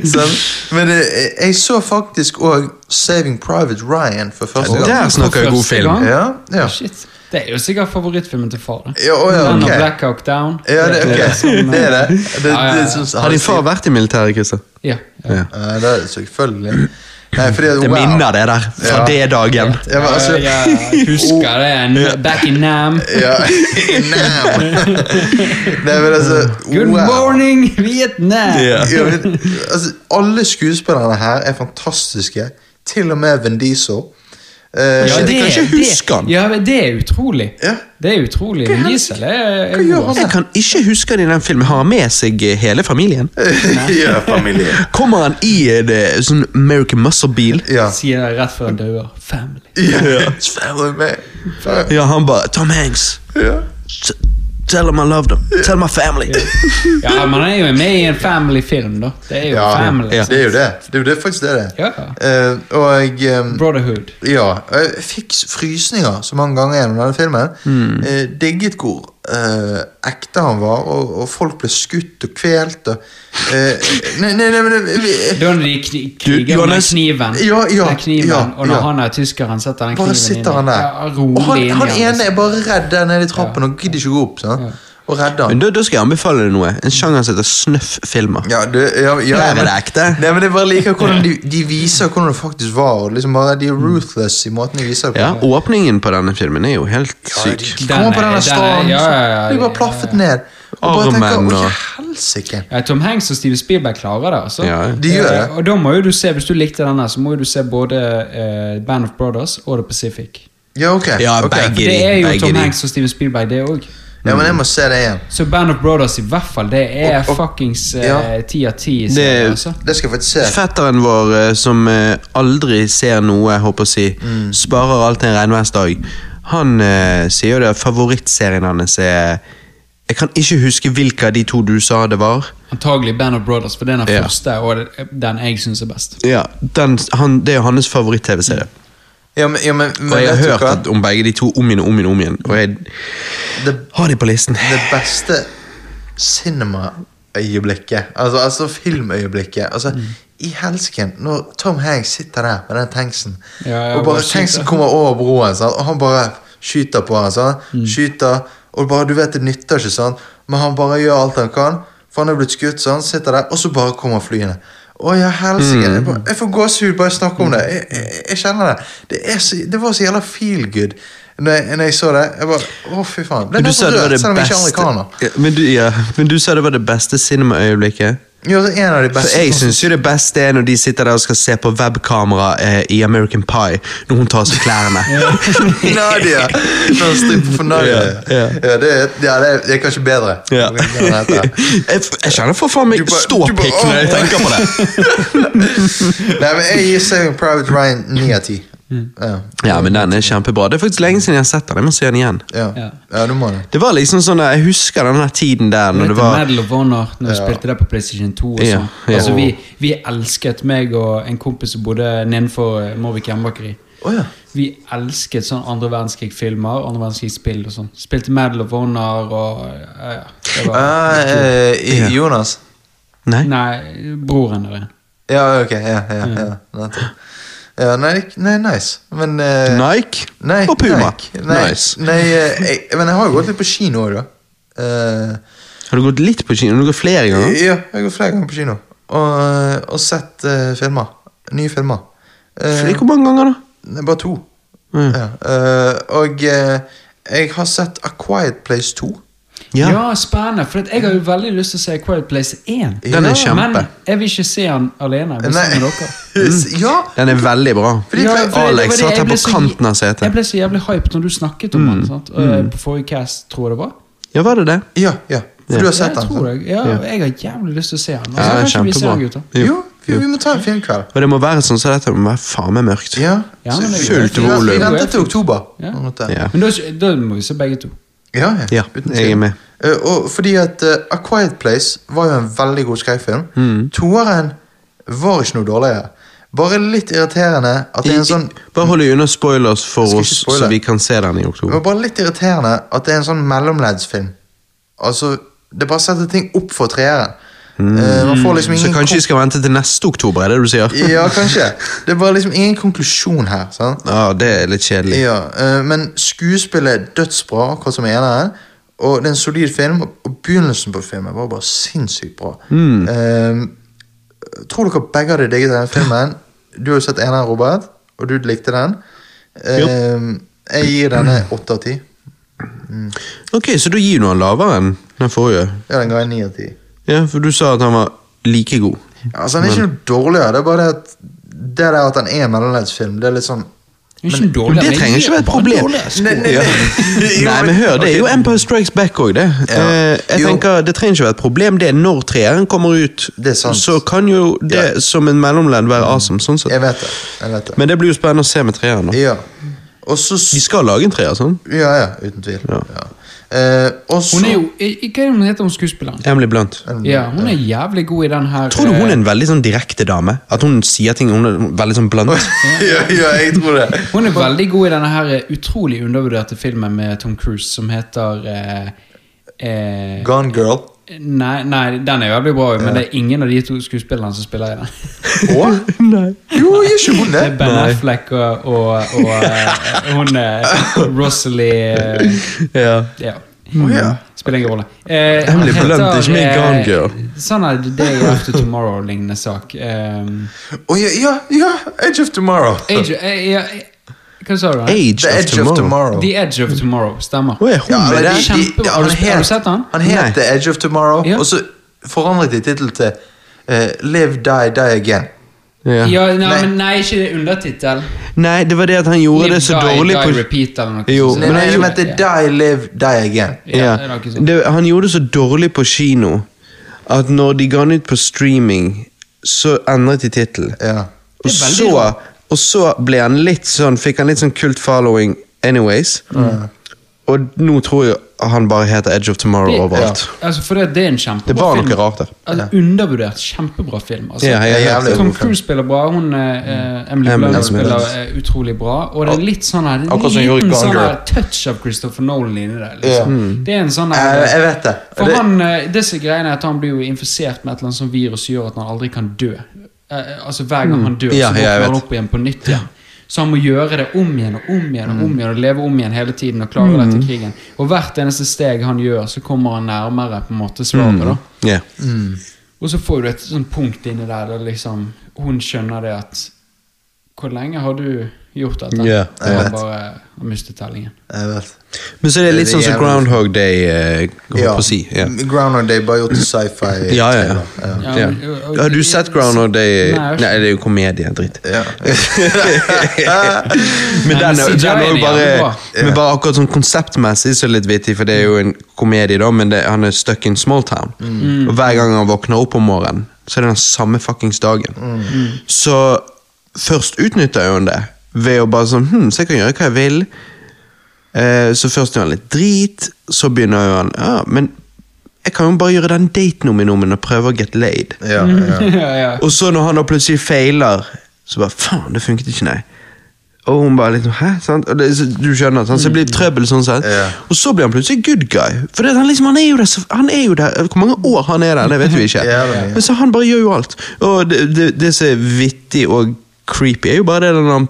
Speaker 2: sånn. Men eh, jeg så faktisk òg Saving Private Ryan for første gang.
Speaker 1: Der snakker jeg god film.
Speaker 2: Ja, ja.
Speaker 3: Shit. Det er jo sikkert favorittfilmen til far.
Speaker 2: Ja, oh, ja,
Speaker 3: Den Black Hawk Down.
Speaker 2: Ja, det,
Speaker 3: er
Speaker 2: det,
Speaker 3: som,
Speaker 2: det er det.
Speaker 3: eh,
Speaker 2: det, det synes-
Speaker 1: Har din far vært i militæret, Christer?
Speaker 3: Ja, ja.
Speaker 1: Ja.
Speaker 2: Uh, det er selvfølgelig. Nei, fordi
Speaker 1: Det
Speaker 2: wow.
Speaker 1: minner det der fra
Speaker 2: Ja.
Speaker 1: det dagen.
Speaker 2: Ja, men altså,
Speaker 3: Ja, jeg husker det. Back in Nam.
Speaker 2: ja, Nam. Nei, men altså
Speaker 3: Good
Speaker 2: wow.
Speaker 3: morning, Vietnam!
Speaker 1: Ja.
Speaker 2: Ja, men, altså, alle skuespillerne her er fantastiske. Til og med Vendiso. Diesel. Eh,
Speaker 1: Ja, det- kan ikke huske han.
Speaker 3: Ja, men det er utrolig.
Speaker 2: Ja.
Speaker 3: Det er utrolig. Vin Diesel er, er
Speaker 2: Hva
Speaker 3: god. altså.
Speaker 1: Jeg kan ikke huske han i den filmen. Har han med seg eh, hele familien?
Speaker 2: ja, familien.
Speaker 1: Kommer han i en eh, sånn American Muscle-bil?
Speaker 2: Ja.
Speaker 3: Sier det rett før han dør. Family.
Speaker 2: ja. Family man.
Speaker 1: Ja, han bare Tom Hanks,
Speaker 2: Ja.
Speaker 1: Tell them I love them. Tell my family.
Speaker 3: Ja, men han er jo med i en family-film, da. Det er jo
Speaker 2: Ja,
Speaker 3: family.
Speaker 1: ja.
Speaker 2: Det er jo det. Det er jo det faktisk det det er.
Speaker 3: Ja.
Speaker 2: Eh, og um,
Speaker 3: Brotherhood.
Speaker 2: Ja, jeg fikk frysninger så mange ganger gjennom denne filmen.
Speaker 1: Mm.
Speaker 2: Uh, digget hvor eh, ekte han var, og, og folk ble skutt og kvelt. Og Eh, nei, nei, nei, nei vi-
Speaker 3: Da de kni, kriger med kniven,
Speaker 2: Ja, ja,
Speaker 3: kniven
Speaker 2: ja,
Speaker 3: og når han er tyskeren setter den kniven inn
Speaker 2: han der.
Speaker 3: Ja,
Speaker 2: og
Speaker 3: rolig
Speaker 2: han, han ene er bare redd der nede i trappen og gidder ikke å gå opp. Sant? Og redde han.
Speaker 1: Men da, da skal jeg anbefale deg noe. En sjanger som heter snøff-filmer.
Speaker 2: Ja, du, ja, ja,
Speaker 1: Der er
Speaker 2: men-
Speaker 1: det ekte.
Speaker 2: Nei, men jeg bare liker hvordan de, de viser hvordan det faktisk var. og Liksom bare, de er ruthless i måten de viser det på.
Speaker 1: Ja, Åpningen på denne filmen er jo helt syk.
Speaker 2: De
Speaker 3: Den
Speaker 2: kommer på
Speaker 3: er-
Speaker 2: denne
Speaker 3: den er-
Speaker 2: stranden,
Speaker 3: ja, ja, ja,
Speaker 2: så blir bare plaffet ned. Og bare
Speaker 1: Armen
Speaker 2: tenker,
Speaker 1: og-
Speaker 2: helsike.
Speaker 3: Ja, Tom Hanks og Steven Spielberg klarer det. altså.
Speaker 1: Ja, ja.
Speaker 2: De gjør det.
Speaker 3: Eh, Og da må jo du se, Hvis du likte denne, så må jo du se både eh, Band of Brothers og The Pacific.
Speaker 2: Ja, ok.
Speaker 1: Ja,
Speaker 2: ok.
Speaker 1: begge.
Speaker 3: Det er jo Tom. Hanks og Steven Spielberg, det òg.
Speaker 2: Ja, men jeg må se det igjen.
Speaker 3: Så Band of Brothers i hvert fall, det er
Speaker 2: Og- og-
Speaker 3: fuckings eh, ti av ti.
Speaker 1: Det-
Speaker 3: Altså.
Speaker 2: Det skal jeg faktisk se.
Speaker 1: Fetteren vår eh, som eh, aldri ser noe, jeg håper å si, sparer alt til en regnværsdag, han eh, sier jo det at favorittserien hans er Jeg kan ikke huske hvilke av de to du sa det var.
Speaker 3: Antagelig Band of Brothers, for det er den
Speaker 1: Ja.
Speaker 3: første og den jeg syns er best.
Speaker 1: Ja, den, han, Det er jo hans favoritt-TV-serie.
Speaker 2: Ja, men, ja, men, men
Speaker 1: Og jeg har hørt at, om begge de to om igjen og om igjen. om igjen Og jeg
Speaker 2: Det,
Speaker 1: har de på listen.
Speaker 2: det beste cinema-øyeblikket, altså, altså filmøyeblikket altså, I helsken, når Tom Hanks sitter der med den tanksen,
Speaker 3: Ja,
Speaker 2: og bare
Speaker 3: bare
Speaker 2: tanksen kommer over broen, sant? og han bare skyter på han, mm. skyter, og bare, du vet det nytter ikke, sånn, men han bare gjør alt han kan, for han er blitt skutt, sånn, sitter der, og så bare kommer flyene. Å ja, helsike. Jeg, jeg får gåsehud bare jeg snakker om det. Jeg, jeg, jeg kjenner det. Det, så, det var så jævla feel good når jeg, når jeg så det. Jeg bare, Å, fy faen. Ble nesten rørt, selv om jeg ikke er amerikaner.
Speaker 1: Men, du, ja, men du sa det var det beste cinema-øyeblikket?
Speaker 2: Er en av de
Speaker 1: For jeg syns jo det beste er når de sitter der og skal se på webkamera eh, i American Pie, når hun tar av seg klærne.
Speaker 2: Nadia! Når hun stripper for Nadia.
Speaker 1: Ja, ja.
Speaker 2: Ja, det, ja, det, er, kanskje bedre.
Speaker 1: Ja. Jeg, jeg kjenner for faen meg ståpikk når jeg tenker på det.
Speaker 2: Nei, men jeg gir Saving Private Ryan 9 av 10. Ja.
Speaker 1: Ja, men den er kjempebra. Det er faktisk lenge siden jeg har sett den. Jeg må se den igjen.
Speaker 2: Ja.
Speaker 3: Ja.
Speaker 2: ja, du må det.
Speaker 1: Det var liksom sånn Jeg husker den tiden der når det var
Speaker 3: Medal of Honor, når vi spilte det på PlayStation 2 og sånn.
Speaker 1: ja.
Speaker 3: Altså, vi, vi elsket meg og en kompis som bodde nedenfor eh, Morvik hjemmebakeri.
Speaker 2: Å.
Speaker 3: Vi elsket sånn andre verdenskrig-filmer, andre verdenskrig-spill og sånn. Spilte Medal of Honor og ja, ja. Det var
Speaker 2: uh,
Speaker 1: uh.
Speaker 2: Jonas?
Speaker 1: Nei?
Speaker 3: Nei, broren der.
Speaker 2: Ja, ok. Ja, ja, ja. Ja, nei, nei, nice. Men eh,
Speaker 1: Nike
Speaker 2: Nei,
Speaker 1: og Puma.
Speaker 2: Nike. Nei,
Speaker 1: Nice.
Speaker 2: Nei, eh, jeg, men jeg har jo gått litt på kino òg, da. Eh,
Speaker 1: Har du gått litt på kino? Har du gått flere ganger?
Speaker 2: ja, jeg har gått flere ganger på kino. Og, eh, og sett eh, filmer. Nye filmer.
Speaker 1: Uh, Hvor mange ganger, da?
Speaker 2: er bare to.
Speaker 1: Mm.
Speaker 2: Ja. og jeg har sett A Quiet Place 2.
Speaker 3: Ja,
Speaker 1: Ja.
Speaker 3: spennende. For jeg har jo veldig lyst til å se Quiet Place 1.
Speaker 1: Den er kjempe.
Speaker 3: Men jeg vil ikke se den alene. Jeg med dere.
Speaker 2: ja!
Speaker 1: Den er veldig bra.
Speaker 2: Fordi
Speaker 3: Ja,
Speaker 2: jeg-
Speaker 3: for
Speaker 1: Alex satt her på kanten av setet.
Speaker 3: Jeg ble så jævlig hyped når du snakket om den. Sant? Mm. På forrige cast, tror jeg det var.
Speaker 1: Ja, var det det?
Speaker 2: Ja, ja. For
Speaker 1: Ja.
Speaker 2: du har sett
Speaker 3: jeg
Speaker 2: den?
Speaker 3: tror det. Ja, jeg har jævlig lyst til å se den. Altså,
Speaker 1: Ja, det er
Speaker 3: vi
Speaker 1: kjempebra.
Speaker 3: den.
Speaker 1: Jo.
Speaker 2: Jo, vi, må ta en fin kveld.
Speaker 1: Og det må være sånn så dette må være faen meg mørkt.
Speaker 2: Ja,
Speaker 3: Ja,
Speaker 2: fullt volum. Vi venter til oktober.
Speaker 3: Ja.
Speaker 1: Ja.
Speaker 3: Men da, da må vi se begge to.
Speaker 2: Ja, ja, uten
Speaker 1: jeg er med.
Speaker 2: Uh, og fordi at uh, A Quiet Place var jo en veldig god skrekkfilm.
Speaker 1: Mm.
Speaker 2: Toeren var ikke noe dårligere. Bare litt irriterende at det er en sånn
Speaker 1: Bare hold deg unna spoilers for oss,
Speaker 2: spoile.
Speaker 1: så vi kan se den i
Speaker 2: Det
Speaker 1: oktober.
Speaker 2: var bare litt irriterende at det er en sånn mellomleddsfilm. Altså, det bare setter ting opp for treeren. Eh, man får liksom
Speaker 1: Mm. Så kanskje vi skal vente til neste oktober, er det du sier?
Speaker 2: Ja, kanskje. Det bare liksom ingen konklusjon her. sant?
Speaker 1: Ja, det er litt kjedelig.
Speaker 2: Ja, eh, Men skuespillet er dødsbra, akkurat som eneren. Og det er en solid film, og begynnelsen på filmen var bare sinnssykt bra.
Speaker 1: Mm.
Speaker 2: Eh, tror dere begge hadde digget denne filmen? Du har jo sett eneren, Robert, og du likte den. Eh, jeg gir denne åtte av ti.
Speaker 1: Ok, så da gir du han lavere enn den forrige?
Speaker 2: Ja, den ga jeg ni av ti.
Speaker 1: Ja, for du sa at han var like god.
Speaker 2: Altså, han er ikke noe dårligere, det er bare det at det der at han er en mellomleddsfilm, det er litt sånn
Speaker 3: Det ikke dårlig,
Speaker 1: det trenger ikke være et problem.
Speaker 2: Nei, nei, nei.
Speaker 1: Nei, men hør, det er jo Empire Strikes Back òg, det.
Speaker 2: Ja.
Speaker 1: Eh, jeg
Speaker 2: Jo.
Speaker 1: tenker, Det trenger ikke være et problem det er når treeren kommer ut.
Speaker 2: Det er sant.
Speaker 1: Så kan jo det
Speaker 2: Ja.
Speaker 1: som en mellomledd være awesome. sånn sett.
Speaker 2: Jeg vet det. jeg vet det.
Speaker 1: Men det blir jo spennende å se med treeren. da.
Speaker 2: Ja. Og så
Speaker 1: De skal lage en treer, sånn?
Speaker 2: Ja, ja, uten tvil.
Speaker 1: Ja.
Speaker 2: Ja. Eh, også,
Speaker 3: Hun er jo Hva er det hun heter, hun skuespilleren?
Speaker 1: Emily Blunt.
Speaker 3: Ja, hun er jævlig god i den her
Speaker 1: Tror du hun
Speaker 3: eh,
Speaker 1: er en veldig sånn direkte dame? At hun sier ting Hun er veldig sånn blunt?
Speaker 2: ja, ja, jeg tror det.
Speaker 3: Hun er veldig god i denne her eh, utrolig undervurderte filmen med Tom Cruise som heter eh, eh,
Speaker 2: Gone Girl.
Speaker 3: Nei, nei, den er jævlig bra, men det er ingen av de to skuespillerne som spiller i den.
Speaker 2: Å?
Speaker 1: Nei.
Speaker 2: Jo, gjør ikke hun
Speaker 3: Det er Ben. Affleck og, og, og eh, hun eh, Rosalie uh,
Speaker 1: Ja.
Speaker 3: Ja.
Speaker 2: Mm. Oh, yeah.
Speaker 3: Spiller ingen rolle. Eh,
Speaker 1: Blunt,
Speaker 3: heter,
Speaker 1: ikke med
Speaker 3: eh,
Speaker 1: Gone Girl.
Speaker 3: Sånn er Day After Tomorrow-lignende sak. Um,
Speaker 2: oh, ja, ja, ja, Age of Tomorrow.
Speaker 3: age, eh, ja, hva sa du?
Speaker 1: Age
Speaker 2: The
Speaker 1: of
Speaker 2: Edge of
Speaker 1: Tomorrow.
Speaker 2: Tomorrow.
Speaker 3: The Edge of Tomorrow. Stemmer.
Speaker 1: Er hun
Speaker 2: Ja,
Speaker 1: med
Speaker 2: men
Speaker 1: der?
Speaker 2: de- de-.
Speaker 3: Har du-
Speaker 2: han
Speaker 3: har du sett han?
Speaker 2: Han het The Edge of Tomorrow,
Speaker 3: Ja.
Speaker 2: og så forandret de tittelen til eh, Live, Die, Die Again.
Speaker 1: Ja.
Speaker 3: Ja, nei,
Speaker 2: Nei.
Speaker 3: men nei, ikke det undertittel.
Speaker 1: Nei, det var det at han gjorde
Speaker 3: Live,
Speaker 1: det så
Speaker 3: die,
Speaker 1: dårlig
Speaker 3: die,
Speaker 1: på
Speaker 3: repeat eller noe
Speaker 1: Jo,
Speaker 3: sånt.
Speaker 2: Nei,
Speaker 1: men
Speaker 2: nei,
Speaker 1: han
Speaker 2: det
Speaker 1: gjorde-
Speaker 2: heter Die, Live, Die Again.
Speaker 3: Ja,
Speaker 1: Ja.
Speaker 3: det er noe sånt.
Speaker 1: Det, han gjorde det så dårlig på kino at når de ga den ut på streaming, så endret de tittelen.
Speaker 2: Ja.
Speaker 1: Og
Speaker 3: Det er veldig
Speaker 1: så,
Speaker 3: rart.
Speaker 1: Og så ble han litt sånn, fikk han litt sånn kult following anyways. Og nå tror jeg han bare heter Edge of Tomorrow
Speaker 3: Det-
Speaker 1: overalt.
Speaker 3: Altså, for det, det er en kjempebra
Speaker 1: Det var
Speaker 3: film.
Speaker 1: noe rart der.
Speaker 3: Altså, Undervurdert, kjempebra film. Altså.
Speaker 1: Ja, jeg
Speaker 2: jeg,
Speaker 3: Tom. Cruise spiller bra, hun eh, Emily
Speaker 1: Emily
Speaker 3: Blunt spiller eh, utrolig bra. Og det er litt sånn her En liten sånn her touch av Christopher Nolan inni det. Liksom.
Speaker 1: Mm.
Speaker 3: Det er en sånn her
Speaker 2: jeg vet det.
Speaker 3: For
Speaker 2: det
Speaker 3: han, eh, disse greiene er at han blir jo infisert med et eller annet sånt virus som gjør at han aldri kan dø. Eh, altså Hver gang han dør,
Speaker 1: Mm. Ja,
Speaker 3: så
Speaker 1: ja, jeg
Speaker 3: våkner han
Speaker 1: vet.
Speaker 3: opp igjen på nytt igjen. Så han må gjøre det om igjen og om igjen
Speaker 1: Mm.
Speaker 3: og om igjen og leve om igjen hele tiden og klare dette krigen. Og hvert eneste steg han gjør, så kommer han nærmere på en måte svaret. da
Speaker 1: Ja.
Speaker 3: Og så får du et sånt punkt inni der der liksom hun skjønner det at Hvor lenge har du gjort dette?
Speaker 1: Ja,
Speaker 2: jeg vet.
Speaker 3: bare har mistet tellingen.
Speaker 2: Jeg vet.
Speaker 1: Men så er det litt
Speaker 2: Det
Speaker 1: sånn som Groundhog Day, Uh,
Speaker 2: Ja.
Speaker 1: på å si. Ja.
Speaker 2: Groundhog Day bare gjort til sci-fi.
Speaker 1: Ja, ja, ja.
Speaker 3: Ja,
Speaker 1: Ja. Har du sett Groundhog Day?
Speaker 3: Nei.
Speaker 1: Nei, det er jo komedie. Dritt.
Speaker 2: Ja.
Speaker 1: Men den, er- den jo bare, men bare akkurat sånn konseptmessig så er det litt vittig, for det er jo en komedie, da, men det, han er stuck in small town.
Speaker 3: Mm.
Speaker 1: Og hver gang han våkner opp om morgenen, så er det den samme fuckings dagen.
Speaker 3: Mm.
Speaker 1: Så først utnytta jo han det ved å bare sånn hm, så jeg kan gjøre hva jeg vil. Eh, så først gjør han litt drit, så begynner jo han ja, men jeg kan jo bare gjøre den daten om igjen og prøve å get laid.
Speaker 2: Ja, ja.
Speaker 1: Og så når han da plutselig feiler, så bare faen, det funket ikke, nei. Og hun bare liksom, hæ? Sant? Og det, du skjønner, sant? så det blir trøbbel sånn sett.
Speaker 2: Ja.
Speaker 1: Og så blir han plutselig good guy. For det, han, liksom, han, er jo der, han er jo der. Hvor mange år han er der, det vet vi ikke.
Speaker 2: Ja, det er.
Speaker 1: Men så han bare gjør jo alt. Og det, det, det som er vittig og creepy, er jo bare det når han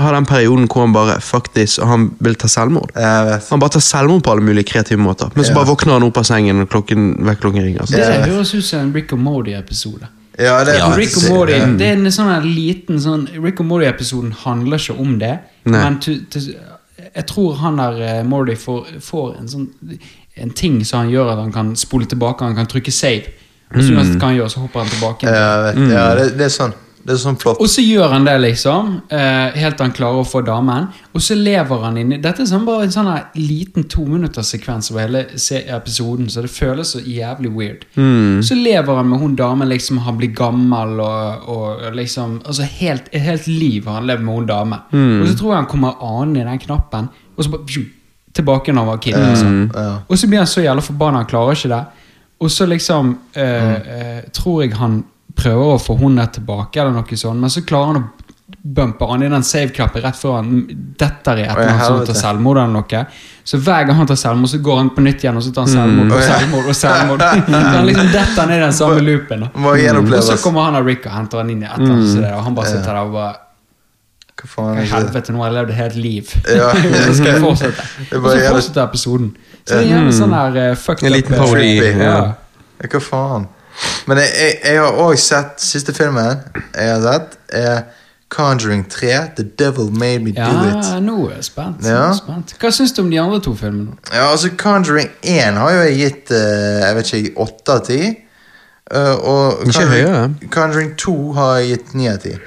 Speaker 1: har den perioden hvor han bare fuck this, og han vil ta selvmord. Han bare tar selvmord på alle mulige kreative måter. Men så
Speaker 2: Ja.
Speaker 1: bare våkner han opp av sengen, og klokken, klokken ringer.
Speaker 3: Det høres ut som en Rick og Morty-episode.
Speaker 2: Ja, det
Speaker 1: Ja,
Speaker 3: Rick og Morty, det er en sånn liten sånn Rick og Morty-episoden handler ikke om det.
Speaker 1: Nei.
Speaker 3: Men to, to, jeg tror han der eh, Morty får, får en sånn En ting som han gjør at han kan spole tilbake, han kan trykke save. Og så mm. han gjøre, så hopper han tilbake.
Speaker 2: Ja, vet, mm. ja det, det er sånn. Det er sånn flott.
Speaker 3: Og så gjør han det, liksom. eh, helt til han klarer å få damen. Og så lever han inni Dette er sånn bare en sånn liten tominutterssekvens over hele episoden, så det føles så jævlig weird. Så lever han med hun damen, liksom, han blir gammel og, og liksom Altså helt, et helt liv har han levd med hun dame. Og så tror jeg han kommer anende i den knappen, og så bare tilbake når han var kid. Liksom.
Speaker 2: Ja.
Speaker 3: Og så blir han så jævla forbanna, han klarer ikke det. Og så liksom eh,
Speaker 2: Mm.
Speaker 3: eh, tror jeg han prøver å få hun tilbake, eller noe sånt, men så klarer han å bumpe han i den save-knappen rett før han detter i et eller annet tar selvmord eller noe. Så hver gang han tar selvmord, så går han på nytt igjen, og så tar han selvmord og
Speaker 2: Oi.
Speaker 3: selvmord. og selvmord. så han liksom detter ned i den samme loopen. da. Og så kommer han og Rick og henter han inn i et eller annet, så og han bare sitter der og bare
Speaker 2: Hva faen er?
Speaker 3: Helvete, nå har jeg levd et helt liv.
Speaker 2: Ja.
Speaker 3: så skal jeg fortsette. Og så fortsetter episoden. Så det er gjerne sånn her uh, fucked
Speaker 1: En
Speaker 3: up
Speaker 1: liten
Speaker 3: eh,
Speaker 1: parodi, ja.
Speaker 2: Ja, Hva faen? Men jeg, jeg, jeg har òg sett siste filmen jeg har sett, er Conjuring 3. The Devil Made Me Do It.
Speaker 3: Ja, nå er jeg spent.
Speaker 2: Ja.
Speaker 3: Nå er jeg spent. Hva syns du om de andre to filmene?
Speaker 2: Ja, altså Conjuring 1 har jo jeg gitt eh, jeg vet ikke, 8 av 10. Eh, og Conjuring. Conjuring 2 har jeg gitt 9 av 10.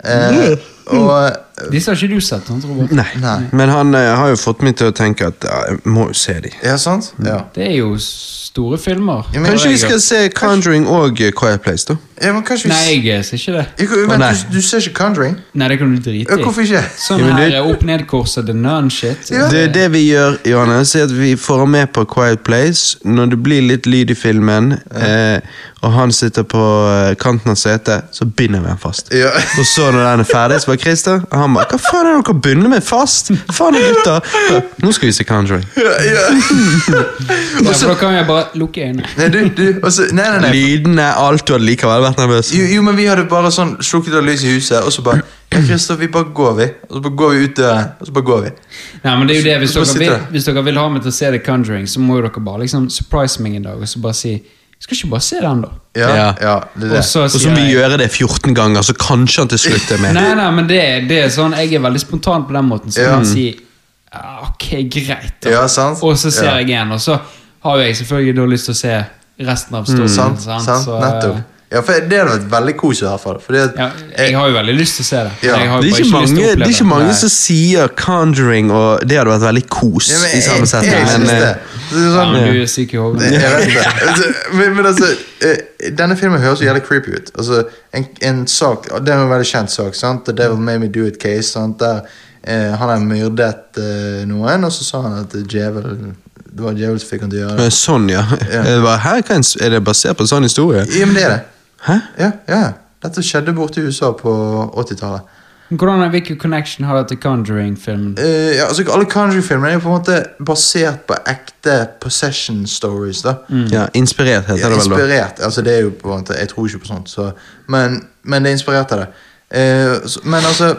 Speaker 2: Uh, og
Speaker 3: Disse har ikke du sett? sant, Robert?
Speaker 1: Nei.
Speaker 2: Nei.
Speaker 1: Men han eh, har jo fått meg til å tenke at ja, jeg må jo se de.
Speaker 2: Ja, sant? Ja.
Speaker 3: Det er jo store filmer.
Speaker 2: Ja, men-
Speaker 1: Kanskje vi skal se Conjuring og eh, Quiet Place, da?
Speaker 2: ja, men kanskje vi
Speaker 3: Nei, jeg ser ikke det.
Speaker 2: Jeg- Vent,
Speaker 1: nei.
Speaker 2: du, du ser ikke Conjuring?
Speaker 3: Nei, det kan du drite
Speaker 2: Ja,
Speaker 3: i.
Speaker 2: hvorfor ikke?
Speaker 3: Sånn
Speaker 1: Ja, men
Speaker 3: her
Speaker 1: det-
Speaker 3: eh, opp-ned-korset, the nun-shit.
Speaker 2: Ja.
Speaker 1: Det, det vi gjør, Johannes, er at vi får han med på Quiet Place. Når det blir litt lyd i filmen, eh, og han sitter på eh, kanten av setet, så binder vi ham fast.
Speaker 2: Ja.
Speaker 1: Og så når den er ferdig, så bare Christer Han Han bare 'Hva faen er det dere bundet med fast?' Faen, gutter! Nå skal vi se Conjuring.
Speaker 3: Ja, for da kan jeg bare lukke øynene.
Speaker 2: Nei, du, du, og så- nei, nei, nei.
Speaker 1: Lydene, alt. Du hadde likevel vært nervøs.
Speaker 2: Jo, jo, men vi hadde bare sånn slukket av lys i huset, og så bare Ja, Christer, vi bare går, vi. Og så bare går vi ut døren, og så bare går vi.
Speaker 3: Nei, men det er jo det, Hvis
Speaker 2: Så bare
Speaker 3: dere,
Speaker 2: sitter
Speaker 3: vil,
Speaker 2: der.
Speaker 3: hvis dere vil ha meg til å se The Conjuring, så må jo dere bare liksom surprise meg en dag og så bare si Skal ikke bare se den, da?
Speaker 2: Ja,
Speaker 1: Ja.
Speaker 2: ja, det er det.
Speaker 3: Og så
Speaker 1: Og så må vi gjøre det 14 ganger, så kanskje han til slutt er med.
Speaker 3: Nei, nei, men det, det er sånn Jeg er veldig spontan på den måten. Så
Speaker 2: Ja.
Speaker 3: jeg si Ok, greit. da
Speaker 2: Ja, sant?
Speaker 3: Og så ser
Speaker 2: Ja.
Speaker 3: jeg en, og så har jo jeg selvfølgelig da lyst til å se resten av storyen.
Speaker 2: Sant,
Speaker 3: sant?
Speaker 2: sant,
Speaker 3: Så,
Speaker 2: nettopp. Ja, for det hadde vært veldig kos i hvert fall. Fordi at,
Speaker 3: ja, jeg har jo veldig lyst til å se det.
Speaker 2: Ja.
Speaker 3: Jeg
Speaker 1: Det er ikke
Speaker 3: ikke
Speaker 1: mange,
Speaker 3: å
Speaker 1: det er ikke mange som sier Conjuring, og det hadde vært veldig kos
Speaker 2: Ja, men
Speaker 1: i
Speaker 2: jeg-
Speaker 1: samme setting.
Speaker 2: jeg
Speaker 1: Men eh,
Speaker 2: det. Det sånn,
Speaker 3: Ja, men du er syk i hodet.
Speaker 2: Jeg. Altså, Men, men altså, eh, denne filmen høres jo jævlig creepy ut. Altså, en, en sak, Det er en veldig kjent sak. sant? The Devil Made Me Do It Case. sant? Der eh, Han har myrdet eh, noen, og så sa han at djevelen det var djevel som fikk han til å gjøre det.
Speaker 1: Sånn, ja.
Speaker 2: Ja.
Speaker 1: Er det bare, Hæ, hva er er det basert på en sånn historie?
Speaker 2: Ja, men det er det.
Speaker 1: Hæ?
Speaker 2: Ja, ja. Dette skjedde borte i USA på 80-tallet.
Speaker 3: Hvordan er, Hvilken connection har det til Conjuring-filmen?
Speaker 2: Uh, ja, altså Alle Conjuring-filmer er jo på en måte basert på ekte possession stories. da
Speaker 1: Ja, Inspirert heter
Speaker 2: Ja,
Speaker 1: det vel da.
Speaker 2: inspirert. altså det er jo på en måte Jeg tror ikke på sånt, så, men, men det er inspirert av det. Uh, så, men altså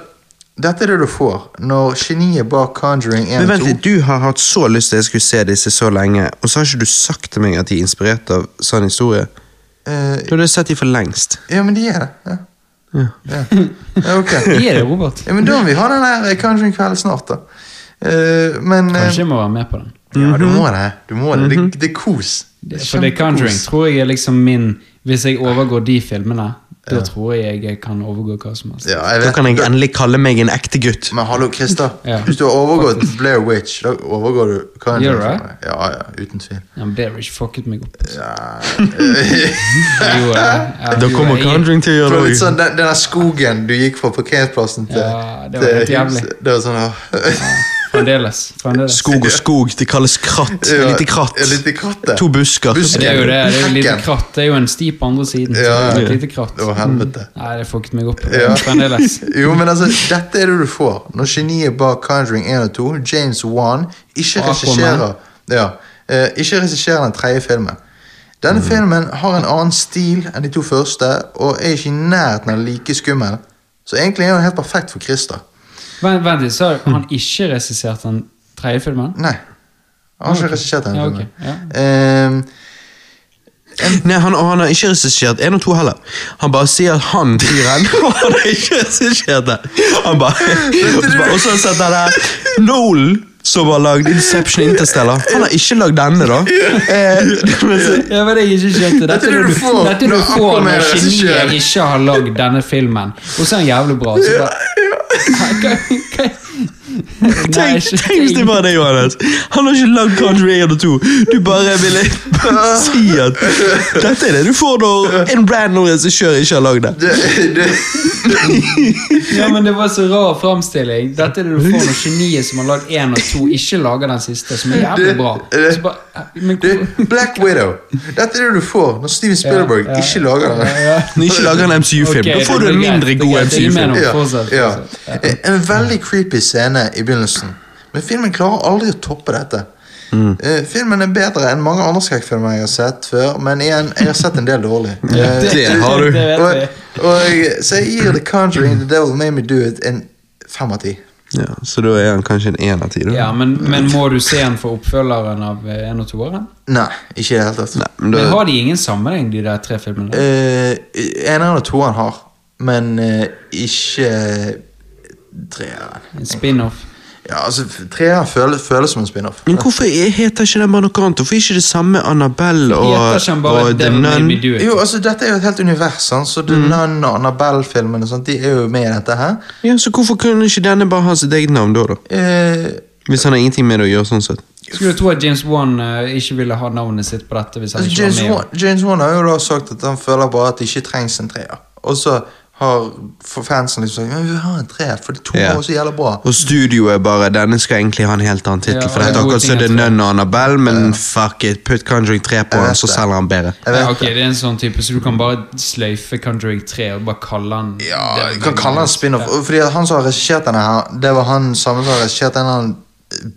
Speaker 2: Dette er det du får når geniet bak Conjuring 1
Speaker 1: Men
Speaker 2: og 2
Speaker 1: vent, Du har hatt så lyst til at jeg skulle se disse så lenge, og så har ikke du sagt til meg at de er inspirert av sann historie.
Speaker 2: Eh,
Speaker 1: Du hadde sett de for lengst.
Speaker 2: Ja, men de er det. Ja.
Speaker 1: Ja.
Speaker 2: Ja. ja, ok.
Speaker 3: Er det Robert?
Speaker 2: Ja, men Da må vi ha den der en kveld snart, da. Uh, men eh,
Speaker 3: Kanskje jeg må være med på den.
Speaker 2: Ja, du må det. Du må det. det, det er kos. Det er
Speaker 3: For The Conjuring
Speaker 2: kos.
Speaker 3: tror jeg er liksom min Hvis jeg overgår de filmene, da tror jeg jeg kan overgå hva som helst.
Speaker 2: Ja,
Speaker 1: Da kan jeg endelig kalle meg en ekte gutt.
Speaker 2: Men hallo, Christer.
Speaker 3: Ja.
Speaker 2: Hvis du har overgått Blair Witch, da overgår du
Speaker 3: hva enn
Speaker 2: for. Ja, ja, uten tvil.
Speaker 3: Ja, men Blair Witch fucket meg opp.
Speaker 2: Ja.
Speaker 3: jo. Ja,
Speaker 1: Da kommer. Conjuring til å gjøre det
Speaker 2: sånn, den, den der skogen du gikk fra parkeringsplassen til,
Speaker 3: Ja, det var helt jævlig.
Speaker 2: Det var sånn.
Speaker 3: Fremdeles. fremdeles.
Speaker 1: Skog og skog. Det kalles kratt.
Speaker 2: Ja,
Speaker 1: Lite kratt.
Speaker 2: ja, lite kratt.
Speaker 1: To busker.
Speaker 2: Busker.
Speaker 3: Det er jo det. Det er jo lite kratt. Det er jo en sti på andre siden.
Speaker 2: Ja,
Speaker 3: det er lite kratt.
Speaker 2: Å, helvete.
Speaker 3: Nei, det fucket meg opp.
Speaker 2: Ja.
Speaker 3: Fremdeles.
Speaker 2: Jo, men altså, dette er det du får når geniet bak Conjuring 1 og 2, James Wan, ikke regisserer ja, eh, Ikke regisserer den tredje filmen. Denne filmen har en annen stil enn de to første, og er ikke i nærheten av like skummel. Så egentlig er den helt perfekt for Christer.
Speaker 3: Vent, vent litt, så har han ikke regissert den tredje filmen?
Speaker 2: Nei. Han har ikke regissert den.
Speaker 3: Ja, ok,
Speaker 2: filmen.
Speaker 3: ja.
Speaker 2: Ehm,
Speaker 1: Nei, han, han har ikke regissert én og to heller. Han bare sier at han fyren Og han har ikke regissert det! Han bare Og så har han der Nolan, som har lagd Inception Interstellar. Han har ikke lagd denne, da. Eh, vet
Speaker 3: Ja, men jeg ikke skjønte Dette
Speaker 2: Dette er det
Speaker 3: du
Speaker 2: får
Speaker 3: dette du får når geniet ikke har lagd denne filmen, og så er han jævlig bra. Så bare,
Speaker 1: Tenk, tenk hvis det var det, Johannes. Han har ikke lagd Country 1 og 2. Du bare ville si at dette er det du får når en random regissør ikke har lagd det.
Speaker 3: Ja, men det var så rar framstilling. Dette er det du får når geniet som har lagd 1 og 2, ikke lager den siste, som er jævlig bra. Så bare,
Speaker 2: Black Widow. Dette er det du får når Steven Spielberg
Speaker 3: Ja, ja,
Speaker 2: ikke lager den.
Speaker 3: ja, ja.
Speaker 1: Når ikke lager en MCU-film,
Speaker 3: Okay,
Speaker 1: da får du en mindre god MCU-film.
Speaker 3: nå.
Speaker 2: Ja, ja. En veldig creepy scene i begynnelsen. Men filmen klarer aldri å toppe dette. Eh, filmen er bedre enn mange andre skrekkfilmer jeg har sett før, men igjen, jeg har sett en del dårlig. Eh,
Speaker 1: det har du.
Speaker 2: Og, og, så jeg gir The Conjuring The Devil Made Me Do It en fem av ti.
Speaker 1: Ja, så da er han kanskje en én av ti.
Speaker 3: Ja, men, men må du se han for oppfølgeren av én en og toeren?
Speaker 2: Nei, ikke i det hele tatt.
Speaker 1: Nei, men
Speaker 3: Men har de ingen sammenheng, de der tre filmene?
Speaker 2: Uh, eneren og toeren har, men uh, ikke treeren.
Speaker 3: En spin-off?
Speaker 2: Ja, altså, treeren føles, føles som en spin-off.
Speaker 1: men hvorfor er- heter ikke den bare noe annet? Hvorfor er ikke det samme Annabelle og,
Speaker 3: Heter ikke bare
Speaker 1: og The Nun?
Speaker 2: Jo, altså, Dette er jo et helt univers. sånn, Så The Nun og Annabelle-filmene de er jo med i dette her.
Speaker 1: Ja, så hvorfor kunne ikke denne bare ha sitt eget navn da? da?
Speaker 2: Eh,
Speaker 1: Hvis han har ingenting med det å gjøre sånn sett.
Speaker 3: Skulle du tro at James Wan uh, ikke ville ha navnet sitt på dette hvis han
Speaker 2: altså,
Speaker 3: ikke
Speaker 2: James,
Speaker 3: var med?
Speaker 2: Wan, James Wan har jo da sagt at han føler bare at det ikke trengs en treer. Og så har for fansen liksom sagt vi vil ha en tre, for det to
Speaker 1: yeah.
Speaker 2: var så jævla bra.
Speaker 1: Og studioet er bare Denne skal egentlig ha en helt annen tittel.
Speaker 3: Ja,
Speaker 1: for det
Speaker 3: gode
Speaker 1: akkurat så det er. Nun og Annabelle, men fuck it, putt Conjuring 3 på den, så
Speaker 2: det.
Speaker 1: selger han bedre.
Speaker 3: Ja, ok,
Speaker 2: det.
Speaker 3: er en sånn type, så du kan bare sløyfe Conjuring 3 og bare kalle han
Speaker 2: Ja, du kan kalle han spin-off.
Speaker 3: Ja.
Speaker 2: Fordi han som har regissert denne her, det var han samme som har regissert en annen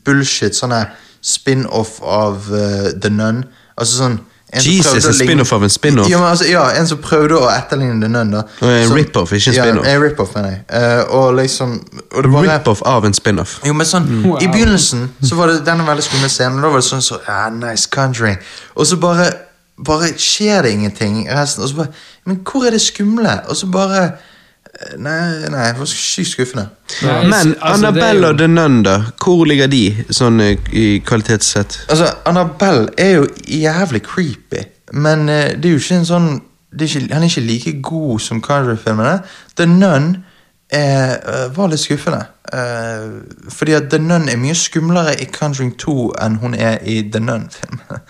Speaker 2: bullshit sånn spin-off av uh, The Nun. Altså sånn
Speaker 1: Jesus, en spin-off av en spin-off?
Speaker 2: Ja, altså, ja, en som prøvde å etterligne The Nun. da
Speaker 1: Og en rip-off, ikke en spin-off.
Speaker 2: Ja, en rip-off, mener jeg. Uh, og liksom og det bare,
Speaker 1: Rip-off av en spin-off.
Speaker 2: jo, men sånn,
Speaker 3: Wow.
Speaker 2: I begynnelsen så var det denne veldig skumle scenen, og da var det sånn så, ah, nice country. Og så bare, bare skjer det ingenting resten. Og så bare, men hvor er det skumle? Og så bare Nei, nei, det var sykt skuffende.
Speaker 3: Ja, jeg-
Speaker 1: Men
Speaker 3: altså,
Speaker 1: Annabelle
Speaker 3: jo-
Speaker 1: og The Nun, da? Hvor ligger de sånn eh, i kvalitetssett?
Speaker 2: Altså, Annabelle er jo jævlig creepy, men uh, det er jo ikke en sånn det er ikke, Han er ikke like god som Conjuring-filmene. The Nun er, eh, var litt skuffende. Uh, fordi at The Nun er mye skumlere i Conjuring 2 enn hun er i The Nun-filmen.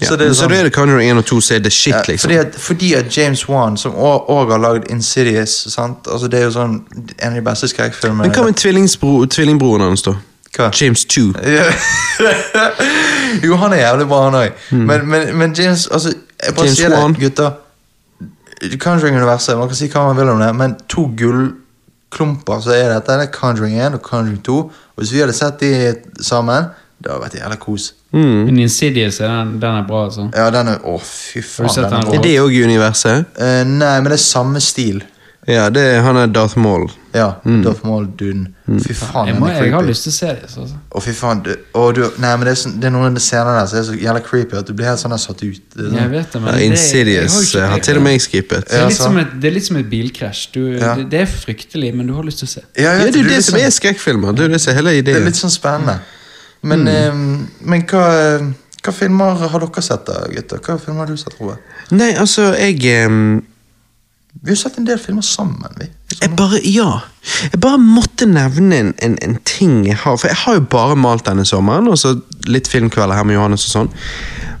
Speaker 1: Ja.
Speaker 2: Så det er
Speaker 1: så det er det Conjuring 1 og 2 som er the shit, liksom.
Speaker 2: fordi, at, fordi at James Wan, som òg har lagd Insidious sant? Altså Det er jo sånn en av de beste skrekkfilmene.
Speaker 1: Men hva med tvillingbroren hans, da?
Speaker 2: Hva?
Speaker 1: James 2.
Speaker 2: Jo, han er jævlig bra, han òg. Men, men, men James altså, Jeg bare
Speaker 1: James
Speaker 2: sier det, gutter. Conjuring-universet, man kan si hva man vil om det, men to gullklumper, så er dette det Conjuring 1 og Conjuring 2. Og hvis vi hadde sett de sammen, det hadde vært jævla kos.
Speaker 1: Mm.
Speaker 3: Men Insidious, er den, den er bra, altså.
Speaker 2: Ja, den er Å, fy
Speaker 3: Har
Speaker 2: faen.
Speaker 3: du sett
Speaker 2: den er
Speaker 3: den?
Speaker 1: Er det òg universet?
Speaker 2: Uh, nei, men det er samme stil.
Speaker 1: Ja, det er, han er Darth Maul.
Speaker 2: Ja, Darth Maul-duden. Fy faen,
Speaker 3: Jeg, må,
Speaker 2: jeg,
Speaker 3: jeg har lyst til å se det. Så.
Speaker 2: Å, fy faen. Du, å, du, nei, men det er, sånn, det er noen av de scenene der som er så jævla creepy at du blir helt sånn satt ut. Det sånn,
Speaker 3: Jeg vet det, men
Speaker 1: Ja,
Speaker 3: det, jeg har ikke-
Speaker 1: har til og med jeg skippet.
Speaker 3: Det er, litt som et, det er litt som et bilkrasj. Du,
Speaker 2: Ja.
Speaker 3: det, det er fryktelig, men du har lyst til å se.
Speaker 2: Ja,
Speaker 1: Ja,
Speaker 2: vet
Speaker 1: det er jo det som
Speaker 2: sånn-
Speaker 1: er skrekkfilmer. Det er det som er hele
Speaker 2: Det er litt sånn spennende. Men, eh, men hva, hva filmer har dere sett, da, gutter? Hva filmer har du sett, Robert?
Speaker 1: Nei, altså, jeg ehm,
Speaker 2: Vi har sett en del filmer sammen, vi.
Speaker 1: Jeg bare, ja. Jeg bare måtte nevne en, en, en ting jeg har. For jeg har jo bare malt denne sommeren, og så litt filmkvelder her med Johannes og sånn.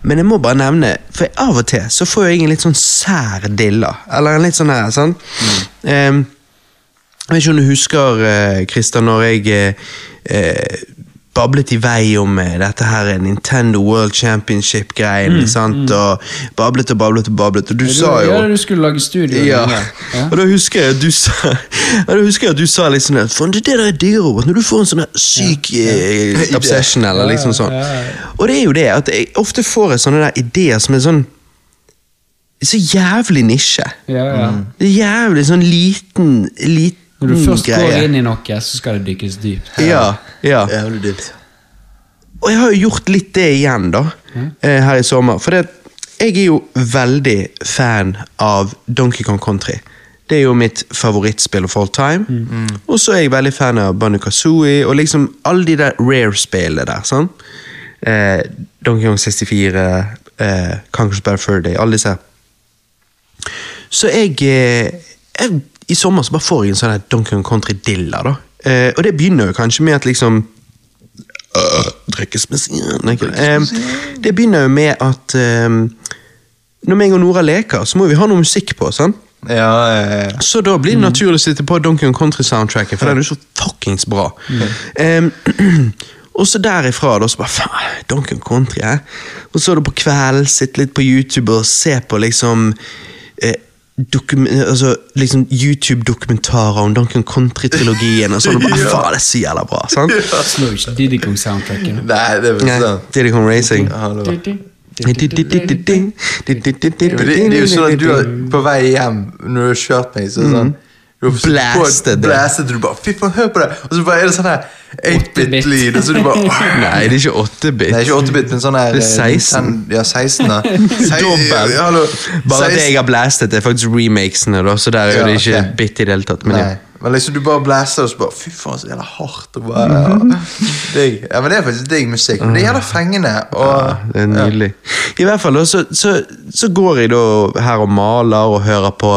Speaker 1: Men jeg må bare nevne, for av og til så får jeg en litt sånn sær dilla. Eller en litt sånn her, sant? Ehm, jeg vet ikke om du husker, eh, Christian, når jeg eh, eh, bablet i vei om eh, dette her Nintendo World Championship-greiene, sant? Og bablet og bablet og bablet, og du sa jo
Speaker 3: Ja, du skulle lage studio.
Speaker 1: ja.
Speaker 3: ja.
Speaker 1: Og da husker jeg at du sa da husker jeg at du sa sånn at, Faen, det er der er digg, Robert, når du får en sånn syk eh, obsession, eller liksom sånn.
Speaker 3: ja, ja.
Speaker 1: Og det er jo det, at jeg ofte får jeg sånne der ideer som er sånn Så jævlig nisje.
Speaker 3: Ja, ja.
Speaker 1: Jævlig sånn liten, liten
Speaker 3: Når du først
Speaker 1: greie.
Speaker 3: går inn i noe, så skal det dykkes dypt.
Speaker 1: Ja, ja.
Speaker 2: Jævlig dypt.
Speaker 1: Og jeg har jo gjort litt det igjen, da, mm. her i sommer. For det, jeg er jo veldig fan av Donkey Kong Country. Det er jo mitt favorittspill of all time. Og så er jeg veldig fan av Banu Kazooie og liksom alle de der rare-spillene der. sånn. Eh, Donkey Kong 64, eh, Conquer's Bad Fur Day, alle disse. Så jeg, eh, jeg I sommer så bare får jeg en sånn Duncan Country-dilla. da. Eh, og det begynner jo kanskje med at liksom øh, Drikkes. Eh, det begynner jo med at eh, når meg og Nora leker, så må vi ha noe musikk på. sant?
Speaker 2: Ja, ja, ja.
Speaker 1: Så da blir det naturlig å sitte på Duncan Country-soundtracket, for den er jo så fuckings bra. Em, og så derifra da, så bare faen, Duncan Country, eh? Og så er det på kvelden, sitte litt på YouTube og se på liksom eh, altså, liksom YouTube-dokumentarer om Kong Country-trilogien, og sånn, og bare faen, det er så jævla bra, sant?
Speaker 3: Slår ikke Diddy Kong-soundtracken.
Speaker 2: Nei, det er vel
Speaker 1: Nei,
Speaker 2: sant.
Speaker 1: Diddy Kong Racing.
Speaker 2: Ja, det var- er jo sånn at du er på vei hjem når du har kjørt meg, så er sånn
Speaker 1: Blasted det.
Speaker 2: Blasted, du bare Fy faen, hør på det! Og så bare er det sånn her 8-bit-lyd, og så du bare
Speaker 1: Nei, det er ikke 8-bit.
Speaker 2: Det er ikke 8-bit, men sånn her
Speaker 1: Det er
Speaker 2: eh,
Speaker 1: 16.
Speaker 2: ten- Ja, 16, da.
Speaker 1: Dobbel.
Speaker 2: Ja, hallo.
Speaker 1: Bare at
Speaker 2: 16
Speaker 1: jeg har blastet, det er faktisk remakesene, da, så der er
Speaker 2: Ja,
Speaker 1: det ikke
Speaker 2: ok.
Speaker 1: bit i det hele tatt. Men
Speaker 2: Nei. Men liksom du bare blæser og så bare Fy faen, så jævla hardt. Og bare, ja. digg. Ja, men det er faktisk digg musikk. Men det er jævla fengende. Og,
Speaker 1: Ja, det er nydelig. I hvert fall så, så, så går jeg da her og maler og hører på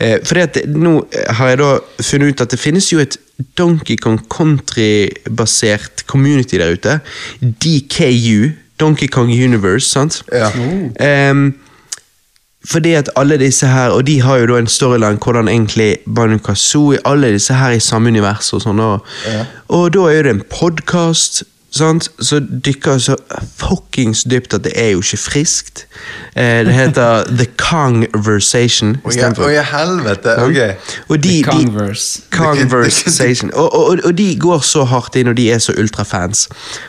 Speaker 1: eh, For nå har jeg da funnet ut at det finnes jo et Donkey Kong Country-basert community der ute. DKU. Donkey Kong Universe, sant?
Speaker 2: Ja.
Speaker 1: Ehm, fordi at alle disse her, og de har jo da en storyline hvordan egentlig Banu Kazooie Alle disse her i samme univers og sånn. Og, og da er det en podkast. Så dykker så fuckings dypt at det er jo ikke friskt. Eh, det heter The Conversation.
Speaker 2: Å ja, ja, helvete. Ok.
Speaker 1: og de,
Speaker 3: The
Speaker 1: de,
Speaker 3: Converse.
Speaker 1: Conversation. Og, og, og de går så hardt inn, og de er så ultrafans.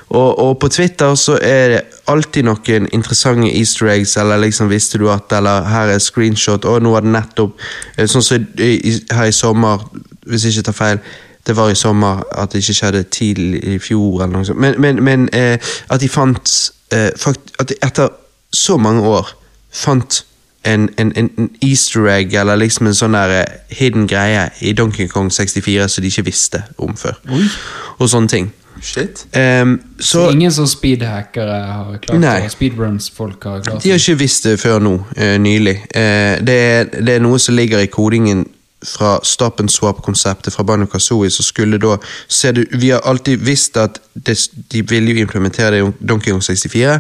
Speaker 1: Og, og på Twitter så er det alltid noen interessante easter eggs, eller liksom visste du at, eller her er screenshot, og nå var det nettopp eh, Sånn som i- her i sommer, hvis jeg ikke tar feil. Det var i sommer at det ikke skjedde tidlig i fjor, eller noe sånt. Men, men, men eh, at de fant eh, fakt, At de etter så mange år fant en, en, en easter egg, eller liksom en sånn der eh, hidden greie i Donkey Kong 64 som de ikke visste om før. Og sånne ting.
Speaker 2: Shit.
Speaker 1: Um,
Speaker 3: Så
Speaker 1: så
Speaker 3: ingen som speedhackere har klart
Speaker 1: Nei.
Speaker 3: det? Speedruns-folk har klart
Speaker 1: de har ikke visst det før nå, uh, nylig. Uh, det, er, det er noe som ligger i kodingen fra stop and swap-konseptet fra Banu Kazooie, så skulle da se du, Vi har alltid visst at det, de ville jo implementere det i Donkey Kong 64,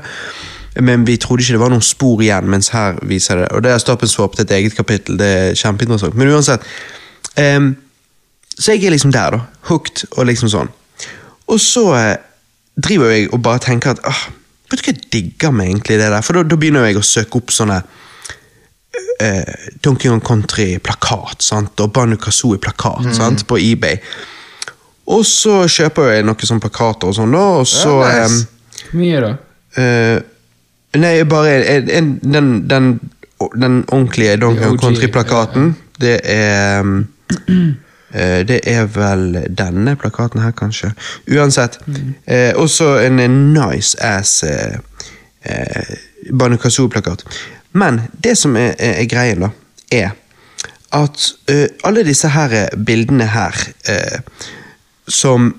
Speaker 1: men vi trodde ikke det var noen spor igjen, mens her viser det. Og det er stop and swap til et eget kapittel, det er kjempeinteressant. Men uansett um, Så jeg er liksom der, da. Hooked og liksom sånn. Og så eh, driver jeg og bare tenker at ah, Vet du hva jeg digger med egentlig det der? For da begynner jeg å søke opp sånne eh, Donkey Kong Country-plakat sant? og Banu Kazooie-plakat mm. på eBay. Og så kjøper jeg noen sånne plakater og sånn, da, og så
Speaker 2: Ja, nice.
Speaker 3: Hvor mye da?
Speaker 1: Uh, Nei, bare en, en, den, den, den ordentlige Donkey Kong Country-plakaten, det er um, Uh, Det er vel denne plakaten her, kanskje. Uansett. Eh, også en nice ass eh, uh, Banu Kazooie-plakat. Men det som er, er, er greien, da, er at eh, alle disse her bildene her eh, som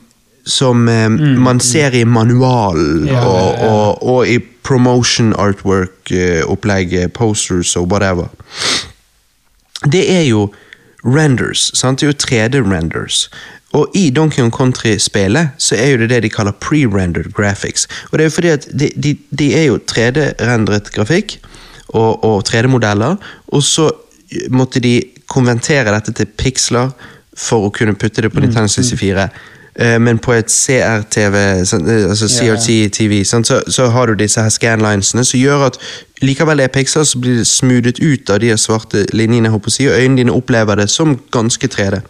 Speaker 1: som eh, man ser i manualen
Speaker 3: Ja,
Speaker 1: og, og, og i promotion artwork-opplegg, posters og whatever. Det er jo renders. sant? Det er jo 3D-renders. Og i Donkey Kong Country-spelet så er jo det det de kaller pre-rendered graphics. Og det er jo fordi at de, de, de er jo 3D-rendret grafikk og, og 3D-modeller, og så måtte de konventere dette til piksler for å kunne putte det på Nintendo 64. Eh, Men på et CRTV, eh, altså. CRT-TV, så, så har du disse her scanlinesene som gjør at likevel er piksler, så blir det smoothet ut av de svarte linjene, og øynene dine opplever det som ganske 3D.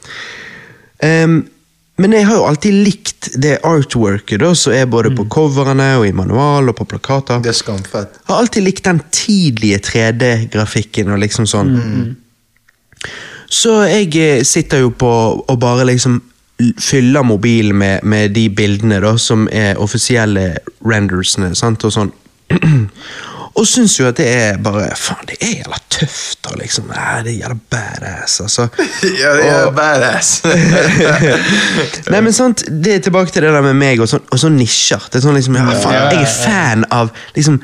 Speaker 1: Ehm, men jeg har jo alltid likt det artworket da, som er både på coverne og i manual og på plakater.
Speaker 2: Det er skamfett.
Speaker 1: Jeg har alltid likt den tidlige 3D-grafikken og liksom sånn. Så jeg eh, sitter jo på og bare liksom fyller mobilen med, med de bildene da, som er offisielle rendersene, sant, og sånn. og syns jo at det er bare Faen, det er jævla tøft, og liksom. Ja, det er jævla badass, altså.
Speaker 2: Ja, det er
Speaker 1: Og-
Speaker 2: badass.
Speaker 1: Nei, men sant, Det er tilbake til det der med meg og sånn, og sånn nisjer. Det er sånn liksom, ja, faen, Jeg er fan av liksom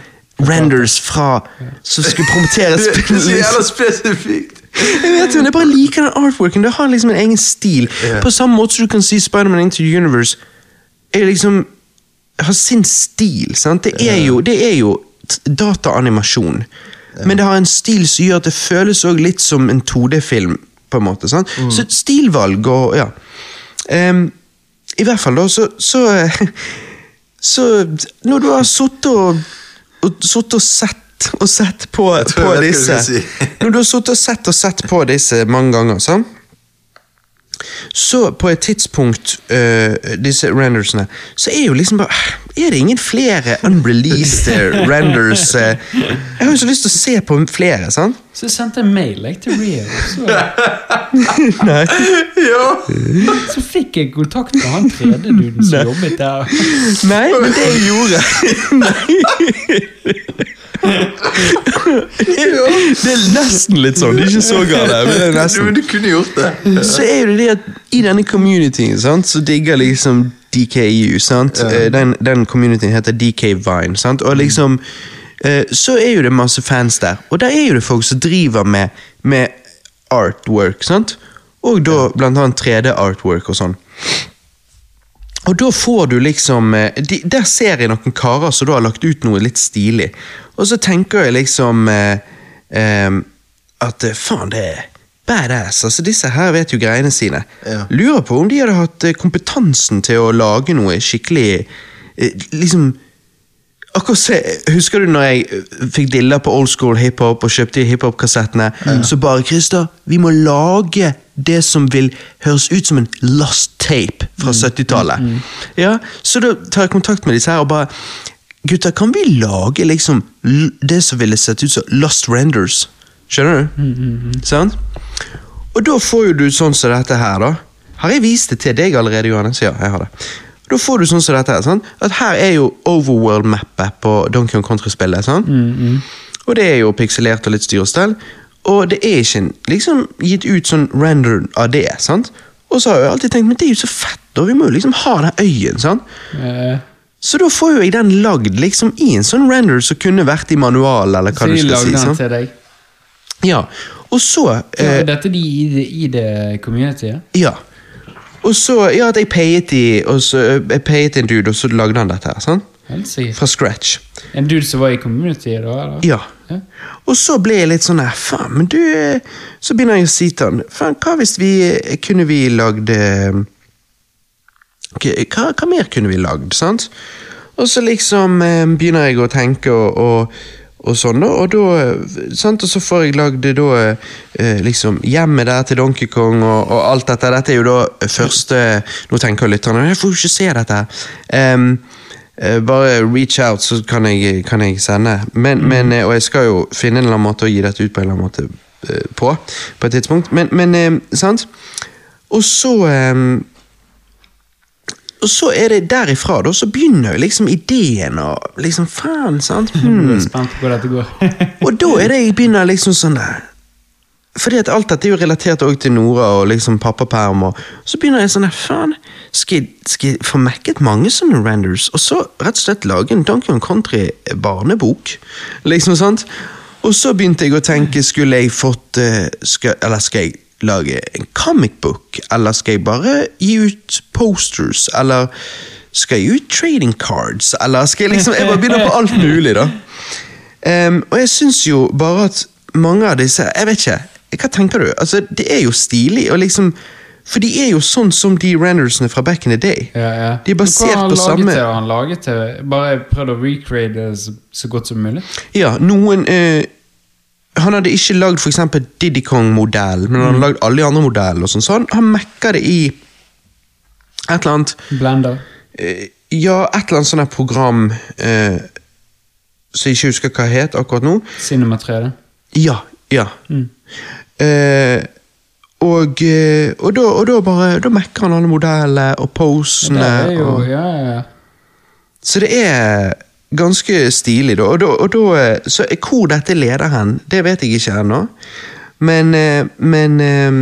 Speaker 1: renders fra som skulle promotere
Speaker 2: er
Speaker 1: spillet.
Speaker 2: så jævla spesifikt.
Speaker 1: Jeg vet jo, men jeg bare liker den artworken. Det har liksom en egen stil. På samme måte som du kan si Spiderman Into the Universe er liksom har sin stil. sant? Det er jo, det er jo dataanimasjon. Men det har en stil som gjør at det føles litt som en 2D-film. på en måte, sant? Så stilvalg og ja. Um, I hvert fall da, så, så Så når du har sittet og, og, og sett og sett på, på disse
Speaker 2: si.
Speaker 1: Når du har sittet og sett og sett på disse mange ganger, sant? Så på et tidspunkt, uh, disse rendersene, så er jo liksom bare Er det ingen flere unreleased øh, renders? Uh, Jeg har jo så lyst til å se på flere, sant?
Speaker 3: Så jeg sendte en mail jeg, til Rio, så,
Speaker 2: Ja.
Speaker 3: så fikk jeg kontakt med han 3D-duden som jobbet der.
Speaker 1: Nei, men det jeg gjorde Nei. Det er nesten litt sånn. Det er ikke så galt, men det er
Speaker 2: Du, du kunne gjort det.
Speaker 1: så er det det at i denne communityen sant, så digger liksom DKU. sant? Ja. Den, den communityen heter DK Vine. sant? Og liksom, eh, Så er jo det masse fans der. Og der er jo det folk som driver med, med artwork. sant? Og da blant annet 3D-artwork og sånn. Og da får du liksom eh, de, Der ser jeg noen karer som da har lagt ut noe litt stilig. Og så tenker jeg liksom eh, eh, at eh, faen, det er badass. Altså, disse her vet jo greiene sine.
Speaker 2: Ja.
Speaker 1: Lurer på om de hadde hatt eh, kompetansen til å lage noe skikkelig eh, Liksom Akkurat se, Husker du når jeg eh, fikk dilla på old school hiphop og kjøpte hiphop-kassettene? Så bare Christer, vi må lage det som vil høres ut som en lost tape fra 70-tallet. Ja, Så da tar jeg kontakt med disse her og bare Gutter, kan vi lage liksom det som ville sett ut som lost renders? Skjønner du? Sant? Og da får jo du sånn som dette her, da. Har jeg vist det til deg allerede, Johannes? Ja, jeg har det. Da får du sånn som dette her. Sånn? At her er jo overworld-mappet på Donkey Kong Country-spillet. sant? Og det er jo pikselert og litt styr og stell. Og det er ikke liksom gitt ut sånn render av det. sant? Og så har jeg alltid tenkt men det er jo så fett, og vi må jo liksom ha den øyen. sant?
Speaker 3: Eh,
Speaker 1: Så da får jo jeg den lagd liksom i en sånn render som kunne vært i manual, eller hva
Speaker 3: så
Speaker 1: du skal si. sant?
Speaker 3: til deg.
Speaker 1: Ja, og så
Speaker 3: Ja,
Speaker 1: eh,
Speaker 3: dette de i det, i det communityet?
Speaker 1: Ja. Og så, ja, at jeg payet i, og så, jeg payet en dude, og så lagde han dette her, sant? Fra scratch.
Speaker 3: En dude som var i community da? Eller?
Speaker 1: Ja.
Speaker 3: Ja.
Speaker 1: Og så ble jeg litt sånn her, faen, men du Så begynner jeg å si til han, faen, hva hvis vi Kunne vi lagd eh, hva, hva mer kunne vi lagd, sant? Og så liksom eh, begynner jeg å tenke og, og, og sånn, da, og da sant? Og så får jeg lagd da eh, liksom hjemmet der til Donkey Kong og, og alt dette. Dette er jo da første Nå tenker lytterne jeg får jo ikke se dette. Um, eh, bare reach out, så kan jeg, kan jeg sende. Men, men, eh, og jeg skal jo finne en eller annen måte å gi dette ut på en eller annen måte eh, på. På et tidspunkt. Men, men eh, sant? Og så og så er det derifra, da, så begynner liksom ideen og liksom Faen, sant? Hmm.
Speaker 3: spent på hvor dette går.
Speaker 1: Og da er det jeg begynner liksom sånn der Fordi at alt dette er jo relatert også til Nora og liksom pappaperm. Og så begynner jeg sånn der, faen, skal jeg, skal jeg få mekket mange sånne renders? Og så rett og slett lage en Donkey Kong Country barnebok? Liksom sant? Og så begynte jeg å tenke, skulle jeg fått eh, skal, Eller skal jeg lage en comic book? Eller skal jeg bare gi ut posters? Eller skal jeg gi ut trading cards? Eller skal jeg liksom Jeg bare begynner på alt mulig, da. Um, og jeg syns jo bare at mange av disse Jeg vet ikke, hva tenker du? Altså, Det er jo stilig, og liksom For de er jo sånn som de rendersene fra back in the day.
Speaker 3: Ja, ja.
Speaker 1: De er basert
Speaker 3: han
Speaker 1: på samme
Speaker 3: Til, han laget til, bare prøvd å recreate det så, så godt som mulig?
Speaker 1: Ja, noen eh, Han hadde ikke lagd eksempel Diddy Kong-modell, men han hadde lagd alle de andre modellene. sånn, så han, han mekka det i et eller annet
Speaker 3: Blender.
Speaker 1: eh, Ja, et eller annet sånt program eh, som jeg ikke husker hva det het akkurat nå.
Speaker 3: Cinema 3D.
Speaker 1: Ja, ja.
Speaker 3: Mm.
Speaker 1: Eh, og, eh, og, da, og da bare Da mekker han alle modellene og posene.
Speaker 3: Det er jo,
Speaker 1: og,
Speaker 3: ja, ja, ja.
Speaker 1: så det er ganske stilig, da. Og da, og da eh, så hvor dette leder hen, det vet jeg ikke ennå. Men, eh, men eh,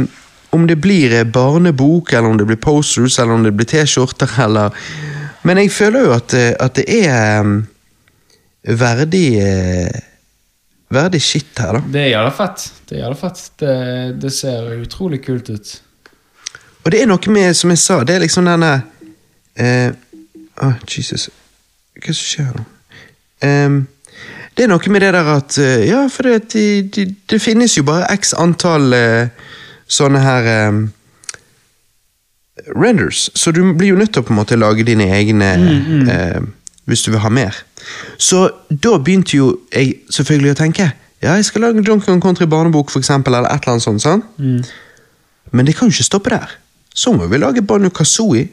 Speaker 1: om det blir barnebok, eller om det blir posters, eller om det blir T-skjorter, eller Men jeg føler jo at, at det er verdig Verdig shit her, da.
Speaker 3: Det er jævla fett. Det er fett. Det, det ser utrolig kult ut.
Speaker 1: Og det er noe med, som jeg sa, det er liksom denne eh, oh, Jesus. Hva er det som skjer nå? Ehm, det er noe med det der at eh, Ja, for det, de, de, det finnes jo bare x antall eh, sånne her um, renders, så du blir jo nødt til å på en måte lage dine egne eh, hvis du vil ha mer. Så da begynte jo jeg selvfølgelig å tenke ja, jeg skal lage Kong Country barnebok, for eksempel, eller et eller annet sånt. sant? Men det kan jo ikke stoppe der. Så må vi lage Banu Kazooie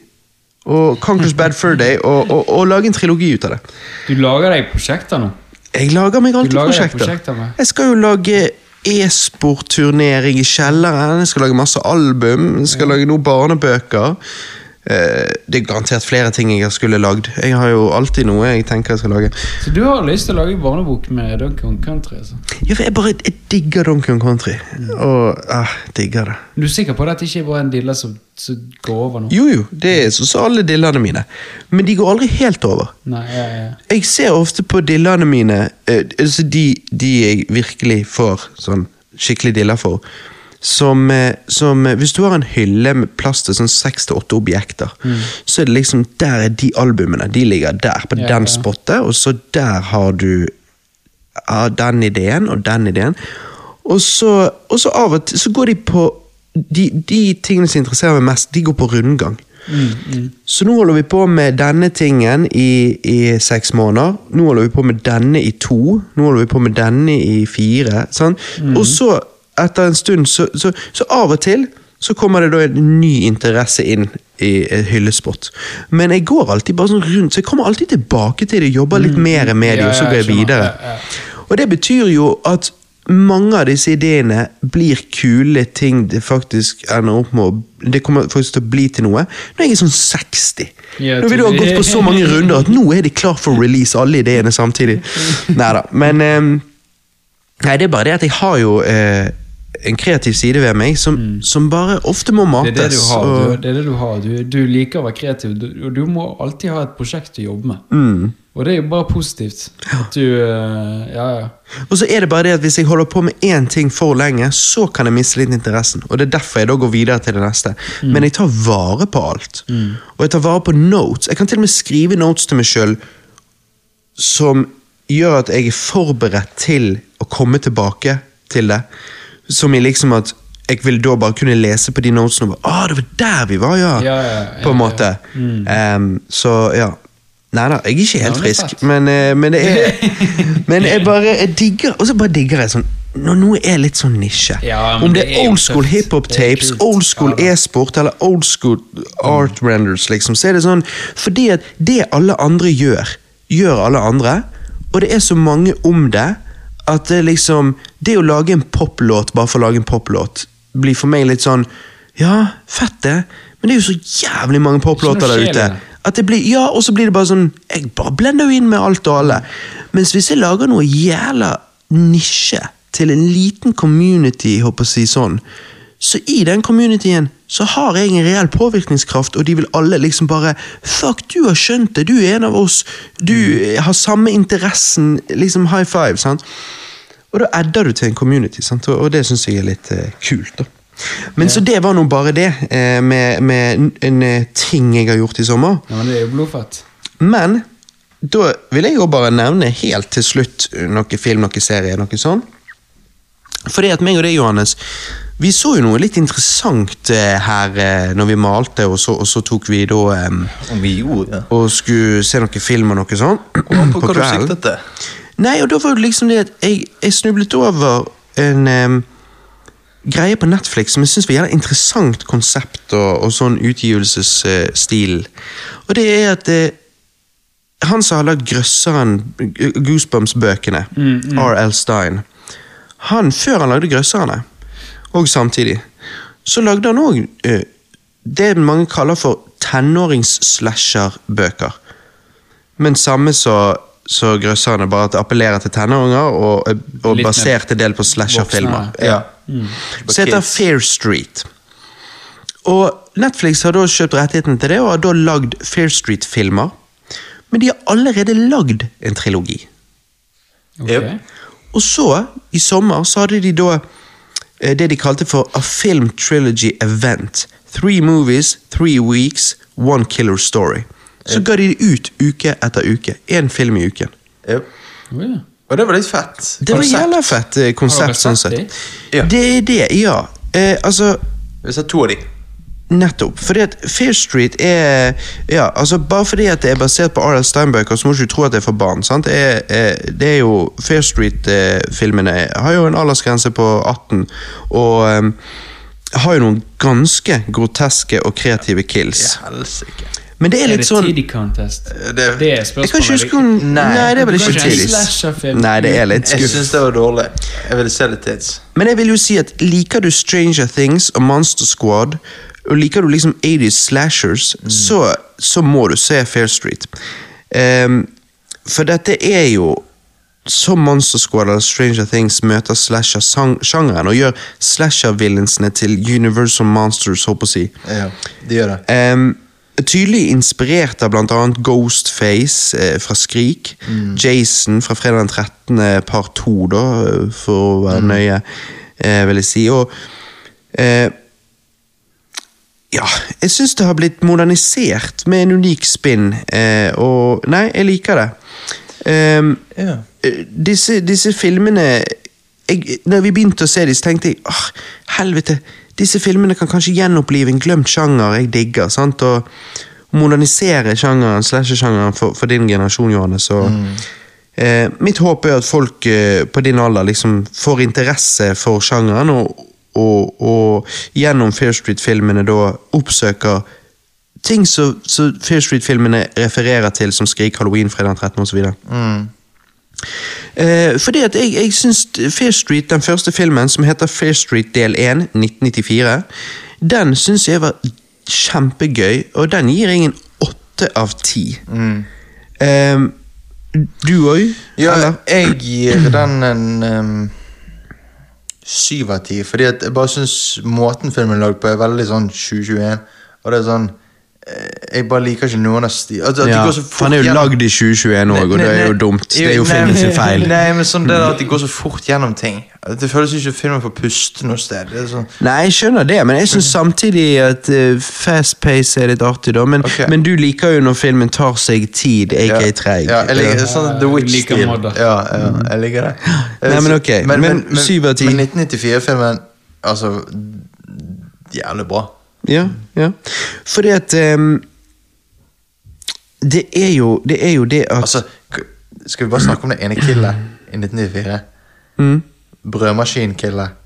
Speaker 1: og Conquer's Bad Fur Day og, og, og lage en trilogi ut av det.
Speaker 3: Du lager deg prosjekter nå.
Speaker 1: Jeg lager meg alltid
Speaker 3: lager
Speaker 1: prosjekter.
Speaker 3: prosjekter.
Speaker 1: Jeg skal jo lage e-sportturnering i kjelleren, jeg skal lage masse album, jeg skal lage noen barnebøker. Eh, det er garantert flere ting jeg skulle lagd. Jeg har jo alltid noe jeg tenker jeg skal lage.
Speaker 3: Så du har lyst til å lage barnebok med Donkey Kong Country? Altså.
Speaker 1: Ja, for jeg bare jeg digger Donkey Kong Country. Og ah, digger det.
Speaker 3: Du er sikker på det at det ikke er bare en dille som, som går over nå?
Speaker 1: Jo, jo, det er sånn som alle dillene mine. Men de går aldri helt over.
Speaker 3: Nei, ja, ja.
Speaker 1: Jeg ser ofte på dillene mine, eh, altså de, de jeg virkelig får sånn skikkelig diller for, som, eh, som eh, Hvis du har en hylle med plass til sånn seks til åtte objekter, så er det liksom Der er de albumene. De ligger der, på
Speaker 3: Ja,
Speaker 1: den
Speaker 3: ja.
Speaker 1: spottet, og så der har du ja, den ideen og den ideen. Og så, og så av og til så går de på de, de tingene som interesserer meg mest, de går på rundgang. Så nå holder vi på med denne tingen i, i seks måneder. Nå holder vi på med denne i to. Nå holder vi på med denne i fire. Sant? Og så, etter en stund, så, så, så av og til så kommer det da en ny interesse inn i et hyllespott. Men jeg går alltid bare sånn rundt, så jeg kommer alltid tilbake til det, jobber litt mer med det, og så går jeg
Speaker 3: jeg
Speaker 1: videre. Og det betyr jo at mange av disse ideene blir kule ting det faktisk ender opp med å Det kommer faktisk til å bli til noe når jeg er sånn 60. Nå vil du ha gått på så mange runder at nå er de klar for å release, alle ideene samtidig. Neida, Men Um, Nei, det er bare det at jeg har jo eh, en kreativ side ved meg som, som bare ofte må mates.
Speaker 3: Mm. Det er det du har.
Speaker 1: og-
Speaker 3: Du, det det du, har. Du, du liker å være kreativ, og du må alltid ha et prosjekt å jobbe med.
Speaker 1: Mm.
Speaker 3: Og det er jo bare positivt. At du eh, Ja, ja.
Speaker 1: Og så er det bare det at Hvis jeg holder på med én ting for lenge, så kan jeg miste litt interessen. Og Det er derfor jeg da går videre til det neste. Men jeg tar vare på alt. Og jeg tar vare på notes. Jeg kan til og med skrive notes til meg sjøl som gjør at jeg er forberedt til å komme tilbake til det. Som i liksom at jeg vil da bare kunne lese på de notesene og bare, Å, det var der vi var, ja!
Speaker 3: Ja, ja, ja,
Speaker 1: på en måte. Um, så ja. Nei da, jeg er ikke helt frisk, men, eh, men det er Men jeg bare jeg digger Og så bare digger jeg sånn når noe er litt sånn nisje.
Speaker 3: Ja,
Speaker 1: Om det
Speaker 3: det
Speaker 1: er old school
Speaker 3: tøft.
Speaker 1: hiphop
Speaker 3: Det er
Speaker 1: tapes, old school e-sport eller old school art renders, liksom, så er det sånn Fordi at det alle andre gjør, gjør alle andre, og det er så mange om det at det liksom Det å lage en poplåt bare for å lage en poplåt, blir for meg litt sånn Ja, fett det, men det er jo så jævlig mange poplåter der ute. At det blir, ja, og så blir det bare sånn Jeg bare blender jo inn med alt og alle. Mens hvis jeg lager noe jævla nisje til en liten community, håper jeg å si sånn, så i den communityen så har jeg en reell påvirkningskraft, og de vil alle liksom bare Fuck, du har skjønt det, du er en av oss, du har samme interessen, liksom high five, sant? Og da adder du til en community, sant? og det syns jeg er litt uh, kult. da. Men Så det var nå bare det eh, med, med en eh, ting jeg har gjort i sommer.
Speaker 3: ja, men det er jo blodfett.
Speaker 1: Men da vil jeg jo bare nevne helt til slutt noe film, noe serie, noe sånn. Fordi at meg og deg, Johannes, vi så jo noe litt interessant eh, her eh, når vi malte, og så, og så tok vi da um,
Speaker 2: Om vi gjorde ja.
Speaker 1: og skulle se noe film og noe sånt.
Speaker 2: Kom på hva du siktet til.
Speaker 1: Nei, og da var det liksom det at jeg, jeg snublet over en um, greie på Netflix som jeg syns var et interessant konsept og, og sånn utgivelsesstil. og det er at uh, han som har lagd Grøsseren, Goosebumps-bøkene, R.L. Stein Han, før han lagde Grøsserne, og samtidig, så lagde han òg det mange kaller for tenårings-slasher-bøker. Men samme så, så grøsserne, bare at det appellerer til tenåringer, og, og basert en del på slasher-filmer. Ja.
Speaker 2: Mm.
Speaker 1: Så heter. Fair Street. Og Netflix har da kjøpt rettigheten til det, og har da lagd Fair Street-filmer. Men de har allerede lagd en trilogi.
Speaker 2: Okay.
Speaker 1: Og så, i sommer, så hadde de da eh, det de kalte for A Film Trilogy Event. Three movies, three weeks, one killer story. Så ga de det ut uke etter uke. Én film i uken.
Speaker 2: Yep. Og det var litt fett.
Speaker 1: Det var jævla fett eh, konsept, sånn
Speaker 3: sett
Speaker 1: sett.
Speaker 2: Ja.
Speaker 1: Det er det, ja. Eh, altså,
Speaker 2: Vi har sett to av de.
Speaker 1: Nettopp. Fordi at Fear Street er ja, altså Bare fordi at det er basert på R.L. Steinbøker, så må du ikke tro at det er for barn. sant? Det er, eh, det er jo Fear Street-filmene har jo en aldersgrense på 18, og um, har jo noen ganske groteske og kreative kills.
Speaker 2: Ja.
Speaker 1: Men det er
Speaker 3: Er
Speaker 1: litt
Speaker 3: det
Speaker 1: sånn
Speaker 3: Tiddy Contest?
Speaker 2: Det-
Speaker 3: Det er
Speaker 1: Jeg kan ikke huske om Nei,
Speaker 2: Nei,
Speaker 1: det er vel ikke tidlig. Nei, det er litt
Speaker 2: Jeg
Speaker 1: skuff.
Speaker 2: syns det var dårlig. Jeg ville se litt tids.
Speaker 1: Men jeg vil jo si at liker du Stranger Things og Monster Squad, og liker du liksom 80s slashers, så, så må du se Fair Street. Um, for dette er jo som Monster Squad eller Stranger Things møter slasher-sjangeren og gjør slasher-villainsene til Universal Monsters, håper jeg å si.
Speaker 2: Ja, de gjør det.
Speaker 1: Ehm, tydelig inspirert av annet Ghostface eh, fra Skrik, Jason fra fredag den 13. par 2, da, eh, for å være nøye, eh, vil jeg si. Og eh, ja, jeg syns det har blitt modernisert med en unik spinn, eh, og nei, jeg liker det. Um,
Speaker 2: Ja.
Speaker 1: Eh, disse, disse filmene jeg, når vi begynte å se så tenkte jeg åh, helvete, disse filmene kan kanskje gjenopplive en glemt sjanger jeg digger. sant? Og modernisere sjangeren, slasher-sjangeren for, for din generasjon, Johannes. Og, eh, mitt håp er at folk eh, på din alder liksom får interesse for sjangeren, og, og, og gjennom Fair Street-filmene da oppsøker ting som Fair Street-filmene refererer til, som Skrik, Halloween, Fredag 13 osv.
Speaker 2: Mm.
Speaker 1: Eh, fordi at jeg, jeg syns Fair Street, den første filmen, som heter Fair Street del 1, 1994, den syns jeg var kjempegøy, og den gir jeg en åtte av ti. Eh, du òg?
Speaker 2: Ja, jeg gir den en um, syv av ti, fordi at jeg bare syns måten filmen er lagd på, er veldig sånn 2021. Og det er sånn eh, Jeg bare liker ikke noen av sti... Altså,
Speaker 1: Ja,
Speaker 2: går så
Speaker 1: for han er jo
Speaker 2: gjennom-
Speaker 1: lagd i 2021 òg, og det er jo dumt. Det er jo filmen sin feil.
Speaker 2: Nei, men sånn det at de går så fort gjennom ting. Det føles ikke som filmen får puste noe sted. Det er sånn
Speaker 1: Nei, jeg skjønner det, men jeg syns samtidig at uh, fast pace er litt artig, da. Men,
Speaker 2: okay.
Speaker 1: men du liker jo når filmen tar seg tid, aka treig.
Speaker 2: Ja, jeg liker sånn The Witch-stil.
Speaker 3: Like.
Speaker 2: Ja, ja, jeg liker det.
Speaker 1: Nei, men ok, men syv av ti.
Speaker 2: Men 1994-filmen, altså Jævlig bra.
Speaker 1: Ja, ja. Fordi at um, det, er jo, det er jo det at
Speaker 2: Altså, skal vi bare snakke om det ene killet i 1994?
Speaker 1: mm,
Speaker 2: Brødmaskinkillet.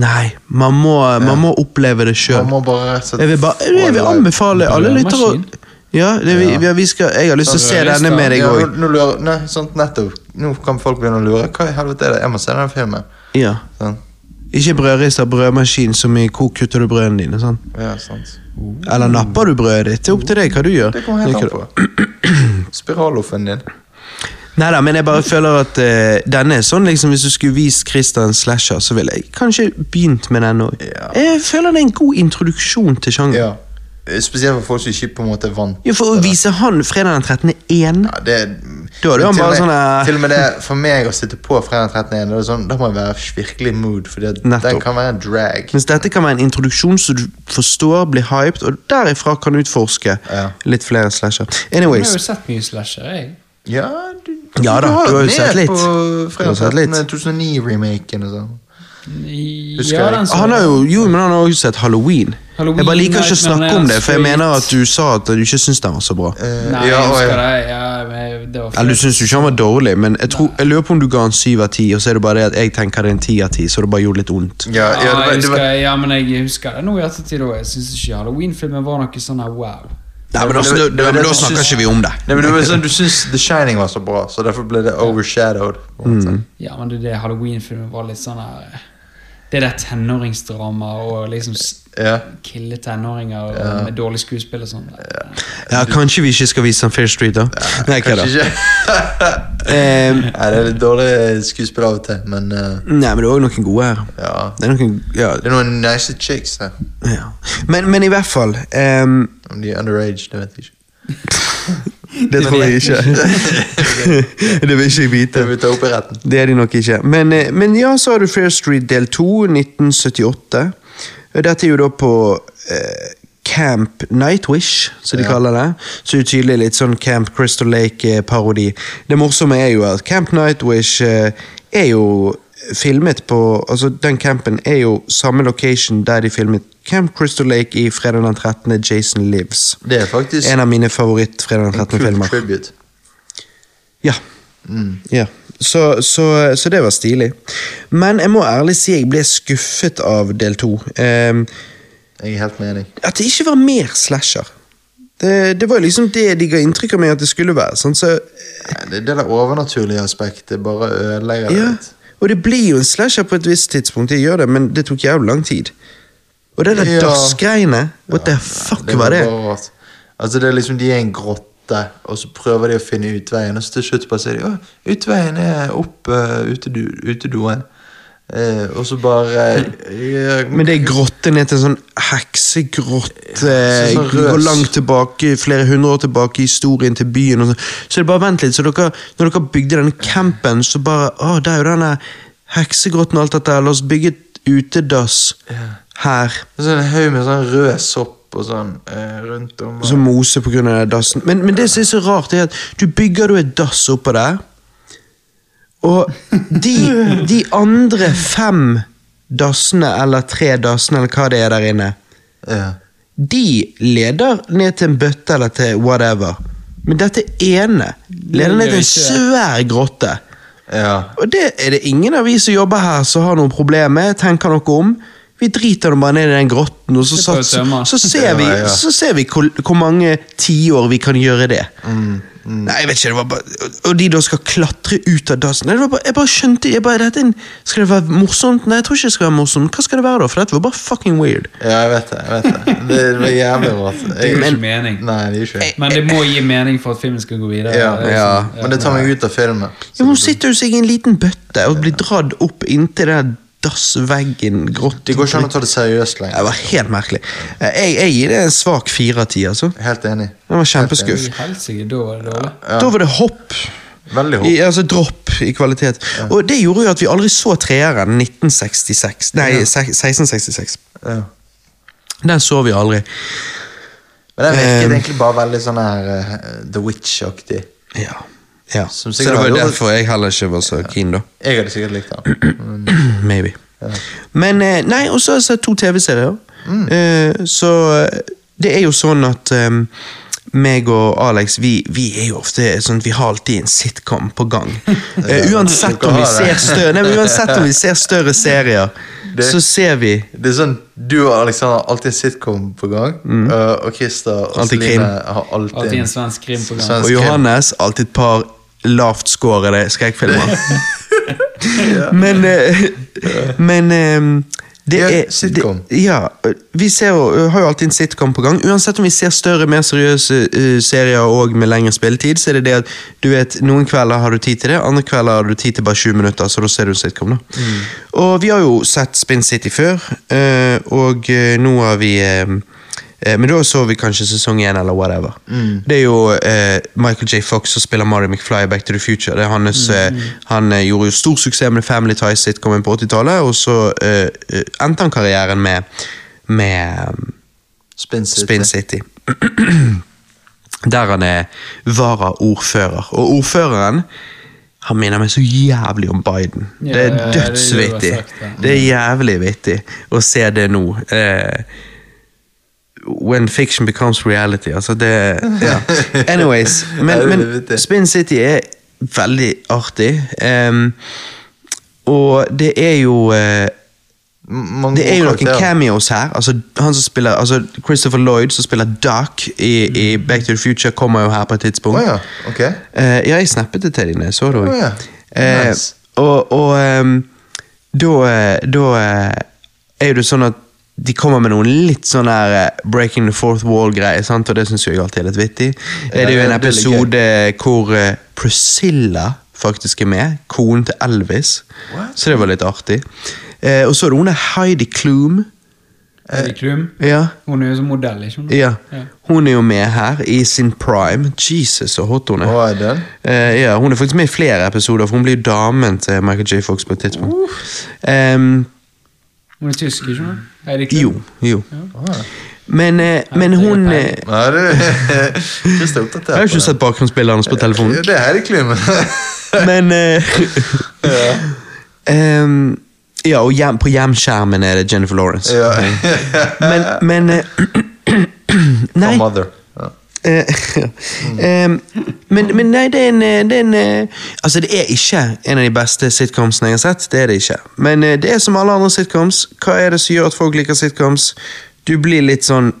Speaker 1: Nei, man må, man må oppleve det sjøl. Jeg vil, bare, jeg vil anbefale alle lyttere å
Speaker 3: Brødmaskin?
Speaker 1: ja, det, vi,
Speaker 2: Ja.
Speaker 1: vi, vi skal, Jeg har lyst til å se denne med deg
Speaker 2: ja,
Speaker 1: òg.
Speaker 2: nå, nå lurer, nei, sant, nettopp. Nå kan folk begynne å lure. Hva i helvete er det? Jeg må se den filmen.
Speaker 1: Ja.
Speaker 2: Sånn.
Speaker 1: Ikke brødrister, brødmaskin som i hvor kutter du brødene dine. Sånn.
Speaker 2: Ja, sant.
Speaker 1: Eller napper du brødet ditt? Det er opp til deg hva du gjør.
Speaker 2: Det kommer helt an på. Spiraloffen din.
Speaker 1: Nei da, men jeg bare føler at uh, denne er sånn liksom Hvis du skulle vist Christian Slasher, så ville jeg kanskje begynt med den òg.
Speaker 2: Ja.
Speaker 1: Jeg føler det er en god introduksjon til sjangeren.
Speaker 2: Ja. Spesielt for folk som ikke på en måte vant
Speaker 1: Ja, for å vise han fredag den 13. én
Speaker 2: Ja, det,
Speaker 1: Da er
Speaker 2: han
Speaker 1: bare sånn, eh,
Speaker 2: Til og med det for meg å sitte på fredag 13. Det er sånn, Da må jeg være virkelig mood, for den kan være en drag.
Speaker 1: Mens dette kan være en introduksjon så du forstår, blir hyped, og derifra kan utforske
Speaker 2: Ja.
Speaker 1: litt flere slasher.
Speaker 3: Jeg har jo sett mye slasher, jeg.
Speaker 2: Ja, du,
Speaker 1: Ja da,
Speaker 2: har
Speaker 1: du har jo sett litt.
Speaker 2: På
Speaker 1: Du har
Speaker 2: fredag
Speaker 1: sett litt.
Speaker 2: 2009-remaken og sånn.
Speaker 3: Ja, den
Speaker 1: Han har jo, jo, men han har også sett Halloween.
Speaker 3: Halloween,
Speaker 1: jeg bare liker ikke å snakke om det, for jeg mener at du sa at du ikke syns den var så bra.
Speaker 2: Uh,
Speaker 3: Nei,
Speaker 2: ja,
Speaker 3: jeg husker det. Ja, men det var
Speaker 1: Eller du syns ikke han var dårlig, men jeg, tror, jeg lurer på om du ga han syv av ti, og så er det bare det at jeg tenker det er en ti av ti, så det bare gjorde litt vondt.
Speaker 2: Ja, ja, det var, det var,
Speaker 3: ja, men jeg husker det nå i ettertid òg. Jeg syns ikke Halloween-filmen var noe sånn her wow.
Speaker 1: Nei, men da,
Speaker 2: det var-
Speaker 1: da, snakker ikke vi om det.
Speaker 2: Nei, men det var sånn, Du syns The Shining var så bra, så derfor ble det overshadowed. Mm.
Speaker 3: Ja, men det, det Halloween-filmen var litt sånn her Det der tenåringsdrama og liksom
Speaker 2: Ja.
Speaker 3: kille tenåringer og med dårlig skuespill og sånn.
Speaker 1: Ja, Kanskje vi ikke skal vise han Fair Street, da? Nei, hva da?
Speaker 2: Kanskje ikke.
Speaker 1: Eh,
Speaker 2: Nei, det er litt dårlig skuespill av og til, men uh,
Speaker 1: nei, men det er òg noen gode her.
Speaker 2: ja.
Speaker 1: Det er noen, ja,
Speaker 2: Det er noen nice chicks her.
Speaker 1: ja. Men, men i hvert fall um,
Speaker 2: Om de er underage, det vet jeg ikke.
Speaker 1: Det tror jeg ikke. det vil ikke jeg
Speaker 2: Det
Speaker 1: vite.
Speaker 2: vil ta opp i retten.
Speaker 1: Det er de nok ikke. Men, eh, men ja, så har du Fair Street del 2, 1978. Dette er jo da på eh, Camp Nightwish, som de
Speaker 2: Ja.
Speaker 1: kaller det. Så det er det tydelig litt sånn Camp Crystal Lake-parodi. Det morsomme er jo at Camp Nightwish eh, er jo filmet på Altså, den campen er jo samme location der de filmet Camp Crystal Lake i fredag den 13. Jason Lives.
Speaker 2: Det er faktisk
Speaker 1: En av mine favoritt-fredag den 13.-filmer.
Speaker 2: tribute.
Speaker 1: Ja.
Speaker 2: Mm.
Speaker 1: ja. Så, så, så det var stilig. Men jeg må ærlig si jeg ble skuffet av del to. Um,
Speaker 2: Jeg er helt med deg.
Speaker 1: at det ikke var mer slasher. Det, det var liksom det de ga inntrykk av meg at det skulle være. Sånn, så,
Speaker 2: Det, det der overnaturlige aspektet bare ødelegger det
Speaker 1: ja.
Speaker 2: litt.
Speaker 1: Og det blir jo en slasher på et visst tidspunkt, jeg gjør det, men det tok jævlig lang tid. Og det der
Speaker 2: Ja.
Speaker 1: dassgreiene, what the fuck var det?
Speaker 2: bare. Altså det er liksom De er en grotte, og så prøver de å finne utveien, og så til slutt bare sier de at utveien er opp uh, utedo, utedoen. Eh, og så bare eh,
Speaker 1: Men det er grotte ned til en sånn heksegrotte.
Speaker 2: Ja, sånn
Speaker 1: går langt tilbake, flere hundre år tilbake i historien til byen. Og så. så det er bare vent litt, så dere, når dere bygde denne campen, så bare Å, det er jo denne heksegrotten og alt dette. La oss bygge et utedass her.
Speaker 2: Så er det en haug med sånn rød sopp og sånn eh, rundt om.
Speaker 1: Og så mose på grunn av den dassen. Men, men det som er så rart, er at du bygger du et dass oppå der, Og de, de andre fem dassene, eller tre dassene, eller hva det er der inne,
Speaker 2: Ja.
Speaker 1: de leder ned til en bøtte eller til whatever. Men dette ene leder ned til en svær grotte.
Speaker 2: ja.
Speaker 1: Og det er det ingen av vi som jobber her som har noe problem med, tenker noe om. Vi driter nå bare ned i den grotten, og så,
Speaker 3: Det
Speaker 1: sats, så ser vi,
Speaker 2: Ja, ja.
Speaker 1: så ser vi hvor, hvor mange tiår vi kan gjøre det.
Speaker 2: Mm,
Speaker 1: Nei, jeg vet ikke, det var bare Og de da skal klatre ut av dassen. Nei, det var bare, jeg bare skjønte jeg bare, dette Skal det være morsomt? Nei, jeg tror ikke det skal være morsomt. Hva skal det være, da? For dette var bare fucking weird.
Speaker 2: ja, jeg vet det. jeg vet Det Det, det var jævlig rart.
Speaker 3: Det gir ikke mening.
Speaker 2: nei, det gir ikke.
Speaker 3: Men det må gi mening for at filmen skal gå videre.
Speaker 2: Ja,
Speaker 3: Det er
Speaker 1: ja.
Speaker 3: sånn,
Speaker 2: Men det tar meg ut av filmen.
Speaker 1: Ja, hun sitter jo seg i en liten bøtte og blir dratt opp inntil den dassveggen. Grått.
Speaker 2: Det går ikke an å ta det seriøst
Speaker 1: Det var helt merkelig. Jeg, jeg gir det en svak fire av ti, altså.
Speaker 2: Helt enig.
Speaker 1: Det var kjempeskuff.
Speaker 3: I helsike, da var det ja.
Speaker 1: Da var det hopp.
Speaker 2: Veldig
Speaker 1: I, altså dropp i kvalitet. Og det gjorde jo at vi aldri så treeren 1966. Nei, ja. 1666.
Speaker 2: Ja.
Speaker 1: Den så vi aldri.
Speaker 2: Men den virket
Speaker 1: Um,
Speaker 2: egentlig bare veldig sånn her uh, The Witch-aktig.
Speaker 1: Ja. Ja.
Speaker 2: Som
Speaker 1: Så det var
Speaker 2: jo
Speaker 1: derfor jeg heller ikke var så keen, da.
Speaker 2: Jeg hadde sikkert likt den.
Speaker 1: Maybe. Men eh, Nei, og så har jeg sett to TV-serier. Eh, så eh, det er jo sånn at um, meg og Alex, vi, vi er jo ofte sånn at vi har alltid en sitcom på gang. Uh, uansett, om større, nei, uansett om vi ser større serier,
Speaker 2: Det-
Speaker 1: så ser vi
Speaker 2: Det er sånn, Du og Alexander har alltid en sitcom på gang, eh, og Christer og
Speaker 1: Mm. Alltid
Speaker 2: Celine
Speaker 1: krim.
Speaker 2: har alltid,
Speaker 3: Alltid en svensk krim på gang.
Speaker 2: Svensk
Speaker 1: Og Johannes alltid et par lavt skårede skrekkfilmer. Men eh, Men eh, det
Speaker 2: Ja,
Speaker 1: er
Speaker 2: sitcom.
Speaker 1: Det, ja, vi ser, jo- har jo alltid en sitcom på gang. Uansett om vi ser større, mer seriøse uh, serier og med lengre spilletid, så er det det at du vet, noen kvelder har du tid til det, andre kvelder har du tid til bare 20 minutter, så da ser du en sitcom. da.
Speaker 2: Mm.
Speaker 1: Og vi har jo sett Spin City før, uh, og uh, nå har vi eh, Men da så vi kanskje sesong én, eller whatever.
Speaker 2: Mm.
Speaker 1: Det er jo eh, Michael J. Fox som spiller Marty McFly i Back to the Future. Det er hans,
Speaker 2: Mm.
Speaker 1: eh, han eh, gjorde jo stor suksess med Family Ties-sitcomen på 80-tallet, og så endte han karrieren med, med um,
Speaker 2: Spin City.
Speaker 1: Spin City. Der han er varaordfører. Og ordføreren han minner meg så jævlig om Biden.
Speaker 3: Ja,
Speaker 1: det er dødsvittig.
Speaker 3: det.
Speaker 1: Det er jævlig vittig å se det nå. Eh, when fiction becomes reality. Altså det ja. Anyways. Men, men. Spin City er veldig artig. Um, og det er jo
Speaker 2: uh,
Speaker 1: det er jo noen cameos her. Altså, han som spiller, altså Christopher Lloyd, som spiller Duck i, i Back to the Future, kommer jo her på et tidspunkt.
Speaker 2: Oh, ja, Okay.
Speaker 1: Uh, ja, jeg snappet det til dine, så du.
Speaker 2: Oh, ja, nice.
Speaker 1: uh, og og um, da, eh, da eh, er det sånn at de kommer med noen litt sånn her eh, breaking the fourth wall-greier, og det syns jeg alltid er litt vittig. Eh, det er jo en episode hvor eh, Priscilla faktisk er med, konen til Elvis.
Speaker 2: What?
Speaker 1: Så det var litt artig. Eh, og så er det hun der Heidi Klum.
Speaker 3: Heidi Klum.
Speaker 1: Ja,
Speaker 3: Hun er jo som modell, ikke sant?
Speaker 1: ja. Hun er jo med her i sin prime. Jesus, så hot hun er.
Speaker 2: Hva er det?
Speaker 1: Eh, ja, Hun er faktisk med i flere episoder, for hun blir jo damen til Michael J. Fox på et tidspunkt. Ehm,
Speaker 3: Hun er tysk, ikke sant? det Klum.
Speaker 1: jo, jo.
Speaker 2: Ja.
Speaker 1: Men, eh, men hun eh.
Speaker 2: Ja, du, er oppdatert
Speaker 1: Jeg har
Speaker 2: på
Speaker 1: ikke
Speaker 2: det.
Speaker 1: sett bakgrunnsbildet hans på telefonen.
Speaker 2: Det er Heidi Klum.
Speaker 1: Men eh, ehm, Ja, og hjem, på hjemskjermen er det Jennifer Lawrence.
Speaker 2: ja.
Speaker 1: Men, men eh, Nei.
Speaker 2: Mother.
Speaker 1: Eh, men, men nei, det er en, eh, det er en eh, Altså, det er ikke en av de beste sitcomsene jeg har sett. Det er det ikke. Men eh, det er som alle andre sitcoms. Hva er det som gjør at folk liker sitcoms? Du blir litt sånn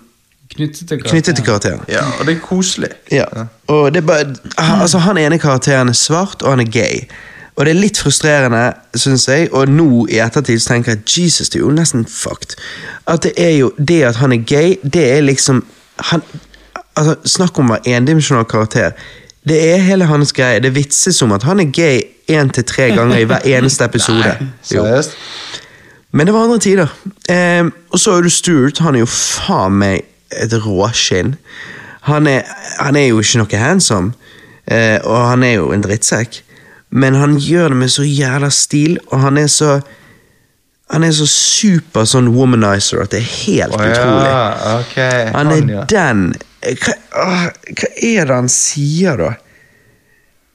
Speaker 3: Knyttet til
Speaker 1: knyttet til karakteren.
Speaker 2: ja, og det er koselig.
Speaker 1: Ja. Og det er bare ah, Altså, han ene karakteren er svart, og han er gay. Og det er litt frustrerende, syns jeg, og nå i ettertid så tenker jeg Jesus, det er jo nesten fucked. At det er jo Det at han er gay, det er liksom han, altså, Snakk om å være endimensjonal karakter. Det er hele hans greie. Det vitses om at han er gay én til tre ganger i hver eneste episode. Nei,
Speaker 2: Seriøst?
Speaker 1: Men det var andre tider. Eh, og så er du Stuart. Han er jo faen meg et råskinn. Han er, han er jo ikke noe handsome, eh, og han er jo en drittsekk. Men han gjør det med så jævla stil, og han er så Han er så super sånn womanizer at det er helt
Speaker 2: oh,
Speaker 1: utrolig.
Speaker 2: ja, okay.
Speaker 1: Han er den hva, er det han sier, da?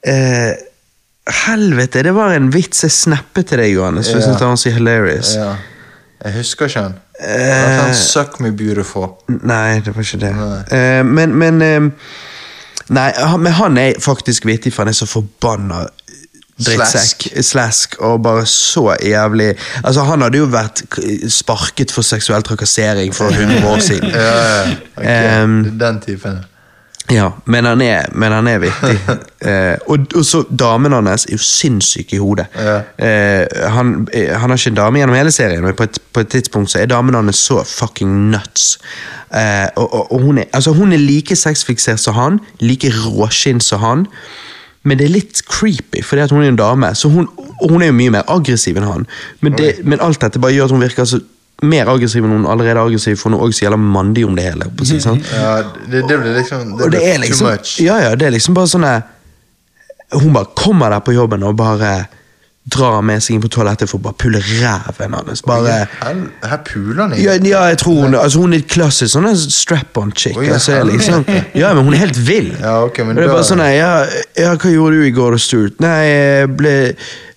Speaker 1: Eh, Helvete, det var en vits jeg snappet til deg, Johannes. Jeg syns han var så hilarious.
Speaker 2: Ja. Jeg husker ikke han.
Speaker 1: Eh.
Speaker 2: han Suck me beautiful.
Speaker 1: Nei, det var ikke det. Eh, men men eh, Nei, men han er faktisk vittig, for han er så forbanna drittsekk. Slask. Og bare så jævlig Altså, han hadde jo vært sparket for seksuell trakassering for 100 år siden.
Speaker 2: Ja, ja. ok.
Speaker 1: Ehm.
Speaker 2: Den typen.
Speaker 1: Ja, men han er, men han er vittig. eh, og, og så Damen hans er jo sinnssyk i hodet.
Speaker 2: Ja.
Speaker 1: Eh, han, eh, han har ikke en dame gjennom hele serien, men på et, på et tidspunkt så er damen hans så fucking nuts. Eh, og, og, og hun, er, altså, hun er like sexfiksert som han, like råskinn som han. Men det er litt creepy, fordi at hun er en dame. Så hun, hun er jo mye mer aggressiv enn han. Men, det, men alt dette bare gjør at hun virker så mer aggressiv enn hun allerede er aggressiv, for hun er også gjelder mandig om det hele. Si, sant?
Speaker 2: Ja, det, det blir liksom Det, blir
Speaker 1: er liksom,
Speaker 2: too much.
Speaker 1: ja, ja, det er liksom bare sånn Hun bare kommer der på jobben og bare drar med seg inn på toalettet for å bare pulle ræven hans. Bare
Speaker 2: Her, puler han
Speaker 1: ja, ja, jeg tror hun altså Hun er klassisk sånn en strap-on chick. Altså, liksom, ja, men hun er helt vill.
Speaker 2: Ja, ok, men
Speaker 1: det er bare sånn ja, ja, hva gjorde du i går, Stuart? Nei, jeg ble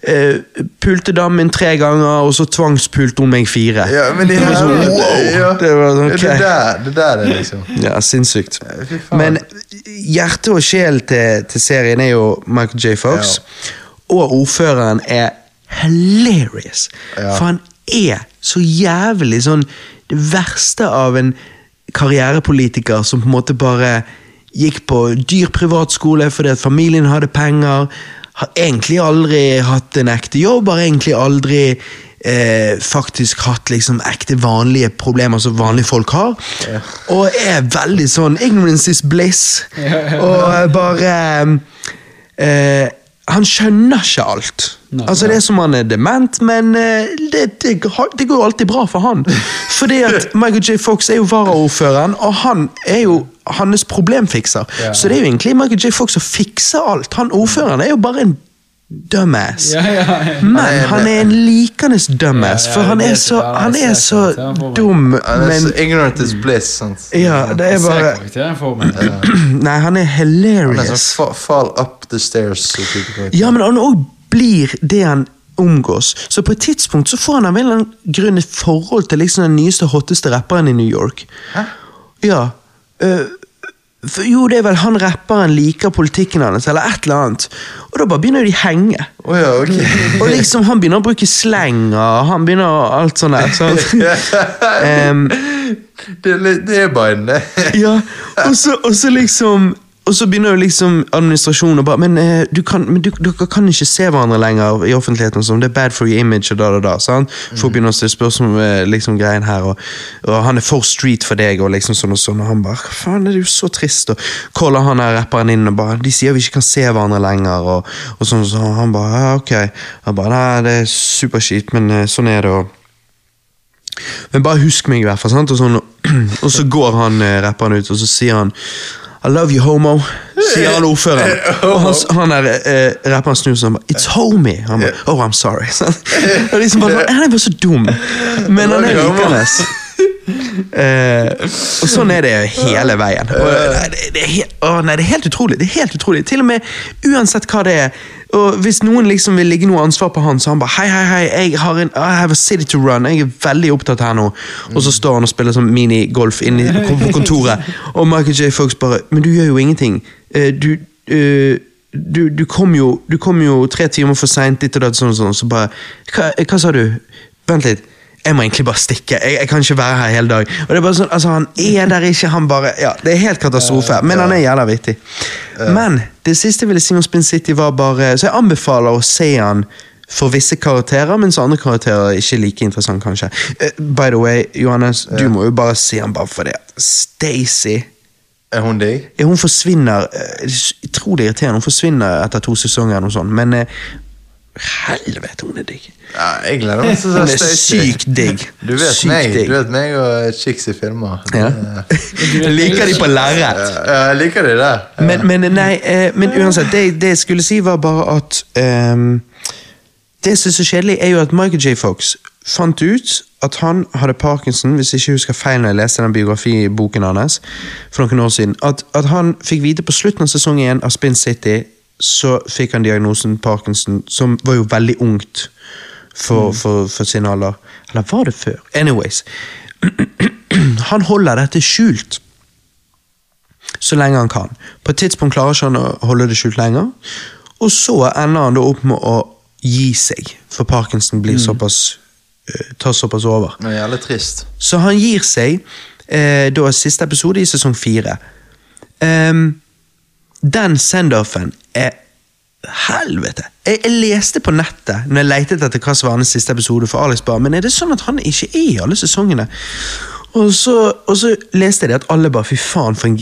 Speaker 1: eh, Pulte damen min tre ganger, og så tvangspulte hun meg fire.
Speaker 2: Ja, men det,
Speaker 1: her, var sånn,
Speaker 2: wow. Ja,
Speaker 1: Det var sånn, okay.
Speaker 2: det, der, det der er liksom
Speaker 1: Ja, sinnssykt. Men hjerte og sjel til, til serien er jo Michael J. Fox. Og ordføreren er hilarious.
Speaker 2: Ja.
Speaker 1: For han er så jævlig sånn Det verste av en karrierepolitiker som på en måte bare gikk på dyr privatskole fordi at familien hadde penger. Har egentlig aldri hatt en ekte jobb, har egentlig aldri eh, faktisk hatt liksom ekte vanlige problemer som vanlige folk har. Og er veldig sånn ignorance is bliss. Og eh, bare eh, Han skjønner ikke alt. altså Det er som han er dement, men eh, det, det, det går jo alltid bra for han. Fordi at Michael J. Fox er jo varaordføreren, og han er jo hans problemfikser. Så det er jo egentlig Michael J. Fox som fikser alt. Han ordføreren er jo bare en dumbass.
Speaker 3: Ja, ja, ja.
Speaker 1: Men han er en likende dumbass,
Speaker 3: Ja, ja,
Speaker 1: for han er så, han er så dum, men
Speaker 2: ignorant is bliss. Sant?
Speaker 1: Ja, det er bare. Nei, han er
Speaker 2: Han er
Speaker 1: hilarious.
Speaker 2: fall up the stairs.
Speaker 1: Ja, men han òg blir det han omgås. Så på et tidspunkt så får han av en eller annen grunn et forhold til liksom den nyeste, hotteste rapperen i New York.
Speaker 2: Hæ?
Speaker 1: Ja. øh, for, jo, det er vel han rapperen liker politikken hans, eller et eller annet. Og da bare begynner de å henge.
Speaker 2: Oh ja, okay.
Speaker 1: Og liksom Han begynner å bruke slenger, han begynner å- alt sånt der. sant? um,
Speaker 2: det, det er bare en
Speaker 1: ja, og så liksom og så begynner jo liksom administrasjonen å bare Men, eh, du kan, men du, dere kan ikke se hverandre lenger i offentligheten. Sånn. Det er bad for your image. og da, da, da, sant? Folk begynner å stille spørsmål ved liksom, greien her. Og, og han er for street for deg, og liksom sånn og sånn. Og han bare Hva faen, det er jo så trist. Og caller han her rapperen inn og bare De sier vi ikke kan se hverandre lenger. Og, og sånn og sånn. Han bare ja, ok. Han bare Nei, det er superskitt, men eh, sånn er det. og men bare husk meg i hvert fall. Sant? Og, sånn, og så går han eh, rapperen ut, og så sier han I love you, homo. Sier han ordføreren. Og han, han der eh, rapperen snur seg og bare It's homie. Han bare Oh, I'm sorry. Han liksom bare, han er bare så dum, men han er likende. Eh, og sånn er det hele veien. Og, det, det, er helt, å, nei, det er helt utrolig. Det er helt utrolig. Til og med uansett hva det er. Og Hvis noen liksom vil ligge noe ansvar på han, så han bare hei, hei, hei, jeg har en, I have a city to run. Jeg er veldig opptatt her nå. Og så står han og spiller sånn minigolf inne på kontoret. Og Michael J. Fox bare Men du gjør jo ingenting. Eh, du uh, du, du, kom jo, du kom jo tre timer for seint, ditt og datt, sånn og sånn. Så bare hva, hva sa du? Vent litt. Jeg må egentlig bare stikke. Jeg, jeg kan ikke være her hele dag. Og det er bare sånn, altså Han er der ikke, han bare Ja, Det er helt katastrofe, men han er jævla vittig. Men det siste jeg ville si om Spin City, var bare Så jeg anbefaler å se han for visse karakterer, mens andre karakterer er ikke like interessant, kanskje. Eh, by the way, Johannes, du må jo bare se han bare for det. Stacy
Speaker 2: Er hun deg?
Speaker 1: hun forsvinner Jeg tror det er irriterende. Hun forsvinner etter to sesonger, eller noe sånt, men eh, helvete, hun er digg.
Speaker 2: Ja, jeg gleder meg til
Speaker 1: Hun er sykt digg.
Speaker 2: Du vet
Speaker 1: Sykt
Speaker 2: meg
Speaker 1: digg.
Speaker 2: Du vet meg og chicks i filmer.
Speaker 1: Ja. Jeg liker de på lerret.
Speaker 2: Ja, jeg liker det der.
Speaker 1: Men, men, nei, eh, men uansett, det, det jeg skulle si, var bare at um, Det som er så kjedelig, er jo at Michael J. Fox fant ut at han hadde parkinson, hvis jeg ikke husker feil når jeg leste den biografiboken hans for noen år siden, at, at han fikk vite på slutten av sesong én av Spin City så fikk han diagnosen Parkinson, som var jo veldig ungt for, for, for sin alder. Eller var det før? Anyways. Han holder dette skjult så lenge han kan. På et tidspunkt klarer ikke han å holde det skjult lenger. Og så ender han da opp med å gi seg, for Parkinson blir såpass, eh, tar såpass over.
Speaker 2: Det er jævlig trist.
Speaker 1: Så han gir seg eh, da siste episode i sesong fire. Ehm, den send-offen er Helvete! Jeg, jeg leste på nettet når jeg lette etter hva som var hans siste episode, for Alex bare Men er det sånn at han ikke er i alle sesongene? Og så, og så leste jeg det at alle bare Fy faen, for en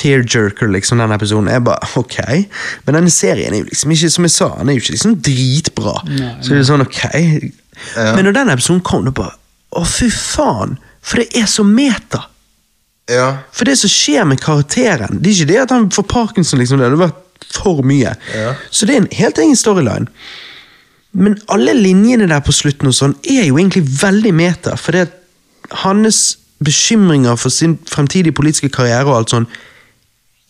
Speaker 1: tearjerker, liksom, den episoden. Jeg bare, ok. Men denne serien er jo liksom ikke, som jeg sa, han er jo ikke liksom dritbra.
Speaker 3: Nei,
Speaker 1: så det er sånn, ok. Men når den episoden kom, det bare Å, fy faen! For det er så meta.
Speaker 2: Ja.
Speaker 1: For det som skjer med karakteren Det er ikke det at han får parkinson, liksom, det hadde vært for mye.
Speaker 2: Ja.
Speaker 1: Så det er en helt egen storyline. Men alle linjene der på slutten og sånn er jo egentlig veldig meta, for det at hans bekymringer for sin fremtidige politiske karriere og alt sånn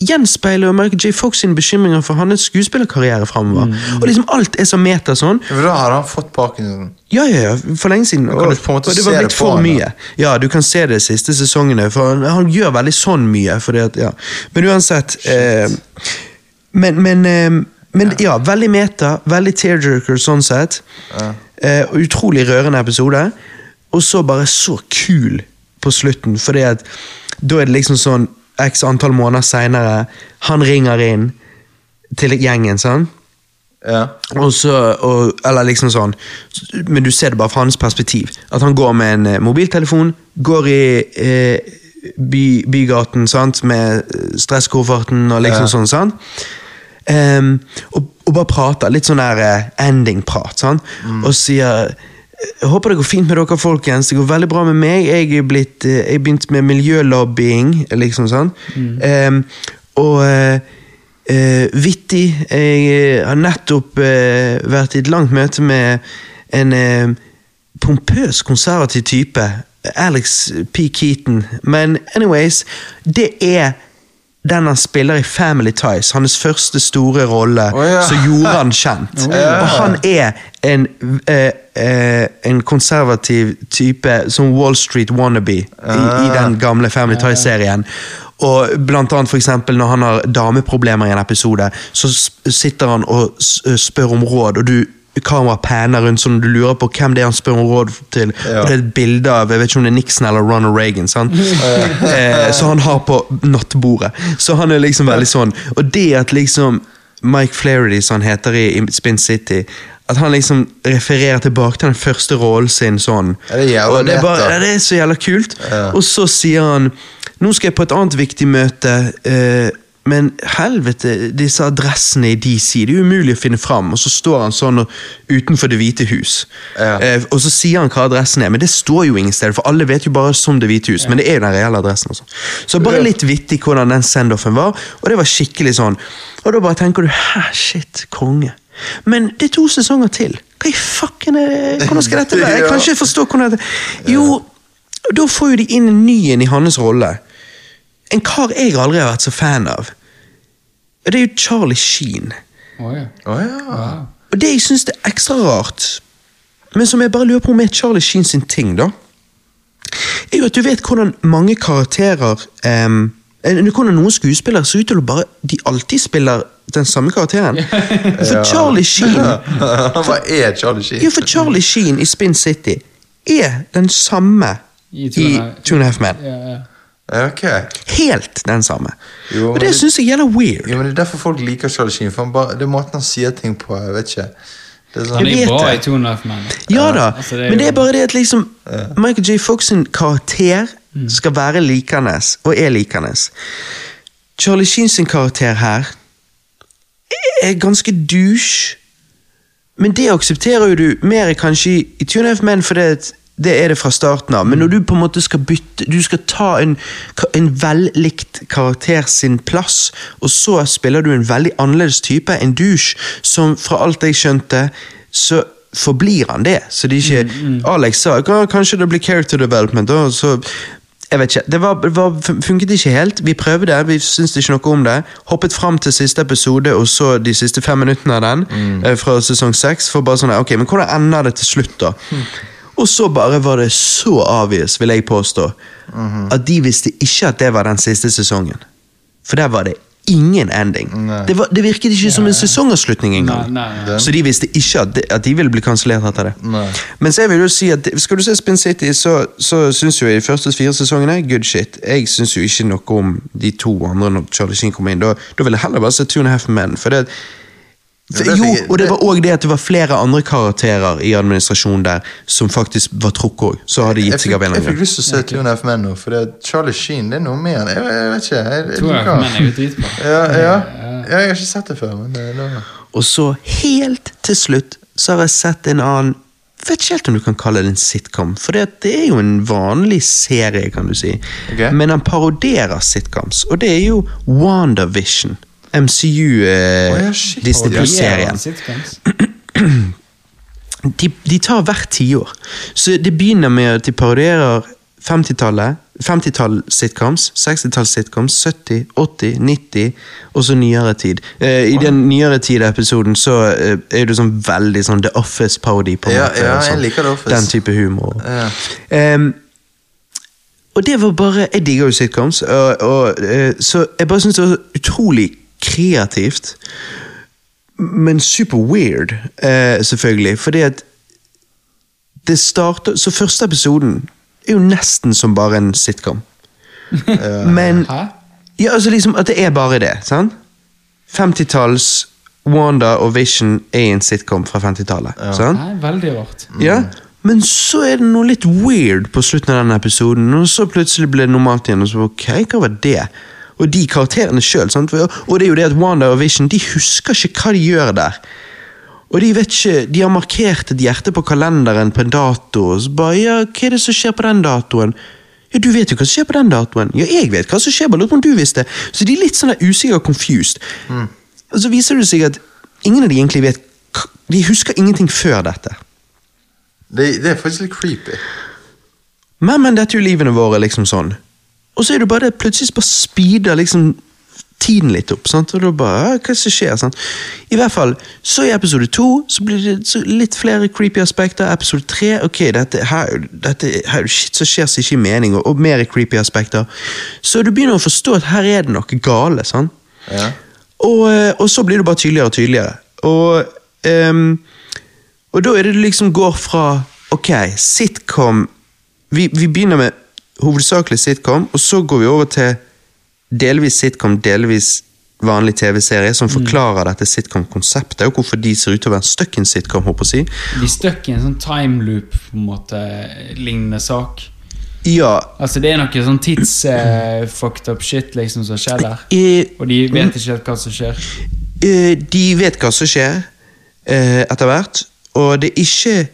Speaker 1: gjenspeiler jo Michael J. Fox sine bekymringer for hans skuespillerkarriere framover.
Speaker 2: Mm.
Speaker 1: Og liksom alt er så meta sånn.
Speaker 2: For da har han fått parkinson.
Speaker 1: Ja, ja, ja, for lenge siden. Og, det var blitt for
Speaker 2: han,
Speaker 1: mye. Ja, du kan se det de siste sesongene, for han, gjør veldig sånn mye. At, ja. Men uansett eh, Men, men, eh, men ja. veldig meta, veldig tearjerker sånn sett. Eh, utrolig rørende episode. Og så bare så kul på slutten, fordi at da er det liksom sånn x antall måneder seinere, han ringer inn til gjengen, sant?
Speaker 2: Ja.
Speaker 1: Og så, og, eller liksom sånn Men du ser det bare fra hans perspektiv. At han går med en eh, mobiltelefon, går i eh, by, bygaten sant? med eh, stresskofferten og liksom
Speaker 2: Ja.
Speaker 1: sånn. sant? Um, og, og bare prater. Litt sånn der eh, ending-prat. sant? Og sier jeg håper det går fint med dere, folkens. Det går veldig bra med meg. Jeg blitt, eh, jeg begynte med miljølobbying, liksom sånn. Em, og uh, eh, vittig. Jeg eh, har nettopp uh, vært i et langt møte med en uh, pompøs, konservativ type. Alex P. Keaton. Men anyways, det er den han spiller i Family Ties, hans første store rolle,
Speaker 2: oh, ja.
Speaker 1: som gjorde han kjent. Og han er en, eh, eh, en konservativ type som Wall Street wannabe i, i den gamle Family Ties-serien. Og blant annet for eksempel når han har dameproblemer i en episode, så sitter han og spør om råd, og du kamera panner rundt sånn du lurer på hvem det er han spør om råd til.
Speaker 2: Ja.
Speaker 1: Og det er et bilde av jeg vet ikke om det er Nixon eller Ronald Reagan. Eh, så han har på nattbordet. Så han er liksom veldig sånn. Og det at liksom Mike Flaherty, som han heter i, i Spin City At han liksom refererer tilbake til den første rollen sin sånn.
Speaker 2: Det er
Speaker 1: og det, er bare, det er så jævla kult.
Speaker 2: Ja.
Speaker 1: Og så sier han Nå skal jeg på et annet viktig møte. Eh, men helvete, disse adressene i DC, det er umulig å finne fram. Og så står han sånn utenfor Det hvite hus.
Speaker 2: Ja.
Speaker 1: Eh, og så sier han hva adressen er, men det står jo ingen steder, for alle vet jo bare som Det hvite hus. Men det er jo den reelle adressen. Også. Så bare litt vittig hvordan den send-offen var, og det var skikkelig sånn. Og da bare tenker du hæ, shit, konge. Men det er to sesonger til. Hva i fucken er det? Hvordan skal dette være? Jeg kan ikke forstå hvordan dette Jo, da får jo de inn en ny en i hans rolle. En kar jeg aldri har vært så fan av. Og Det er jo Charlie Sheen.
Speaker 3: Oh, ja.
Speaker 2: Oh, ja.
Speaker 1: Og det jeg syns er ekstra rart, men som jeg bare lurer på om er Charlie Sheen sin ting, da, er jo at du vet hvordan mange karakterer um, Hvordan noen skuespillere ser ut til å bare De alltid spiller den samme karakteren. For Charlie Sheen
Speaker 2: Hva er Charlie Sheen?
Speaker 1: Jo, for Charlie Sheen i Spin City er den samme
Speaker 3: I Two and a Half-
Speaker 1: Men.
Speaker 3: Ja, ja.
Speaker 2: Ja, Ok.
Speaker 1: Helt den samme.
Speaker 2: Jo,
Speaker 1: Og det
Speaker 2: det-
Speaker 1: syns jeg gjelder weird.
Speaker 2: Jo, men Det er derfor folk liker Charlie Sheen. For han bare, det er måten han sier ting på. Jeg vet ikke. Det er sånn,
Speaker 3: Han er
Speaker 1: vet
Speaker 3: bra
Speaker 1: det.
Speaker 3: i Two and a Half Men.
Speaker 1: Ja da,
Speaker 3: altså, det
Speaker 1: men det er bare det at liksom Michael J. Fox sin karakter skal være likende, og er likende. Charlie Sheen sin karakter her er ganske douche, men det aksepterer jo du mer kanskje i, i Two and a Half Men, for det, er det fra starten av. Men når du på en måte skal bytte Du skal ta en, en vellikt karakter sin plass, og så spiller du en veldig annerledes type, en douche, som fra alt jeg skjønte, så forblir han det. Så det er ikke Alex sa kanskje det blir character development, da, så Jeg vet ikke. Det var, var, funket ikke helt. Vi prøvde, vi syntes ikke noe om det. Hoppet fram til siste episode og så de siste fem minuttene av den. Mm. Fra sesong seks. For bare sånn, ok, men hvordan ender det til slutt, da? Og så bare var det så obvious, vil jeg påstå, at de visste ikke at det var den siste sesongen. For der var det ingen ending. Det, var, det virket ikke som en sesongavslutning engang.
Speaker 3: Nei, nei, nei.
Speaker 1: Så de visste ikke at de, at de ville bli kansellert etter det. Men så jeg vil jo si at skal du se Spin City, så, så syns jo jeg de første fire sesongene good shit. Jeg syns jo ikke noe om de to andre når Charlie Sheen kom inn. Da, da ville jeg heller bare se Two and a Half Men. For det,
Speaker 2: det
Speaker 1: jo, og det var òg det at det var flere andre karakterer i administrasjonen der som faktisk var trukket òg. Så har de gitt seg
Speaker 2: fikk,
Speaker 1: av en
Speaker 2: jeg
Speaker 1: eller
Speaker 2: fikk
Speaker 1: annen grunn.
Speaker 2: lyst til å se Two F. nå, for det er Charlie Sheen det er noe mer. Jeg, jeg vet ikke. Jeg, jeg,
Speaker 3: jeg,
Speaker 2: jeg,
Speaker 3: jeg,
Speaker 2: han.
Speaker 3: er dritbra.
Speaker 2: ja, ja. ja, jeg har ikke sett det før, men det, det
Speaker 1: Og så helt til slutt så har jeg sett en annen Vet ikke helt om du kan kalle det en sitcom, for det, det er jo en vanlig serie, kan du si.
Speaker 2: Okay.
Speaker 1: Men han paroderer sitcoms, og det er jo WandaVision. MCU eh, Plus-serien. De, de tar hvert tiår. Så det begynner med at de parodierer 50-tallet. 50-tall sitcoms, 60-tall sitcoms, 70, 80, 90 og så nyere tid. Eh, I den nyere tid-episoden så eh, er det sånn veldig sånn The Office-parodi. på
Speaker 2: Ja,
Speaker 1: måte,
Speaker 2: ja, jeg
Speaker 1: sånn.
Speaker 2: liker The Office.
Speaker 1: Den type humor.
Speaker 2: Ja.
Speaker 1: Um, og det var bare Jeg digger jo sitcoms, og, og, eh, så jeg bare syns det var utrolig kreativt. Men super weird, eh, selvfølgelig. Fordi at det starter Så første episoden er jo nesten som bare en sitcom. Men
Speaker 3: Hæ?
Speaker 1: Ja, altså liksom at det er bare det. sant? 50-talls Wanda og Vision er en sitcom fra 50-tallet.
Speaker 3: Ja. Veldig rart.
Speaker 1: Ja, men så er det noe litt weird på slutten av denne episoden, og så plutselig ble det normalt igjen. Og så, ok, hva var det? Og de karakterene sjøl. Og det er jo det at Wanda og Vision de husker ikke hva de gjør der. Og de vet ikke, de har markert et hjerte på kalenderen på en dato, og så bare ja, hva er det som skjer på den datoen? Ja, du vet jo hva som skjer på den datoen. Ja, jeg vet hva som skjer, bare lurer på om du visste. Så de er litt sånn usikre og confused. Og så viser det seg at ingen av de egentlig vet De husker ingenting før dette.
Speaker 2: Det, det er faktisk litt creepy.
Speaker 1: Men, men dette er jo livene våre, liksom sånn. Og så er det bare plutselig bare speeder liksom tiden litt opp. sant? Og da bare, hva som skjer? sant? I hvert fall, så i episode to så blir det så litt flere creepy aspekter. Episode tre, ok, dette her, er dette her er shit så skjer som ikke i mening, og, og mer creepy aspekter. Så du begynner å forstå at her er det noe gale. sant?
Speaker 2: Ja.
Speaker 1: Og, eh, og så blir det bare tydeligere og tydeligere. Og, um, og da er det liksom går fra Ok, sitcom Vi, vi begynner med hovedsakelig sitcom, og så går vi over til delvis sitcom, delvis vanlig TV-serie, som forklarer dette sitcom-konseptet, og hvorfor de ser ut til å være stuck in sitcom. håper jeg De.
Speaker 3: De støkk i en sånn time loop, på en måte, lignende sak.
Speaker 1: Ja,
Speaker 3: Altså Det er noe sånn tids-fucked up shit liksom som skjer der.
Speaker 1: eh,
Speaker 3: Og de vet ikke helt hva som skjer.
Speaker 1: Eh, de vet hva som skjer eh, etter hvert, og det er ikke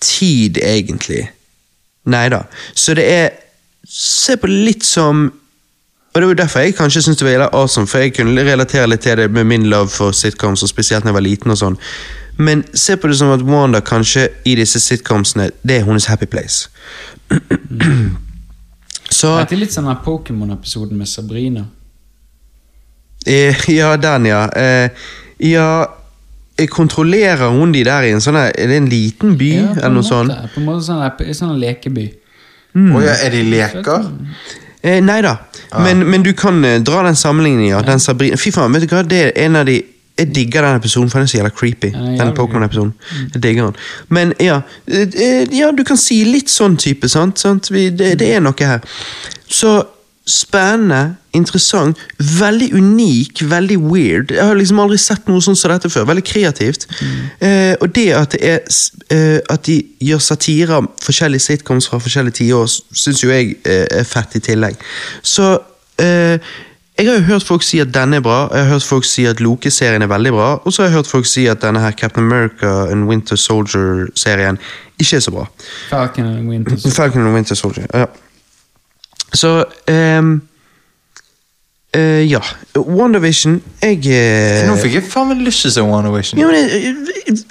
Speaker 1: tid, egentlig. Nei da. Så det er Se på det litt som Og det var derfor jeg kanskje syntes det var jævla awesome, for jeg kunne relatere litt til det med min love for sitcoms, og spesielt da jeg var liten og sånn. Men se på det som at Wanda kanskje i disse sitcomsene, det er hennes happy place. Så
Speaker 3: Dette er litt sånn den Pokémon-episoden med Sabrina.
Speaker 1: Eh, ja, den, ja. Eh, ja Kontrollerer hun de der i en sånn her- Er det en liten by,
Speaker 3: Ja, på
Speaker 1: eller
Speaker 3: en
Speaker 1: noe
Speaker 3: måte.
Speaker 1: sånt?
Speaker 3: På en måte sånn, en- sånn lekeby.
Speaker 2: Å ja, er de leker?
Speaker 1: Eh, nei da, men, men du kan eh, dra den sammenligningen. Ja. Den Sabrina Fy faen, vet du hva? Det er en av de Jeg digger den episoden, for den er så jævla creepy.
Speaker 3: Ja,
Speaker 1: den Pokémon-episoden. Jeg digger den. Men ja, eh, eh, ja, du kan si litt sånn type, sant? sant? Vi, det, det er noe her. Så spennende, interessant, veldig unik, veldig weird. Jeg har liksom aldri sett noe sånt som dette før. Veldig kreativt. Eh, og det at, det er, eh, at de gjør satire av forskjellige sitcoms fra forskjellige tiår, syns jo jeg eh, er fett i tillegg. Så eh, jeg har jo hørt folk si at denne er bra, jeg har hørt folk si at Loke-serien er veldig bra, og så har jeg hørt folk si at denne her Captain America and Winter Soldier-serien ikke er så bra.
Speaker 3: Falcon and Winter Soldier.
Speaker 1: Falcon and Winter Soldier, ja. Så um, uh, Ja. WandaVision Jeg uh,
Speaker 2: Nå fikk jeg faen meg lyst til å se WandaVision.
Speaker 1: ja, men,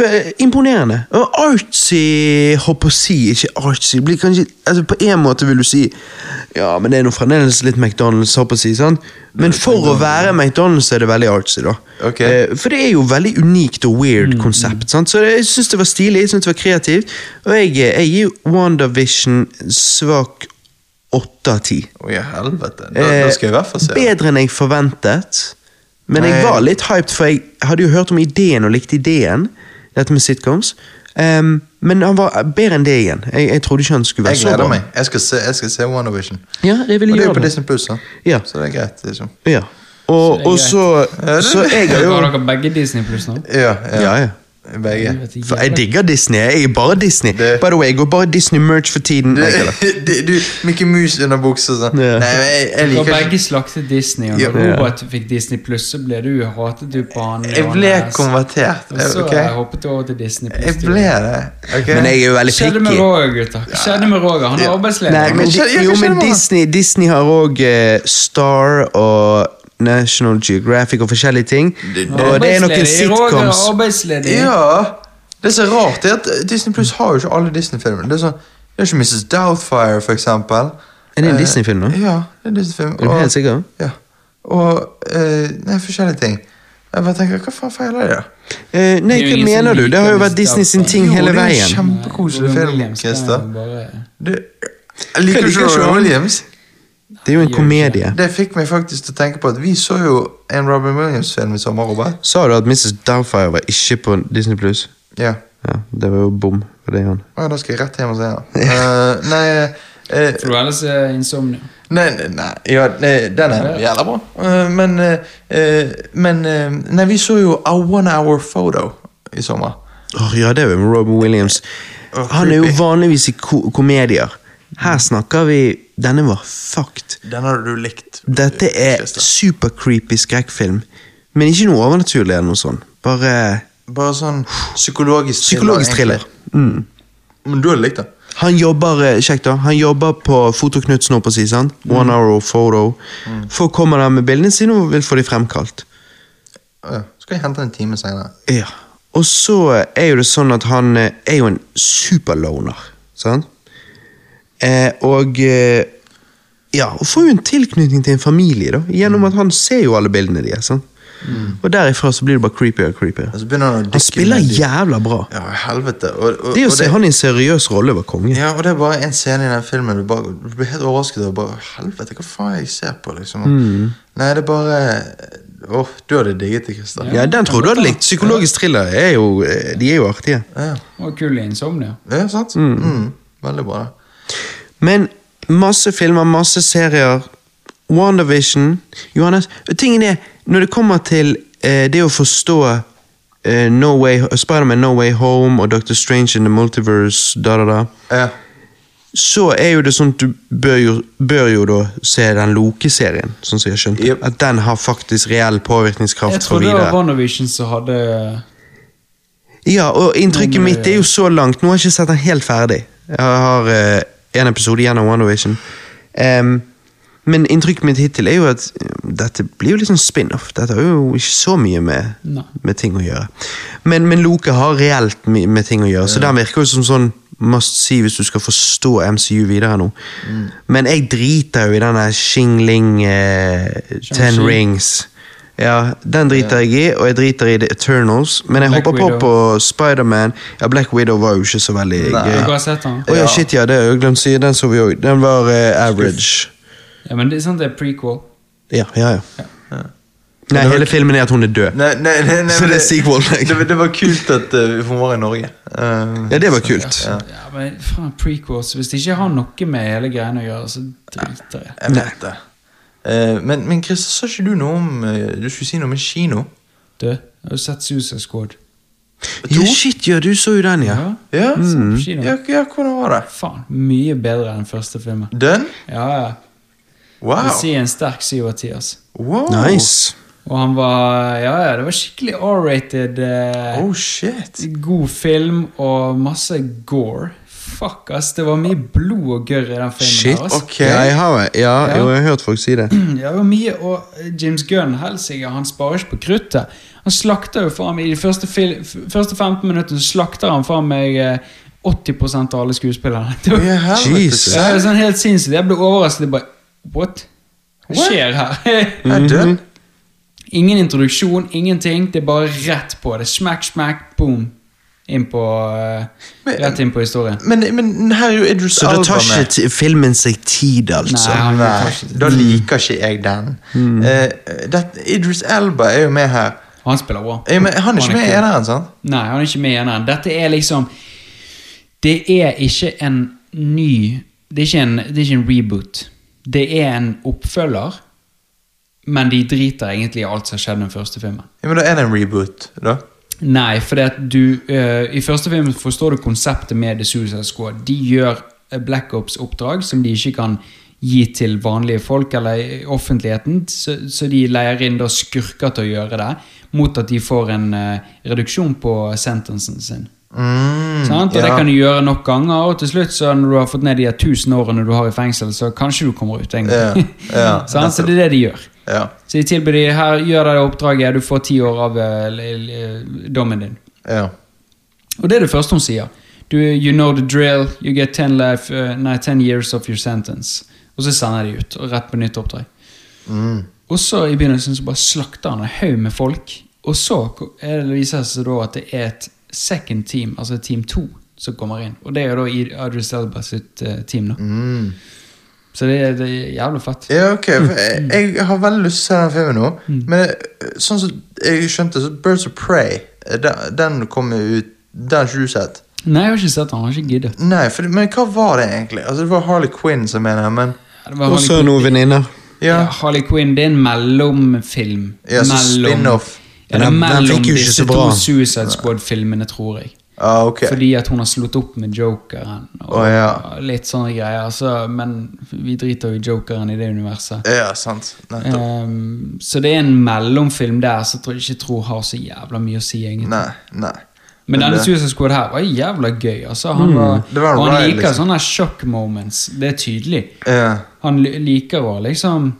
Speaker 1: eh, imponerende. Artsy, håper å si, ikke artsy, blir kanskje, altså på en måte vil du si, ja, men det er nå fremdeles litt McDonalds, håper å si, sant? Men for å være McDonalds er det veldig artsy da.
Speaker 2: Ok.
Speaker 1: Eh, for det er jo veldig unikt og weird konsept, sant? Så jeg synes det var stilig, jeg synes det var kreativt, og jeg, jeg gir WandaVision svak 8 av 10.
Speaker 2: Å, helvete. Da, da skal jeg i hvert fall se det.
Speaker 1: Bedre enn jeg forventet. Men jeg var litt hyped, for jeg hadde jo hørt om ideen og likte ideen. Dette med sitcoms. Ehm, men han var bedre enn det igjen. Jeg, jeg trodde ikke han skulle være
Speaker 2: Jeg
Speaker 1: så
Speaker 2: gleder
Speaker 1: bra.
Speaker 2: meg. Jeg skal se, jeg skal se WandaVision.
Speaker 1: Ja, det vil
Speaker 2: Og det er jo på. Disney Plus, da.
Speaker 1: Ja.
Speaker 2: så det er greit. liksom.
Speaker 1: Ja. Og,
Speaker 3: Så det er
Speaker 1: og så Så jeg har jo
Speaker 3: Har dere begge Disney Plus nå?
Speaker 2: Ja, ja.
Speaker 1: Ja, ja.
Speaker 2: Begge.
Speaker 1: For jeg digger Disney. Jeg er bare Disney.
Speaker 2: Det-
Speaker 1: By the way, jeg går bare Disney-merch for tiden.
Speaker 2: Du, du, du Mickey Mouse under buksa og sånn.
Speaker 1: Ja.
Speaker 2: Nei, jeg, jeg liker ikke
Speaker 3: begge
Speaker 2: ikke
Speaker 3: slaktet Disney, og
Speaker 2: Ja.
Speaker 3: når Robert fikk Disney pluss, så ble du hatet du på han.
Speaker 2: Jeg ble
Speaker 3: Johannes.
Speaker 2: konvertert.
Speaker 3: Og så
Speaker 2: okay.
Speaker 3: jeg hoppet du over til Disney pluss.
Speaker 2: Jeg ble det. Okay.
Speaker 1: Men jeg er jo veldig
Speaker 3: picky. skjedde med. Roger, gutter? Skjedde med Roger? Han er arbeidsledig.
Speaker 1: Nei, men, jo, men Disney, Disney har òg Star og National Geographic og forskjellige ting.
Speaker 2: Det-
Speaker 1: Og det er noen sitcoms.
Speaker 3: arbeidsledig.
Speaker 2: Ja! Det som er rart, er at Disney Plus har jo ikke alle Disney-filmene. Det er sånn det er ikke Mrs. Doubtfire, for eksempel.
Speaker 1: Er det en
Speaker 2: Eh,
Speaker 1: Disney-film nå?
Speaker 2: Ja, det er en Disney-film.
Speaker 1: Er du helt sikker?
Speaker 2: Ja. Og eh, Nei, forskjellige ting. Jeg bare tenker, Hva faen feiler de, da?
Speaker 1: Eh, nei,
Speaker 3: Det
Speaker 1: hva mener du? Det har jo vært Disney sin ting hele veien.
Speaker 2: Jo, det er en Kjempekoselig film, Christer. Liker
Speaker 1: Du,
Speaker 2: ikke. Williams.
Speaker 1: Det er jo en komedie.
Speaker 2: Det fikk meg faktisk til å tenke på at vi så jo en Robin Williams-film i sommer, Robert.
Speaker 1: Sa du at Mrs. Doubtfire var ikke på Disney Plus?
Speaker 2: Ja.
Speaker 1: Ja, det var jo bom for det, han.
Speaker 2: Ja, da skal jeg rett hjem og se den. uh, nei, eh,
Speaker 3: For du har ellers er insomnia.
Speaker 2: nei, nei, nei, ja, nei, den er jævla bra. Uh, men eh, eh, men Nei, vi så jo A One Hour Photo i sommer.
Speaker 1: Åh, ja, det er jo med Robin Williams. Han er jo vanligvis i ko komedier. Her snakker vi Denne var fucked.
Speaker 2: Den hadde du likt.
Speaker 1: Dette er supercreepy skrekkfilm. Men ikke noe overnaturlig eller noe sånt. Bare
Speaker 2: Bare sånn psykologisk thriller.
Speaker 1: psykologisk thriller. Mm.
Speaker 2: Men du hadde likt det.
Speaker 1: Han jobber eh, kjekt da, han jobber på Fotoknutsen, holdt på å si, sant? One Hour Photo. Folk kommer der med bildene sine og vil få de fremkalt.
Speaker 2: Ja. Skal jeg hente en time senere.
Speaker 1: Ja. Og så er jo det sånn at han eh, er jo en superloner, sant? Eh, og eh, ja, og får jo en tilknytning til en familie, da, gjennom at han ser jo alle bildene deres. sant? Og derifra så blir det bare creepier og creepier.
Speaker 2: Han
Speaker 1: Han spiller jævla bra.
Speaker 2: Ja, helvete. Og, og,
Speaker 1: Det å se han i en seriøs rolle var konge.
Speaker 2: Ja, og det er bare en scene i den filmen du, bare, du blir helt overrasket over bare, Helvete, hva faen er jeg ser på, liksom?
Speaker 1: Mm.
Speaker 2: Nei, det er bare Åh, du hadde digget det, Christer.
Speaker 1: Ja, Den tror du hadde likt. Psykologisk thriller er jo, eh, de er jo artige.
Speaker 2: Ja,
Speaker 3: Og kul i insomnia.
Speaker 2: ja sant? Mm. Veldig bra. det.
Speaker 1: Men masse filmer, masse serier. WandaVision Johannes, tingen er, når det kommer til eh, det å forstå eh, no Way, Spider-Man No Way Home og Doctor Strange in the Multiverse, da, da, da,
Speaker 2: Ja.
Speaker 1: så er jo det sånn at du bør jo, bør jo da se den Loke-serien, sånn som jeg har skjønt.
Speaker 2: Yep.
Speaker 1: At den har faktisk reell påvirkningskraft
Speaker 3: Jeg
Speaker 1: tror
Speaker 3: trodde det var. WandaVision som hadde
Speaker 1: Ja, og inntrykket mitt er jo så langt. Nå har jeg ikke sett den helt ferdig. Jeg har eh, en episode igjen av WandaVision. Um, men inntrykket mitt hittil er jo at eh, dette blir jo litt sånn spin-off. Dette har jo ikke så mye med, med ting å gjøre. Men, men Loke har reelt mye med ting å gjøre, så den virker jo som sånn must see hvis du skal forstå MCU videre nå. Men jeg driter jo i denne Shingling eh, Ten. Rings. Ja, Den driter jeg i, og jeg driter i The Eternals. Men jeg
Speaker 3: Black
Speaker 1: hopper
Speaker 3: Widow.
Speaker 1: på på Spiderman. Ja, Black Widow var jo ikke så veldig
Speaker 2: Nei.
Speaker 1: gøy.
Speaker 3: Dere har sett den?
Speaker 1: Å ja,
Speaker 2: Ja.
Speaker 1: shit, ja, det har jeg glemt å si. Den så vi òg. Den var eh, average.
Speaker 3: Ja, men det er sant det er prequel.
Speaker 1: Ja, ja, ja.
Speaker 2: Ja.
Speaker 1: Nei,
Speaker 2: var
Speaker 1: hele filmen er at hun er død.
Speaker 2: Nei, nei, nei, nei,
Speaker 1: Så
Speaker 2: men
Speaker 1: det er sequel.
Speaker 2: Det, det var kult at uh, hun var i Norge. Uh,
Speaker 1: Ja, det var kult.
Speaker 2: Ja.
Speaker 3: Ja, men faen, prequels Hvis det ikke har noe med hele greiene å gjøre, så driter jeg.
Speaker 2: Jeg vet det. Eh, men, men Chris, sa ikke du noe om eh, Du skulle si noe om kino?
Speaker 3: Du, jeg har jo sett Suicide Squad.
Speaker 1: Ja, shit, ja, du så jo den, ja.
Speaker 2: Ja?
Speaker 3: ja. Mm.
Speaker 2: Ja, ja, hvordan var det?
Speaker 3: Faen, mye bedre enn den første filmen.
Speaker 2: Den?
Speaker 3: Ja, ja.
Speaker 2: Wow.
Speaker 3: Jeg vil si en sterk syv av ti, altså.
Speaker 2: wow.
Speaker 1: Nice.
Speaker 3: Og han var Ja, ja, det var skikkelig R-rated. Eh,
Speaker 2: Oh shit.
Speaker 3: God film og masse gore. Fuck, ass. Det var mye blod og gørr i den filmen.
Speaker 1: Shit.
Speaker 3: her, ass.
Speaker 2: Ok.
Speaker 1: Ja, jeg har, ja,
Speaker 3: Ja.
Speaker 1: jo, jeg har hørt folk si det.
Speaker 3: Ja, det var mye, og James Gunn helsike, han sparer ikke på kruttet. Han slakter jo faen meg I de første, fil, første 15 minuttene slakter han faen meg eh, 80% av alle skuespillerne. Det var,
Speaker 2: yeah,
Speaker 1: Jesus.
Speaker 3: Ja, det er sånn helt sinnssykt. Jeg ble overrasket. Jeg bare What? Hva skjer her?
Speaker 2: Er du?
Speaker 3: Ingen introduksjon, ingenting. Det er bare rett på. Det smack, smack, boom. Inn på, eh,
Speaker 2: Men-
Speaker 3: rett inn på historien.
Speaker 2: Men, men her er jo Idris
Speaker 1: Så da tar ikke filmen seg tid, altså?
Speaker 3: Nei, han
Speaker 2: Nei, da liker ikke jeg den. Eh, det, Idris Elba er jo med her.
Speaker 3: Han spiller bra.
Speaker 2: Men han er ikke med i eneren, sant?
Speaker 3: Nei, han er ikke med i eneren. Dette er liksom Det er ikke en ny Det er ikke en, det er ikke en reboot. Det er en oppfølger, men de driter egentlig i alt som har skjedd den første filmen.
Speaker 2: Ja, men da er det en reboot, da?
Speaker 3: Nei, for du uh, I første film forstår du konseptet med The Suicide Squad. De gjør eh, Black Ops-oppdrag som de ikke kan gi til vanlige folk eller offentligheten, så, så de leier inn da skurker til å gjøre det, mot at de får en uh, reduksjon på sentensen sin.
Speaker 2: Mm?
Speaker 3: Og
Speaker 2: ja.
Speaker 3: det kan du gjøre nok ganger, og til slutt, så når du har fått ned de tusen årene du har i fengsel, så kanskje du kommer ut en gang.
Speaker 2: Yeah,
Speaker 3: yeah, Så det er det de gjør.
Speaker 2: Ja.
Speaker 3: Så de tilbyr de her, gjør deg oppdraget, du får ti år av eh, l- dommen din.
Speaker 2: ja.
Speaker 3: Og det er det første hun sier. Du, you know the drill, you get 10, life, uh, nei, ten years of your sentence. Og så sender de ut, og rett på nytt oppdrag.
Speaker 2: Mm.
Speaker 3: Og så i begynnelsen så bare slakter han en haug med folk. Og så er det viser det seg da at det er et second team, altså team 2, som kommer inn. Og det er jo da Idris Elba sitt uh, team. da.
Speaker 2: Mm.
Speaker 3: Så det er, det er jævlig fett.
Speaker 2: Ja, ok. Jeg, jeg har veldig lyst til å se den filmen nå.
Speaker 3: Mm.
Speaker 2: Men eh, sånn som jeg skjønte, så Birds of Prey eh, Den, den kom jo ut Den har ikke du sett?
Speaker 3: Nei, jeg har ikke sett den, jeg har ikke giddet.
Speaker 2: Nei, for, men hva var det egentlig? Altså Det var Harley Quinn som mener, men
Speaker 3: Ja, det var
Speaker 1: Og så
Speaker 3: Harley Quinn-
Speaker 1: noen venninner.
Speaker 3: Ja,
Speaker 2: Ja,
Speaker 3: Harley Quinn, det er en mellomfilm.
Speaker 2: ja så
Speaker 3: Mellom-
Speaker 2: spin-off.
Speaker 3: Ja, det er mellom disse to Suicide Squad-filmene, tror jeg.
Speaker 2: Ah, okay.
Speaker 3: Fordi at hun har slått opp med jokeren. Og
Speaker 2: oh, ja.
Speaker 3: litt sånne greier. Så, men vi driter jo i jokeren i det universet.
Speaker 2: Ja, sant.
Speaker 3: Ehm, så det er en mellomfilm der som jeg ikke tror har så jævla mye å si. egentlig
Speaker 2: Nei, nei.
Speaker 3: Men denne
Speaker 2: det-
Speaker 3: Suicide Squad her var jævla gøy. Altså, han var,
Speaker 2: var
Speaker 3: og han
Speaker 2: ride,
Speaker 3: liker
Speaker 2: liksom.
Speaker 3: sånne shock moments. Det er tydelig.
Speaker 2: Yeah.
Speaker 3: Han liker å liksom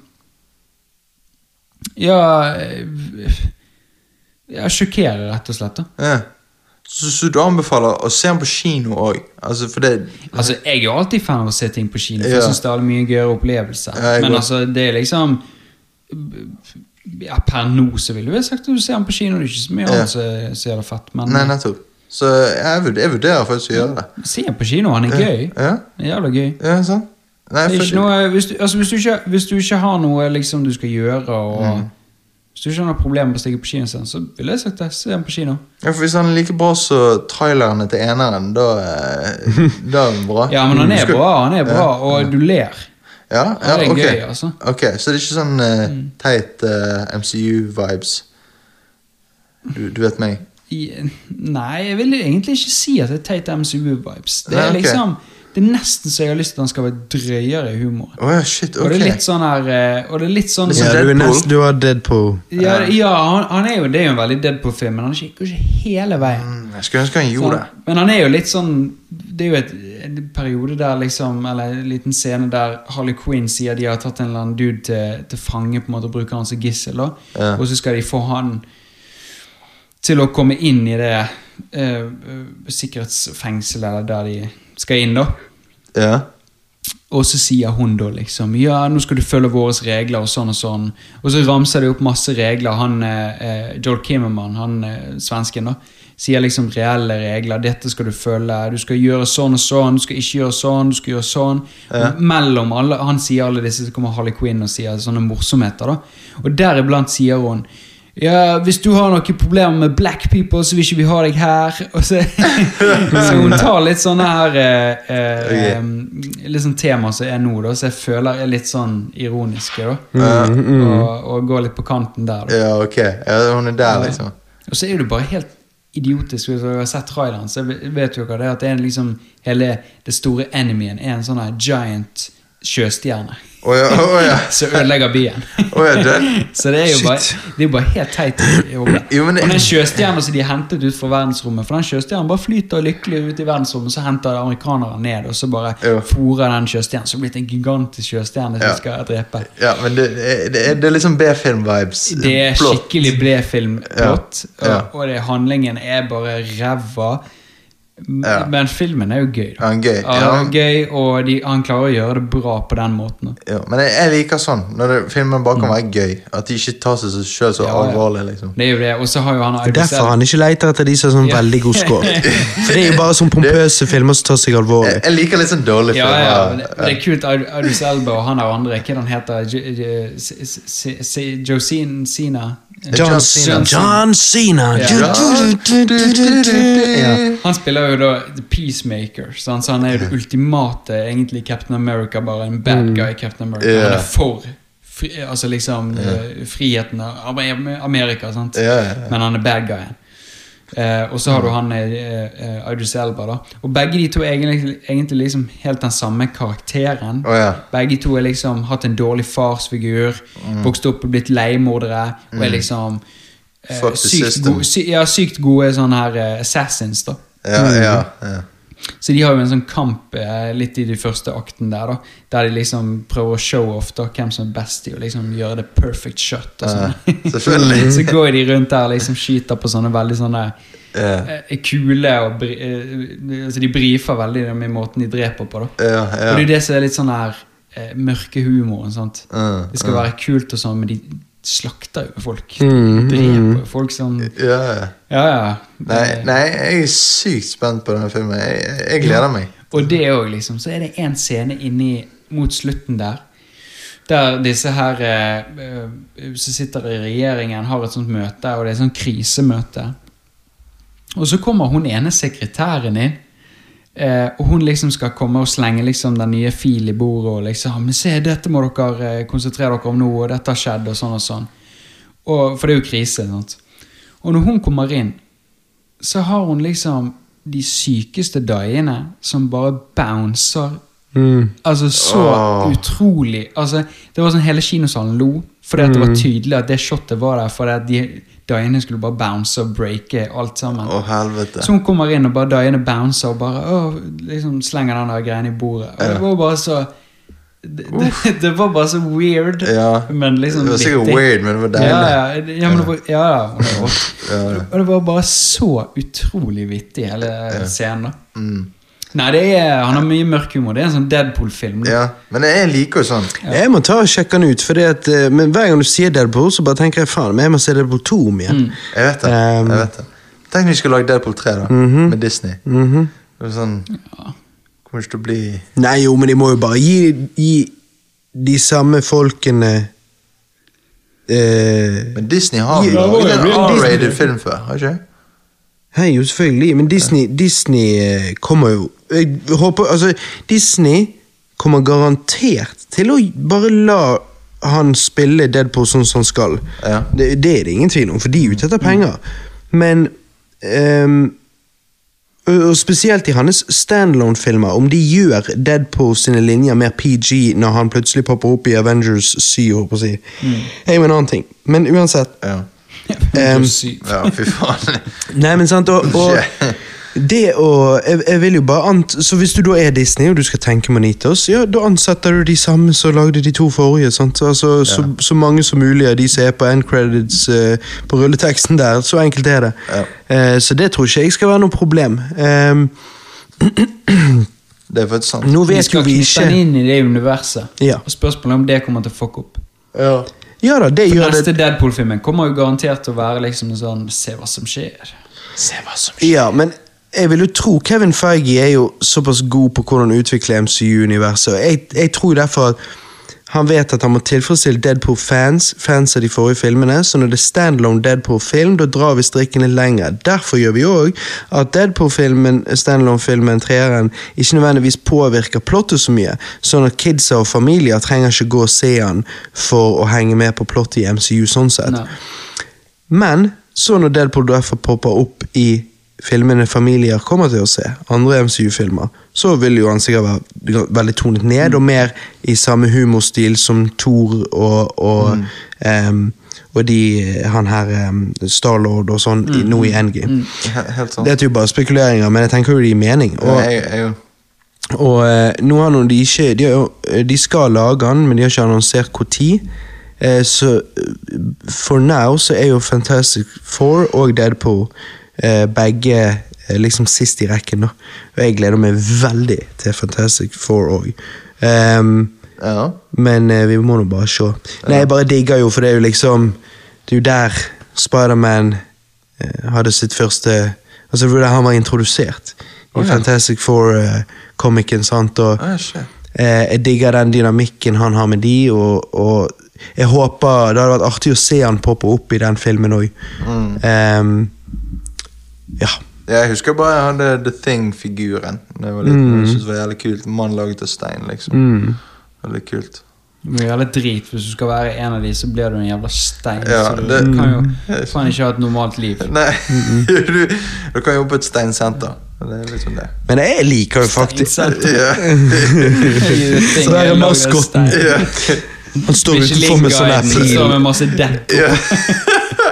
Speaker 3: Ja eh, Ja, sjokkere, rett og slett. da
Speaker 2: ja. Så, så du anbefaler å se den på kino òg? Altså,
Speaker 3: Altså, Jeg er jo alltid fan av å se ting på kino, for
Speaker 2: Ja.
Speaker 3: jeg synes det er mye gøyere opplevelse.
Speaker 2: Ja,
Speaker 3: Men
Speaker 2: går.
Speaker 3: altså, det er liksom ja, Per nå så ville jeg sagt at du ser den på kino. Det er ikke så mye
Speaker 2: Ja.
Speaker 3: annet som som gjør det fett. Men
Speaker 2: Nei, nettopp. Så jeg jeg vurderer faktisk å gjøre det.
Speaker 3: se den på kino. Han er gøy.
Speaker 2: Ja,
Speaker 3: jævla gøy.
Speaker 2: ja sant? Nei,
Speaker 3: Det
Speaker 2: for-
Speaker 3: noe, hvis, du, altså, hvis, du ikke, hvis du ikke har noe liksom, du skal gjøre, og
Speaker 2: Mm.
Speaker 3: Hvis du ikke har noen problemer med å stikke på kino, så ville jeg sagt det. Se den på kino.
Speaker 2: Ja, for Hvis han er like bra som trailerne til eneren, da, eh, da er han bra.
Speaker 3: Ja, men han er
Speaker 2: skal-
Speaker 3: bra, han er bra,
Speaker 2: Ja,
Speaker 3: og du ler.
Speaker 2: Ja,
Speaker 3: Ja,
Speaker 2: ja,
Speaker 3: det er
Speaker 2: okay.
Speaker 3: gøy, altså.
Speaker 2: Ok, Så det er ikke sånn uh, teit uh, MCU-vibes? Du, du vet meg?
Speaker 3: I, nei, jeg vil egentlig ikke si at det er teit MCU-vibes. Det er
Speaker 2: Nei, okay.
Speaker 3: liksom Det er nesten så jeg har lyst til at han skal være drøyere i humor.
Speaker 2: Oh, yeah, shit,
Speaker 3: Og det er litt sånn her eh, Og det er litt sånn
Speaker 2: yeah,
Speaker 1: du, er nest, du har Deadpool.
Speaker 3: Ja, ja han, han er jo, det er jo en veldig Deadpool-film, men han går ikke hele veien.
Speaker 2: Mm, Jeg skulle ønske han gjorde det.
Speaker 3: Sånn. Men han er jo litt sånn Det er jo et, en periode der liksom Eller en liten scene der Harley Quinn sier de har tatt en eller annen dude til, til fange på en måte og bruker han som gissel. da
Speaker 2: Ja.
Speaker 3: Og så skal de få han til å komme inn i det uh, sikkerhetsfengselet der de skal inn, da.
Speaker 2: Ja.
Speaker 3: Og så sier hun da liksom Ja, nå skal du følge våre regler, og sånn og sånn. Og så ramser de opp masse regler. Han eh, eh, Joel Kimmermann, han eh, svensken, da, sier liksom reelle regler. Dette skal du følge. Du skal gjøre sånn og sånn. Du skal ikke gjøre sånn. Du skal gjøre sånn. Ja. mellom alle Han sier alle disse, så kommer Harley Quinn og sier sånne morsomheter, da. Og deriblant sier hun ja, hvis du har noen problemer med black people, så vil ikke vi ha deg her. Og så, så hun tar litt sånne her eh, eh, Litt sånn tema som er nå, da, så jeg føler er litt sånn ironiske. da og, og går litt på kanten der. da
Speaker 2: ja, ok. Ja, hun er der, liksom.
Speaker 3: Og så er du bare helt idiotisk. Hvis dere har sett traileren, så vet jo hva det er. at det er liksom hele det store enemyen er en sånn giant sjøstjerne
Speaker 2: Oh ja, oh ja.
Speaker 3: som ødelegger byen.
Speaker 2: Oh ja.
Speaker 3: Så det er jo bare, det er bare helt teit.
Speaker 2: Jo, men det-
Speaker 3: Og den sjøstjerna som de hentet ut fra verdensrommet For den sjøstjernen bare flyter lykkelig ut i verdensrommet, så henter amerikanere ned, og så bare fôrer den sjøstjernen, så blir det en gigantisk sjøstjerne som skal drepe.
Speaker 2: Ja, men det, det, er, det er liksom B-film-vibes.
Speaker 3: Det er skikkelig
Speaker 2: B-film-plott,
Speaker 3: og, og det, handlingen er bare ræva.
Speaker 2: Ja.
Speaker 3: Men filmen er jo gøy. da.
Speaker 2: Han er gøy.
Speaker 3: Ja,
Speaker 2: Ja.
Speaker 3: han er gøy, og de, han klarer å gjøre det bra på den måten.
Speaker 2: Ja, men jeg, jeg liker sånn, når det, filmen bare kan være gøy. At de ikke tar seg selv så
Speaker 3: Mm.
Speaker 2: Alvorlig. liksom
Speaker 3: Det er jo det, og så har jo han
Speaker 1: Det er derfor han ikke leter etter de som har sånn
Speaker 3: Ja.
Speaker 1: veldig god score. For det er jo bare sånn pompøse filmer som tar seg alvorlig.
Speaker 2: jeg, jeg liker litt sånn dårlige
Speaker 3: Ja, ja,
Speaker 2: filmer.
Speaker 3: men det, men det er kult. Ad- Elba og han der andre, hva er han heter? Josine Sina?
Speaker 1: John,
Speaker 2: John
Speaker 1: Cena. John Cena.
Speaker 3: Ja.
Speaker 1: Ja.
Speaker 3: Han spiller jo da The Peacemaker, så han er jo det ultimate egentlig Captain America, bare en bad guy Captain America. Han er for fri, altså liksom eh, friheten av Amerika, sant? Men han er bad guyen. Eh, og så har du han eh, eh, Idris Elba, da. Og begge de to er egentlig, egentlig liksom helt den samme karakteren.
Speaker 2: Oh, ja.
Speaker 3: Begge to har liksom hatt en dårlig farsfigur, vokst opp og blitt leiemordere, og er liksom eh, sykt, gode, sy, ja, sykt gode sånne her eh, assassins, da.
Speaker 2: Ja, ja, ja.
Speaker 3: Så de har jo en sånn kamp eh, litt i de første akten der, da. Der de liksom prøver å show off da, hvem som er best i å liksom gjøre det perfect shot. Og sånn.
Speaker 2: Selvfølgelig.
Speaker 3: så går de rundt der og liksom skyter på sånne veldig sånne
Speaker 2: yeah.
Speaker 3: eh, kule og eh, altså De brifer veldig med måten de dreper på. da
Speaker 2: ja,
Speaker 3: Og det er det som er litt sånn her eh, mørke humoren. sant?
Speaker 2: Uh,
Speaker 3: Det skal være kult og sånn, men de slakter jo folk.
Speaker 1: Mm,
Speaker 3: Dreper folk som
Speaker 2: Ja, ja.
Speaker 3: Ja, ja.
Speaker 2: Nei, nei, jeg er sykt spent på denne filmen. Jeg, jeg, gleder gleder meg.
Speaker 3: Og det òg, liksom. Så er det en scene inni mot slutten der. Der disse her eh, eh, som sitter i regjeringen, har et sånt møte, og det er et sånt krisemøte. Og så kommer hun ene sekretæren inn, eh, og hun liksom skal komme og slenge liksom den nye fil i bordet. og liksom, men se, dette må dere eh, konsentrere dere om nå, og dette har skjedd, og sånn og sånn. Og, for det er jo krise. sant? Og når hun kommer inn, så har hun liksom de sykeste daiene som bare bouncer.
Speaker 1: Mm.
Speaker 3: Altså så
Speaker 2: oh.
Speaker 3: utrolig altså, Det var sånn hele kinosalen lo, fordi at det var tydelig at det shotet var der fordi at de Diane skulle bare bounce og breake alt sammen.
Speaker 2: Å, helvete.
Speaker 3: Så hun kommer inn og bare Diane bouncer og bare å, liksom slenger den der greien i bordet. Og det var bare så det, det, det var bare så weird,
Speaker 2: Ja.
Speaker 3: men liksom
Speaker 2: det var sikkert
Speaker 3: vittig.
Speaker 2: weird, men det var deilig.
Speaker 3: Ja, ja, ja, men det var, ja, ja, og det var,
Speaker 2: Ja, ja.
Speaker 3: og det var bare så utrolig vittig, hele scenen. da.
Speaker 2: Mm.
Speaker 3: Nei, det er, han har mye mørk humor. Det er en sånn Deadpool-film.
Speaker 2: ja. Men jeg liker jo sånn.
Speaker 1: Jeg må ta og sjekke den ut, fordi at, eh, men hver gang du sier Deadpool, så bare tenker jeg faen, men jeg må se Deadpool 2 om igjen.
Speaker 2: Jeg vet det.
Speaker 1: Um,
Speaker 2: jeg vet det. Tenk om vi skulle lage Deadpool 3 da, med Disney.
Speaker 1: Mhm.
Speaker 2: Det er sånn, kommer ikke til å bli
Speaker 1: Nei, jo, men de må jo bare gi, gi de samme folkene eh,
Speaker 2: Men Disney har jo
Speaker 1: Ja,
Speaker 2: en R-rated film før, har ikke?
Speaker 1: Hei, jo, selvfølgelig, men Disney, Disney eh, kommer jo Jeg håper Altså, Disney kommer garantert til å bare la han spille Deadpool sånn som han skal.
Speaker 2: Ja.
Speaker 1: Det, det er det ingen tvil om, for de er ute etter penger. Men um, og spesielt i hans standalone-filmer, om de gjør Deadpool sine linjer mer PG når han plutselig popper opp i Avengers 7, håper jeg å si, er jo en annen ting. Men uansett
Speaker 2: Ja.
Speaker 3: Sykt.
Speaker 2: ja, fy faen.
Speaker 1: Nei, men sant, og, og det å jeg, jeg vil jo bare ant Så hvis du da er Disney, og du skal tenke Manitos, ja, da ansetter du de samme som lagde de to forrige. sant? Altså, så, så mange som mulig av de som er på end credits uh, på rulleteksten der. Så enkelt er det.
Speaker 2: Ja.
Speaker 1: Uh, så det tror ikke jeg skal være noe problem. Um,
Speaker 2: Det er faktisk sant.
Speaker 1: nå
Speaker 3: Vi
Speaker 1: vet jo
Speaker 3: skal
Speaker 1: vi
Speaker 3: knytte den
Speaker 1: ikke
Speaker 3: inn i det universet.
Speaker 1: Ja.
Speaker 3: Og Spørsmålet er om det kommer til å fucke opp.
Speaker 2: Ja.
Speaker 1: Ja da, det
Speaker 3: For
Speaker 1: gjør
Speaker 3: Neste
Speaker 1: det.
Speaker 3: Deadpool-filmen kommer jo garantert til å være liksom sånn Se hva som skjer.
Speaker 2: Se hva som skjer.
Speaker 1: Ja, men jeg vil jo tro Kevin Feige er jo såpass god på hvordan utvikle MCU-universet. og jeg, jeg tror derfor at han vet at han må tilfredsstille Deadpool-fans, fans av de forrige filmene, så når det er standalone Deadpool-film, da drar vi strikkene lenger. Derfor gjør vi òg at Deadpool-filmen, standalone-filmen, treeren, ikke nødvendigvis påvirker plottet så mye, sånn at kidsa og familier trenger ikke gå og se han for å henge med på plottet i MCU sånn sett.
Speaker 3: No.
Speaker 1: Men så når Deadpool derfor popper opp i filmene familier kommer til å se, andre MCU-filmer, så vil jo han sikkert være veldig tonet ned, og mer i samme humorstil som Thor og, og, em, og de, han her um, Starlord og sånn i, nå i Endgame.
Speaker 2: Mm. Helt sant.
Speaker 1: Det er jo bare spekuleringer, men jeg tenker jo det gir mening. Og,
Speaker 2: jeg, jeg,
Speaker 1: og eh, nå har de ikke de, de skal lage den, men de har ikke annonsert når. Eh, så eh, for now så er jo Fantastic Four og Deadpool begge eh, liksom sist i rekken. da Og jeg gleder meg veldig til Fantastic Four òg.
Speaker 2: ja.
Speaker 1: men eh, vi må nå bare se. Nei, jeg bare digger jo, for det er jo liksom Det er jo der Spiderman eh, hadde sitt første Altså, det han var introdusert. I
Speaker 2: Å.
Speaker 1: Fantastic Four-komikeren, sant. Og
Speaker 2: Ah,
Speaker 1: eh, jeg digger den dynamikken han har med de, og, og jeg håper Det hadde vært artig å se han poppe opp i den filmen òg.
Speaker 2: Mm.
Speaker 1: Ja.
Speaker 2: Jeg husker bare jeg hadde The Thing-figuren. Da jeg var liten. Jeg synes det var jævlig kult. Mann laget av stein, liksom.
Speaker 1: Mm.
Speaker 2: Veldig kult.
Speaker 3: Det blir jævlig drit Hvis du skal være en av de, så blir du en jævla stein.
Speaker 2: Ja,
Speaker 3: så du
Speaker 2: det-
Speaker 3: kan jo
Speaker 2: Mm.
Speaker 3: faen ikke ha et normalt liv.
Speaker 2: Nei, du, du kan jobbe på et steinsenter. Det er liksom det.
Speaker 1: Men jeg liker jo faktisk
Speaker 3: Steinsenter.
Speaker 1: Så der er maskotten. Han står utenfor med sånn her
Speaker 3: står med masse dekk.
Speaker 2: Ja.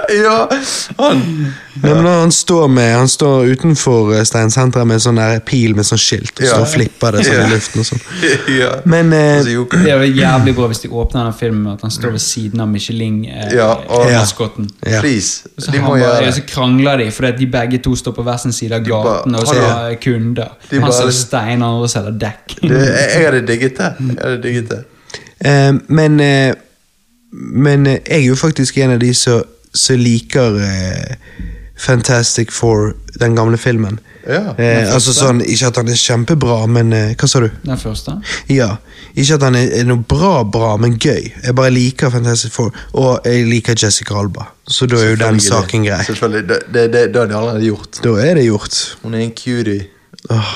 Speaker 2: ja. Han
Speaker 1: Nei, men han står, med, han står utenfor eh, Steinsenteret med sånn der pil med sånn skilt, og så
Speaker 2: og
Speaker 1: flipper det sånn
Speaker 2: Ja.
Speaker 1: i luften og sånn.
Speaker 2: ja.
Speaker 1: Men eh,
Speaker 2: Og så
Speaker 3: Det er jo jævlig bra hvis de åpner denne filmen med at han står ved siden av Michelin-maskotten.
Speaker 1: Ja.
Speaker 2: Please.
Speaker 3: Så,
Speaker 2: De
Speaker 3: bare,
Speaker 2: gjøre
Speaker 3: og så krangler de fordi de begge to står på hver sin side av gaten og så
Speaker 2: Ja.
Speaker 3: har kunder.
Speaker 2: De
Speaker 3: Han selger steiner, andre selger dekk.
Speaker 2: jeg, hadde digget det. Jeg hadde digget det.
Speaker 1: Eh, men eh, men eh, jeg er jo faktisk en av de som som liker eh, Fantastic Four, den gamle filmen.
Speaker 2: Ja,
Speaker 1: eh, altså sånn, Ikke at han er kjempebra, men eh, Hva sa du?
Speaker 3: Den første.
Speaker 1: Ja, Ikke at han er, er noe bra, bra, men gøy. Jeg bare liker Fantastic Four, og jeg liker Jessica Alba. Så da er jo den saken grei.
Speaker 2: Selvfølgelig. Det, det, det, det har de allerede gjort.
Speaker 1: Da er det gjort.
Speaker 2: Hun er en cutie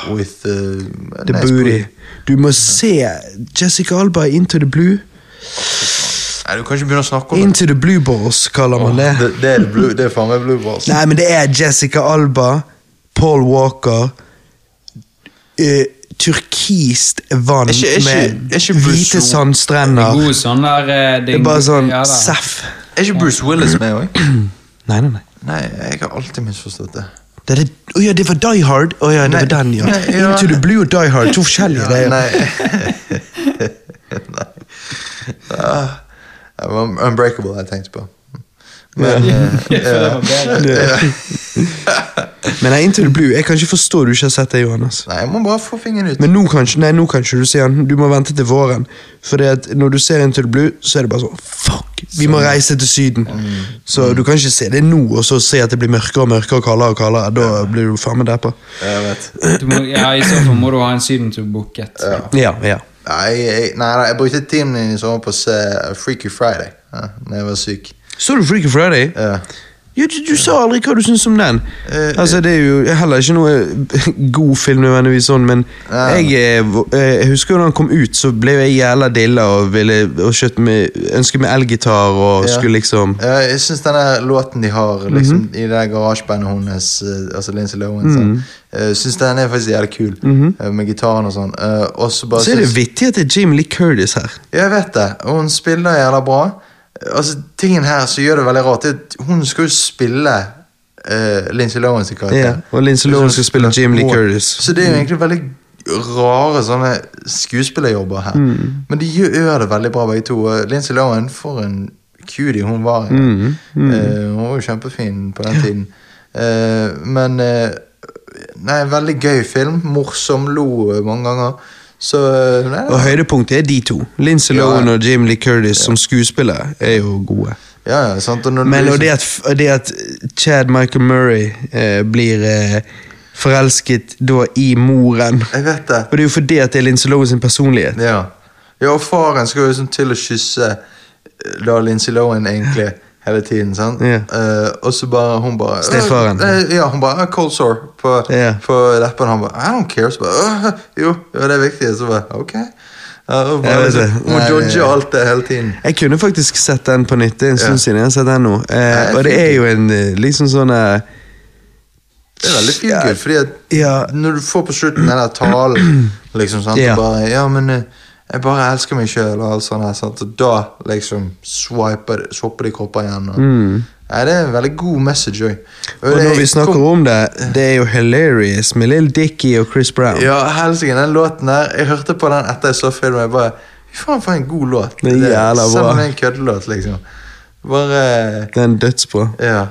Speaker 2: with uh,
Speaker 1: The
Speaker 2: nice
Speaker 1: booty. Du må se Jessica Alba Into the Blue.
Speaker 2: Nei, du kan ikke begynne å snakke om det.
Speaker 1: Into the Blue Balls, kaller man det.
Speaker 2: Det, det er, det blue, det er faen meg blue balls.
Speaker 1: Nei, men det er Jessica Alba, Paul Walker uh, Turkist vann
Speaker 2: Er ikke- er ikke-
Speaker 1: med
Speaker 2: er ikke
Speaker 1: hvite sandstrender.
Speaker 3: God sånn der eh,
Speaker 1: Det er bare sånn
Speaker 3: ja,
Speaker 1: seff.
Speaker 2: Er ikke Bruce Willis med òg?
Speaker 1: Nei, nei, nei.
Speaker 2: Nei, jeg har alltid misforstått det.
Speaker 1: Det, er det, ja, det var Die Hard. Oh ja, det
Speaker 2: Nei,
Speaker 1: var den, ja.
Speaker 2: nei, ja.
Speaker 1: Into the Blue og Die Hard. To forskjellige greier.
Speaker 2: Nei. Nei. Det var Unbreakable jeg tenkte på. Men eh,
Speaker 3: var bedre.
Speaker 1: Men nei, Into the Blue Jeg kan ikke forstå du ikke har sett det, Johannes.
Speaker 2: Nei, jeg må bare få fingeren ut.
Speaker 1: Men nå kan, ikke- nei, nå kan ikke du se den. Du må vente til våren. For når du ser Into the Blue, så er det bare sånn Fuck! Vi må reise til Syden. Så du kan ikke se det nå og så se at det blir mørkere og mørkere og kaldere og kaldere. Da blir du faen meg deppa.
Speaker 3: Ja, I så fall må du ha en sydentur booket.
Speaker 1: Ja, ja.
Speaker 2: Jeg, nei, nei, jeg brukte timen min i sommer på å se Freaky Friday ja, Når jeg var syk.
Speaker 1: Så du Freaky Friday?
Speaker 2: Ja.
Speaker 1: Du, du sa aldri hva du syns om den.
Speaker 2: Eh,
Speaker 1: altså, Det er jo heller ikke noe god film, nødvendigvis, sånn, men jeg, eh, eh, jeg husker jo da den kom ut, så ble jeg jævla dilla og ville og med, ønsket meg elgitar og skulle liksom
Speaker 2: Ja, jeg syns denne låten de har liksom, i det garasjebandet hennes, eh, altså Lindsay Lohan, -hmm. uh, synes den er faktisk jævlig kul, eh, med gitaren og sånn. Uh, så
Speaker 1: er det
Speaker 2: synes...
Speaker 1: vittig at det er Jamie Lee Curtis her.
Speaker 2: Jeg vet det, hun spiller jævla bra. Altså, Tingen her som gjør det veldig rart, er at hun skal jo spille uh, Lindsay Lohan sin karakter.
Speaker 1: Ja, og Lindsay Lohan skal spille Jim Lee Curtis.
Speaker 2: Så det er jo egentlig veldig rare sånne skuespillerjobber her.
Speaker 1: Mm.
Speaker 2: Men de gjør, det veldig bra, begge to. Lincy Lohan, for en cutie hun var. Mm.
Speaker 1: Mm,
Speaker 2: Uh, hun var jo kjempefin på den tiden. Uh, men uh, Nei, veldig gøy film. Morsom. Lo eh, mange ganger. Så eh,
Speaker 1: Og høydepunktet er de to.
Speaker 2: Ja.
Speaker 1: Lohan og Jim Lee Curtis som skuespillere er jo gode.
Speaker 2: Ja, ja, sant? Og
Speaker 1: Men
Speaker 2: liksom-
Speaker 1: og det at, det at Chad Michael Murray eh, blir eh, forelsket da i moren
Speaker 2: Jeg vet det.
Speaker 1: Og det er jo fordi at det er Lindsay Lohan sin personlighet.
Speaker 2: Ja. ja, og faren skal jo liksom til å kysse eh, da Lindsay Lohan egentlig hele tiden. sant?
Speaker 1: Yeah.
Speaker 2: Uh, og så bare hun bare
Speaker 1: Stefaren.
Speaker 2: Uh, ja, hun bare «Ah, Cold sore på,
Speaker 1: yeah.
Speaker 2: på leppen. Han bare I don't care. Så bare «Åh, Jo, ja, det er viktig. Så bare ok. Uh, bare,
Speaker 1: Jeg vet
Speaker 2: liksom,
Speaker 1: det.
Speaker 2: hun må
Speaker 1: Nei,
Speaker 2: dodge
Speaker 1: det-
Speaker 2: alt det hele tiden.
Speaker 1: Jeg kunne faktisk sett den på nytt. En stund siden jeg har sett den nå.
Speaker 2: Uh,
Speaker 1: og det er jo en eh, liksom sånn eh,
Speaker 2: Det er veldig feel good, fordi at
Speaker 1: Ja.
Speaker 2: når du får på slutten den der talen, liksom, sant,
Speaker 1: Ja.
Speaker 2: bare Ja, men eh, jeg bare elsker meg sjøl, og alt sånt her, sant, og da liksom swiper, swapper de kropper igjen. Og, Nei, det er en veldig god message òg.
Speaker 1: Mm. Og når vi snakker om det, det er jo hilarious med Lill Dickie og Chris Brown.
Speaker 2: Ja, helsike, den låten der Jeg hørte på den etter jeg så filmen. Jeg bare Fy faen, for en god låt.
Speaker 1: Det er jævla
Speaker 2: Selv
Speaker 1: bra.
Speaker 2: om det er en køddelåt, liksom. Bare
Speaker 1: Det er en dødsbra.
Speaker 2: Ja.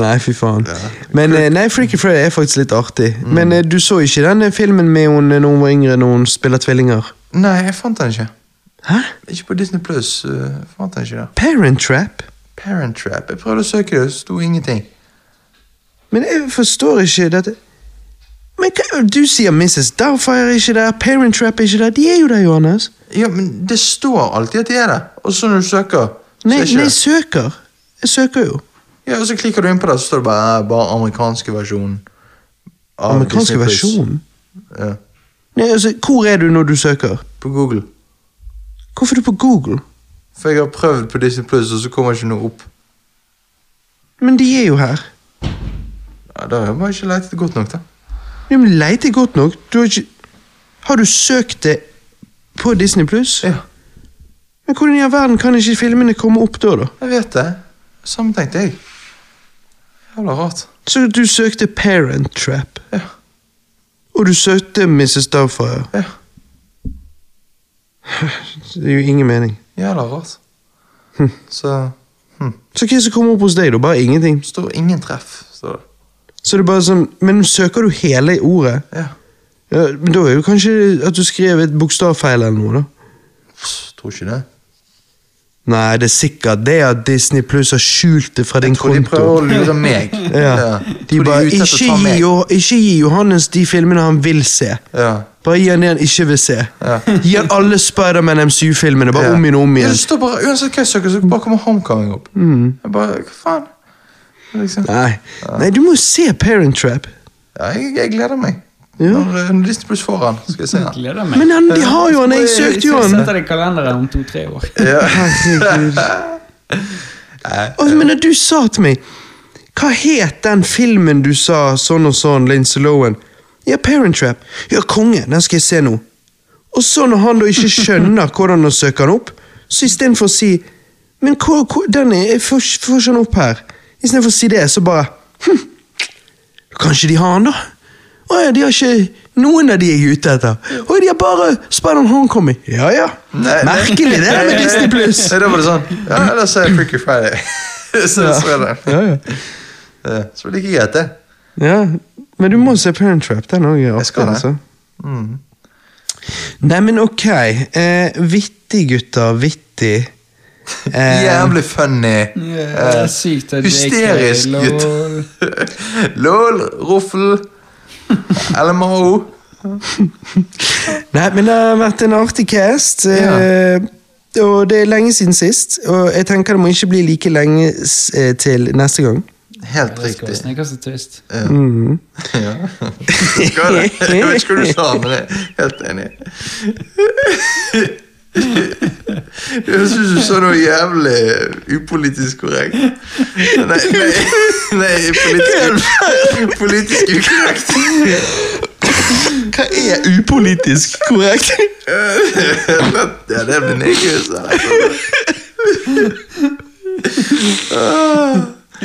Speaker 1: Nei, fy faen. Men eh, nei, Freaky Friday er faktisk litt artig.
Speaker 2: Mm.
Speaker 1: Men eh, du så ikke den filmen med hun når hun var yngre, når hun spiller tvillinger?
Speaker 2: Nei, jeg fant den ikke.
Speaker 1: Hæ?
Speaker 2: Ikke på Disney Pluss. Uh, fant den ikke der.
Speaker 1: Parent Trap?
Speaker 2: Parent Trap. Jeg prøvde å søke det, det sto ingenting.
Speaker 1: Men jeg forstår ikke dette. Men hva, Du sier Mrs. Doubtfire er ikke der, Parent Trap er ikke der. De er jo der, Johannes.
Speaker 2: Ja, men det står alltid at de er der. Og så når du søker, så
Speaker 1: Nei,
Speaker 2: er
Speaker 1: nei,
Speaker 2: det.
Speaker 1: søker. Jeg søker jo.
Speaker 2: Ja, og så klikker du inn på det, så står det bare, bare amerikanske versjonen.
Speaker 1: Amerikanske versjon.
Speaker 2: Ja,
Speaker 1: Nei, altså, Hvor er du når du søker?
Speaker 2: på Google.
Speaker 1: Hvorfor er du på Google?
Speaker 2: For jeg har prøvd på Disney Plus, og så kommer ikke noe opp.
Speaker 1: Men de er jo her.
Speaker 2: Ja, Da har jeg bare ikke lett godt nok, da.
Speaker 1: Ja, men Leter godt nok. Du har ikke Har du søkt det på Disney Pluss?
Speaker 2: Ja,
Speaker 1: Men hvordan i all verden kan ikke filmene komme opp da, da?
Speaker 2: jeg vet det. Samme tenkte jeg. Jævla rart.
Speaker 1: Så du søkte Parent Trap,
Speaker 2: Ja.
Speaker 1: og du søkte Mrs. Doubtfire.
Speaker 2: Ja,
Speaker 1: Det er jo ingen mening.
Speaker 2: jævla rart. Så hm.
Speaker 1: Så hva det som kommer opp hos deg, da? Bare ingenting?
Speaker 2: står ingen treff. står det.
Speaker 1: Så det er bare sånn Men søker du hele ordet?
Speaker 2: Ja.
Speaker 1: Ja, men Da er det jo kanskje at du skrev et bokstavfeil eller noe, da.
Speaker 2: Pff, Tror ikke det.
Speaker 1: Nei, det er sikkert det at Disney Pluss har skjult det fra din konto.
Speaker 2: Jeg tror de prøver å lure meg.
Speaker 1: Ja. De bare
Speaker 2: å
Speaker 1: ikke gi. Jo- ikke gi Johannes de filmene han vil se.
Speaker 2: Ja.
Speaker 1: Bare gi han det han ikke vil se.
Speaker 2: Ja.
Speaker 1: Gi han alle Spiderman MCU-filmene, bare
Speaker 2: Ja.
Speaker 1: om igjen og om igjen.
Speaker 2: det står bare, Uansett hva jeg søker, så bare kommer Homecoming opp. Jeg bare, hva faen? Liksom.
Speaker 1: Nei. Nei, du må se Parent Trap.
Speaker 2: Ja, jeg, jeg gleder meg.
Speaker 1: Ja.
Speaker 2: Når, Disney Plus får han, skal jeg se han.
Speaker 3: Gleder meg.
Speaker 1: Men han, de har jo han, jeg søkte jo
Speaker 3: Jeg
Speaker 1: han.
Speaker 3: setter det i kalenderen om to-tre år.
Speaker 1: Herregud. Og, men du sa til meg Hva het den filmen du sa sånn og sånn, Lindsay Lohan? Ja, Parent Trap. Ja, konge, den skal jeg se nå. Og så når han da ikke skjønner hvordan å søke den opp, så istedenfor å si Men hvor, hvor, den er, jeg får, får ikke han opp her. Istedenfor å si det, så bare hm, Kanskje de har han, da? Å ja, de har ikke Noen av de jeg er ute etter. Å, de har bare Spider-Man Homecoming. Ja ja.
Speaker 2: Nei.
Speaker 1: Merkelig det der med Disney Pluss.
Speaker 2: Ja, Da var det sånn Ja, da ser jeg Freaky Friday. så, så, det.
Speaker 1: Ja, ja.
Speaker 2: Ja, så like greit, det.
Speaker 1: Ja, men du må se Parent Trap. Den òg er artig. Altså.
Speaker 2: Mm.
Speaker 1: Nei, men ok. Eh, vittig, gutter. Vittig. Eh,
Speaker 2: Jævlig funny.
Speaker 3: Er sykt
Speaker 2: hysterisk gutt.
Speaker 3: lol.
Speaker 2: Lol, ruffel, LMO.
Speaker 1: Nei, men det har vært en artig cast. Eh, og det er lenge siden sist. Og jeg tenker det må ikke bli like lenge s- eh, til neste gang.
Speaker 2: Helt
Speaker 3: Det skal
Speaker 2: riktig.
Speaker 3: snikke seg twist.
Speaker 2: Ja.
Speaker 1: Mm.
Speaker 2: Ja. Jeg vet ikke hva du sa, men jeg er helt enig. Jeg syns du sa noe jævlig upolitisk korrekt. Nei, nei, nei politisk, politisk ukorrekt.
Speaker 1: Hva er upolitisk korrekt?
Speaker 2: Ja, det blir sak.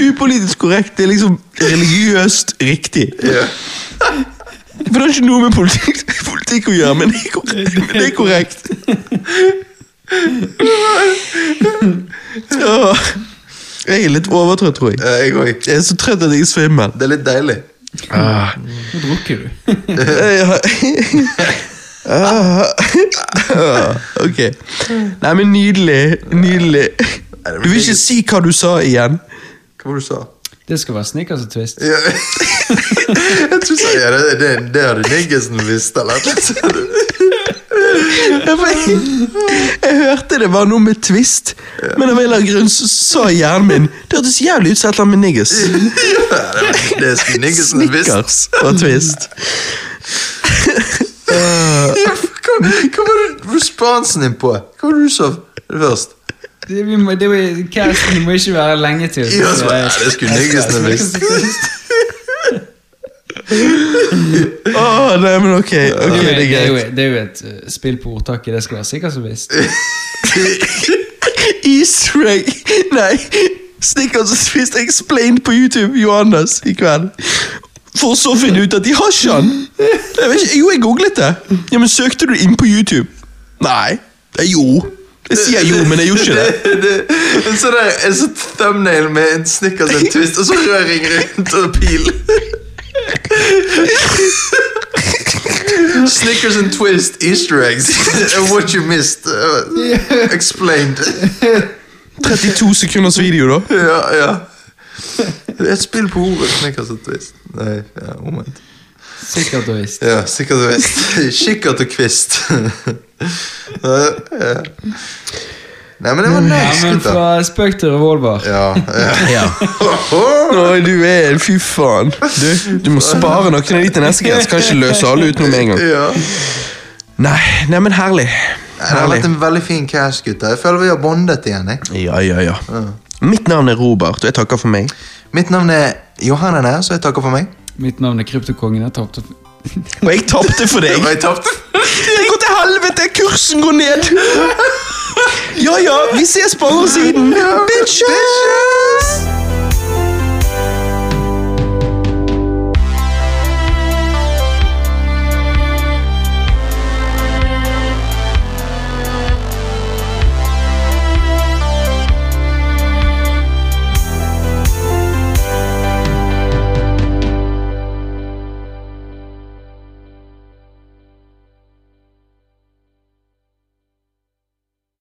Speaker 1: upolitisk korrekt det er liksom religiøst riktig.
Speaker 2: Ja.
Speaker 1: For det har ikke noe med politikk, politikk å gjøre, men det er korrekt. Men det er korrekt. Jeg er litt overtrøtt, tror jeg.
Speaker 2: Jeg.
Speaker 1: Jeg er så trøtt at jeg er svimmel.
Speaker 2: Det er litt deilig.
Speaker 3: Nå drukker du.
Speaker 1: Ah. ok. Nei, men nydelig. Nydelig. Du vil ikke si hva du sa igjen?
Speaker 2: Hva var det du sa?
Speaker 3: Det skal være snickers og twist.
Speaker 2: Ja. Jeg tror så, ja, det, det, det hadde niggesen visst, eller?
Speaker 1: Jeg, jeg hørte det var noe med twist, men av en eller annen grunn så sa hjernen min Det hørtes jævlig ut som et eller annet med niggers.
Speaker 2: Ja, det, det skulle niggesen visst.
Speaker 1: Snickers og twist.
Speaker 2: Ja, hva, hva var det responsen din på? Hva var det du sa først?
Speaker 3: Det, vi må, det, casten må ikke være lenge til.
Speaker 2: Ja, så, ja, det skulle niggesen visst.
Speaker 1: Åh, nei, men ok, okay
Speaker 3: Det,
Speaker 1: det er
Speaker 3: er jo, det er jo et uh, spill på ordtaket, det skal være sikkert som visst.
Speaker 1: Easter egg! Nei, Snickers og spist explained på YouTube, Johannes, i kveld. For så å finne ut at de har ikke han! Jeg vet ikke, jo, jeg googlet det. Ja, men søkte du inn på YouTube? Nei. Det er jo. Jeg sier jo, men jeg gjorde ikke det.
Speaker 2: det, en sånn der, en sånn thumbnail med en Snickers og en twist, og så røring rundt og pil. Snickers and twist Easter eggs. What you missed. uh, explained.
Speaker 1: 32 sekunders video, da.
Speaker 2: Ja, ja. Det er et spill på ordet. Snickers and twist. Nei, ja, moment.
Speaker 3: Sikkert og visst.
Speaker 2: Ja, sikkert og visst. Kikkert og kvist. Ja. ja. Nei, men det var
Speaker 3: Ja,
Speaker 2: nice,
Speaker 3: men
Speaker 2: gutter.
Speaker 3: fra spøk til revolver.
Speaker 2: Ja, ja.
Speaker 1: Oi, du er en fy faen. Du, du må spare noen av de til neste gang. så Kan ikke løse alle utenom en gang.
Speaker 2: ja.
Speaker 1: Nei, nei, men herlig.
Speaker 2: Det har vært en veldig fin cash, gutter. Jeg føler vi har bondet igjen. Jeg.
Speaker 1: Ja, ja, ja. Mitt navn er Robert, og jeg takker for meg.
Speaker 2: Mitt navn er Johanne, og jeg takker for meg.
Speaker 3: Mitt navn er Kryptokongen. Jeg tapte
Speaker 1: Og jeg tapte for deg.
Speaker 2: Jeg tapte.
Speaker 1: Det går til helvete! Kursen går ned! Ja ja, vi ses på andre siden. Bitches!